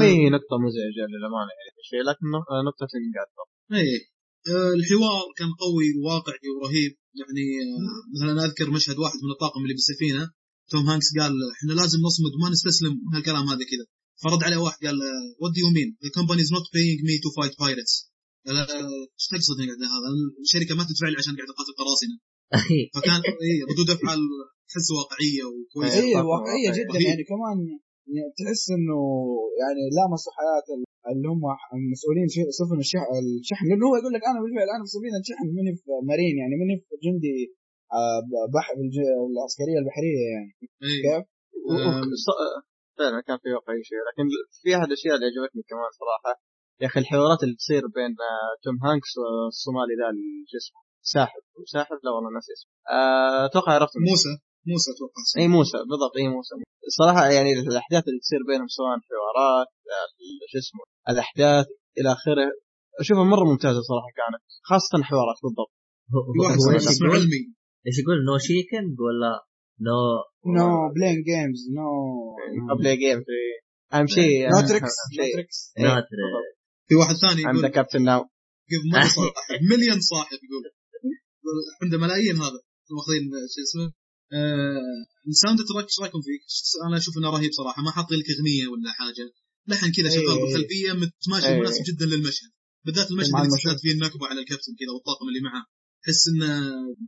ما هي نقطة مزعجة للأمانة يعني شيء لكن آه، نقطة تنقاد آه، الحوار كان قوي وواقعي ورهيب يعني آه، مثلا أذكر مشهد واحد من الطاقم اللي بالسفينة. توم هانكس قال إحنا لازم نصمد وما نستسلم هالكلام هذا كذا. فرد عليه واحد قال what do you mean the company is not paying me to fight pirates إيش تقصد يعني قاعد هذا؟ الشركة ما تدفع لي عشان قاعد أقاتل قراصنة. فكان إيه ردود أفعال تحس واقعية وكويسة. إيه. أي واقعية واقعية. جدا. يعني كمان. تحس إنه يعني لامسوا حياه ال- اللي هم المسؤولين في سفن الشح- الشحن. لأنه هو يقول لك أنا بالفعل أنا في سفينه شحن ماني في marine يعني ماني في جندي آه، بحر الج- العسكرية البحرية يعني. إيه. كيف؟ فعلا كان في واقعي شيء. لكن في أحد الأشياء اللي عجبتني كمان صراحة يا أخي الحوارات اللي تصير بين آه، توم هانكس والصومالي ذا اللي شو اسمه ساحب ساحب لا والله ناسي اسمه. آه، أتوقع عرفت. موسى. موسى أتوقع إي موسى بالضبط إي موسى. صراحة يعني الأحداث اللي تصير بينهم سواء حوارات شو اسمه الأحداث إلى آخره أشوفها مرة ممتازة صراحة كانت خاصة حوارات بالضبط. واحد اسمه إيش اسمه يقول؟ علمي. إيش يقول؟ نو شيكنج ولا نو؟ نو بلين جيمز نو. بلاي جيم في أهم شيء نو أهم تريكس نو شيء. تريكس إيه، نوت في واحد ثاني عند يقول كابتن ناو مليون صاحب يقول. عنده ملايين هذا واخذين شو اسمه؟ الساوند تراك إيش رايكم فيه؟ أنا أشوف إنه رهيب صراحة ما حاط لك أغنية ولا حاجة لحن كذا شغال. بالخلفيه متماشي أي. مناسب جدا للمشهد بالذات المشهد مع اللي المشهد. زاد فيه النكبه على الكابتن كذا والطاقم اللي معه تحس إنه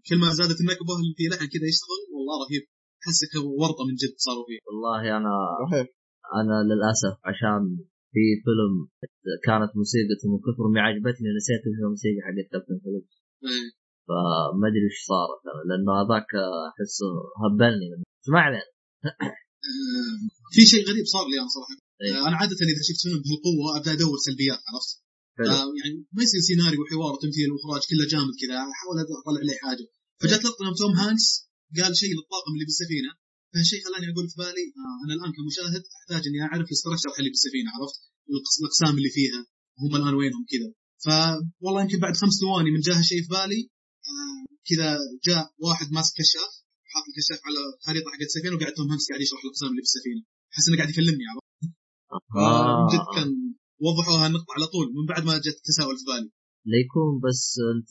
كل ما زادت النكبه اللي في لحن كذا يشتغل والله رهيب حسك ورطة من جد صاروا فيه والله أنا صحيح أنا للأسف عشان في فيلم كانت موسيقته من كثر ما عجبتني نسيت الموسيقى حقت كابتن فيليبس إيه. فما أدري إيش صارت أنا، لأنه هذاك احسه هبلني ما علينا في شيء غريب صار لي أنا صراحة إيه. أنا عادة إذا شفت فيلم بهالقوة أبدأ أدور سلبيات عرفت؟ آه يعني ما يصير سيناريو وحوار وتمثيل وإخراج كله جامد كذا أحاول أطلع عليه حاجة فجات لقطة لما توم هانكس قال شيء للطاقم اللي بالسفينة فهالشيء خلاني أقول في بالي آه أنا الآن كمشاهد أحتاج إني أعرف ال structure اللي بالسفينة عرفت؟ الأقسام اللي فيها هم الآن وينهم كذا فوالله يمكن بعد خمس ثواني من جاه شيء في بالي كذا جاء واحد ماسك كشاف حاط الكشاف على خريطة حقت السفينه وقاعد توم هانكس قاعد يشرح الاقسام اللي بالسفينه أحس إنه قاعد يكلمني عرفت؟ آه. جد كان وضحوا هالنقطة على طول من بعد ما جت التساؤل في بالي ليكون بس انت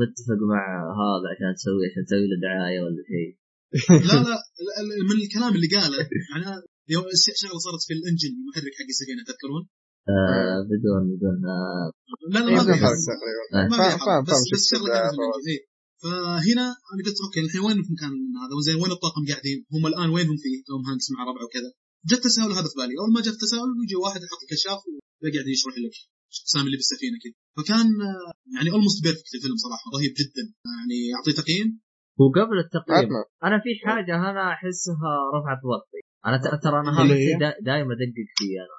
متفق مع هذا عشان تسوي عشان تسوي له دعاية ولا شيء لا لا من الكلام اللي قاله معناه يوم شغلة صارت في الإنجن المحرك حق السفينة تذكرون؟ آه بدون بدون آه لا لا ما بدون في. تقريبا آه. ما في فاهم-. فاهم- بس فاهم بس شو شغله كانت في تبغى ال engine إيه. فهنا أنا قلت okay الحين وين في مكان هذا وزين وين الطاقم قاعدين؟ هم الآن وينهم فيه؟ توم هانكس مع ربعه وكذا. جت التساؤل هذا في بالي، أول ما جت التساؤل يجي واحد يحط الكشاف ويقعد يشرح لك الاقسام اللي بالسفينة كذا. فكان آه، يعني almost perfect الفيلم صراحة رهيب جدا يعني يعطي تقييم وقبل التقييم أنا في حاجة أنا أحسها رفعت ضغطي أنا ت- ترى أنا هذا دائما أدقق فيه أنا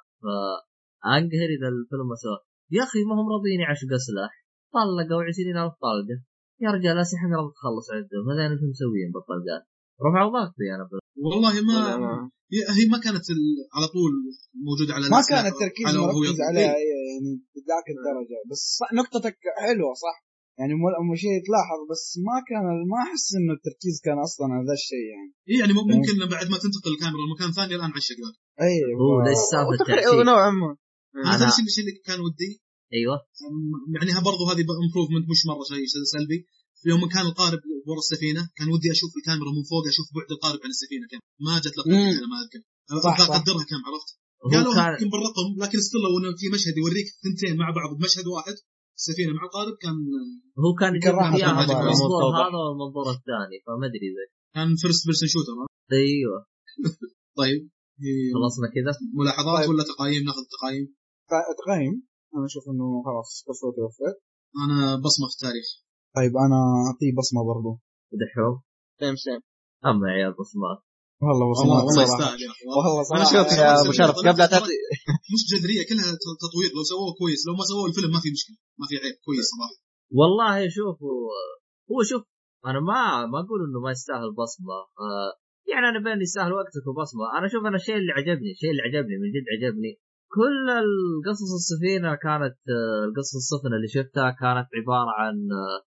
فانقهر اذا الفيلم ما سوى يا أخي ما هم راضيين يعشقوا سلاح طلقوا 20000 طلقة. يا رجال اسلحه قربت تخلص عندهم هذا أنتم مسويين بالطلقات رفعوا ضغطي أنا بال- والله ما ما- هي ما كانت ال- على طول موجودة على ما كان التركيز على مركز. عليها إيه. يعني بذاك الدرجة. بس صح نقطتك حلوة صح؟ يعني مو شيء يتلاحظ بس ما كان ما أحس انه التركيز كان أصلا على ذا الشيء يعني. إيه يعني مم- ممكن بعد ما تنتقل الكاميرا لمكان ثاني الآن على الشقات أيوه. هو ليش سالفه تأثير نوعا ما. أنا أنا- تعرف الشيء اللي كان ودي. أيوه. يعني ها برضو هذه improvement مش مرة شيء سلبي. في يوم كان القارب ورا السفينة كان ودي أشوف الكاميرا من فوق أشوف بعد القارب عن السفينة كم. ما جت لقطة. على ما أذكر. صح، أبغى صح. أقدرها كم عرفت؟ قالوا كان يمكن بالرقم لكن still لو إنه في مشهد يوريك ثنتين مع بعض بمشهد واحد السفينة مع القارب كان هو كان يجيب اياها. المنظور. هذا والمنظور الثاني فما أدري زي كان first person shooter أيوه. طيب. خلصنا كذا؟ ملاحظات طيب. ولا تقايم؟ ناخذ تقايم. ت- تقييم أنا أشوف إنه خلاص قصته وفت أنا بصمة في التاريخ. طيب أنا اعطيه بصمة برضو. دحوم same same. اما يا عيال بصمات والله والله بصمات والله يستاهل والله أنا صراحة. شفت يا أبو شرف، قبل لا تعطي- مش جذرية كلها تطوير. لو سووه كويس لو ما سووه الفيلم ما في مشكلة. ما في عيب كويس صراحة. والله شوف هو, هو شوف أنا ما ما أقول إنه ما يستاهل بصمة. آه يعني أنا بين يستاهل وقتك وبصمة. أنا أشوف أنا الشيء اللي عجبني الشيء اللي عجبني من جد عجبني كل القصص السفينة كانت آه، القصص السفن اللي شفتها كانت عبارة عن آه،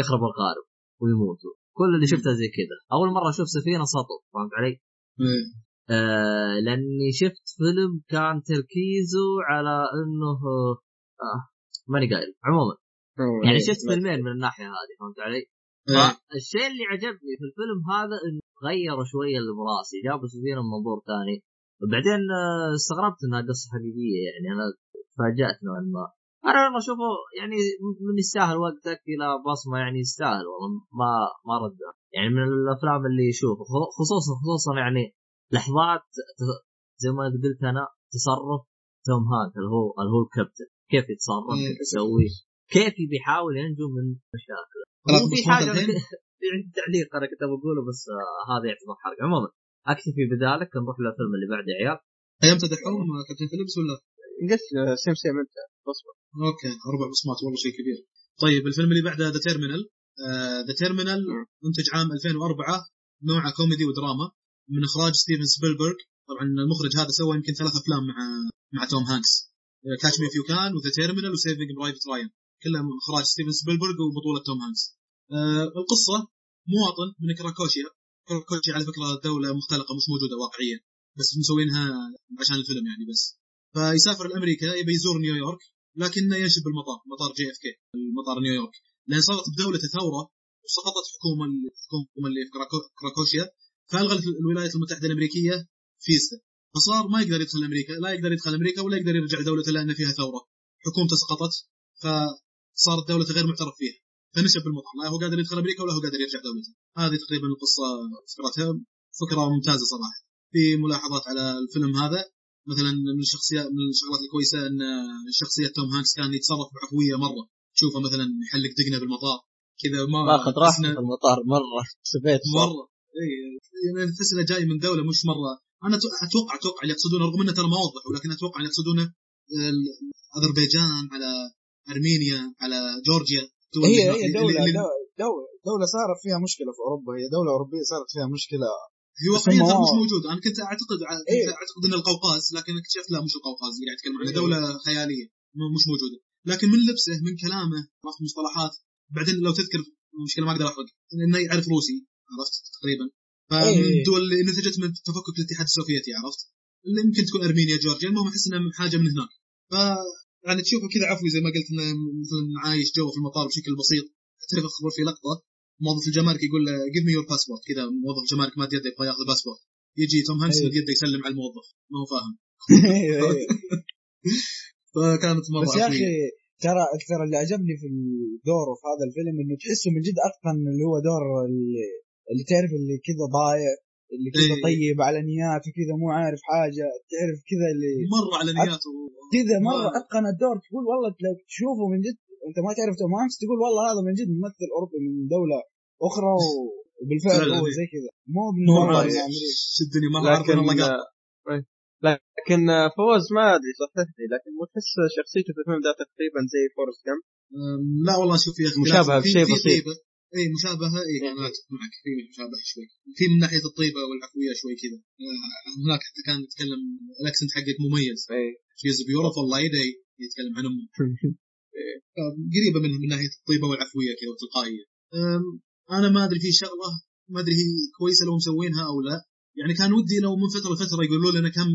يخرب القارب ويموتوا كل اللي شفتها زي كذا أول مرة أشوف سفينة سطو فهمت علي؟ إيه. آه لأني شفت فيلم كان تركيزه على إنه آه ماني قايل عموما يعني شفت فيلمين من الناحية هذه فهمت علي؟ إيه. فالشيء اللي عجبني في الفيلم هذا إنه غيروا شوية اللي براسي جابوا سفينة من منظور ثاني وبعدين آه، استغربت إنها قصة حقيقية يعني. أنا تفاجأت نوعا ما. أنا والله أشوفه يعني من يستاهل وقتك إلى بصمة يعني يستاهل والله. ما ما رد يعني من الأفلام اللي يشوفه خصوصا خصوصا يعني لحظات زي ما قلت أنا تصرف توم هانكس اللي هو اللي هو الكابتن. كيف يتصرف إيه. كيف يسوي كيف بيحاول ينجو من مشاكله في حاجة؟ في عندي تعليق أنا كنت بقوله بس آه هذا يعتبر حرق عموما. اكتفي بذلك نروح للفيلم اللي بعده يا عيال. قيمت دحوم كابتن فيلبس ولا؟ قلت same same أنت بصمه okay أربع بصمات والله شيء كبير. طيب الفيلم اللي بعده The Terminal The Terminal منتج عام 2004 نوعه كوميدي ودراما من إخراج ستيفن سبيلبرغ. طبعا المخرج هذا سوى يمكن ثلاث أفلام مع مع توم هانكس. Catch Me If You Can و The Terminal و Saving Private Ryan كلها من إخراج ستيفن سبيلبرغ وبطولة توم هانكس. آه القصة مواطن من كراكوشيا. كراكوشيا على فكرة دولة مختلقة مش موجودة واقعيا. بس مسوينها عشان الفيلم يعني بس. فيسافر لأمريكا يبي يزور نيويورك لكنه ينشب بالمطار مطار JFK مطار نيويورك. لأن صارت بدولته ثورة وسقطت حكومة الحكومة اللي في كراكو- كراكوشيا. فألغى الولايات المتحدة الأمريكية فيزته فصار ما يقدر يدخل أمريكا لا يقدر يدخل أمريكا ولا يقدر يرجع دولته لأن فيها ثورة. حكومته سقطت فصارت دولته غير معترف فيها. فنشب بالمطار لا هو قادر يدخل أمريكا ولا هو قادر يرجع دولته. هذه تقريبا القصة فكرتها. فكرة ممتازة صراحة. في ملاحظات على الفيلم هذا. مثلا من الشخصيات من الشغلات الكويسة إن شخصية توم هانكس كان يتصرف بعفوية مرة. تشوفه مثلا يحلق دقنه بالمطار. كذا ما ماخذ راحته في المطار مرة سبيت مرة. اي يعني تحس إنه جاي من دولة مش مرة. أنا أتوقع أتوقع اللي يقصدونه رغم انه ترى ما وضحوا لكن أتوقع اللي يقصدونه اذربيجان على أرمينيا على جورجيا. هي هي دولة اللي- دولة دولة, دولة صارت فيها مشكلة في أوروبا. هي دولة أوروبية صارت فيها مشكلة. هي واقعيا ترى مش واو. موجود. أنا كنت اعتقد كنت إيه. أعتقد إن القوقاز لكن اكتشفت لا مش القوقاز اللي قاعد يتكلم عنها إيه. دولة خيالية م- مش موجودة. لكن من لبسه من كلامه عرفت مصطلحات بعدين لو تذكر مشكلة ما أقدر أحرق. إنه يعرف روسي عرفت؟ تقريبا. فمن إيه. الدول اللي نتجت من تفكك الاتحاد السوفيتي عرفت؟ اللي يمكن تكون أرمينيا جورجيا المهم احس انها حاجة من هناك. ف يعني تشوفه كذا عفوي زي ما قلت إنه مثلا عايش جو في المطار بشكل بسيط. تعرف اخبر في لقطة. موظف الجمارك يقول له give me your passport كذا موظف الجمارك ماد يده يبغى ياخذ الباسبورت يجي توم هانكس أيوه. يده يسلم على الموظف. ما هو فاهم. أيوه، أيوه. فكانت مرة بس يا. أخي ترى أكثر اللي عجبني في الدور في هذا الفيلم إنه تحسه من جد أتقن اللي هو دور اللي, اللي تعرف اللي كذا ضايع. اللي كذا إيه. طيب على نيات وكذا مو عارف حاجة تعرف كذا اللي مرة على نياته كذا مرة أتقن الدور تقول والله لو تشوفه من جد أنت ما تعرف توم هانكس تقول والله هذا من جد ممثل أوروبي من دولة أخرى وبالفعل. هو زي كذا مو يعني شدني مرة عارف لكن. إيه. لكن فوز ما أدري صححني لكن مو تحس شخصيته في الفيلم ده تقريبا زي Forrest Gump، لا والله شوف يا أخي مشابهة في- بشيء بسيط. اي مشابهة اي أنا اتفق معك في مشابهة شوي. في من ناحية الطيبة والعفوية شوي كذا. آه، هناك حتى كان يتكلم ال accent حقك مميز. اي she's beautiful lady يتكلم عن أمه. آه، قريبة من من ناحية الطيبة والعفوية كذا والتلقائيه أنا ما أدري في شغلة ما أدري هي كويسة لو مسوينها أو لا. يعني كان ودي لو من فترة لفترة يقولوا لنا كم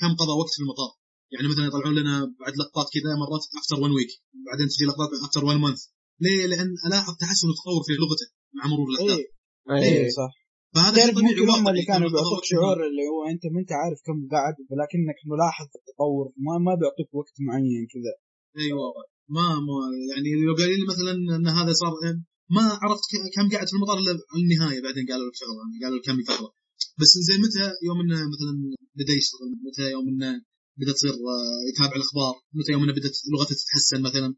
كم قضى وقت في المطار يعني مثلا يطلعون لنا بعد لقطات كذا مرات after 1 week بعدين تجي لقطات after 1 month ليه؟ لأن الاحظ تحسن وتطور في لغته مع مرور الأحداث. اي اي صح. فهذا تعرف ممكن هم اللي كانوا كم بيعطوك شعور اللي هو أنت ما أنت عارف كم قاعد ولكنك ملاحظ التطور ما ما بيعطوك وقت معين كذا. أيوه ما, ما يعني لو قايل لي مثلا إن هذا صار ما عرفت كم قاعد في المطار إلا النهايه بعدين قالوا لك شغلة قالوا لك كمل فتره بس زين متى؟ يوم إنه مثلا بدأ يشتغل متى يوم إنه بدا تصير آه، يتابع الأخبار متى يوم إنه بدأت لغته تتحسن مثلا؟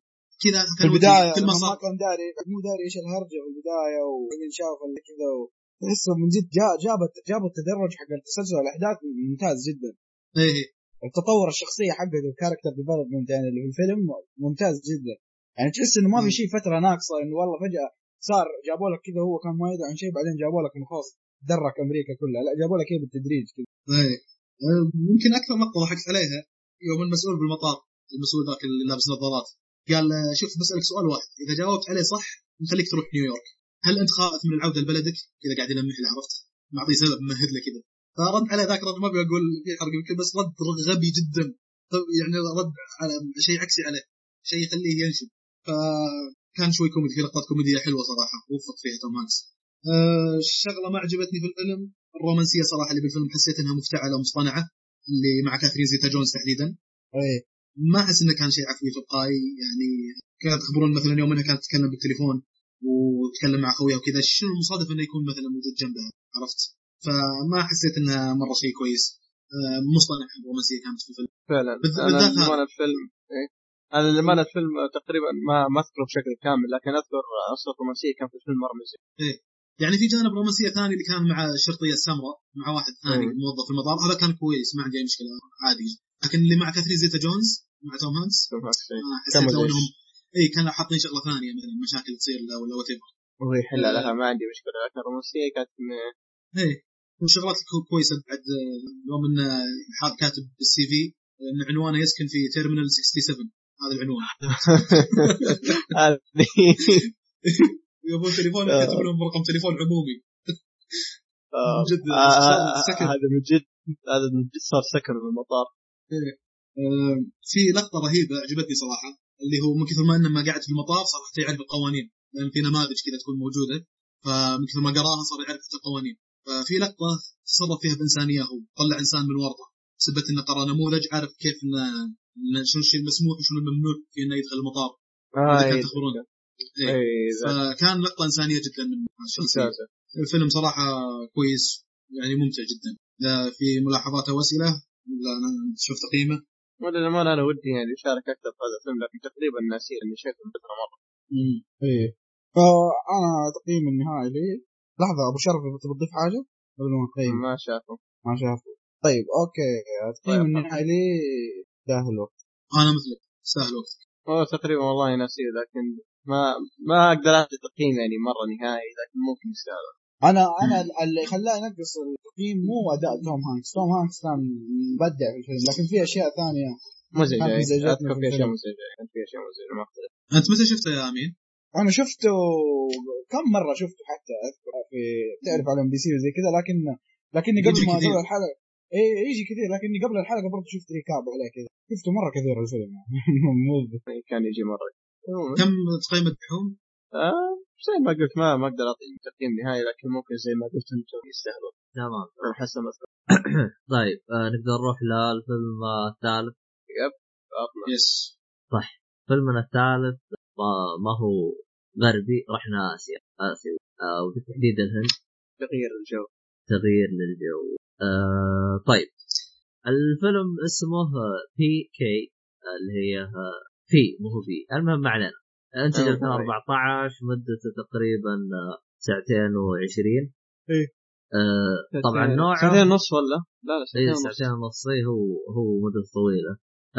كذا في البدايه كل ما كان داري مو داري إيش الهرجه في البدايه وبعدين شاف كذا و- تحسه من جد جابت جابوا التدرج حق التسلسل الاحداث ممتاز جدا. إيه. إيه. التطور الشخصية حقه ال character development يعني اللي في الفيلم ممتاز جدا. يعني تحس إنه ما في شيء فترة ناقصة إنه والله فجأة صار جابوا لك كذا هو كان ما يدري عن شيء بعدين جابوا لك انه خلاص درك أمريكا كلها. لا جابوا لك اياه بالتدريج كذا. إيه. آه، ممكن أكثر لقطه ضحكت عليها يوم المسؤول بالمطار المسؤول ذاك اللي لابس نظارات. قال شوف بسألك سؤال واحد. إذا جاوبت عليه صح نخليك تروح نيويورك هل أنت خائف من العودة لبلدك؟ كذا قاعد يلمح له عرفت؟ معطيه سبب ممهد له كذا. فرد عليه ذاك رد ما أبي أقول في حرق يمكن بس رد غبي جدا. يعني رد على شيء عكسي عليه شيء يخليه ينشب فكان شوي كوميدي في لقطات كوميدية حلوة صراحة وفق فيها توم هانكس أه الشغله ما عجبتني في الفيلم الرومانسية صراحة اللي بالفيلم حسيت إنها مفتعلة ومصطنعة اللي مع كاثرين زيتا جونز تحديدا. إيه. ما أحس إنه كان شيء عفوي تلقائي يعني كانت تخبرون مثلا يوم إنها كانت تتكلم بالتليفون وتتكلم مع اخويها وكذا شنو المصادف إنه يكون مثلا موجود جنبها عرفت؟ فما حسيت انها مرة شيء كويس. آه، مصطنع الرومانسيه كانت في الفيلم. فعلا. بالذ- أنا بالذات. للأمانة الفيلم إيه؟ أنا للأمانة الفيلم تقريبا ما ما أذكره بشكل كامل لكن أذكر عنصر الرومانسية كان في الفيلم مره مزعج يعني في جانب رومانسية ثاني اللي كان مع الشرطية السمراء مع واحد ثاني مم. موظف في المطار هذا كان كويس ما عندي أي مشكلة عادي. لكن اللي مع كاثرين زيتا جونز مع توم هانكس؟ توم هانكس، إيه. آه، حسيت. انهم اي كانوا حاطين شغلة ثانية مثلا مشاكل تصير له ولا what وهو يحل لها ما عندي مشكلة. لكن الرومانسيه كانت إيه والشغلات الكو- كويسة بعد آه، يوم إنه حاط كاتب بال CV إن عنوانه يسكن في terminal 67 هذا العنوان. يبون تليفون آه. كاتب لهم رقم تليفون عمومي. آه، من جد. هذا من جد هذا من جد صار سكن في المطار آه، في لقطة رهيبة عجبتني صراحة اللي هو من كثر ما انه ما قاعد في المطار صار حتى يعرف القوانين لأن في نماذج كذا تكون موجودة فمن كثر ما قراها صار يعرف حتى القوانين. ففي لقطة تصرف فيها بانسانيه هو طلع إنسان من ورطة بسبب إنه قرا نموذج عارف كيف إنه شنو الشيء المسموح وشنو الممنوع في إنه يدخل المطار. آه، كان إيه، تخبرون. إيه. إيه، ذا- فكان لقطة إنسانية جدا من الشخصية. الفيلم صراحة كويس يعني ممتع جدا. إذا في ملاحظات أو أسئلة لا أنا شوف تقييمه وللامانه أنا ودي يعني أشارك أكثر في هذا الفيلم لكن تقريبا ناسي إني شايفه من فتره مره إيه. فأنا تقييم النهائي لي. لحظة أبو شرف تبي تضيف حاجة؟ قبل ما نقيم ما شافه. ما شافه. طيب أوكي. تقييم طيب. النهائي لي داخل الوقت. أنا مثلك. سهل وقت هو تقريبا والله ناسيه لكن ما ما أقدر أعطي تقييم يعني مرة نهائي لكن ممكن يستاهل. أنا أنا اللي خلاني أنقص التقييم مو أداء توم هانكس. توم هانكس كان مبدع في الفيلم لكن في أشياء ثانية. مزعجه اذكر في أشياء. مزعجه كان في أشياء مزعجه ما اختلف أنت متى شفته يا أمين؟ أنا شفته كم مرة شفته حتى أذكر. في تعرف على إم بي سي وزي كذا لكن لكني قبل ما. قبل الحلقة. إيه يجي كثير لكني قبل الحلقة برضه شفت recap عليه كذا. شفته مرة كثير الفيلم. يعني مو كان يجي مرة. كم تقييم الدحوم؟ آه زي ما قلت ما ما أقدر أعطي تقييم نهائي لكن ممكن زي ما قلت أنتم يستاهلون. تمام. أنا حسب طيب آه نقدر نروح للفيلم آه، الثالث عطنا. يس. فيلمنا الثالث ما, ما هو غربي رحنا اسيا اسيا آه وبالتحديد الهند. تغيير الجو. تغيير للجو. آه طيب. الفيلم اسمه بي كي اللي هي آه، في مو هو في المهم ما علينا. انتج أيوة، 2014 مدته تقريبا آه، ساعتين و20 إيه. آه طبعا نوعه ساعتين ونص ولا؟ لا لا اي ساعتين ونص ساعتين ونص إيه، هو هو مدة طويلة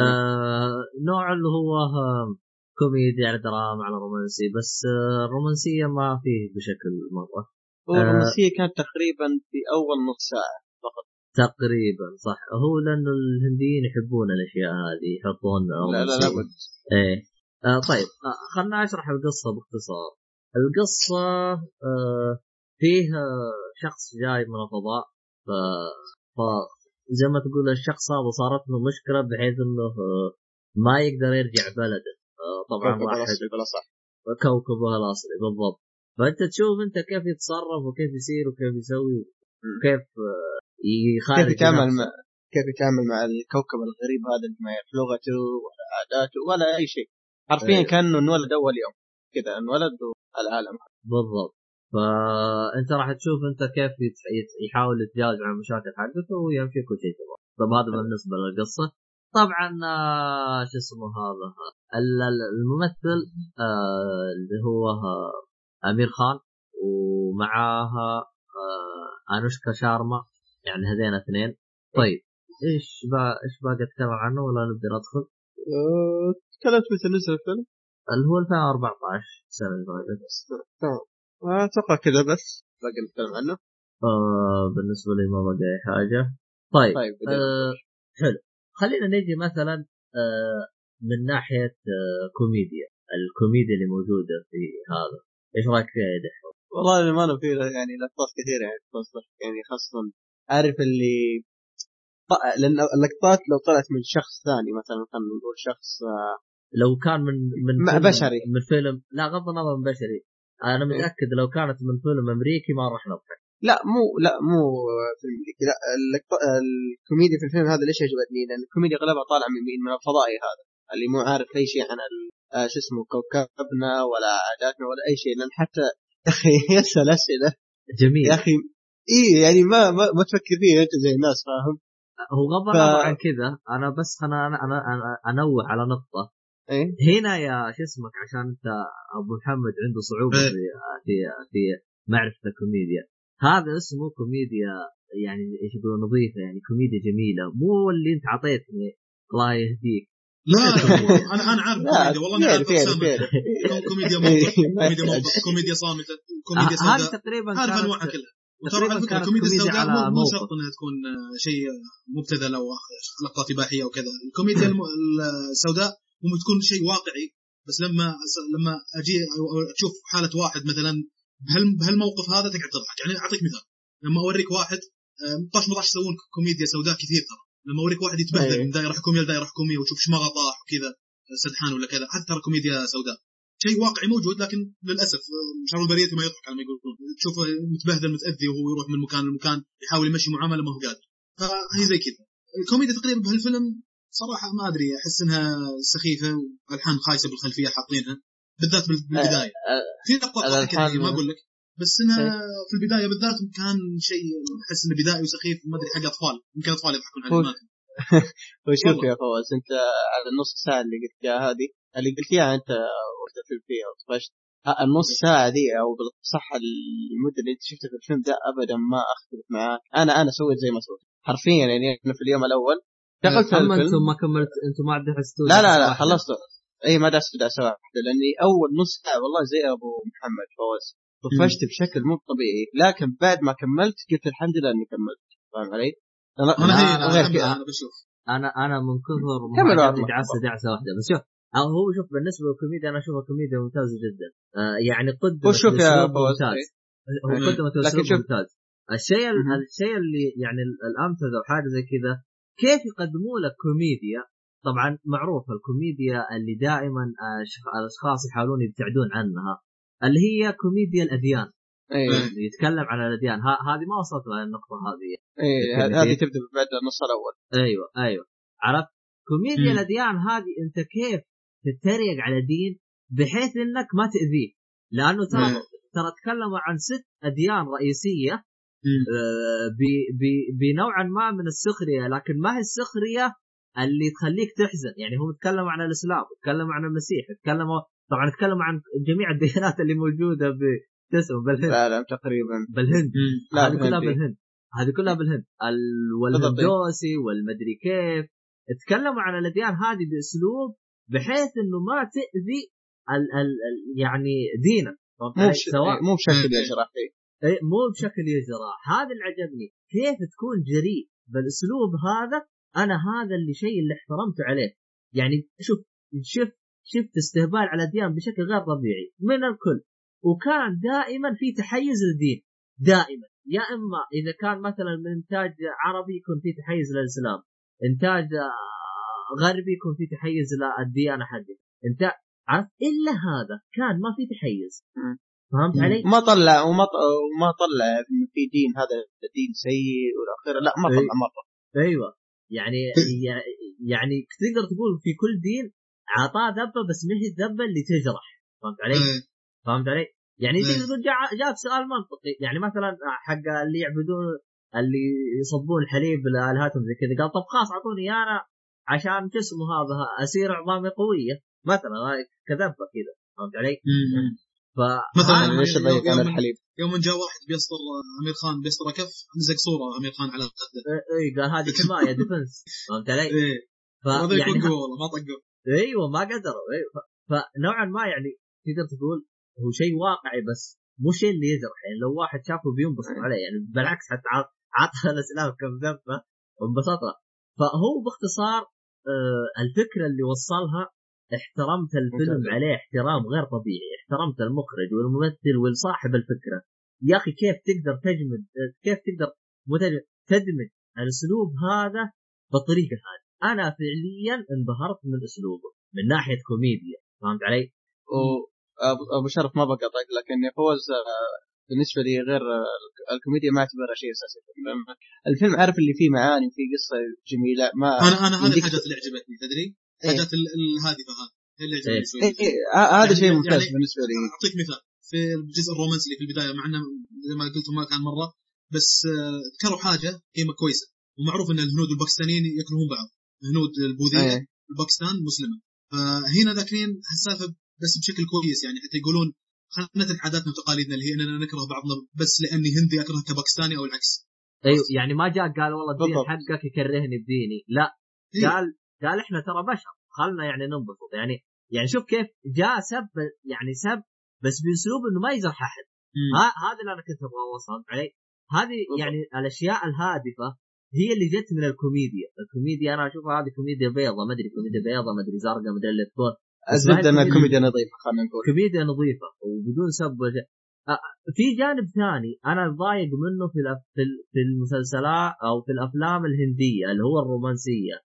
آه نوع اللي هو آه، كوميدي على دراما على رومانسي بس آه الرومانسية ما فيه بشكل مرة هو آه. الرومانسية كانت تقريبا في أول نص ساعة فقط تقريبا صح هو لأنه الهنديين يحبون الأشياء هذه يحطون لا لا رومانسية. لا بد. إيه آه طيب آه خلنا أشرح القصة باختصار. القصة آه فيه شخص جاي من الفضاء ف, ف زي ما تقول الشخص هذا صارت له مشكلة بحيث إنه آه ما يقدر يرجع بلده. آه طبعا راح كوكبه الأصلي بالضبط. فأنت تشوف أنت كيف يتصرف وكيف يصير وكيف يسوي وكيف آه يخارج كيف يتعامل. مع كيف يتعامل مع الكوكب الغريب هذا اللي ما يعرف لغته ولا عاداته ولا أي شيء. حرفيا إيه. كأنه انولد أول يوم كذا انولد والعالم. بالضبط. فأنت راح تشوف أنت كيف يحاول يتجاوز عن المشاكل حقته ويمشي كل شيء تمام. طب هذا بالنسبة للقصة. طبعا آه، شو اسمه هذا؟ ال- ال- الممثل آه، اللي هو آه، أمير خان. ومعاها أنوشكا شارما. يعني هذين اثنين. طيب إيش با إيش باقي أتكلم عنه ولا نبدأ ندخل؟ تكلمت متى نزل الفيلم؟ اللي هو 2014 السنة اللي فاتت. تمام. أتوقع كذا بس. باقي نتكلم عنه؟ آه بالنسبة لي ما بقى أي حاجة. طيب, طيب آه حلو. خلينا نجي مثلا آه من ناحية آه كوميديا. الكوميديا اللي موجودة في هذا. إيش رأيك فيها يا دحوم؟ والله للأمانة في يعني لقطات كثيرة يعني تصدق يعني خاصة عارف اللي لأن اللقطات لو طلعت من شخص ثاني مثلا خلينا نقول شخص آه، لو كان من من بشري. من فيلم لا غض النظر من بشري أنا متأكد لو كانت من فيلم أمريكي ما راح نضحك لا مو لا مو فيلم أمريكي لا اللقطة الكوميديا في الفيلم هذا ليش عجبتني؟ لأن الكوميديا أغلبها طالعة من مين؟ من الفضائي هذا اللي مو عارف أي شيء عن آه، شو اسمه كوكبنا ولا عاداتنا ولا أي شيء لأن حتى يا أخي يسأل أسئلة جميل يا أخي إيه يعني ما ما, ما تفكر فيه أنت زي الناس فاهم؟ هو غض ف- النظر عن كذا. أنا بس أنا أنا أنا انوه على نقطة. إيه؟ هنا يا شو اسمك عشان أنت أبو محمد عنده صعوبة إيه. في في في معرفة الكوميديا. هذا اسمه كوميديا يعني إيش يقولون نظيفة يعني كوميديا جميلة. مو اللي أنت عطيتني. الله يهديك. لا أنا أنا عارف كوميديا. والله أنا عارف كوميديا موقف كوميديا. موقف كوميديا صامتة كوميديا ه- هذه تقريبا عارف انواعها كلها. وترى كانت الكوميديا كوميديا السوداء مو مو. شرط إنها تكون شيء مبتذل أو لقطات إباحية وكذا الكوميديا السوداء ممكن تكون شيء واقعي بس لما لما أجي أشوف حالة واحد مثلا بهال- بهالموقف هذا تقعد تضحك. يعني أعطيك مثال. لما أوريك واحد طاش مطاش يسوون كوميديا سوداء كثير ترى. لما أوريك واحد يتبهدل. من دائره حكوميه لدائره حكوميه وتشوف شماغه طاح وكذا سدحان ولا كذا هذا ترى كوميديا سوداء. شيء واقعي موجود لكن للأسف آه، شر البريه ما يضحك على ما يقولون تشوفه متبهدل متأذي وهو يروح من مكان لمكان يحاول يمشي معاملة ما هو قادر. فهي زي كذا. الكوميديا تقريبا بهالفيلم صراحة ما أدري أحس إنها سخيفة وألحان خايسة بالخلفية حاطينها بالذات بال- بالبداية. في لقطات الألحان- ضحكتني ما أقول لك بس إنها في البداية بالذات كان شيء أحس إنه بدائي وسخيف ما أدري حق أطفال. يمكن أطفال يضحكون أدري. وشوف. يا فواز أنت على النص ساعة اللي قلت هذه اللي قلت اياها أنت وقت الفيلم فيها وطفشت النص ساعة دي أو بالصح المدة اللي أنت شفتها في الفيلم ده ابدا ما أختلف معاك. أنا أنا سويت زي ما سويت. حرفيا يعني أنا في اليوم الأول دخلت الفيلم. أنتم ما كملت أنتم ما دعستوا لا لا لا خلصت. إي ما دعست دعسه واحدة لأني أول نص ساعة والله زي أبو محمد فواز. طفشت بشكل مو طبيعي. لكن بعد ما كملت قلت الحمد لله إني كملت. فاهم علي؟ أنا غير أنا- أنا بشوف. أنا أنا من كثر ما دعسه دعسه واحدة بس شوف. أو هو شوف بالنسبة للكوميديا أنا أشوفها كوميديا ممتازة جدا. آه يعني قدمت شوف يا ممتاز. هو. قدمت لكن اسلوب شوف- ممتاز. الشيء. الشيء اللي يعني ال- الامثل أو حاجة زي كذا كيف يقدموا لك كوميديا؟ طبعا معروف الكوميديا اللي دائما الأشخاص يحاولون يبتعدون عنها اللي هي كوميديا الأديان. اللي يتكلم عن الأديان. هذه ما وصلت للنقطه هذه. اي الكوميديا. هذه تبدأ بعد النص الأول. أيوه أيوه. عرفت؟ كوميديا. الأديان هذه أنت كيف تتريق على دين بحيث إنك ما تأذيه. لأنه ترى. ترى تكلموا عن ست أديان رئيسية. آه، بنوعا ما من السخرية لكن ما هي السخرية اللي تخليك تحزن. يعني هم تكلموا عن الإسلام تكلموا عن المسيح تكلموا طبعا تكلموا عن جميع الديانات اللي موجودة ب تسمى بالهند العالم تقريبا. بالهند. لا هذه كلها. بالهند هذه كلها بالهند ال- والهندوسي والمدري كيف. تكلموا عن الأديان هذه بأسلوب بحيث إنه ما تأذي ال ال ال يعني دينك. مو علي؟ بش... سواء مو بشكل. يجرح إيه، مو بشكل يجرى هذا اللي عجبني. كيف تكون جريء؟ بالأسلوب هذا أنا هذا اللي شيء اللي احترمته عليه. يعني شوف شفت شفت استهبال على الاديان بشكل غير طبيعي. من الكل. وكان دائما في تحيز للدين. دائما. يا إما إذا كان مثلا من إنتاج عربي يكون في تحيز للإسلام. إنتاج غربي يكون في تحيز للديانه حقته أنت عرفت إلا هذا كان ما في تحيز. فهمت علي؟ ما طلع وما. وما طلع في دين هذا دين سيء والاخير لا ما إيه. طلع مرة أيوه يعني يعني تقدر تقول في كل دين اعطاه ذبة بس ما هي الذبة اللي تجرح فهمت علي؟ فهمت علي؟ يعني. تقدر تقول جا- جاب سؤال منطقي يعني مثلا حق اللي يعبدون اللي يصبون الحليب لالهتهم زي كذا قال طب خلاص أعطوني أنا عشان شو اسمه هذا اصير عظامي قويه مثلا هاي كذبة كذا فهمت علي؟ ف مثلا يعني ليش يوم- الحليب؟ يوم جاء واحد بيسطر أمير خان بيسطر كف نزق صورة أمير خان على خده اي قال هذه حماية defense فهمت علي؟ إيه. فيعني يوقفوا والله ما طقوا. أيوه ما قدروا أيوه. ف- فنوعا ما يعني تقدر تقول هو شيء واقعي بس مو شيء اللي يجرح يعني لو واحد شافه بينبسط عليه يعني بالعكس حتى عط- عطها الاسلام كم ذبه وانبسط له. فهو باختصار آه الفكرة اللي وصلها احترمت الفيلم ممتاز. عليه احترام غير طبيعي احترمت المخرج والممثل والصاحب الفكرة يا أخي كيف تقدر تجمد كيف تقدر تدمج الأسلوب هذا بالطريقة هذه أنا فعليا انبهرت من أسلوبه من ناحية كوميديا فهمت علي؟ وابو أبو شرف ما بقطعك لكن فوز آه، بالنسبة لي غير آه، الكوميديا ما اعتبرها شيء أساسي في الفيلم عارف اللي فيه معاني وفيه قصة جميلة ما أنا أنا هذه الحاجات اللي عجبتني تدري؟ إيه. حاجات ال- الهادفه هذه هي اللي إيه. عجبتني شوي إيه إيه ه- هذا يعني- شيء ممتاز يعني- بالنسبة لي أعطيك مثال في الجزء الرومانسي اللي في البداية مع إنه زي ما قلت ما كان مرة بس آه، ذكروا حاجة قيمة كويسة ومعروف إن الهنود والباكستانيين يكرهون بعض الهنود البوذيه إيه. الباكستان مسلمة فهنا ذاكرين هالسالفة بس بشكل كويس يعني حتى يقولون نترك عاداتنا وتقاليدنا اللي هي إننا نكره بعضنا بس لأني هندي أكره كباكستاني أو العكس. أيوه يعني ما جاء قال والله الدين. حقك يكرهني بديني. لا إيه. قال قال إحنا ترى بشر. خلنا يعني ننبسط. يعني يعني شوف كيف جاء سب يعني سب بس بأسلوب إنه ما يجرح احد هذا اللي أنا كنت أبغى اوصل علي؟ هذه بالضبط. يعني الأشياء الهادفة هي اللي جت من الكوميديا. الكوميديا أنا أشوفها هذه كوميديا بيضة ما أدري كوميديا بيضة ما أدري زرقاء ما أدري اللي تكون الزبدة انها كوميديا نظيفة خلينا نقول. كوميديا نظيفة وبدون سب في جانب ثاني أنا ضايق منه في في ال- في المسلسلات أو في الأفلام الهندية اللي هو الرومانسية.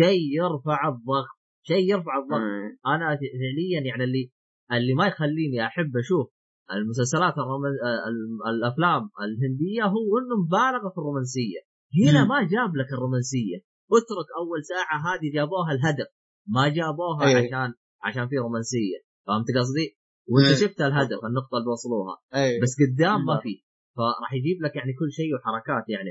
شيء يرفع الضغط شيء يرفع الضغط. أنا فعليا يعني اللي اللي ما يخليني أحب أشوف المسلسلات الرومان... ال- الأفلام الهندية هو إنه مبالغه في الرومانسية. هنا. ما جاب لك الرومانسية. اترك أول ساعة هذه جابوها الهدف. ما جابوها أي. عشان عشان في رومانسية. فهمت قصدي؟ وانت أي. شفت الهدف النقطة اللي وصلوها اي بس قدام ما. في. فراح يجيب لك يعني كل شيء وحركات يعني.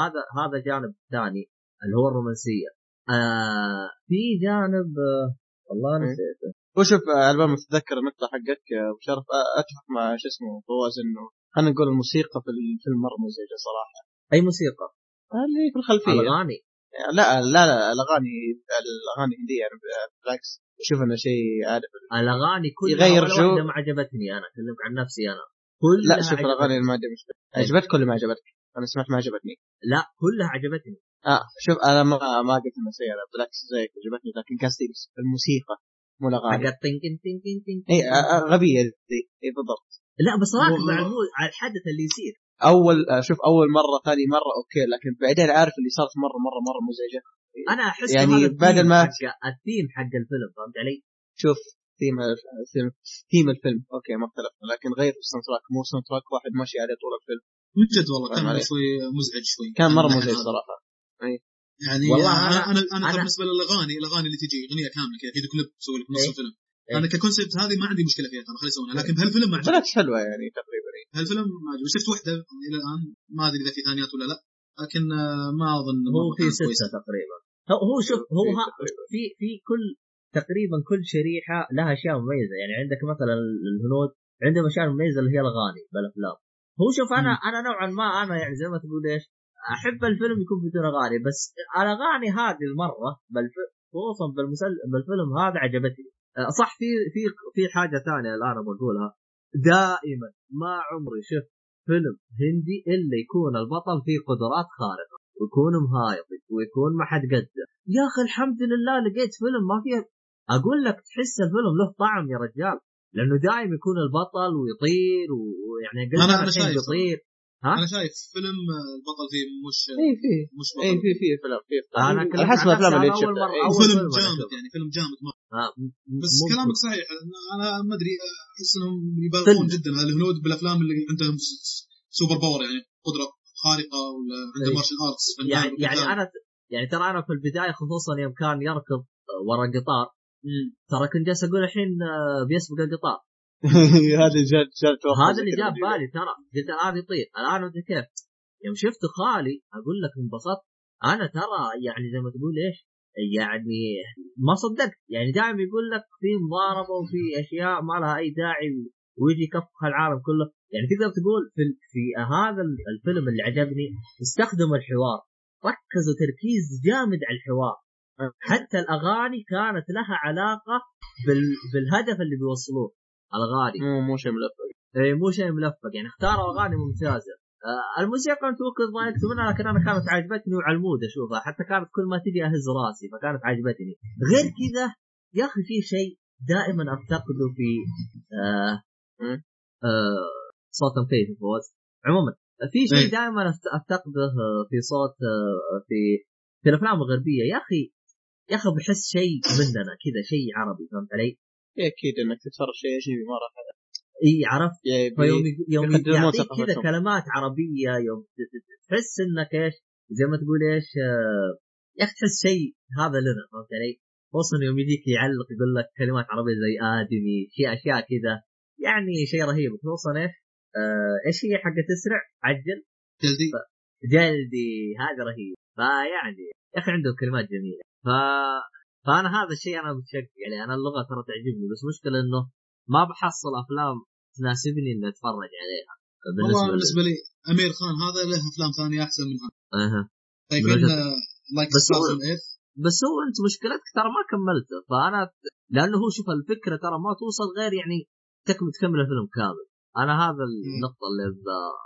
هذا هذا جانب ثاني اللي هو الرومانسية. آه في جانب آه والله إيه. نسيته وشوف ما تتذكر النقطه حقك آه، أبو شرف؟ آه، أتفق مع شو اسمه فواز انه خلينا نقول الموسيقى في الفيلم مره مزعجه صراحة. أي موسيقى؟ اللي في الخلفيه الأغاني. لا لا لا الأغاني الأغاني الهنديه يعني بالعكس. أشوف انه شيء عارف الأغاني كلها يغير جو. ما عجبتني أنا اكلمك عن نفسي أنا. كلها لا شوف. الأغاني اللي ما إيه. عجبتك ولا ما عجبتك؟ أنا سمعت ما عجبتني. لا كلها عجبتني. آه شوف أنا ما ما قلت انها سيئه بالعكس زيك عجبتني لكن قصدي الموسيقى مو الأغاني. حقت تنكن تنكن تنكن اي غبية ذي. اي بالضبط. لا بس راكب هو- على المو- على الحدث اللي يصير. أول آه، شوف أول مرة ثاني مرة okay لكن بعدين عارف اللي صارت مرة مرة مرة مزعجه أنا أحس يعني هذا بدل الثيم ما- حق الثيم حق الفيلم فهمت علي؟ شوف ثيم الفيلم ثيم الفيلم. okay ما اختلفنا. لكن غير ال soundtrack مو soundtrack واحد ماشي عليه طول الفيلم. من جد والله كان. شوي مزعج شوي. كان مرة من مزعج. صراحة. يعني والله أنا أنا- أنا أنا, أنا- بالنسبة للاغاني الأغاني اللي تجي أغنية كاملة كذا فيديو كليب تسوي لك نص. الفيلم. إيه. أنا ككونسبت هذه ما عندي مشكلة فيها ترى خلي يسوونها. لكن بهالفيلم ما عجبني. بالعكس حلوة يعني تقريبا هالفيلم ما عجبني. شفت واحدة إلى الآن ما أدري إذا في ثانيات ولا لا لكن آه، ما أظن هو في كويسة. تقريبا. هو هو شوف هو في ها. في في كل تقريبا كل شريحة لها أشياء مميزة يعني عندك مثلا الهنود عندهم أشياء مميزة اللي هي الأغاني بالأفلام هو شوف أنا مم. أنا نوعا ما أنا يعني زي ما تقول إيش أحب الفيلم يكون بدون أغاني بس الأغاني هذه المرة خصوصا بالمسل... بالفيلم هذا عجبتني أه، صح في في في حاجة ثانية الآن بقولها دائما ما عمري شفت فيلم هندي إلا يكون البطل فيه قدرات خارقة ويكون مهايط ويكون ما حد قده يا أخي الحمد لله لقيت فيلم ما فيه أقول لك تحس الفيلم له طعم يا رجال لأنه دائما يكون البطل ويطير ويعني قلت الحين شايف. بيطير ها؟ أنا شايف فيلم البطل فيه مش اي في مش اي بطل في في فيلم في على أكلمك حسب الأفلام اللي شفتها إيه. فيلم جامد. يعني فيلم جامد ما آه، بس ممكن. كلامك صحيح أنا ما أدري احس انهم يبالغون. جدا على الهنود بالأفلام اللي عندهم super power يعني قدرة خارقة ولا عنده إيه. martial arts يعني يعني أنا يعني ترى أنا في البداية خصوصا يوم كان يركض ورا قطار ترى كنت جالس أقول الحين آه، بيسبق القطار. هذا جات جات هذا اللي جاب بالي ترى. قلت الان يطير. الآن ادري كيف؟ يوم شفت خالي أقول لك انبسطت. أنا ترى يعني زي ما تقول إيش يعني ما صدقت. يعني دائما يقول لك في مضاربة وفي أشياء ما لها أي داعي ويجي يكفخ العالم كله. يعني تقدر تقول في في هذا الفيلم اللي عجبني استخدموا الحوار ركزوا تركيز جامد على الحوار. حتى الأغاني كانت لها علاقة بال... بالهدف اللي بيوصلوه. الأغاني. مو مو شيء ملفق. اي مو شيء ملفق. يعني اختاروا أغاني ممتازة. آه الموسيقى أنت ممكن ضايقت منها لكن أنا كانت عجبتني وعلى المود أشوفها. حتى كانت كل ما تجي أهز راسي فكانت عجبتني. غير كذا يا أخي في شيء دائما أفتقده في آه آه صوت مكيف فوز عموما في شيء دائما أفتقده في صوت آه، في في الأفلام الغربية. يا أخي يا أخي بحس شيء مننا كذا شيء عربي فهمت علي؟ إيه، أكيد إنك تتفرج شيء أجنبي ما راح إي عرفت؟ فيوم يوم يعطيك كذا كلمات عربية يوم تحس إنك إيش؟ زي ما تقول إيش آه، يا أخي تحس شيء هذا لنا فهمت علي؟ خصوصا يوم يجيك يعلق يقول لك كلمات عربية زي آدمي شيء أشياء كذا. يعني شيء رهيب. خصوصا إيش؟ آه إيش هي حقة تسرع؟ عجل. جلدي. جلدي. هذا رهيب. فيعني يا أخي عنده كلمات جميلة. ف فأنا هذا الشيء أنا متشكر يعني أنا اللغة ترى تعجبني بس مشكلة إنه ما بحصل أفلام تناسبني إني أتفرج عليها. بالنسبة والله بالنسبة لي أمير خان هذا له أفلام ثانية أحسن منها أها. طيب لايك بس هو بس هو أنت مشكلتك ترى ما كملته. فانا لأنه هو شوف الفكرة ترى ما توصل غير يعني تكمل تكمل الفيلم كامل. أنا هذا النقطة اللي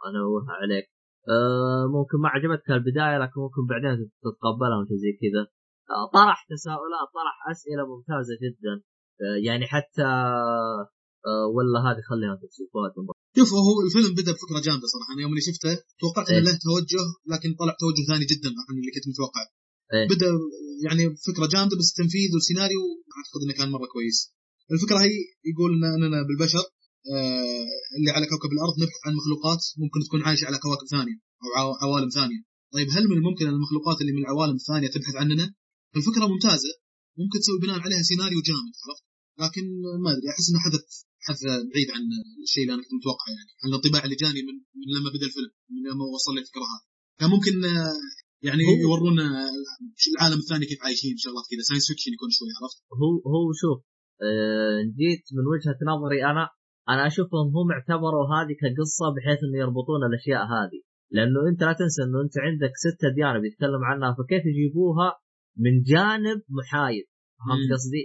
انوهها عليك. أه ممكن ما عجبتك البداية لكن ممكن بعدين تتقبلها وشيء زي كذا. أه طرح تساؤلات طرح أسئلة ممتازة جدا. أه يعني حتى أه ولا هذه خليها تشوفوها شوف هو الفيلم بدأ بفكرة جامدة صراحة. أنا يوم اللي شفته توقعت إنه له توجه لكن طلع توجه ثاني جدا عن اللي كنت متوقع. إيه؟ بدأ يعني فكره جامدة بس التنفيذ والسيناريو اعتقد إنه كان مرة كويس. الفكرة هي يقول إننا بالبشر آه، اللي على كوكب الأرض نبحث عن مخلوقات ممكن تكون عايشة على كواكب ثانية أو عوالم ثانية. طيب هل من الممكن أن المخلوقات اللي من العوالم الثانية تبحث عننا؟ الفكرة ممتازة. ممكن تسوي بناء عليها سيناريو جامد عرفت؟ لكن ما أدري أحس إنه حدث حدث بعيد عن الشيء اللي أنا كنت متوقعه يعني عن الانطباع اللي جاني من, من لما بدأ الفيلم من لما وصل لي الفكرة هذه. كان ممكن آه، يعني يورونا العالم الثاني كيف عايشين شغلات كذا science fiction يكون شوي عرفت؟ هو هو شوف جيت من وجهة نظري أنا أنا أشوفهم هم اعتبروا هذه كقصة بحيث إنه يربطون الأشياء هذه. لأنه أنت لا تنسى إنه أنت عندك ست اديان بيتكلم عنها فكيف يجيبوها من جانب محايد؟ فهمت قصدي؟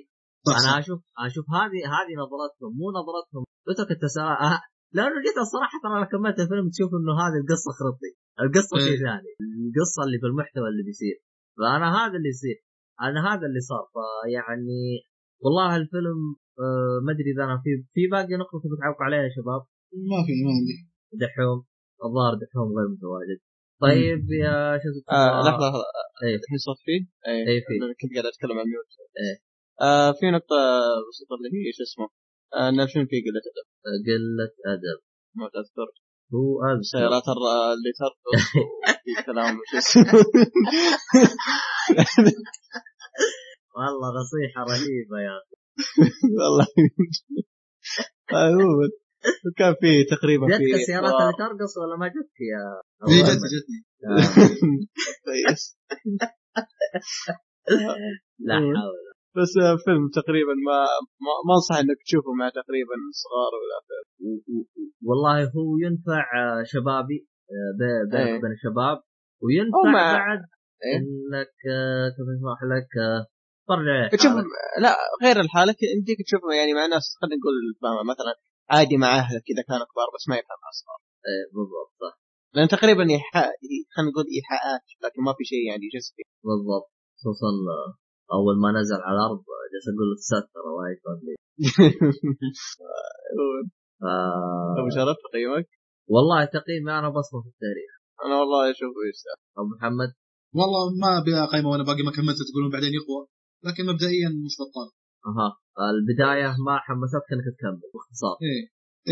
أنا أشوف أشوف هذه هذه نظرتهم مو نظرتهم. أترك التساؤل. أه لأنه جيت الصراحه ترى أنا كملت الفيلم تشوف إنه هذه القصة خرطي القصة شيء إيه. ثاني. القصة اللي في المحتوى اللي بيصير. فأنا هذا اللي يصير. أنا هذا اللي صار. فيعني والله الفيلم آه ما أدري إذا أنا في في باقي نقطة تبي تعلق عليها يا شباب؟ ما في ما عندي. دحوم. الظاهر دحوم غير متواجد. طيب يا شو اسمه؟ آه لحظة لحظة. إيه. الحين صوت فيه؟ إيه, إيه في. كنت قاعد أتكلم عن ميوت. إيه. آه في نقطة بسيطة اللي هي شو اسمه؟ آه إن الفيلم فيه قلة أدب. قلة أدب. ما تذكر. هو أذكر. سيارات اللي ترقص وفي كلام شو اسمه. والله نصيحة رهيبة يا أخي. والله. عموما كان في تقريبا في جتك السيارات اللي ترقص ولا ما جتك يا اي جتني جتني لا حول. بس فيلم تقريبا ما ما أنصح إنك تشوفه مع تقريبا صغار ولا والله هو ينفع شبابي بين بين الشباب وينفع بعد إيه؟ إنك كيف يسمح لك ترجع تشوف لا غير الحالة يمديك تشوفه يعني مع ناس خلينا نقول مثلا عادي مع أهلك إذا كانوا كبار بس ما يفهم اصغر إيه بالضبط صح. لأن تقريبا ايحاء خلينا نقول إيحاءات لكن ما في شيء يعني جسدي. بالضبط. خصوصا أول ما نزل على الأرض جالس أقول له تستر وايد فضلي أبو شرف تقييمك؟ والله تقييمي أنا بصمة في التاريخ. أنا والله أشوفه يستاهل أبو محمد؟ والله ما ابي اقيمه وأنا باقي ما كملت تقولون بعدين يقوى. لكن مبدئيا مش بطال. أها. البداية ما حمستك إنك تكمل باختصار. إيه.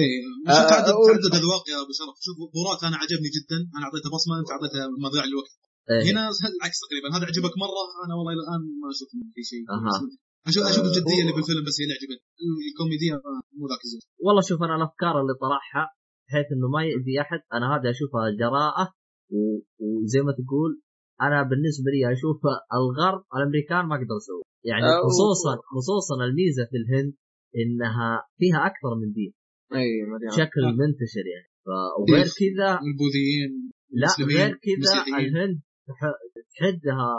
إيه. مش آه تعدد تعدد اذواق يا أبو شرف. شوف بورات أنا عجبني جدا. أنا أعطيته بصمة أنت أعطيته مضيع الوقت. إيه. هنا العكس تقريبا. هذا عجبك مرة أنا والله إلى الآن ما أشوف في شيء. أها. أشوف أشوف آه، الجدية هو- اللي بالفيلم بس هي اللي عجبتني. الكوميديا مو ذاك الزود. والله شوف أنا الأفكار اللي طرحها بحيث إنه ما يأذي أحد أنا هذا أشوفها جراءة و- وزي ما تقول أنا بالنسبة لي أشوف الغرب الأمريكان ما قدروا يسووا يعني أو- خصوصا خصوصا الميزة في الهند إنها فيها أكثر من دين أي بشكل آه. منتشر يعني ف- وغير إيه. كذا والبوذيين لا غير كذا. الهند تح- تحدها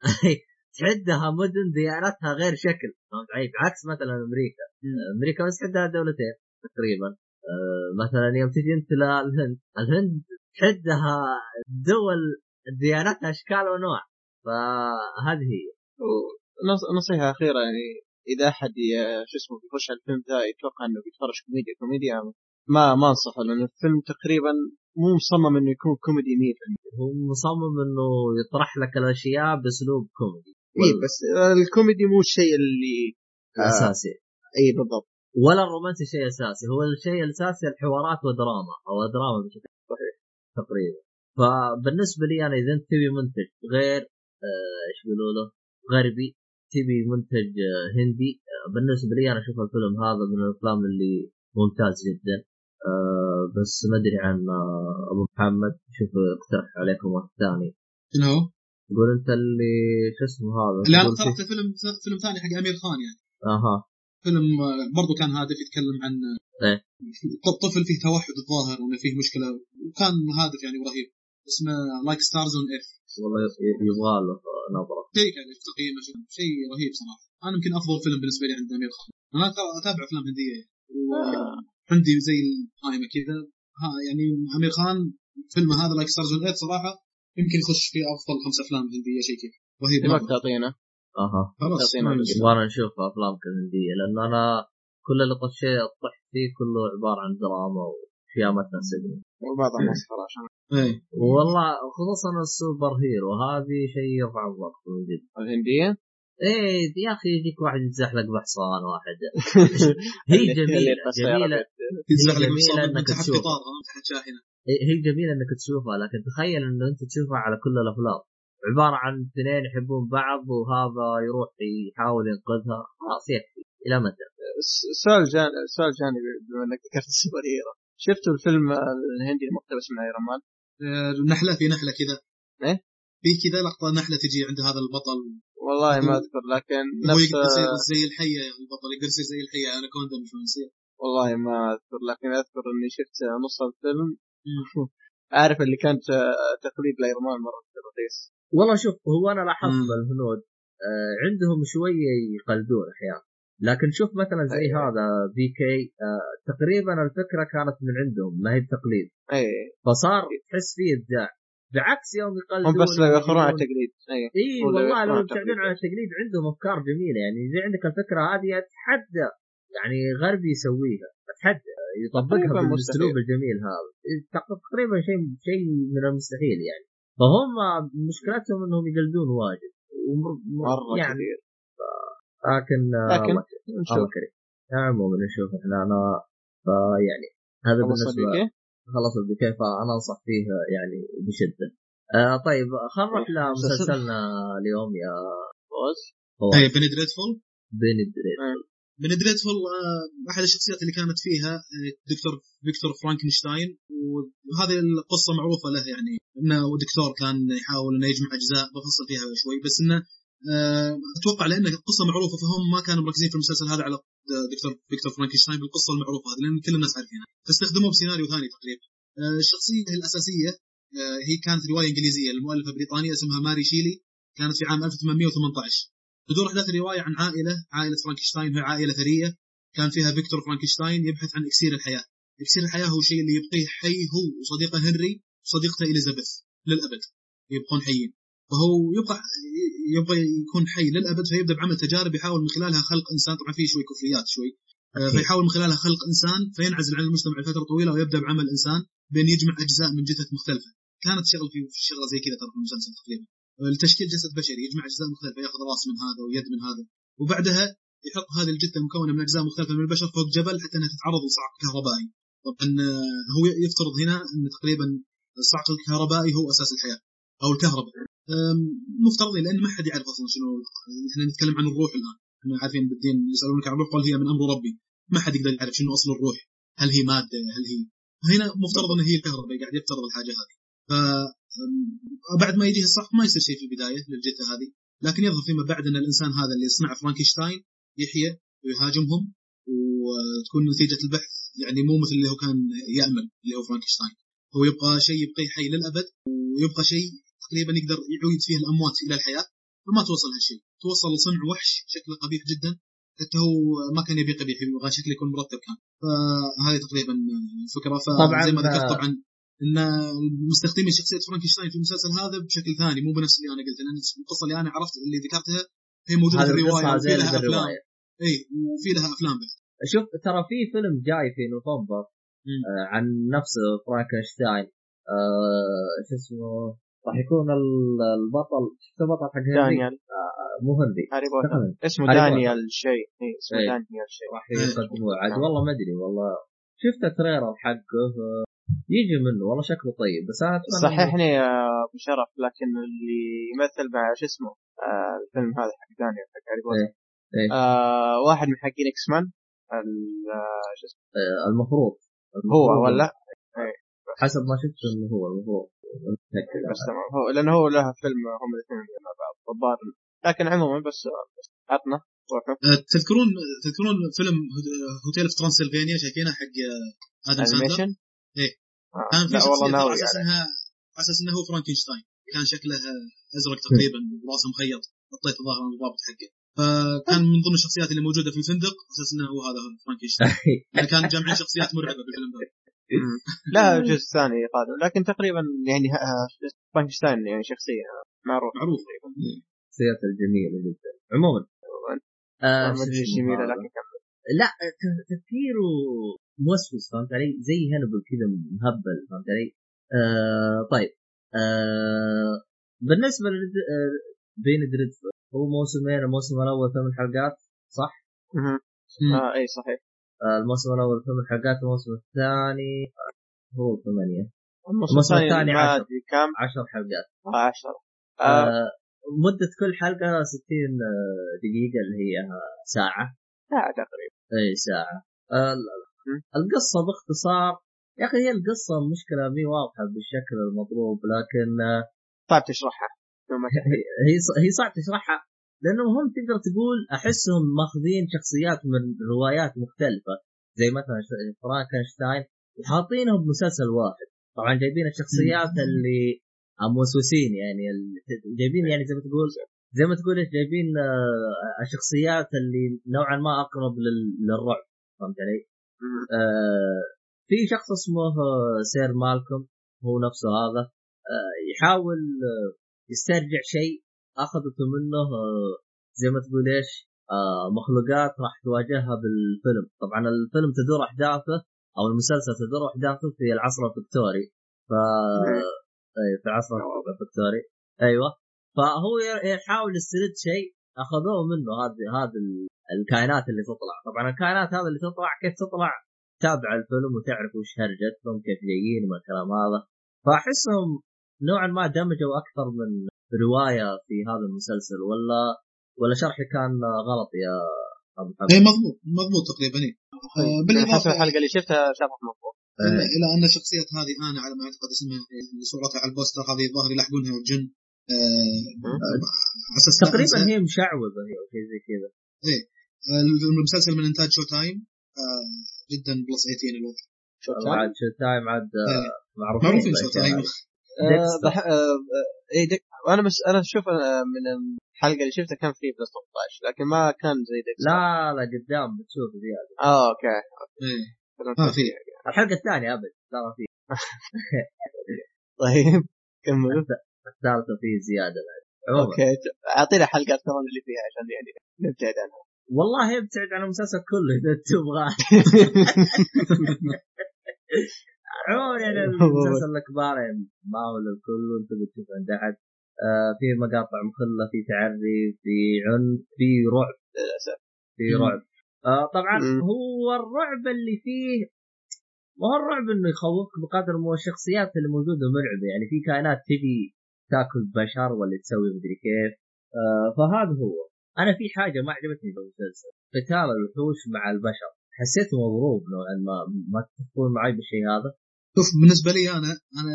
تحدها مدن ديانتها غير شكل فهمت علي؟ بعكس مثلا أمريكا أمريكا بس تحدها دولتين تقريبا آه، مثلا يوم تجي انت للهند الهند تحدها دول ديانتها أشكال وانواع فهذه هي. نصيحة أخيرة يعني إذا أحد شو اسمه بيخش على الفيلم ذا يتوقع إنه بيتفرج كوميديا. كوميديا ما ما أنصحه لأن الفيلم تقريبا مو مصمم إنه يكون كوميدي 100% هو مصمم إنه يطرح لك الأشياء بأسلوب كوميدي. اي بس الكوميدي مو الشيء اللي آه. الاساسي اي بالضبط. ولا الرومانسي شيء أساسي. هو الشيء الأساسي الحوارات ودراما أو دراما بشكل صحيح. تقريبا. فبالنسبة لي أنا إذا انت تبي منتج غير آه، إيش يقولوا له؟ غربي تبي منتج آه، هندي آه، بالنسبة لي أنا أشوف الفيلم هذا من الأفلام اللي ممتاز جدا. آه، بس ما أدري عن آه، أبو محمد. شوف اقترح عليكم واحد ثاني. شنو هو؟ تقول أنت اللي شو اسمه هذا؟ لا تركت فيه- فيلم فيلم ثاني حق أمير خان يعني. أها. فيلم آه، برضو كان هادف يتكلم عن. ط- طفل فيه توحد الظاهر وإنه فيه مشكلة وكان هادف يعني رهيب اسمه Like Stars on Earth والله ي- يبغى له نظرة. شيء يعني في تقييمه شيء رهيب صراحة. أنا يمكن أفضل فيلم بالنسبة لي عند أمير خان. أنا أتابع أفلام هندية يعني. وعندي زي القائمة كذا. ها يعني أمير خان فيلمه هذا Like Stars on Earth صراحة يمكن يخش في أفضل خمس أفلام هندية شيء كذا. رهيب تبغاك. تعطينا. أها. خلاص. تعطينا نشوف أفلام هندية لأن أنا كل اللي طشيت طحت فيه كله عبارة عن دراما واشياء ما تناسبني وبعضها مسخره عشان إيه. والله خصوصا ال super hero هذه شيء يرفع الضغط من جد الهنديه إيه يا أخي يجيك واحد يتزحلق بحصان واحد. هي جميلة جميلة. تنزل لك جميلة بصوت إنك من تحت تشوف. قطار ها، تحت شاحنة. هي جميلة إنك تشوفها لكن تخيل إنه أنت تشوفها على كل الأفلام. عبارة عن اثنين يحبون بعض وهذا يروح يحاول ينقذها. خلاص يكفي إلى متى؟ سؤال جان... سؤال جانبي بما إنك ذكرت السوبر هيرو. شفتوا الفيلم الهندي المقتبس من أيرون مان؟ آه، نحلة في نحلة كذا. إيه؟ في كذا لقطة نحلة تجي عند هذا البطل. والله ما أذكر لكن هو نفس يقدر يصير زي الحيه البطل يقدر يصير زي الحيه أناكوندا مش فاهم يصير والله ما أذكر لكن أذكر إني شفت نص الفيلم. عارف اللي كانت آه، تقليد ل Iron Man مره رخيص والله شوف هو أنا لاحظت. الهنود آه عندهم شوية يقلدون أحيانا. لكن شوف مثلا زي أيوة. هذا PK آه تقريبا الفكرة كانت من عندهم ما هي بتقليد. اي فصار تحس فيه ابداع بعكس يوم يقلدون هم بس لو يأخرون على التقليد. إي اي لو والله لو على يبتعدون التقليد. عن التقليد عندهم أفكار جميلة يعني زي عندك الفكرة هذه اتحدى يعني غربي يسويها اتحدى يطبقها بالأسلوب. الجميل هذا. تق- تقريبا شيء شيء من المستحيل يعني. فهم مشكلتهم إنهم يقلدون واجد ومر- مر- مرة يعني كثير. لكن لكن الله نشوف عموما نشوف إحنا أنا فيعني هذا بالنسبة خلص بكيف أنا أنصح فيه يعني بشدة. آه طيب خلينا نروح لمسلسلنا اليوم يا فوز اي Penny Dreadful؟ Penny Dread Penny Dreadful آه، أحد الشخصيات اللي كانت فيها آه، دكتور فيكتور فرانكنشتاين. وهذه القصة معروفة له يعني إنه دكتور كان يحاول إنه يجمع أجزاء بفصل فيها شوي بس إنه أتوقع لأن القصة معروفة فهم ما كانوا مركزين في المسلسل هذا على دكتور فيكتور فرانكنشتاين بالقصة المعروفة هذه لأن كل الناس عارفينها. فاستخدموه بسيناريو ثاني تقريبا. آه، الشخصية الأساسية آه، هي كانت رواية إنجليزية للمؤلفه بريطانية اسمها ماري شيلي كانت في عام 1818 تدور احداث الروايه عن عائلة عائلة فرانكشتاين وهي عائلة ثرية كان فيها فيكتور فرانكشتاين يبحث عن إكسير الحياة. إكسير الحياة هو الشيء اللي يبقيه حي هو وصديقة هنري وصديقته إليزابيث للأبد يبقون حيين. فهو يبقى يبغى يكون حي للأبد فيبدأ بعمل تجارب يحاول من خلالها خلق إنسان. طبعا فيه شوي كفريات شوي. آه، أكيد. فيحاول من خلالها خلق إنسان فينعزل عن المجتمع لفترة طويلة ويبدأ بعمل إنسان بين يجمع أجزاء من جثث مختلفة. كانت شغل في شغلة زي كذا ترى في المسلسل تقريبا. التشكيل جسد بشري يجمع أجزاء مختلفة يأخذ راس من هذا ويد من هذا. وبعدها يحط هذه الجثة المكونه من أجزاء مختلفة من البشر فوق جبل حتى إنها تتعرض لصعق كهربائي. طبعا آه، هو يفترض هنا إن تقريبا الصعق الكهربائي هو أساس الحياة أو الكهرباء. مفترض لأن ما حد يعرف أصلا شنو إحنا نتكلم عن الروح الآن. إحنا عارفين بالدين يسألونك عن الروح قال هي من أمر ربي. ما حد يقدر يعرف شنو أصل الروح. هل هي مادة؟ هل هي؟ هنا مفترض إن هي الكهرباء قاعد يفترض الحاجة هذه. ف بعد ما يجيه الصح ما يصير شيء في البداية للجثة هذه. لكن يظهر فيما بعد إن الإنسان هذا اللي يصنع فرانكشتاين يحيى ويهاجمهم وتكون نتيجة البحث. يعني مو مثل اللي هو كان يأمل اللي هو فرانكشتاين هو يبقى شيء يبقى حي للأبد ويبقى شيء تقريبا يقدر يعيد فيه الأموات إلى الحياة فما توصل هالشيء. توصل لصنع وحش شكله قبيح جدا حتى هو ما كان يبي قبيح يبغى شكله يكون مرتب كان. فهذه تقريبا الفكرة. طبعاً، ما ذكرت آه. طبعا إن مستخدمين شخصية فرانكشتاين في المسلسل هذا بشكل ثاني مو بنفس اللي أنا قلت لأن القصة اللي أنا عرفت اللي ذكرتها هي موجودة في الرواية وفي زي لها أفلام. إي وفي لها أفلام بعد شوف ترى في فيلم جاي في نوفمبر. آه عن نفس فرانكنشتاين. آه شو اسمه؟ راح يكون ال- البطل شو البطل حق دانيال. آه مو هندي هاري بوتر. اسمه دانيال شيء إيه، اسمه إيه. دانيال شيء راح يقدموه عاد والله ما أدري والله. شفت ال trailer حقه آه، يجي منه والله شكله طيب. بس أنا صححني يا أبو شرف لكن اللي يمثل مع شو اسمه؟ آه الفيلم هذا حق دانيال حق هاري بوتر. إيه. إيه. آه واحد من حقين X-Men. آه، شو اسمه؟ آه، المفروض. هو ولا؟ حسب ما شفت إنه هو المفروض. بس تمام. هو لأنه هو له فيلم هم الاثنين مع بعض الظاهر لكن عموما بس عطنا روحه. أه، تذكرون تذكرون فيلم هو- هوتيل في ترانسلفانيا؟ شايفينه حق آدم ساندلر؟ animation؟ إيه. آه. كان في شخصية على ناوي أساس انها على أساس انه هو فرانكنشتاين. كان شكله أزرق تقريبا وراسه مخيط. حطيت ظاهر الضابط حقه. فكان من ضمن الشخصيات اللي موجودة في الفندق على أساس إنه هو هذا فرانكنشتاين. يعني كان جامعين شخصيات مرعبة بالفيلم ذا. لا جزء ثاني قادم. لكن تقريبا يعني آه، فرانكشتاين يعني شخصية معروفة. معروف. تقريبا. الشخصيات الجميلة جدا. عموما. آه ما أدري إيش شو اسمه جميله؟ لكن كمل لا تفكيره موسوس فهمت علي؟ زي هانبل كذا مهبل فهمت علي؟ آه طيب. آه بالنسبة ل Penny Dreadful هو موسمين الموسم الأول ثمان حلقات صح؟ آه إي صحيح. آه الموسم الأول ثمان حلقات الموسم الثاني هو ثمانية. الموسم الثاني عشر. كم. عشر حلقات. آه 10 آه آه. مدة كل حلقة 60 آه، دقيقة اللي هي ساعة. ساعة تقريبا. إي ساعة. آه. القصة باختصار يا أخي هي القصة مشكلة مي واضحة بالشكل المطلوب لكن آه، صعب تشرحها. هي هي صعب تشرحها. لأنه هم تقدر تقول أحسهم ماخذين شخصيات من روايات مختلفة زي مثلا فرانكنشتاين وحاطينهم بمسلسل واحد. طبعا جايبين الشخصيات اللي موسوسين يعني جايبين يعني زي ما تقول زي ما تقول جايبين آه، الشخصيات اللي نوعا ما أقرب لل- للرعب. فهمت علي؟ آه، في شخص اسمه آه، سير مالكم هو نفسه هذا آه، يحاول آه، يسترجع شيء اخذته منه آه، زي ما تقول إيش آه، مخلوقات راح تواجهها بالفيلم. طبعا الفيلم تدور أحداثه أو المسلسل تدور أحداثه في العصر الفكتوري ف أي، في العصر الفكتوري أيوه. فهو يحاول يسترد شيء أخذوه منه هذه هذه ال- الكائنات اللي تطلع. طبعا الكائنات هذه اللي تطلع كيف تطلع؟ تابع الفيلم وتعرف وش هرجتهم كيف جايين من الكلام هذا. فأحسهم نوعا ما دمجوا أكثر من رواية في هذا المسلسل ولا ولا شرحي كان غلط يا أبو اي حمد مضبوط مضبوط تقريبا اي آه، حسب بالإضافة الحلقة اللي شفتها شافها مضبوط. إلى إلى أن الشخصيات هذه أنا على ما اعتقد اسمها اللي صورتها على البوستر هذه الظاهر يلحقونها جن آه، على أساس تقريبا هي مشعوذة هي أو شيء زي كذا. المسلسل من إنتاج Showtime آه، جدا plus 18 الوضع شو عاد Showtime عاد إيه. معروفين معروفين Showtime. آه،. آه، آه، اي. أنا مس... أنا أشوف آه، من الحلقة اللي شفتها كان فيه plus 13 لكن ما كان زي ديك لا لا قدام بتشوف زيادة. آه أوكي. إيه. في. فيه. الحلقة الثانية أبد ترى في. طيب كمل. الثالثه فيه زيادة بعد. أوكي. أعطينا حلقات كمان اللي فيها عشان يعني نبتعد عنها. والله ابتعد عن المسلسل كله إذا تبغى. عموما يعني المسلسل الكبار يعني ما هو للكل وأنت بتشوف عند أحد. في مقاطع مخلة في تعري في عنف في رعب. للأسف. في. رعب. آه طبعا مم. هو الرعب اللي فيه ما هو الرعب إنه يخوفك بقدر ما هو الشخصيات اللي موجودة مرعبة. يعني في كائنات تجي تاكل بشر ولا تسوي مدري كيف. آه فهذا هو. أنا في حاجة ما عجبتني بالمسلسل قتال الوحوش مع البشر. حسيته مضروب نوعا ما. ما تتفقون معي بالشيء هذا؟ شوف بالنسبة لي أنا أنا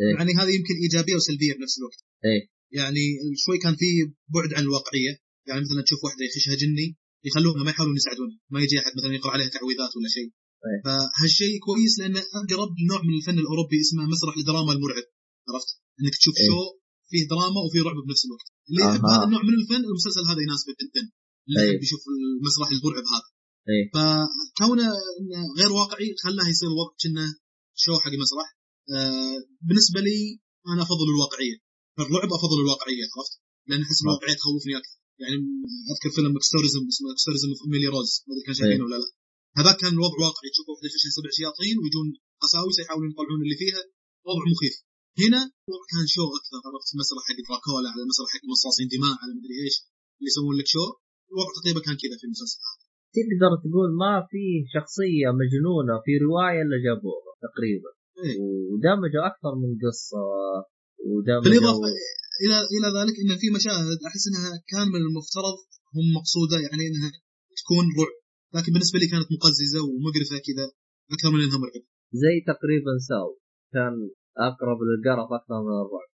إيه. يعني هذه يمكن إيجابية وسلبية بنفس الوقت. إيه. يعني شوي كان في بعد عن الواقعية. يعني مثلا تشوف واحدة يخشها جني يخلونها ما يحاولون يساعدونها ما يجي أحد مثلا يقرأ عليها تعويذات ولا شيء. إيه. فهالشيء كويس لأنه اقرب لنوع من الفن الأوروبي اسمه مسرح الدراما المرعب. عرفت؟ إنك تشوف إيه. show فيه دراما وفيه رعب بنفس الوقت. اللي يحب. هذا النوع من الفن المسلسل هذا يناسبه جدا. اللي إيه. يحب يشوف المسرح المرعب هذا. إيه. فكونه غير واقعي خلاه يصير وقت كأنه show حق مسرح آه بالنسبة لي أنا أفضل الواقعية. الرعب أفضل الواقعية عرفت؟ لأن أحس الواقعية تخوفني أكثر. يعني أذكر فيلم Exorcism اسمه Exorcism of Emily Rose ما أدري كان شايفينه ولا لا. هذاك كان الوضع واقعي. تشوف واحدة يخش سبع شياطين ويجون قساوسه يحاولون يطلعون اللي فيها. وضع مخيف. هنا الوضع كان شو أكثر عرفت؟ مسرح حق دراكولا على مسرح حق مصاصين دماء على مدري إيش اللي يسوون لك شو الوضع تقريبا كان كذا في المسلسل. هذا تقدر تقول ما في شخصية مجنونة في رواية إلا جابوها تقريبا. إيه. ودمجوا أكثر من قصة ودمجوا بالإضافة إلى إلى ذلك إن في مشاهد أحس إنها كان من المفترض هم مقصودة يعني إنها تكون رعب. لكن بالنسبة لي كانت مقززة ومقرفة كذا أكثر من إنها مرعبة. زي تقريبا Saw. كان أقرب للقرف أكثر من الرعب.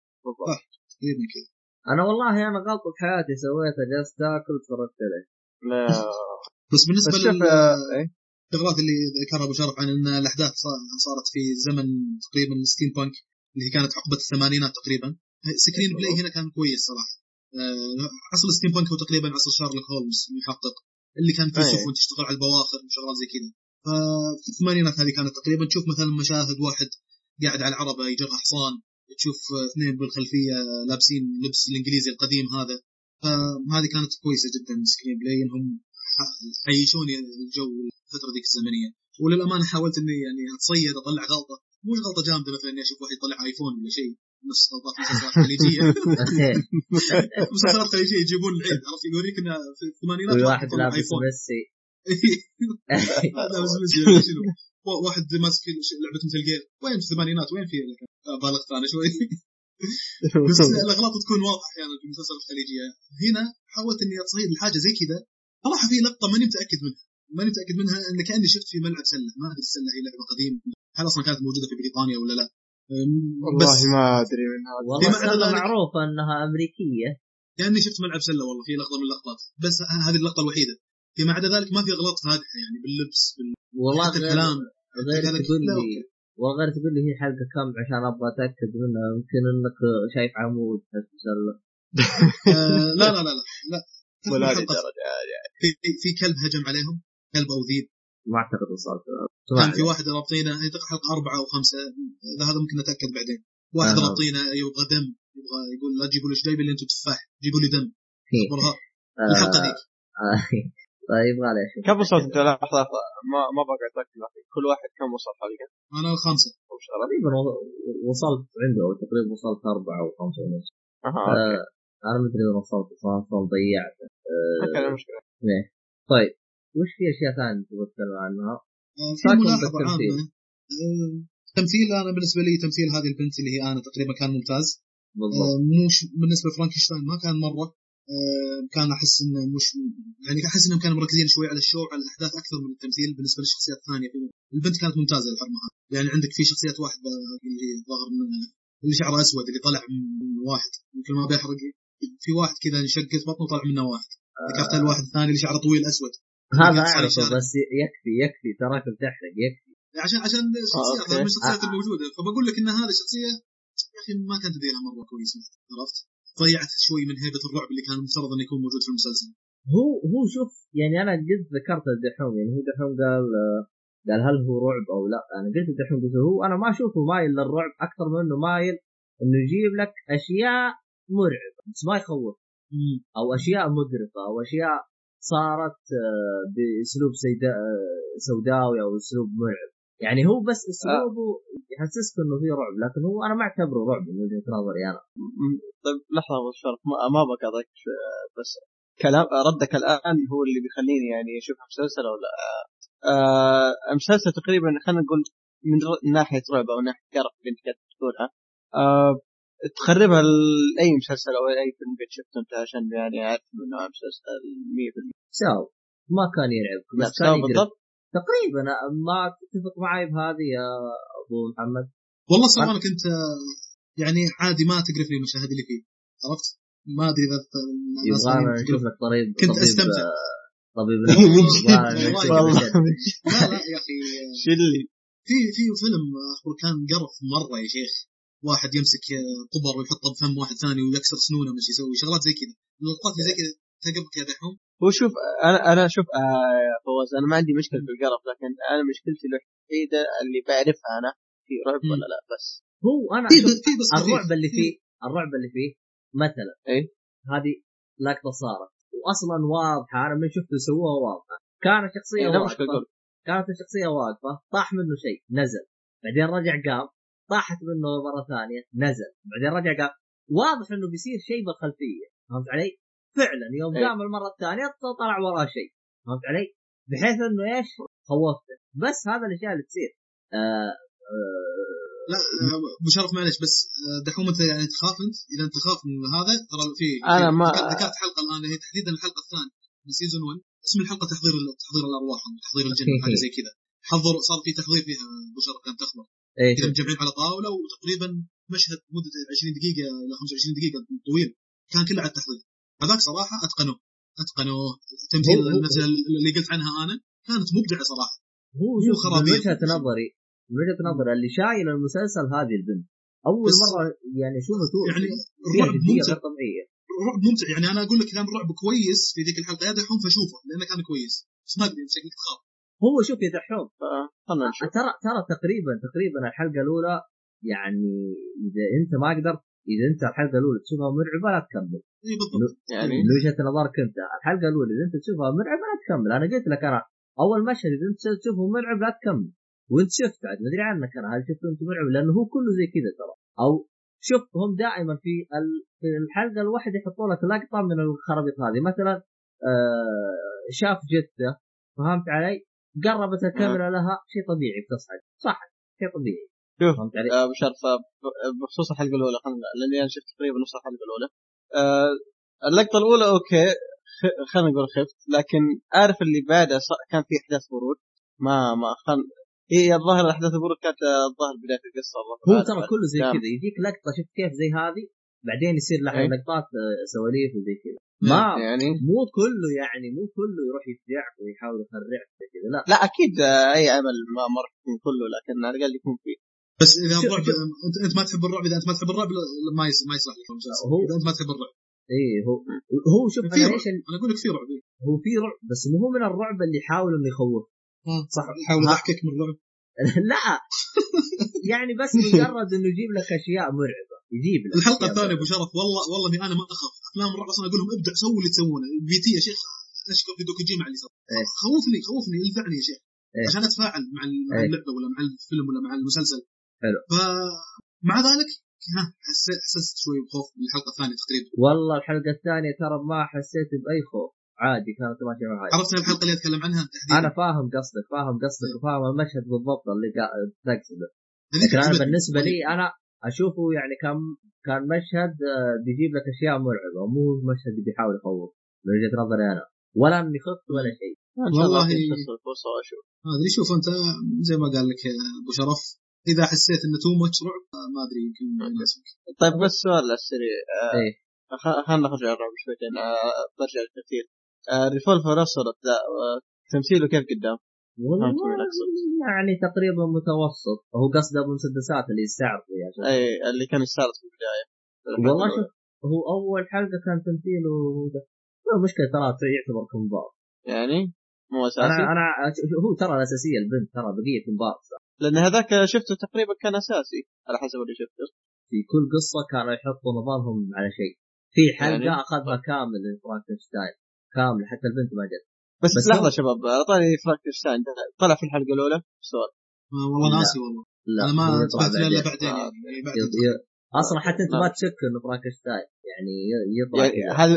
صح. تقريبا كذا. أنا والله أنا غلطة حياتي سويتها جلست اكل وتفرجت عليه. لا. بس بالنسبة لل إيه؟ الشغلات اللي ذكرها أبو شرف عن إن الأحداث صار- صارت في زمن تقريبا steampunk اللي هي كانت حقبه الثمانينات تقريبا. screenplay هنا كان كويس صراحة. آه، عصر steampunk هو تقريبا عصر شارلوك هولمز المحقق اللي كان أي. سفن تشتغل على البواخر وشغلات زي كذا. ففي الثمانينات هذه كانت تقريبا تشوف مثلا مشاهد واحد قاعد على العربة يجرها حصان تشوف اثنين بالخلفية لابسين لبس الإنجليزي القديم هذا. فهذه كانت كويسة جدا screenplay إنهم عيشوني الجو الفترة ذيك الزمنية. وللأمانة حاولت إني يعني أتصيد أطلع غلطة. مو غلطة جامدة مثلا إني أشوف واحد يطلع آيفون ولا شيء. نفس غلطات مسلسلات خليجية. مسلسلات خليجية يجيبون العيد عرفت؟ يوريك إنه في الثمانينات واحد لابس ميسي هذا بس شنو؟ وا- واحد ماسك لعبة مثل جير وين في الثمانينات؟ وين في آه، بالغت أنا شوي. بس الأغلاط تكون واضحة أحيانا في المسلسلات الخليجية. هنا حاولت إني أتصيد الحاجة زي كذا. صراحة في لقطة ماني متأكد منها. ماني متأكد منها إن كأني شفت في ملعب سلة. ما أدري السله هي لعبة قديمة. هل أصلا كانت موجودة في بريطانيا ولا لا؟ أم، والله بس ما أدري من هذا والله معروفة أنها أمريكية. كأني شفت ملعب سلة والله في لقطة من اللقطات. بس هذه اللقطة الوحيدة. فيما عدا ذلك ما في أغلاط فادحه يعني باللبس بال... والله حتى الكلام. غير تقول لي. وغير تقول لي هي حلقة كم عشان أبغى أتأكد منها. يمكن إنك شايف عمود حق مسله آه، لا لا لا لا لا. ولا يعني في, في كلب هجم عليهم. كلب أو ذيب. ما أعتقد وصلت كان في واحد رابطينه اعتقد حلقة أربعة أو خمسة. إذا هذا ممكن نتأكد بعدين. واحد آه. رابطينه يبغى دم يبغى يقول لا تجيبوا لي إيش جايب لي أنتم تفاح جيبوا لي دم. اخبرها الحلقة ذيك. طيب معليش. كم وصلت؟ انت لحظه لحظه ما ما بقى أتأكد. أخي. كل واحد كم وصل حلقة؟ أنا الخامسه أو شغلة. تقريبا وصلت عنده تقريبا وصلت أربعة أو خمسة ونص. أها آه أنا ما أدري وين وصلت أصلا ضيعت أوكي لا مشكله طيب. وش في أشياء ثانية تبغى تتكلم عنها؟ آه، في ملاحظة. عامة. آه، تمثيل أنا بالنسبة لي تمثيل هذه البنت اللي هي أنا تقريبا كان ممتاز. بالضبط. آه، مش بالنسبة لفرانكشتاين ما كان مرة. كان أحس إنه مش يعني أحس إنهم كانوا مركزين شوي على ال show على الأحداث أكثر من التمثيل بالنسبة للشخصيات الثانية. البنت كانت ممتازة الحرمه يعني عندك في شخصيات واحدة اللي هي ظاهر من اللي شعره أسود اللي طلع من واحد. يمكن ما بيحرق. في واحد كذا انشقت بطنه وطلع منه واحد. ذكرت الواحد الثاني اللي شعره طويل أسود. هذا يشارك. بس يكفي يكفي تراك بتحرق يكفي. عشان عشان الشخصيات من الشخصيات. الموجودة. فبقول لك إن هذه الشخصيه يا أخي ما كانت تديرها مرة كويس عرفت؟ ضيعت شوي من هيبة الرعب اللي كان المفترض إنه يكون موجود في المسلسل. هو هو شوف يعني أنا قد ذكرت الدحوم يعني هو دحوم قال قال هل هو رعب أو لا. أنا قلت الدحوم قلت هو أنا ما أشوفه مايل للرعب أكثر من إنه مايل إنه يجيب لك أشياء مرعبة بس ما يخوف. أو أشياء مقرفه أو أشياء صارت آه، بأسلوب سيدا آه، سوداوي أو أسلوب مرعب. يعني هو بس أسلوبه يحسسك إنه في رعب لكن هو أنا ما أعتبره رعب من وجهة نظري أنا. طيب لحظة أبو شرف ما, بقاطعك بس كلام ردك الآن هو اللي بيخليني يعني أشوف مسلسل أو لا. آه مسلسل تقريبا خلينا نقول من ناحية رعب أو ناحية قرف اللي أنت تقولها آه تخربها لأي مسلسل أو أي فيلم قد شفته أنت عشان يعني عارف إنه مسلسل 100% ساو ما كان يلعبك بس كان بالضبط. تقريبا ما تتفق معي بهذه يا أبو محمد. والله صراحة أنا كنت آه، يعني عادي ما تقرف لي المشاهد اللي فيه عرفت؟ ما أدري إذا يبغانا نشوف. لك طبيب كنت طبيب أستمتع. آه، طبيب. والله. لا لا يا أخي. آه، اللي في في فيلم اخبر كان قرف مرة يا شيخ. واحد يمسك طبر ويحطه بفم واحد ثاني ويكسر سنونه مش يسوي شغلات زي كذا. اللقطات زي كذا تعقبك يا دحوم هو شوف أنا أنا شوف آه فواز أنا ما عندي مشكلة في القرف لكن أنا مشكلتي الوحيده اللي بعرفها أنا في رعب. ولا لا بس. هو أنا في بس. الرعب اللي فيه الرعب اللي فيه مثلا إيه؟ هذه لقطه صارت واصلا واضحة أنا من شفته سووها واضحة. كانت شخصية إيه، واقفة. كانت الشخصيه واقفة طاح منه شيء نزل. بعدين رجع قام. طاحت منه مرة ثانية نزل. بعدين رجع قام واضح إنه بيصير شيء بالخلفية. فهمت علي؟ فعلا يوم إيه. قام المرة الثانية طلع وراه شيء. فهمت علي؟ بحيث إنه إيش؟ خوفته. بس هذا الأشياء اللي تصير. آه آه لا أبو شرف معلش بس آه، دحوم أنت يعني تخاف أنت؟ إذا أنت تخاف من هذا ترى في في- ما- ذكرت- حلقة الآن هي تحديدا الحلقة الثانية من سيزون 1 اسم الحلقة تحضير تحضير الأرواح تحضير الجن أو حاجة زي كذا. حضر صار في تحضير فيها أبو شرف كانت تخبر إيش كذا متجمعين على طاولة وتقريبا مشهد مدته 20 دقيقة إلى 25 دقيقة طويل كان كله على التحضير. هذاك صراحة أتقنوه أتقنوه. تمثيل نفس اللي قلت عنها أنا كانت مبدعة صراحة. هو مو شوف من خرابيط. وجهة نظري من وجهة نظري اللي شايل المسلسل هذه البنت أول مرة يعني شو بتقول يعني الرعب ممتع. غير طبيعية. الرعب ممتع. يعني أنا أقول لك كان الرعب كويس في ذيك الحلقة. يا دحوم فشوفه لأنه كان كويس. بس ما أدري شكلك تخاف هو شوف يا دحوم خلنا نشوف ترى ترى تقريبا تقريبا الحلقة الأولى يعني إذا أنت ما قدرت إذا أنت الحلقة الأولى تشوفها مرعبة لا تكمل. إي بالضبط. يعني؟ من وجهه نظرك أنت الحلقة الأولى إذا أنت تشوفها مرعبة لا تكمل. أنا قلت لك أنا أول مشهد إذا أنت تشوفه مرعب لا تكمل. وأنت شفت عاد مدري عنك أنا هل شفته أنت مرعب؟ لأنه هو كله زي كذا ترى. أو شوف هم دائما في في الحلقة الواحدة يحطوا لك لقطة من الخرابيط هذه. مثلا آه شاف جدة فهمت علي؟ قربت الكاميرا لها شيء طبيعي بتصعد صح شيء طبيعي شوف علي؟ آه، ابو شرف آه، بخصوص الحلقة الأولى خلنا لأني أنا شفت تقريبا نص الحلقة الأولى آه، اللقطة الأولى أوكي خلينا نقول خفت لكن عارف اللي بعدها كان في أحداث ورود ما ما خل هي الظاهر احداث الورود كانت آه، الظاهر بداية القصة هو. ترى كله زي. كذا يجيك لقطة شفت كيف زي هذه بعدين يصير له إيه. لقطات آه، سواليف وزي كذا ما يعني؟ مو كله يعني مو كله يروح يفجعك ويحاول يخرعك كذا لا. لا أكيد آه، أي عمل ما مر يكون كله لكن على الأقل يكون فيه. بس إذا الرعب انت أنت ما تحب الرعب إذا أنت ما تحب الرعب ما ما يصلح لك المسلسل هو- إذا أنت ما تحب الرعب. اي هو هو شوف في أنا ال- أنا أقول لك في رعب. هو في رعب بس مو هو من الرعب اللي يحاول إنه يخوف. صح. حاول ها. أضحكك من الرعب. لا. يعني بس مجرد إنه يجيب لك أشياء مرعبة. يجيب لك الحلقة الثانية أبو. شرف والله والله اني أنا ما أخاف أفلام الرعب أصلا أقول لهم ابدع سووا اللي تسوونه P.T. يا شيخ أشكر هيديو كوجيما على اللي صار إيه. خوفني خوفني الفعني يا شيخ إيه. عشان أتفاعل مع مع إيه. اللعبة ولا مع الفيلم ولا مع المسلسل حلو. فمع ذلك ها حسيت حسست شوي بخوف من الحلقة الثانية تقريبا والله الحلقة الثانية ترى ما حسيت بأي خوف عادي كانت ماشيه معي عرفت الحلقة اللي أتكلم عنها تحديدا أنا فاهم قصدك فاهم قصدك وفاهم المشهد بالضبط اللي قا- تقصده لكن أنا. بالنسبة لي أنا أشوفه يعني كان كان مشهد آه، بيجيب لك أشياء مرعبة مو مشهد بيحاول يخوف من وجهة نظري أنا. ولا اني خفت ولا شيء. الله والله- وأشوف. ما أدري شوف أنت زي ما قال لك أبو شرف إذا حسيت إنه تو ماتش رعب ما أدري يمكن طيب بس سؤال على السريع آه، إيه. خ- خلينا نخرج عن الرعب شويتين آه، برجع للتمثيل. آه، ريفولفر اصلت لا آه، تمثيله كيف قدام؟ يعني تقريبا متوسط. هو قصده أبو مسدسات اللي يستعرض فيها أي اللي كان يستعرض في البداية. والله شوف هو أول حلقة كان تمثيله ده المشكلة ترى يعتبر كومبارس يعني؟ مو أنا اساسي أنا هو ترى الأساسية البنت ترى بقية كومبارس لأن هذاك شفته تقريبا كان أساسي على حسب اللي شفته. في كل قصة كانوا يحطوا نظرهم على شيء. في حلقة يعني؟ أخذها كامل فرانكنشتاين كامل حتى البنت ما جت. بس, بس لحظة هو- شباب على طاري فرانكشتاين طلع في الحلقة الأولى. سؤال آه، والله. ناسي والله. لا أنا ما انتبهت له إلا بعدين. بعدين آه. يعني بعد أصلا حتى أنت. ما تشك إنه فرانكنشتاين. يعني ي- يطلع يعني كذا هل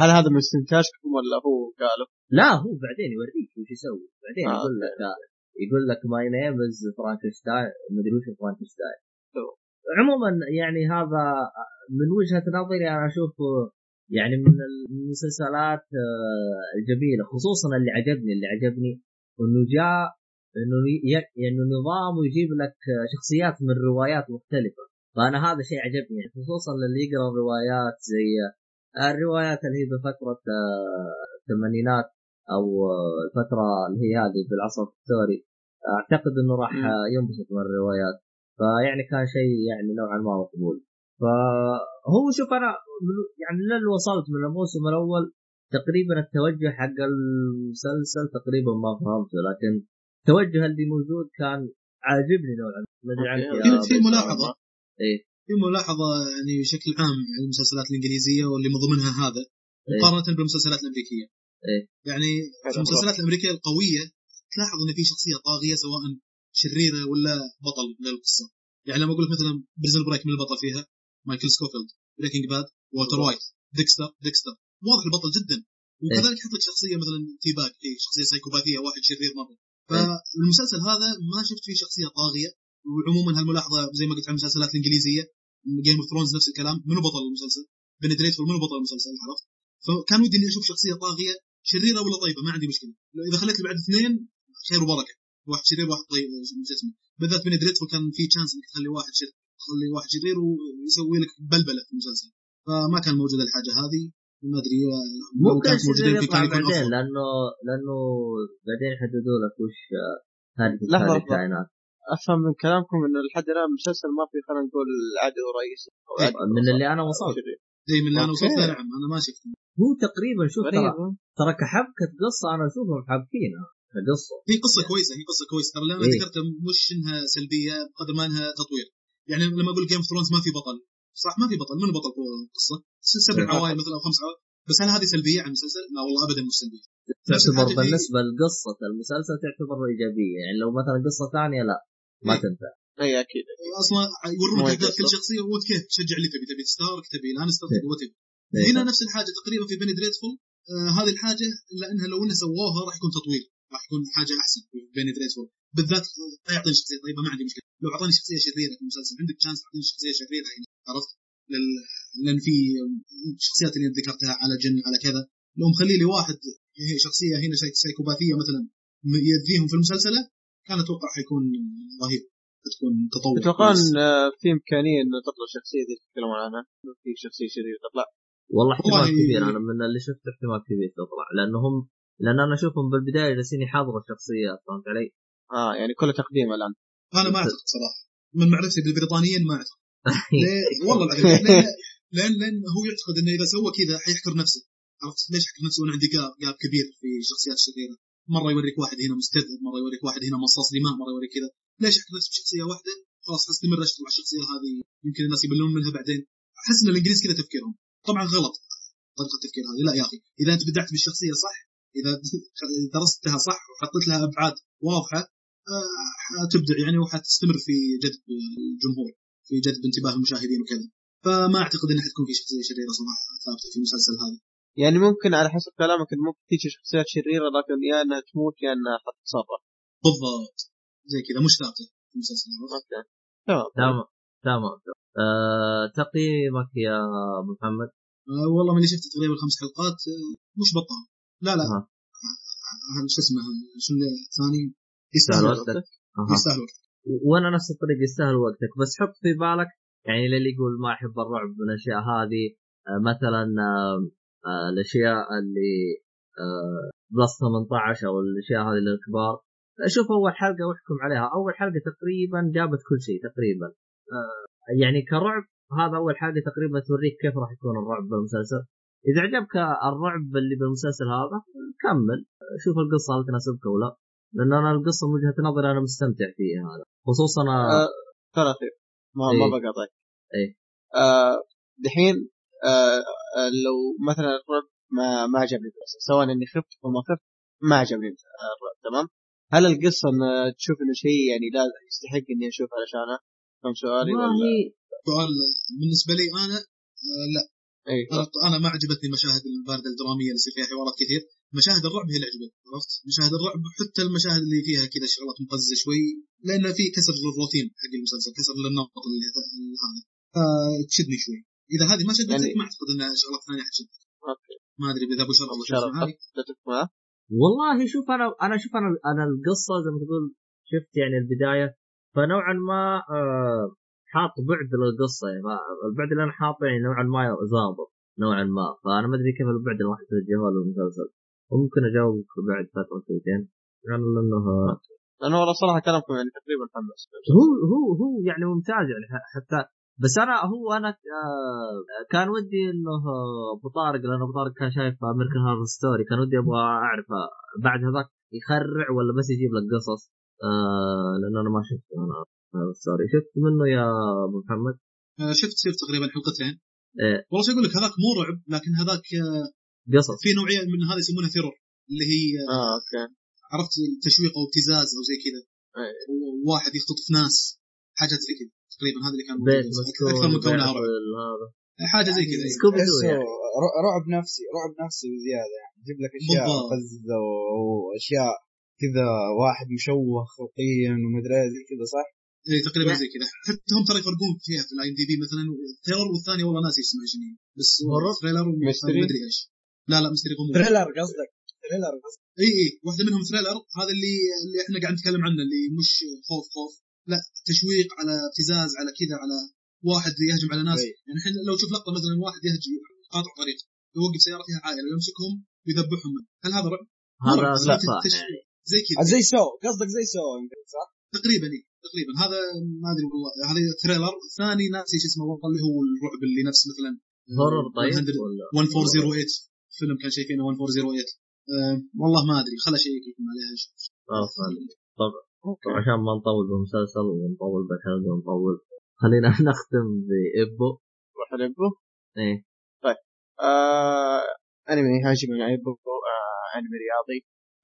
هل- هذا من استنتاجكم ولا هو قاله؟ لا هو بعدين يوريك وش يسوي. بعدين آه، يقول لك يقول لك my name is فرانكنشتاين مدري وش فرانكنشتاين. عموما يعني هذا من وجهة نظري أنا أشوف يعني من المسلسلات آه، الجميلة خصوصا اللي عجبني اللي عجبني إنه جاء إنه انه نظام ويجيب لك شخصيات من روايات مختلفة. فأنا هذا شيء عجبني يعني خصوصا للي يقرأ الروايات زي الروايات اللي هي بفتره آه، الثمانينات أو آه، الفترة اللي هي هذه في العصر الفكتوري أعتقد إنه راح. آه، ينبسط من الروايات. فيعني كان شيء يعني نوعا ما مقبول. فهو شوف أنا يعني لين وصلت من الموسم الأول تقريبا التوجه حق المسلسل تقريبا ما فهمته لكن التوجه اللي موجود كان عاجبني نوعا ما في ملاحظة إيه. في ملاحظة يعني بشكل عام على المسلسلات الإنجليزية واللي من ضمنها هذا إيه. مقارنة بالمسلسلات الأمريكية. إيه. يعني في المسلسلات الأمريكية القوية تلاحظ إن في شخصية طاغية سواء شريرة ولا بطل للقصه. يعني لما أقول لك مثلا Prison Break من البطل فيها مايكل سكوفيلد Breaking Bad والتر وايت ديكستر ديكستر. واضح البطل جدا. وكذلك يحط لك شخصية مثلا T-Bag هي شخصية سايكوباثية واحد شرير مرة. فالمسلسل هذا ما شفت فيه شخصية طاغية. وعموما هالملاحظة زي ما قلت على المسلسلات الإنجليزية Game of Thrones نفس الكلام. منو بطل المسلسل؟ Penny Dreadful منو بطل المسلسل؟ عرفت؟ فكان ودي إني أشوف شخصية طاغية شريرة ولا طيبة ما عندي مشكلة. إذا خليت لي بعد اثنين خير وبركة. واحد شرير واحد طيب بالذات بندريتفول كان في تشانس إنك تخلي واحد شرير. تخلي واحد شرير ويسوي لك بلبلة في المسلسل فما كان موجود الحاجة هذه ما أدري لو ممكن كانت موجودة الشرير يمكن يطلع كان يكون بعدين أفضل لأنه لأنه بعدين يحددوا لك وش آه، هذه. الكائنات أفهم من كلامكم انه لحد الآن المسلسل ما في خلينا نقول عدو رئيسي إيه، عدو من. اللي أنا وصلت. زي من اللي أنا. وصلت نعم أنا ما شفت هو تقريبا شوف ترى؟ ترى كحبكة قصة أنا اشوفهم حابكينها كقصة هي قصة كويسة هي قصة كويسة ترى اللي أنا إيه. ذكرته مش إنها سلبية بقدر ما إنها تطوير يعني لما أقول Game of Thrones ما في بطل صح ما في بطل من بطل في القصة سبع إيه. عوائل مثلا أو خمس عوائل بس هل هذه سلبية على المسلسل؟ لا والله ابدا مش سلبية تعتبر بالنسبة لقصة المسلسل تعتبر إيجابية يعني لو مثلا قصة ثانية لا ما إيه. تنفع اي أكيد أصلا يورونك اهداف كل. شخصية وانت كيف تشجع اللي تبي تبي ستارك تبي لانستر إيه. تبي what إيه. هنا نفس الحاجة تقريبا في Penny Dreadful آه هذه الحاجة الا انها لو إنها سووها راح يكون تطوير راح يكون حاجة أحسن في بني دريدفول بالذات آه، يعطيني شخصية طيبة ما عندي مشكلة. لو اعطاني شخصية شريرة في المسلسل عندك شانس تعطيني شخصية شريرة هنا عرفت؟ لل... لأن في الشخصيات اللي ذكرتها على جن على كذا. لو مخلي لي واحد هي شخصية هنا سايكوباثية مثلا يذيهم في المسلسلة كان أتوقع حيكون رهيب. بتكون تطور. آه، في إمكانية إنه تطلع الشخصيه دي تتكلمون عنها؟ في شخصية شريرة تطلع. والله احتمال كبير أنا من اللي شفت احتمال كبير تطلع لأنهم لأن أنا أشوفهم بالبداية جالسين يحضروا الشخصيات فهمت علي؟ آه يعني كله تقديم الآن. أنا ما أعتقد صراحة. من معرفتي بالبريطانيين ما أعتقد. ليه؟ والله العظيم لأن لأن هو يعتقد إنه إذا سوى كذا حيحكر نفسه. عرفت؟ ليش يحكر نفسه؟ وأنا عندي جاب جاب كبير في الشخصيات الشريره مرة يوريك واحد هنا مستذئب مرة يوريك واحد هنا مصاص دماء مرة يوريك كذا. ليش يحكر نفسه بشخصية واحدة؟ خلاص استمر اشتغل على الشخصية هذه. يمكن الناس يبلون منها بعدين. أحس إن الإنجليز كذا تفكيرهم. طبعا غلط. طريقة التفكير هذه. لا يا أخي إذا أنت بدعت بالشخصية صح إذا درستها صح وحطيت لها أبعاد واضحة آه، حتبدع يعني وحتستمر في جذب الجمهور في جذب انتباه المشاهدين وكذا. فما أعتقد انها حتكون في شخصية شريرة صراحة ثابتة في المسلسل هذا. يعني ممكن على حسب كلامك إنه ممكن تيجي شخصيات شريرة لكن يا إنها تموت يا إنها حتتصرف بالضبط. زي كذا مش ثابتة في المسلسل؟ أوكي. تمام. تمام. تمام. آه تقييمك يا أبو محمد؟ آه والله ماني شفت تقريبا خمس حلقات آه مش بطال. لا لا. آه، شو اسمه شو الثاني يستاهل وقتك. يستاهل وقت. وأنا نفس الطريق يستاهل وقتك. بس حط في بالك يعني للي يقول ما أحب الرعب من الأشياء هذه آه، مثلا آه، آه، الأشياء اللي بلس 18 أو الأشياء هذه للكبار. شوف أول حلقة واحكم عليها. أول حلقة تقريبا جابت كل شيء تقريبا. يعني كرعب هذا أول حلقة تقريبا توريك كيف راح يكون الرعب بالمسلسل. إذا عجبك الرعب اللي بالمسلسل هذا كمل. شوف القصة هل تناسبك أو لا؟ لأن أنا القصة من وجهة نظري أنا مستمتع فيها هذا. خصوصا آه، ترى خير ما إيه. ما بقاطعك إيه. آه دحين آه آه، لو مثلا الرعب ما ما عجبني سواء إني خفت أو ما خفت ما عجبني الرعب تمام؟ هل القصة إن تشوف إنه شيء يعني لا يستحق إني أشوف علشانه؟ فهم سؤالي ما ولا؟ هي سؤال بالنسبة لي أنا آه لا. اي أنا أنا ما عجبتني المشاهد البارده الدرامية اللي يصير فيها حوارات كثير. مشاهد الرعب هي اللي عجبتني عرفت؟ مشاهد الرعب حتى المشاهد اللي فيها كذا شغلات مقززة شوي لأن في كسر للروتين حق المسلسل كسر للنمط اللي هذا. فتشدني شوي. إذا هذه ما شدتك يعني- ما أعتقد إنها شغلات ثانية حتشدك. أوكي. ما أدري إذا أبو شرف معه؟ والله شوف أنا أنا شوف أنا أنا القصة زي ما تقول شفت يعني البداية. فنوعا ما آه حاط بعد للقصة يعني البعد اللي أنا حاطه يعني نوعا ما ظابط نوعا ما. فأنا ما أدري كيف البعد اللي الواحد يتوجه له المسلسل وممكن أجاوبك بعد فترة شويتين. يعني لأنه لأنه والله صراحة كلامكم يعني تقريبا حمس هو هو هو يعني ممتاز يعني حتى. بس أنا هو أنا آه كان ودي إنه أبو طارق لأنه أبو طارق كان شايف American Horror Story كان ودي أبغى اعرف بعد هذاك يخرع ولا بس يجيب لك قصص؟ آه لأنه أنا ما شفت أنا. story شفت منه يا أبو محمد؟ آه، شفت شفت تقريبا حلقتين. إيه. والله شو أقول لك هذاك مو رعب لكن هذاك آه، قصص. في نوعية من هذا يسمونها thriller اللي هي آه، آه أوكي. عرفت تشويق أو ابتزاز أو زي كذا. إيه. وواحد يخطف ناس حاجات زي كذا. تقريبا هذا اللي كان أكثر من كونها رعب. هذا. حاجة زي كذا. Scooby-Doo تحسه يعني. رعب نفسي رعب نفسي بزيادة يعني. يجيب لك أشياء. فزه وأشياء كذا واحد مشوه خلقيا ومدري إيه زي كذا صح؟ اي تقريبا. زي كذا. حتى هم ترى يفرقون فيها في ال IMDb مثلا. thriller والثانيه والله ناسي اسمها شنو بس horror؟ thriller mystery؟ مدري إيش لا لا mystery غموض thriller قصدك. thriller قصدك. اي اي واحدة منهم thriller هذا اللي اللي إحنا قاعد نتكلم عنه اللي مش خوف خوف. لا تشويق على ابتزاز على كذا على واحد يهجم على ناس. أي. يعني الحين لو تشوف لقطة مثلا واحد يهجم قاطع طريق يوقف سيارة فيها عائلة ويمسكهم ويذبحهم هل هذا رعب؟ هذا لا زي كذا. زي Saw. قصدك زي Saw صح؟ تقريبا اي تقريبا. هذا ما أدري والله. هذا thriller ثاني ناسي شو اسمه والله اللي هو الرعب اللي نفس مثلا هورر طيب 100 ولا؟ 1408 فيلم كان شيء فينا 1408 أه والله ما أدري. خل اشيك يكون عليها شوف. خلاص طبعا طبعا عشان ما نطول بالمسلسل ونطول بالحلقة ونطول خلينا نختم بإبو روح نبو إيه. آه انمي هاجم من عيبو آه انمي رياضي.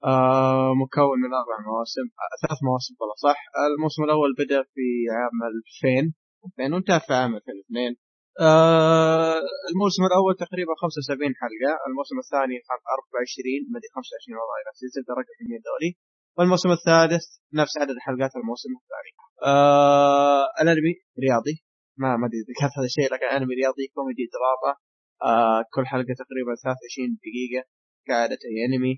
آه مكون من أربع مواسم آه ثلاث مواسم والله صح؟ الموسم الأول بدأ في عام 2000 2000 وانتهى في عام 2002 آه الموسم الأول تقريبا 75 حلقة الموسم الثاني 24 ما أدري 25 والله زبده رقم 100 دولي. والموسم الثالث نفس عدد حلقات الموسم الثاني. آه الأنمي رياضي ما ما أدري إذا كان هذا الشيء لكن أنمي رياضي كوميدي دراما. آه كل حلقة تقريبا 23 دقيقة كعادة أي أنمي.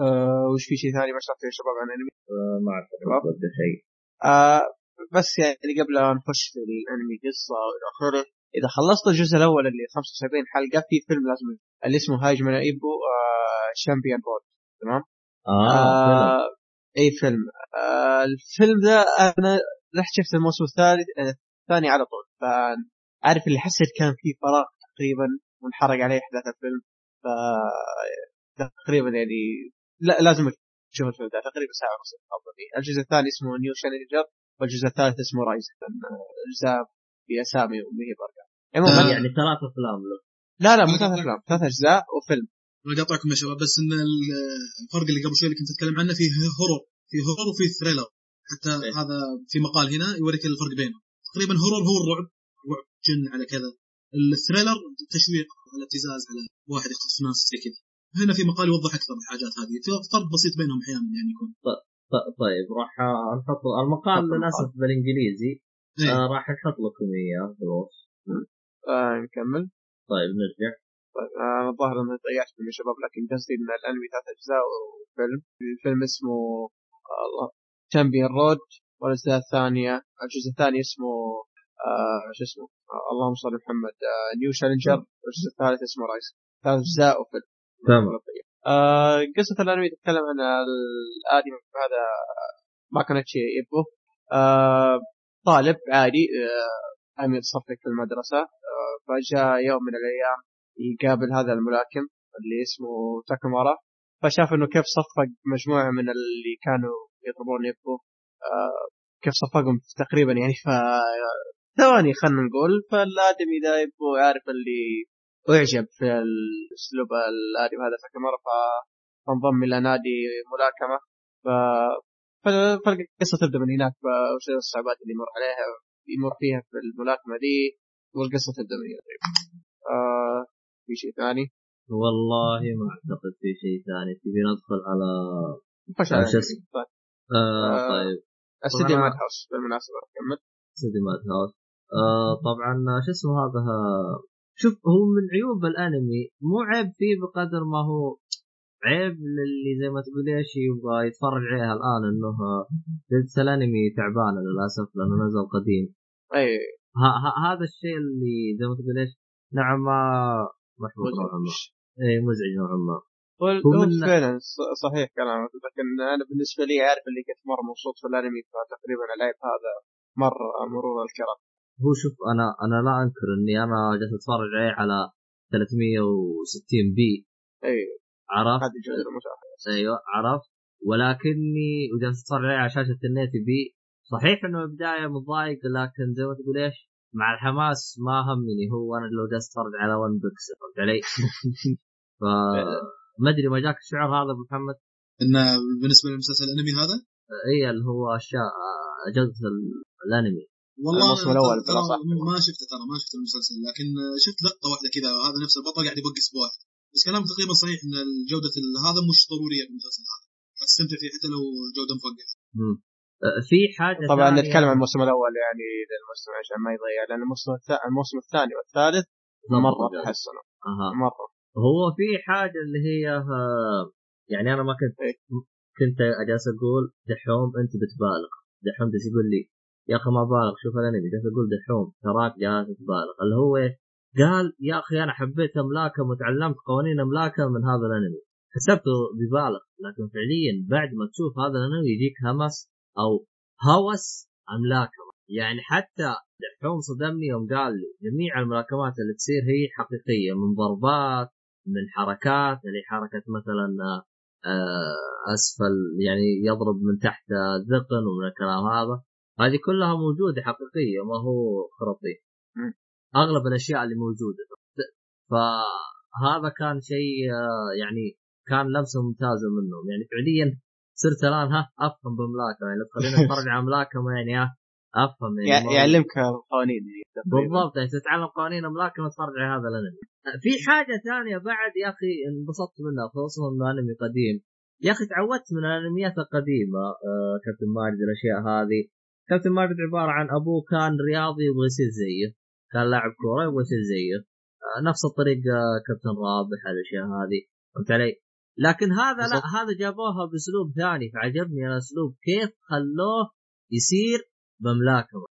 آه وش في شيء ثاني ما شرحته يا شباب عن انمي آه، ما أعرف. ولا شيء. آه بس يعني قبل لا نخش في الأنمي قصة وإلى آخره إذا خلصت الجزء الأول اللي 75 حلقة في فيلم لازم اللي اسمه Hajime no Ippo آه Champion Road تمام؟ آه, آه أي فيلم. آه الفيلم ذا أنا رحت شفت الموسم الثالث الثاني على طول. فعارف اللي حسيت كان فيه فراغ تقريبا وانحرق عليه أحداث الفيلم. ف تقريبا يعني لا لازم تشوف الفيلم ده تقريبا ساعة ونص أفضل. فيه الجزء الثاني اسمه New Challenger والجزء الثالث اسمه Rising اجزاء بأسامي وما هي بأرقام. عموما. يعني ثلاث أفلام له. لا لا مو ثلاث أفلام ثلاث أجزاء وفيلم. أنا قاطعكم يا شباب بس إن ال- الفرق اللي قبل شوي اللي كنت أتكلم عنه فيه horror. في horror وفي thriller حتى إيه. هذا في مقال هنا يوريك الفرق بينهم. تقريبا horror هو الرعب رعب جن على كذا. ال thriller تشويق على ابتزاز على واحد يخطف ناس زي كذا. هنا في مقال يوضح أكثر الحاجات هذه. في فرق بسيط بينهم أحيانا يعني يكون. ط- طيب راح نحط المقال للأسف بالإنجليزي. إيه. آه راح نحط لكم إياه في الوصف آه نكمل. طيب نرجع. طيب أنا الظاهر أني ضيعت من الشباب لكن قصدي إن الأنمي ثلاث أجزاء وفيلم. الفيلم اسمه آه، الله Champion Road والأجزاء الثانية الجزء الثاني اسمه آه شو اسمه؟ آه اللهم صل على محمد آه نيو شالنجر والجزء الثالث اسمه رايس ثلاث أجزاء وفيلم. تمام. آه قصة الأنمي تتكلم عن الآدمي هذا ماكوناتشي إيبو. آه طالب عادي آه عم يتصفق في المدرسة. آه فجاء يوم من الأيام يقابل هذا الملاكم اللي اسمه تاكامارا فشاف إنه كيف صفق مجموعة من اللي كانوا يضربون يبو آه كيف صفقهم تقريبا يعني ف ثواني خلينا نقول. فالآدمي ذا يبو عارف اللي أعجب في الأسلوب الادمي هذا تاكامارا ف- فانضم إلى نادي ملاكمة. ف فال- فالقصة تبدأ من هناك وش الصعوبات اللي يمر عليها يمر فيها في الملاكمة دي والقصة تبدأ من هنا آه في شيء ثاني؟ والله ما أعتقد في شيء ثاني. تبي ندخل على على شو اسمه؟ طيب. آه آه، طيب. استديو ماد هاوس بالمناسبة. كمل. سيدي ماد هاوس آه طبعا شو اسمه هذا؟ شوف هو من عيوب الأنمي مو عيب فيه بقدر ما هو عيب للي زي ما تقول إيش يبغى يتفرج عليها الآن إنه جلسة الأنمي تعبانة للأسف لأنه نزل قديم. أي. ها ها هذا الشيء اللي زي ما تقول إيش نوعا ما محبوط نوعا ما. اي مزعج نوعا ما. هو من- فعلا صحيح كلامك لكن أنا بالنسبة لي عارف اللي كنت مرة مبسوط في الأنمي فتقريبا العيب هذا مرة مرور الكرام هو شوف أنا أنا لا أنكر إني أنا جالس أتفرج عليه على 360 بي. أي عرفت؟ أيوه عرفت؟ ولكني وجالس أتفرج عليه على شاشة النت بي. صحيح إنه بدايه متضايق لكن زي ما تقول إيش مع الحماس ما همني هو. أنا لو جالس أتفرج على ون بيكسل فهمت علي؟ ف ما أدري ما جاك الشعور هذا أبو محمد؟ إنه بالنسبة للمسلسل الأنمي هذا؟ اي اللي هو أشياء جوده ال- الأنمي. والله الموسم ترى- بالأصح. ما شفته ترى ما شفت المسلسل لكن شفت لقطة واحدة كذا هذا نفس البطل قاعد يبقس بواحد بس كلام تقريبا صحيح إن جوده هذا مش ضروريه في المسلسل هذا. استمتع فيه حتى لو جودة مفقعة. أه، في حاجة طبعا ثانية- نتكلم عن الموسم الأول يعني للموسم عشان ما يضيع لأن الموسم الثاني الموسم الثاني والثالث مرة تحسنوا أها. مرة. هو في حاجة اللي هي آه، يعني أنا ما كنت إيه. كنت اجلس أقول دحوم أنت بتبالغ. دحوم يقول لي يا أخي ما بالغ شوف الانمي جالس أقول دحوم؟ تراك جالس تبالغ اللي هو إيه؟ قال يا أخي أنا حبيت املاكم وتعلمت قوانين املاكم من هذا الأنمي. حسبته ببالغ لكن فعليا بعد ما تشوف هذا الأنمي يجيك همس أو هوس املاكم يعني حتى دحوم صدمني يوم قال لي جميع الملاكمات اللي تصير هي حقيقية من ضربات من حركات اللي حركة مثلا آه، أسفل يعني يضرب من تحت الذقن ومن الكلام هذا. هذه كلها موجودة حقيقية ما هو خرافي مم. أغلب الأشياء اللي موجودة فهذا كان شيء آه، يعني كان لمسه ممتازه منهم يعني فعليا صرت الآن ها أفهم بملاكمه يعني لو تخليني اتفرج على ملاكمه يعني ها أفهم يعني يعلمك قوانين تقريباً. بالضبط يعني تتعلم قوانين الملاكمه تتفرج على هذا الأنمي. في حاجة ثانية بعد يا أخي انبسطت منها خصوصا انه أنمي قديم. يا أخي تعودت من الانميات القديمة آه كابتن ماجد الاشياء هذه. كابتن ماجد عبارة عن أبوه كان رياضي يبغى يصير زيه. كان لاعب كورة يبغى يصير زيه. آه نفس الطريقة كابتن رابح الأشياء هذه فهمت علي؟ لكن هذا لا. هذا جابوها بأسلوب ثاني فعجبني الاسلوب كيف خلوه يصير بملاكمه.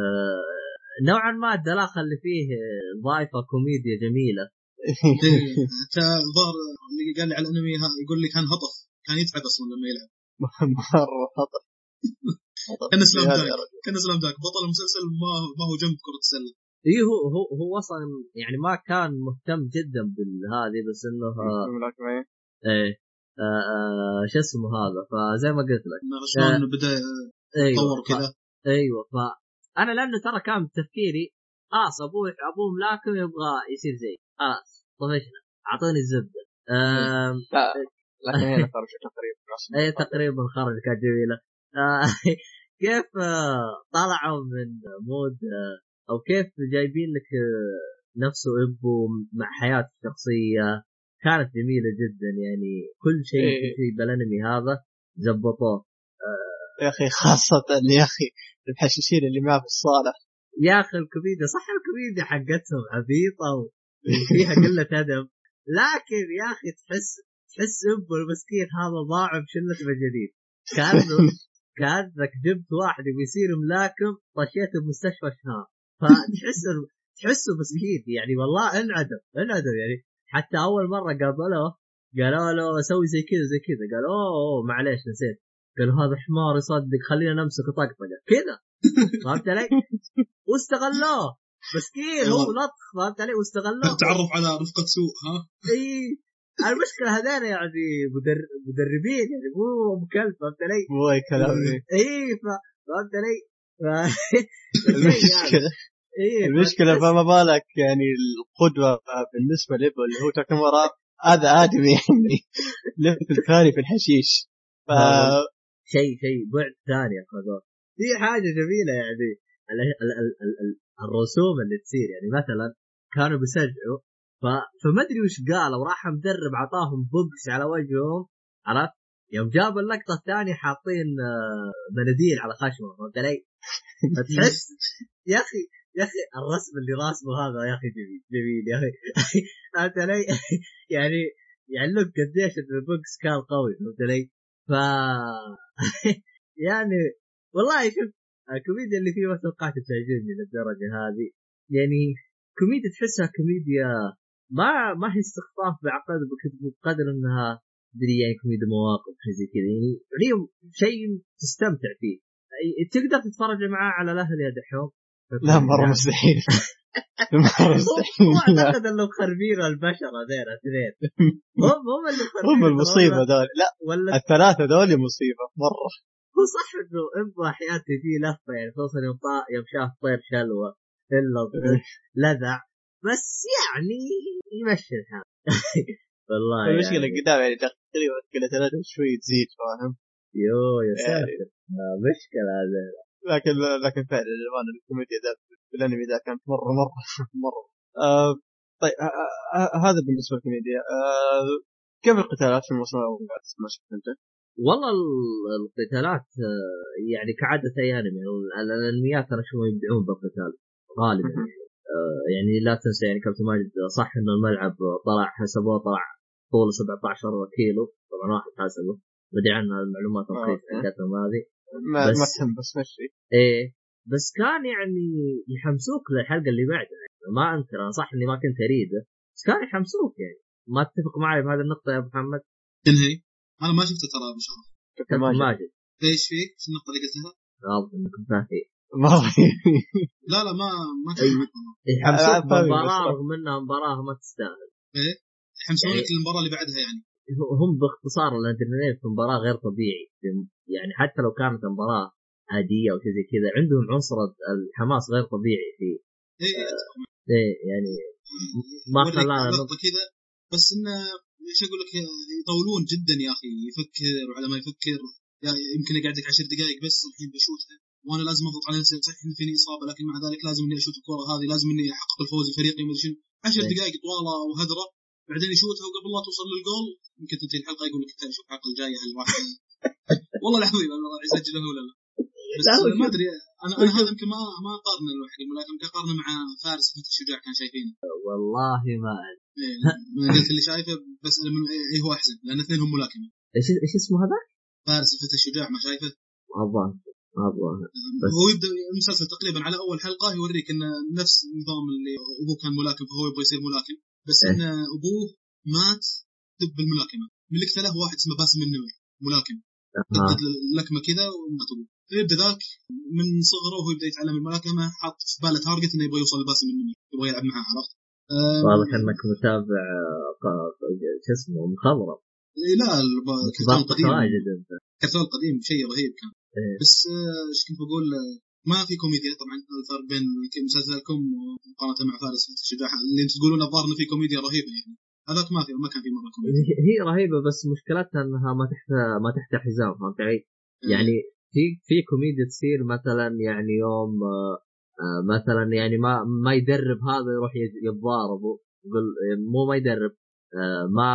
آه نوعا ما الدلاخة اللي فيه آه، ضايفة كوميديا جميلة حتى ظهر اللي قال لي على الأنمي يقول لي كان هطف كان يتعب أصلا لما يلعب مرة خطر. كان سلام الدرجة. كان سلام داك. بطل المسلسل ما ما هو جنب كرة السلة. إي هو هو هو أصلا يعني ما كان مهتم جدا بالهذه بس إنه. إيه شو اسمه هذا؟ فزي ما قلت لك. شلون بدأ إيوه يتطور ف- كذا. إيوه فانا لأنه ترى كان تفكيري خلاص ابوه ابوه ملاكم يبغى يصير زي خلاص طفشنا أعطوني الزبدة. لا لكن هنا خرج تقريبا. إي. تقريبا خرج كانت جميله كيف آه، طلعوا من mood آه، أو كيف جايبين لك آه، نفسه ايبو مع حياته الشخصيه كانت جميلة جدا يعني كل شيء إيه. كل شيء بالانمي هذا زبطوه. يا أخي خاصة يا أخي الحشاشين اللي معه في الصالة. يا أخي الكوميديا صح الكوميديا حقتهم عبيطة وفيها قلة أدب. لكن يا أخي تحس تحس ابو المسكين هذا ضاع بشله مجانين. كأنه كانك جبت واحد يبي يصير ملاكم طشيته بمستشفى شهر. فتحس تحسه مسكين يعني والله انعدم انعدم يعني. حتى أول مرة قابلوه قالوا له سوي زي كذا زي كذا. قال أوه, معليش نسيت. قالوا هذا حمار يصدق خلينا نمسك طقطقة. كذا. فهمت علي؟ واستغلوه. مسكين هو لطخ فهمت علي؟ واستغلوه. تعرف على رفقة سوء ها؟ اي المشكلة هذين يعني مدر... مدربين يعني مو ام كلب فهمت علي؟ مو إي كلام إيه. اي. فهمت علي؟ ف... المشكلة إيه المشكلة فتحس- فما بالك يعني القدوة بالنسبة ليبو اللي هو تاكامورا هذا آدمي يعني ليفل ثاني في الحشيش ف شيء شيء بعد ثاني اخذوه في حاجة جميلة يعني ال... ال... ال... ال... ال... الرسوم اللي تصير يعني مثلا كانوا بيشجعوا ف... فما أدري وش قالوا راح مدرب عطاهم بوكس على وجههم عرفت يوم جابوا اللقطة الثانية حاطين آه، مناديل على خشمه فهمت علي؟ فتحس يا أخي يا أخي الرسم اللي راسمه هذا يا أخي جميل جميل يا أخي فهمت علي؟ يعني يعلمك قديش إن البوكس كان قوي فهمت علي؟ ف يعني والله شوف الكوميديا اللي فيه ما توقعت تعجبني للدرجة هذه يعني كوميديا تحسها كوميديا ما ما هي استخفاف بعقل بقدر انها تدري يعني كوميديا مواقف شيء زي كذا. يعني هي شيء تستمتع فيه. تقدر تتفرج معاه على الاهل يا دحوم لا مرة مستحيل. مرة مستحيل أعتقد انهم مخربين البشر هذول اثنين. هم هم اللي هم المصيبة ذول. لا ولا الثلاثة ذول مصيبة مرة. هو صح إنه أبغى أحيانا تجي لفة يعني خصوصا يوم يوم شاف طير شلوة إلا لذع. بس يعني يمشي الحال. والله المشكلة يعني. قدام يعني تقريبا كل ثلاثة شوي تزيد فاهم؟ يو يا يعني ساتر. يعني. مشكلة هذا. لكن لكن فعلا للامانه الكوميديا ذا الانمي ذا كانت مرة مرة مرة. آه طيب آه آه هذا بالنسبة للكوميديا. آه كيف القتالات في الموسم الأول ما شفت أنت؟ والله القتالات آه، يعني كعادة اي انمي الأنميات أنا اشوفهم يبدعون بالقتال غالبا آه، يعني لا تنسى يعني كابتن ماجد صح إنه الملعب طلع حسبوه طلع طوله 17 كيلو. طبعا واحد حسبه بدري عنها المعلومات آه، الرخيصه حقتهم هذه. ما بس ما تهم بس مشي. إيه. بس كان يعني يحمسوك للحلقة اللي بعدها. يعني ما أنكر أنا صح إني ما كنت أريده بس كان يحمسوك يعني. ما تتفق معي بهذه النقطة يا أبو محمد؟ انهي أنا ما شفته ترى أبو شرف. كابتن ماجد. إيش فيك؟ شو النقطه اللي قلتها؟ واضح انك فاهم ما لا لا ما ما يحمسوك مباراة رغم إنها مباراة ما تستاهل. إيه؟ يحمسونك يعني المباراة اللي بعدها يعني. هم باختصار الأدرينالين في مباراة غير طبيعي. يعني حتى لو كانت مباراة عادية أو شيء زي كذا عندهم عنصر الحماس غير طبيعي فيه إيه آه إيه يعني ما خلانا كذا. بس إنه إيش أقول لك يطولون جدا يا أخي يفكر وعلى ما يفكر. يعني يمكن يقعدك عشر دقائق بس الحين بشوتها وأنا لازم اضغط على نفسي صحيح ان فيني إصابة لكن مع ذلك لازم إني أشوت الكره هذه لازم إني أحقق الفوز الفريقي ما شنو 10 إيه. دقائق طوالة وهدرة بعدين يشوتها وقبل لا توصل للجول يمكن تنتهي الحلقة يقول لك شوف الحلقة الجاية هل راح والله العظيم يسجله ولا لا بس ما أدري أنا أنا هذا يمكن ما ما أقارنه الواحد ولكن أقارنه مع فارس فتح الشجاع كان شايفينه والله ما أدري إيه قلت اللي شايفه بس من اي هو أحسن لأن اثنين هم ملاكمة إيش إيش اسمه هذا؟ فارس فتح الشجاع ما شايفه؟ الظاهر هو يبدأ المسلسل تقريبا على أول حلقة يوريك إنه نفس النظام اللي أبوه كان ملاكم فهو يبغى يصير ملاكم. بس إيه؟ إن أبوه مات دب بالملاكمه من قتله واحد اسمه باسم النمر ملاكم. لكمه كذا ومات ابوه يبدا ذاك من صغره وهو يبدأ يتعلم الملاكمة حاط في باله تارجت إنه يبغى يوصل لباسم النمر يبغى يلعب معاه عرفت؟ واضح إنك متابع شو اسمه مخضرم. لا الكرتون القديم الكرتون القديم شيء رهيب كان. إيه. بس آه، إيش كنت بقول آه، ما في كوميديا طبعا الفرق بين مسلسلكم ومقارنة مع فارس الشجاع اللي أنتم تقولون الظاهر إنه في كوميديا رهيبة يعني هذاك ما في ما كان في مرة كوميديا هي رهيبة بس مشكلتها إنها ما تحت ما تحت حزام فهمت علي؟ إيه. يعني في في كوميديا تصير مثلا يعني يوم آه، مثلا يعني ما ما يدرب هذا يروح يتضاربوا يقول مو ما يدرب ما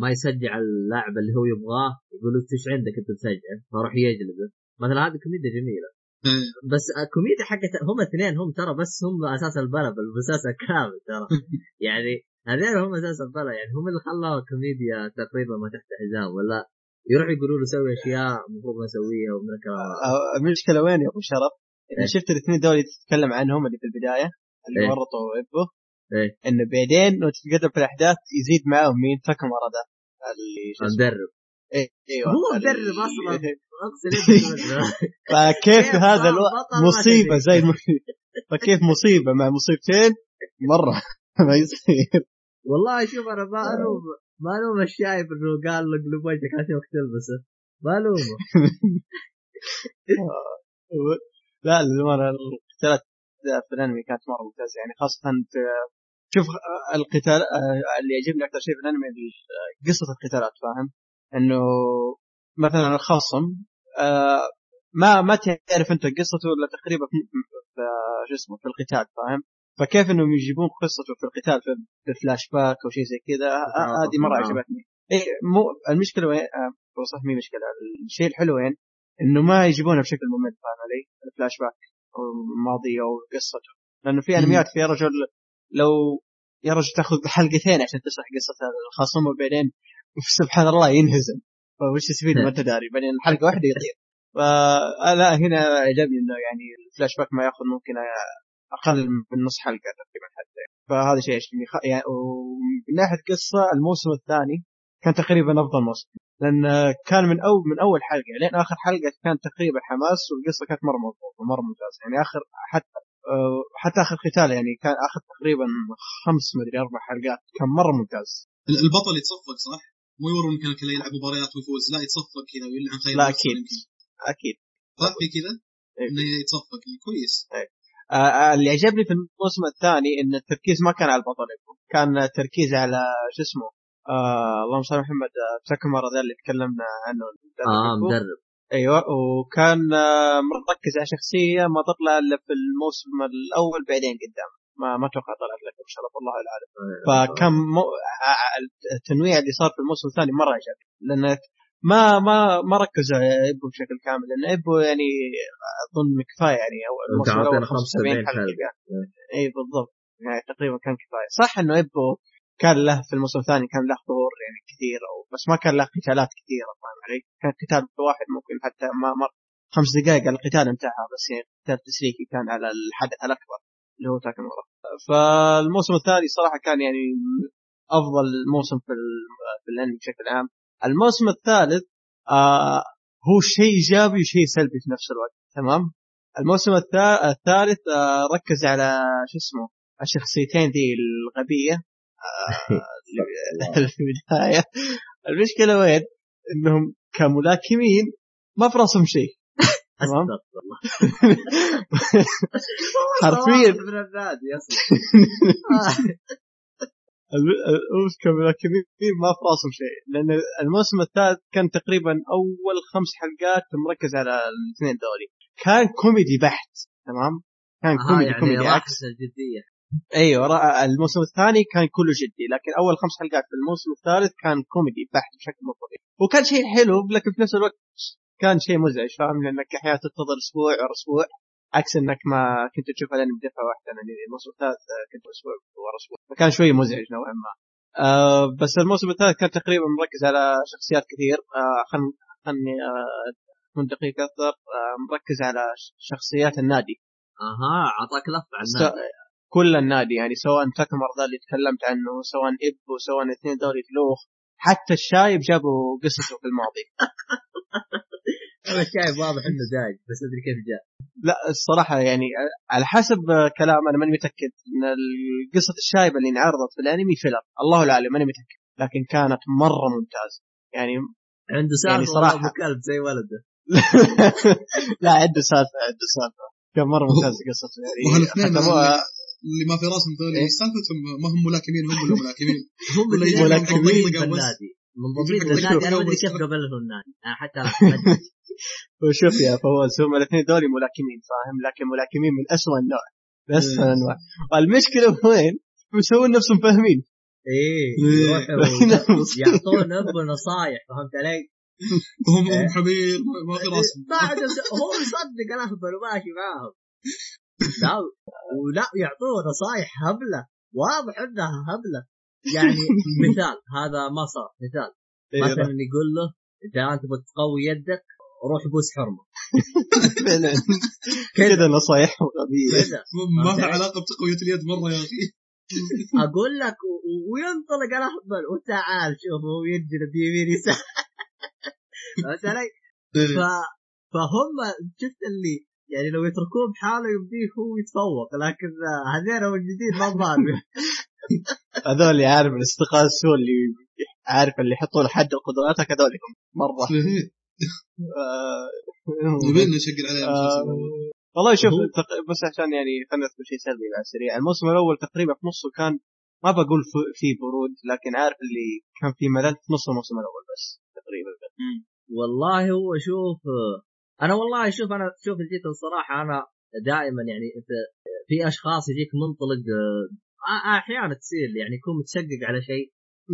ما يشجع اللاعب اللي هو يبغاه يقول له إيش عندك أنت تشجعه فراح يجلده مثلا هذه كوميديا جميلة إيه. بس الكوميديا حقت هم اثنين هم ترى بس هم أساس البلا بالمسلسل كامل ترى يعني هذول هم أساس البلا يعني هم اللي خلوا كوميديا تقريبا ما تحت حزام ولا يروح يقولوا له سوي أشياء المفروض ما اسويها ومن الكلام المشكلة وين يا أبو شرف؟ إيه؟ شفت الاثنين دول تتكلم عنهم اللي في البداية اللي إيه؟ ورطوا ابوه إيه؟ إنه بعدين لو تتقدم في الأحداث يزيد معاهم مين تاكامورا ده اللي المدرب أيوه هو مدرب أصلا. فكيف هذا ألو... مصيبة؟ زي الم... فكيف مصيبة؟ مع مصيبتين مرة. ما يصير. والله شوف أنا ما الوم ما الوم الشايب إنه قال له اقلب وجهك عشان تلبسه. ما ألومه. لا للأمانة القتالات في الأنمي كانت مرة ممتازة. يعني خاصة في شوف القتال اللي يعجبني أكثر شيء في الأنمي قصه القتالات فاهم؟ إنه مثلا الخصم آه، ما ما تعرف أنت قصته إلا تقريبا في شو اسمه في القتال فاهم؟ فكيف إنهم يجيبون قصته في القتال في فلاش باك أو شيء زي كذا هذه مرة عجبتني. اي مو المشكلة وين؟ صح مي مشكلة. الشيء الحلو وين؟ إنه ما يجيبونها بشكل ممل فاهم علي؟ الفلاش باك أو الماضي أو قصته. لأنه في أنميات يا رجل لو يا رجل تأخذ حلقتين عشان تشرح قصة الخصم وبعدين سبحان الله ينهزم. فوش تستفيد ما انت داري بعدين حلقه واحدة يطير. فلا هنا عجبني إنه يعني الفلاش باك ما يأخذ ممكن أقل من نص حلقة تقريبا حتى. فهذا شيء يعجبني يعني ومن ناحية قصة الموسم الثاني كان تقريبا أفضل موسم. لأن كان من اول من أول حلقة لين آخر حلقة كان تقريبا حماس والقصة كانت مرة مضبوطة مره ممتازة. يعني آخر حتى حتى آخر قتال يعني كان اخذ تقريبا خمس مدري أربع حلقات كان مرة ممتاز. البطل يتصفق صح؟ مو يورون كان كله يلعب مباريات ويفوز لا يتصفق كذا ويلعن خير لا أكيد. أكيد. صح في كذا؟ إنه يتصفق. كويس. أيه. آه اللي عجبني في الموسم الثاني إن التركيز ما كان على البطل. كان تركيز على شو اسمه؟ آه اللهم صل محمد آه، تاكمر ذا اللي تكلمنا عنه. آه مدرب. أيوه وكان آه مركز على شخصية ما تطلع إلا في الموسم الأول بعدين قدام. ما ما أتوقع طلعت لك إن شاء الله. الله العالم أيوة. فكان مو... التنويع اللي صار في الموسم الثاني مرة عجبني لأنه ما ما ما ركزوا على ابو بشكل كامل. لأن ابو يعني أظن كفاية يعني الموسم الأول 75 حلقة إي بالضبط. يعني تقريبا كان كفاية. صح إنه ابو كان له في الموسم الثاني كان له ظهور يعني كثير أو بس ما كان له قتالات كثيرة فاهم علي؟ كان قتال واحد ممكن حتى ما مر خمس دقائق القتال انتهى بس يعني قتال تسليكي كان على الحدث الأكبر. اللي هو تاكامورا فالموسم الثاني صراحة كان يعني أفضل موسم في في الأنمي بشكل عام. الموسم الثالث آه هو شيء إيجابي وشيء سلبي في نفس الوقت تمام؟ الموسم الثالث آه ركز على شو اسمه الشخصيتين ذي الغبية آه في البداية. المشكلة وين؟ إنهم كملاكمين ما في رأسهم شيء. تمام؟ حرفيا. من النادي أصلا كملاكمين ما في راسهم شيء. لأن الموسم الثالث كان تقريبا أول خمس حلقات مركز على الاثنين دولي كان كوميدي بحت تمام؟ كان آه كوميدي يعني كوميدي عكس. الجدية. أيوه الموسم الثاني كان كله جدي لكن أول خمس حلقات في الموسم الثالث كان كوميدي بحت بشكل مو طبيعي. وكان شيء حلو لكن في نفس الوقت كان شيء مزعج فاهم؟ لانك أحيانا تنتظر أسبوع ورا أسبوع عكس أنك ما كنت تشوف الانمي بدفعة واحدة. يعني الموسم الثالث كنت أسبوع ورا أسبوع. فكان شوي مزعج نوعا ما. آه بس الموسم الثالث كان تقريبا مركز على شخصيات كثير. آه خلني خلني آه من دقيق أكثر. آه مركز على شخصيات النادي. أها أعطاك لف عن النادي. كل النادي يعني سواء تاكامورا ذا اللي تكلمت عنه سواء ابو سواء الاثنين دوري فلوخ حتى الشايب جابوا قصته في الماضي. الشايب واضح إنه دايج بس أدري كيف جاء. لا الصراحة يعني على حسب كلام أنا ماني متأكد. إن قصة الشايب اللي انعرضت في الأنمي filler. الله اعلم ماني متأكد. لكن كانت مرة ممتازة. يعني عنده سالفة يعني صراحة كلب زي ولده. لا عنده سالفة عنده سالفة. كان مرة ممتازة قصته. يعني اللي ما في راسهم ذولي. إيه؟ سالفتهم ما هم ملاكمين هم اللي ملاكمين. هم اللي ملاكمين النادي منضبطين للنادي أنا ما ادري كيف قبلهم النادي. أنا حتى وشوف يا فوز هم الاثنين دول ملاكمين فاهم؟ لكن ملاكمين من اسوء النوع. من اسوء الانواع والمشكلة وين؟ مسوين نفسهم فاهمين. إيه, إيه. يعطون أبو نصايح فهمت علي؟ هم هم حبيب ما في راسهم. هو يصدق الاخضر وماشي معاهم. لا ولا يعطوه نصايح هبلة واضح إنها هبلة. يعني مثال هذا ما صار مثال. إيه، مثلا يقول له إذا أنت تبغى تقوي يدك روح بوس حرمة. كذا. نصايح غبية. ما في علاقة بتقوية اليد مرة يا أخي. أقول لك وينطلق الاهبل وتعال شوف هو ينجلد يمين يسار. فهمت علي؟ إيه. فهم شفت اللي يعني لو يتركوه بحاله يبديه هو يتفوق لكن هذين موجودين ما ضارب هذول اللي عارف الاستقاص هو اللي عارف اللي يحطون حد لقدراتك هذول مرة. نبي نشقل عليهم آه، والله شوف بس عشان يعني خلينا نذكر شيء سلبي على السريع الموسم الأول تقريبا في نصه كان ما بقول في برود لكن عارف اللي كان في ملل في نص الموسم الأول بس تقريبا. والله هو شوف أنا والله شوف أنا شوف جيت الصراحة أنا دائما يعني أنت في أشخاص يجيك منطلق آه، أحيانا تصير يعني يكون متشقق على شيء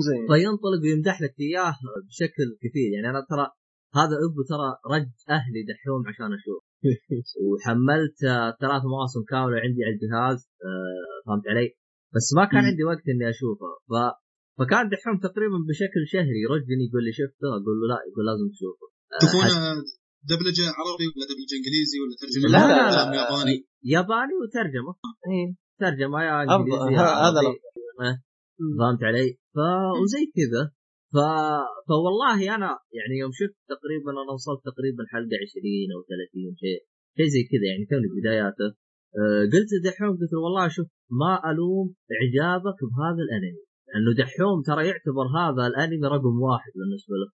زين. فينطلق ويمدح لك إياه بشكل كثير. يعني أنا ترى هذا أبو ترى رج أهلي دحوم عشان أشوف. وحملت آه، ثلاث مواسم كاملة عندي على الجهاز آه، فهمت علي؟ بس ما كان. عندي وقت إني أشوفه. ف فكان دحوم تقريبا بشكل شهري. يرجني يقول لي شفته أقول له لا يقول لازم تشوفه. آه، دبلجة عربي ولا دبلجة إنجليزي ولا ترجمة لا، لا، ولا لا. ياباني ياباني وترجمة إيه. ترجمة يا. إنجليزي هذا. إيه. فهمت علي؟ ف وزي كذا ف... فوالله أنا يعني يوم شفت تقريبا أنا وصلت تقريبا حلقة 20 أو 30 شيء شيء زي كذا يعني توني بداياته أه قلت لدحوم قلت له والله شوف ما ألوم إعجابك بهذا الأنمي لأنه دحوم ترى يعتبر هذا الأنمي رقم واحد بالنسبة له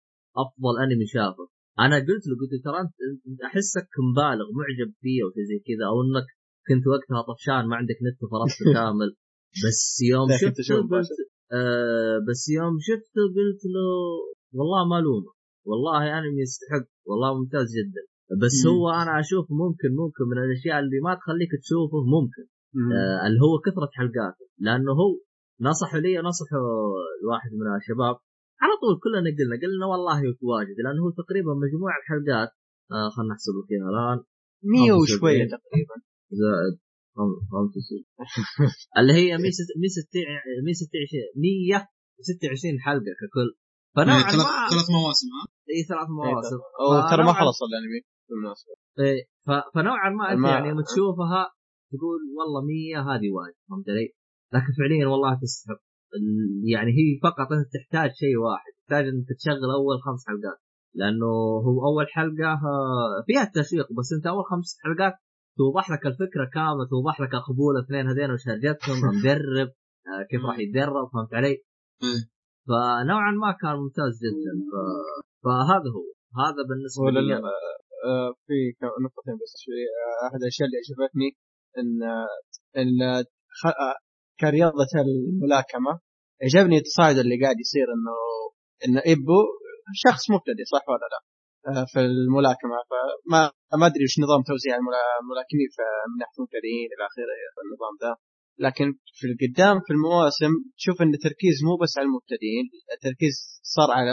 أفضل أنمي شافه أنا قلت له قلت له ترى انت أحسك مبالغ معجب فيه أو زي كذا أو إنك كنت وقتها طفشان ما عندك نت وفرصته كامل. بس يوم شفته قلت آه بس يوم شفته قلت له والله ما ألومه. والله انمي يستحق والله ممتاز جدا. بس مم. هو أنا أشوف ممكن ممكن من الأشياء اللي ما تخليك تشوفه ممكن. آه اللي هو كثرة حلقاته. لأنه هو نصحوا لي نصحوا الواحد من الشباب على طول كلنا قلنا قلنا والله واجد لأنه هو تقريبا مجموع الحلقات آه خلنا نحسب لك إياها الآن. 100 خمسة وشوية. تقريبا. زائد. اللي هي 126 126 حلقة ككل. فنوعا ثلاث ما ثلاث مواسم ها؟ اي ثلاث مواسم. أو ترى ما خلص الانمي بالمناسبه إيه، ف- فنوعا ما انت يعني لما تشوفها تقول والله 100 هذه واجد فهمت علي؟ لكن فعليا والله تستحق. يعني هي فقط انت تحتاج شيء واحد تحتاج إنك تشغل أول خمس حلقات. لأنه هو أول حلقة آه، فيها التشويق بس أنت أول خمس حلقات توضح لك الفكرة كاملة توضح لك اخبول الاثنين هذين وش هرجتهم مدرب آه، كيف راح يتدرب فهمت علي؟ فنوعا ما كان ممتاز جدا. ف... فهذا هو. هذا بالنسبة لي. أنا. آه، في نقطتين بس شوي. آه، أحد الأشياء اللي عجبتني إن آه، إن آه، خ- آه، كرياضة الملاكمة عجبني التصاعد اللي قاعد يصير انه ان ابو شخص مبتدئ صح ولا لا؟ آه، في الملاكمة فما ما أدري وش نظام توزيع الملا- الملاكمين من ناحية المبتدئين إلى آخره النظام ذا لكن في القدام في المواسم تشوف إن التركيز مو بس على المبتدئين التركيز صار على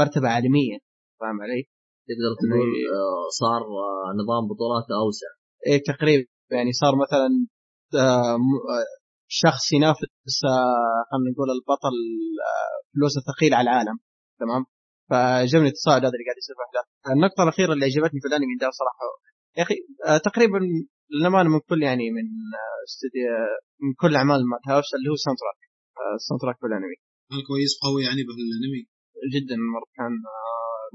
مرتبة عالمية فاهم علي؟ تقدر تقول آه، صار آه، نظام بطولات أوسع إيه تقريبا يعني صار مثلا شخص ينافس آه، خلينا نقول البطل آه، فلوسه ثقيل على العالم تمام؟ فعجبني التصاعد هذا اللي قاعد يصير في الاحداث النقطة الأخيرة اللي عجبتني في الانمي ده صراحة يا أخي آه، تقريبا للأمانة من كل يعني من استوديو من كل أعمال Madhouse اللي هو soundtrack ال soundtrack في الانمي كان كويس؟ قوي يعني بالأنمي؟ جدا مرة كان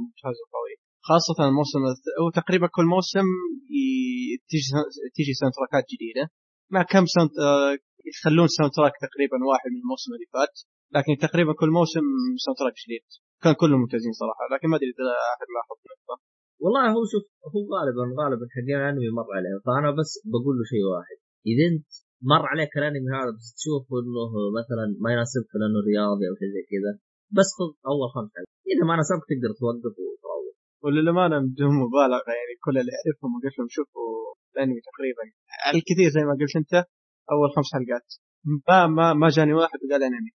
ممتاز وقوي. خاصة الموسم هو تقريبا كل موسم تيجي تيجي soundtrack ات جديدة. مع كم sound يخلون soundtrack تقريبا واحد من الموسم اللي فات لكن تقريبا كل موسم soundtrack جديد كان كلهم ممتازين صراحة لكن ما أدري إذا أحد لاحظ والله هو شوف هو غالبا غالبا حقين الأنمي مر عليه. فأنا بس بقول له شيء واحد. إذا أنت مر عليك الأنمي هذا بس تشوف إنه مثلا ما يناسبك لأنه رياضي أو شيء زي كذا بس خذ أول خمس حلقات. إذا ما ناسبك تقدر توقف وتروح. وللأمانة بدون مبالغة يعني كل اللي أعرفهم وقلت لهم شوفوا الأنمي تقريبا الكثير زي ما قلت أنت. أول خمس حلقات. ما ما ما جاني واحد وقال أنمي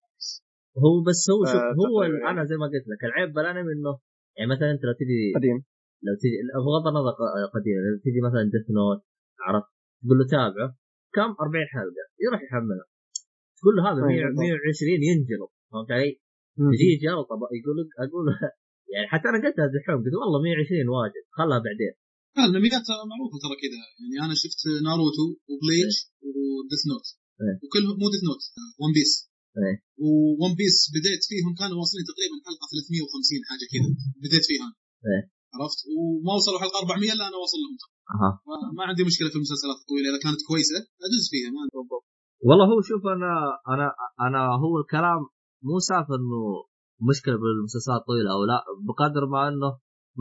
هو بس هو شوف آه، هو. أنا زي ما قلت لك العيب بالانمي إنه يعني مثلا أنت لو تجي قديم. لو تجي بغض النظر قديم لو تجي مثلا ديث نوت عرفت؟ تقول له تابعه كم؟ 40 حلقة. يروح يحملها تقول له هذا أي 100 بالضبط. 120 ينجلط. فهمت علي؟ تجي جلطه يقول لك أقول يعني حتى أنا قلتها دحوم قلت والله 120 واجد خلها بعدين. الانميات معروفة ترى كذا يعني أنا شفت Naruto و Bleach و Death Note إيه. وكلهم مو Death Note One Piece. و One Piece بديت فيهم كانوا واصلين تقريبا حلقة 350 حاجة كذا بديت فيها أنا. إيه. عرفت وما وصلوا حلقة 400 إلا أنا واصل لهم أها ما- عندي مشكلة في المسلسلات الطويلة إذا كانت كويسة أدز فيها ما بالضبط والله هو شوف أنا أنا أنا هو الكلام مو سالفة إنه مشكلة بالمسلسلات طويله أو لا بقدر ما إنه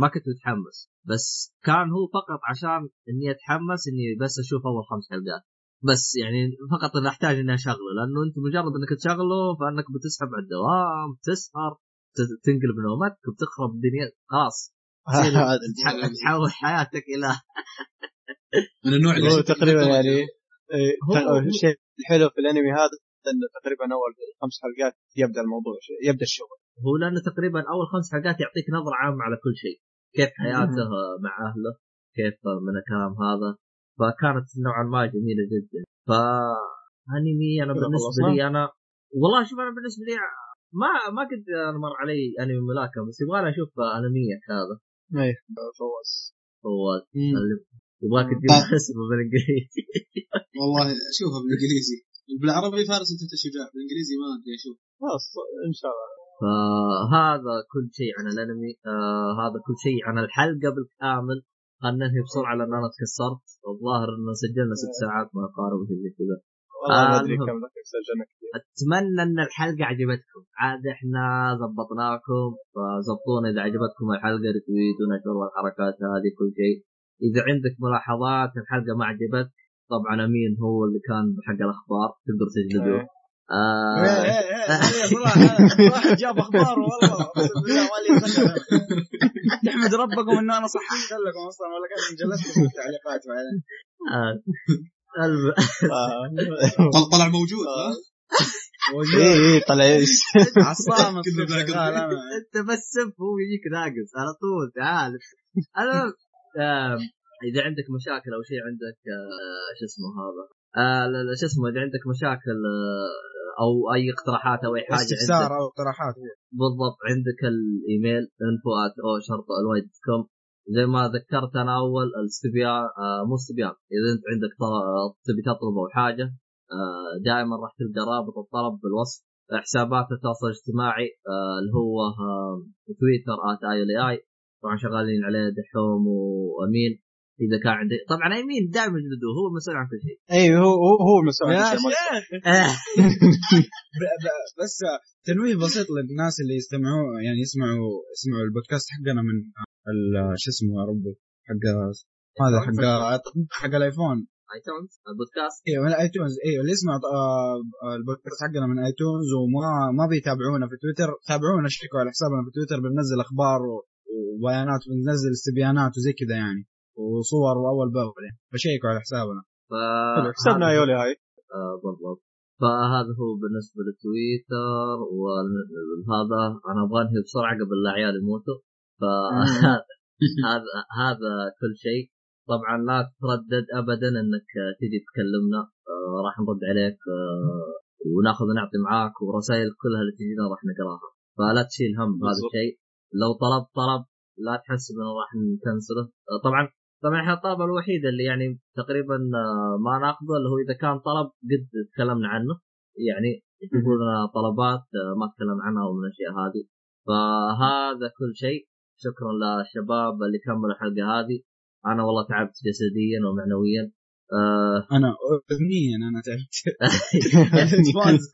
ما كنت متحمس. بس كان هو فقط عشان إني أتحمس إني بس أشوف أول خمس حلقات. بس يعني فقط أنا أحتاج إني أشغله لأنه أنت مجرد إنك تشغله فأنك بتسحب على الدوام تسهر تنقلب نومك بتخرب الدنيا. خلاص. تحول حياتك إلى من النوع اللي هو تقريبا يعني إيه، هو- ت- الشيء الحلو في الأنمي هذا انه تقريبا أول خمس حلقات يبدأ الموضوع يبدأ الشغل. هو لأنه تقريبا أول خمس حلقات يعطيك نظرة عامة على كل شيء. كيف حياته مع أهله كيف من الكلام هذا. فكانت نوعا ما جميلة جدا. ف أنمي أنا بالنسبة؟ لي أنا والله شوف أنا بالنسبة لي ما ما قد مر علي أنمي ملاكمة بس يبغى أشوف انميك هذا. اي فواز. اللي- يبغاك تجيب. اسمه بالإنجليزي. والله شوفها بالإنجليزي. بالعربي فارس أنت شجاع بالإنجليزي ما أدري أشوف. خلاص إن شاء الله. فهذا كل شيء عن الأنمي آه هذا كل شيء عن الحلقة بالكامل. خلينا ننهي بسرعة لأن أنا تكسرت. الظاهر انه سجلنا ست ساعات ما يقارب شيء زي كذا. آه، سجلنا كثير. أتمنى أن الحلقة عجبتكم. عاد إحنا زبطناكم فزبطونا إذا عجبتكم الحلقة ريتويت ونشر والحركات هذه كل شيء. إذا عندك ملاحظات الحلقة ما عجبتك طبعا أمين هو اللي كان حق الأخبار. تقدر تجلده. إيه. آه إيه إيه إيه صراحة واحد جاب أخبار والله اقسم بالله مالي يتخيل. تحمد ربكم إنه أنا صحيت لكم أصلا ولا كان جلست في التعليقات بعدين آه. طلع موجود آه. ها؟ اي اي طلع إيش عصام أنا أنت بس سب هو يجيك ناقص على طول تعال المهم آم، إذا عندك مشاكل أو شيء عندك آه، شو اسمه هذا آه، شو اسمه إذا عندك مشاكل آه، أو أي اقتراحات أو أي حاجة استفسار أو اقتراحات. بالضبط عندك الإيميل info at com زي ما ذكرت أنا أول الاستبيان آه مو استبيان. إذا أنت عندك طل- تبي تطلب أو حاجة آه دائما راح تلقى رابط الطلب بالوصف. حسابات التواصل الاجتماعي آه اللي هو آه تويتر ات اي اي طبعا شغالين عليه دحوم وأمين. إذا كان عندي. طبعا امين دائما يجلدوه هو مسؤول عن كل شيء. أي هو هو هو المسؤول عن يا كل شيء. شيخ بس تنويه بسيط للناس اللي يستمعوا يعني يسمعوا يسمعوا البودكاست حقنا من ال- شو اسمه يا ربي حق هذا حق حق ال iPhone. iTunes البودكاست؟ أيوه من ال iTunes أيوه اللي يسمع آه، البودكاست حقنا من iTunes وما ما بيتابعونا في تويتر. تابعونا اشتركوا على حسابنا في تويتر بننزل أخبار وبيانات بننزل استبيانات وزي كذا يعني. وصور وأول بأول يعني. فشيكوا على حسابنا. ف حسابنا ايولي هاي. آه بالضبط. فهذا هو بالنسبة للتويتر وهذا أنا أبغى أنهي بسرعة قبل لا عيال يموتوا. فهذا هذا كل شيء. طبعا لا تتردد ابدا إنك تجي تكلمنا. آه راح نرد عليك آه وناخذ ونعطي معاك ورسائل كلها اللي تجينا راح نقراها. فلا تشيل هم بالضبط. الشيء. لو طلب طلب. لا تحسب إنه راح نكنسله. طبعا طبعا إحنا الطلب الوحيد اللي يعني تقريبا آه، ما نأخذه اللي هو إذا كان طلب قد تكلمنا عنه. يعني يجيبوا لنا طلبات آه، ما تكلمنا عنها أو من الأشياء هذه. فهذا كل شيء. شكرا للشباب اللي كملوا الحلقة هذه. أنا والله تعبت جسديا ومعنويا. آه أنا اذنيا أنا تعبت. خلاص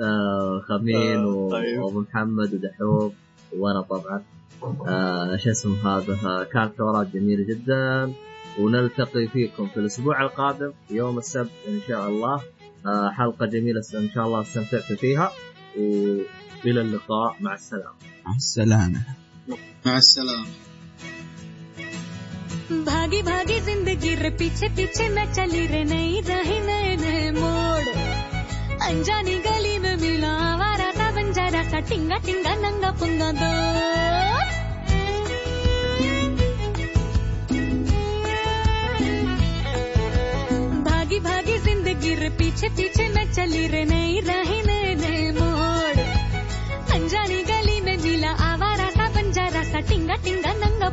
آه خمين طيب. وأبو محمد ودحوم. وأنا طبعا. آه شو اسمه هذا آه، كانت حوارات جميله جدا ونلتقي فيكم في الاسبوع القادم يوم السبت ان شاء الله آه حلقه جميله ان شاء الله استمتعت فيها والى اللقاء مع السلامه مع السلامه مع السلامه भागी भागी जिंदगी रे पीछे पीछे मैं चली रे नई रही नए नए मोड़ अनजानी गली सा टिंगा नंगा पुंगा दो। ज़िंदगी रे, पीछे पीछे मैं चली रे नई रही नए नए मोड़। अनजानी गली में मिला आवारा सा, बंजारा सा, टिंगा टिंगा नंगा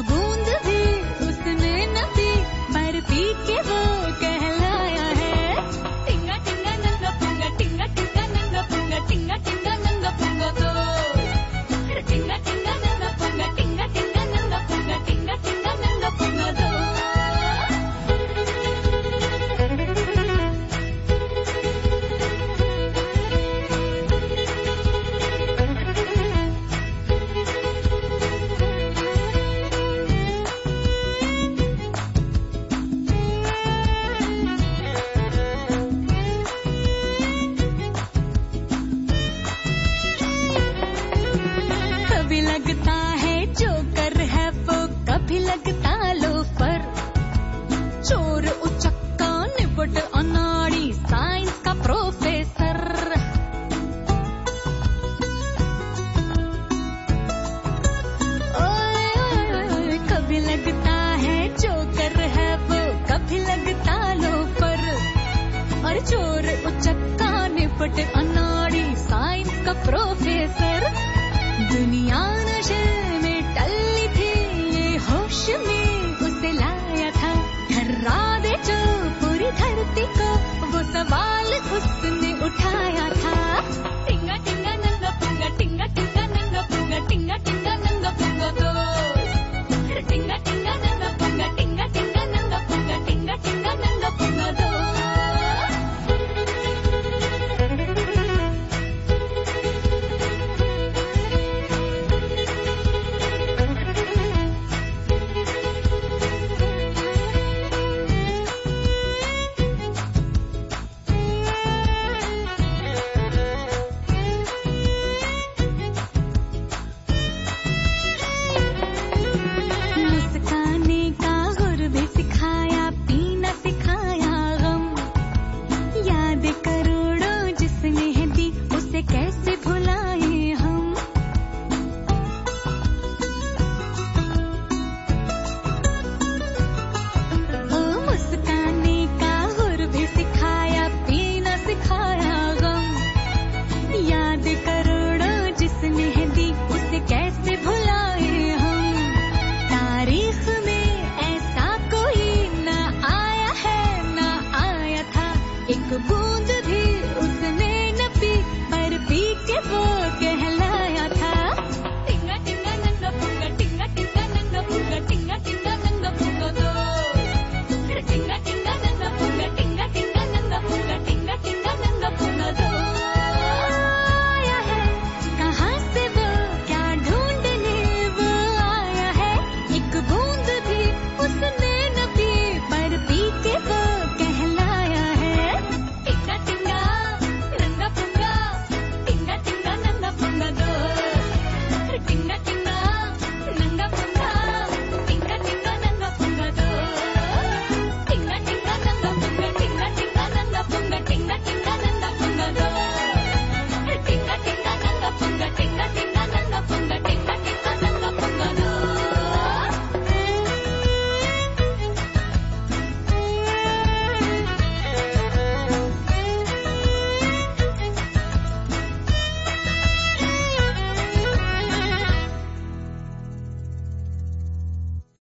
बूंद పట్టే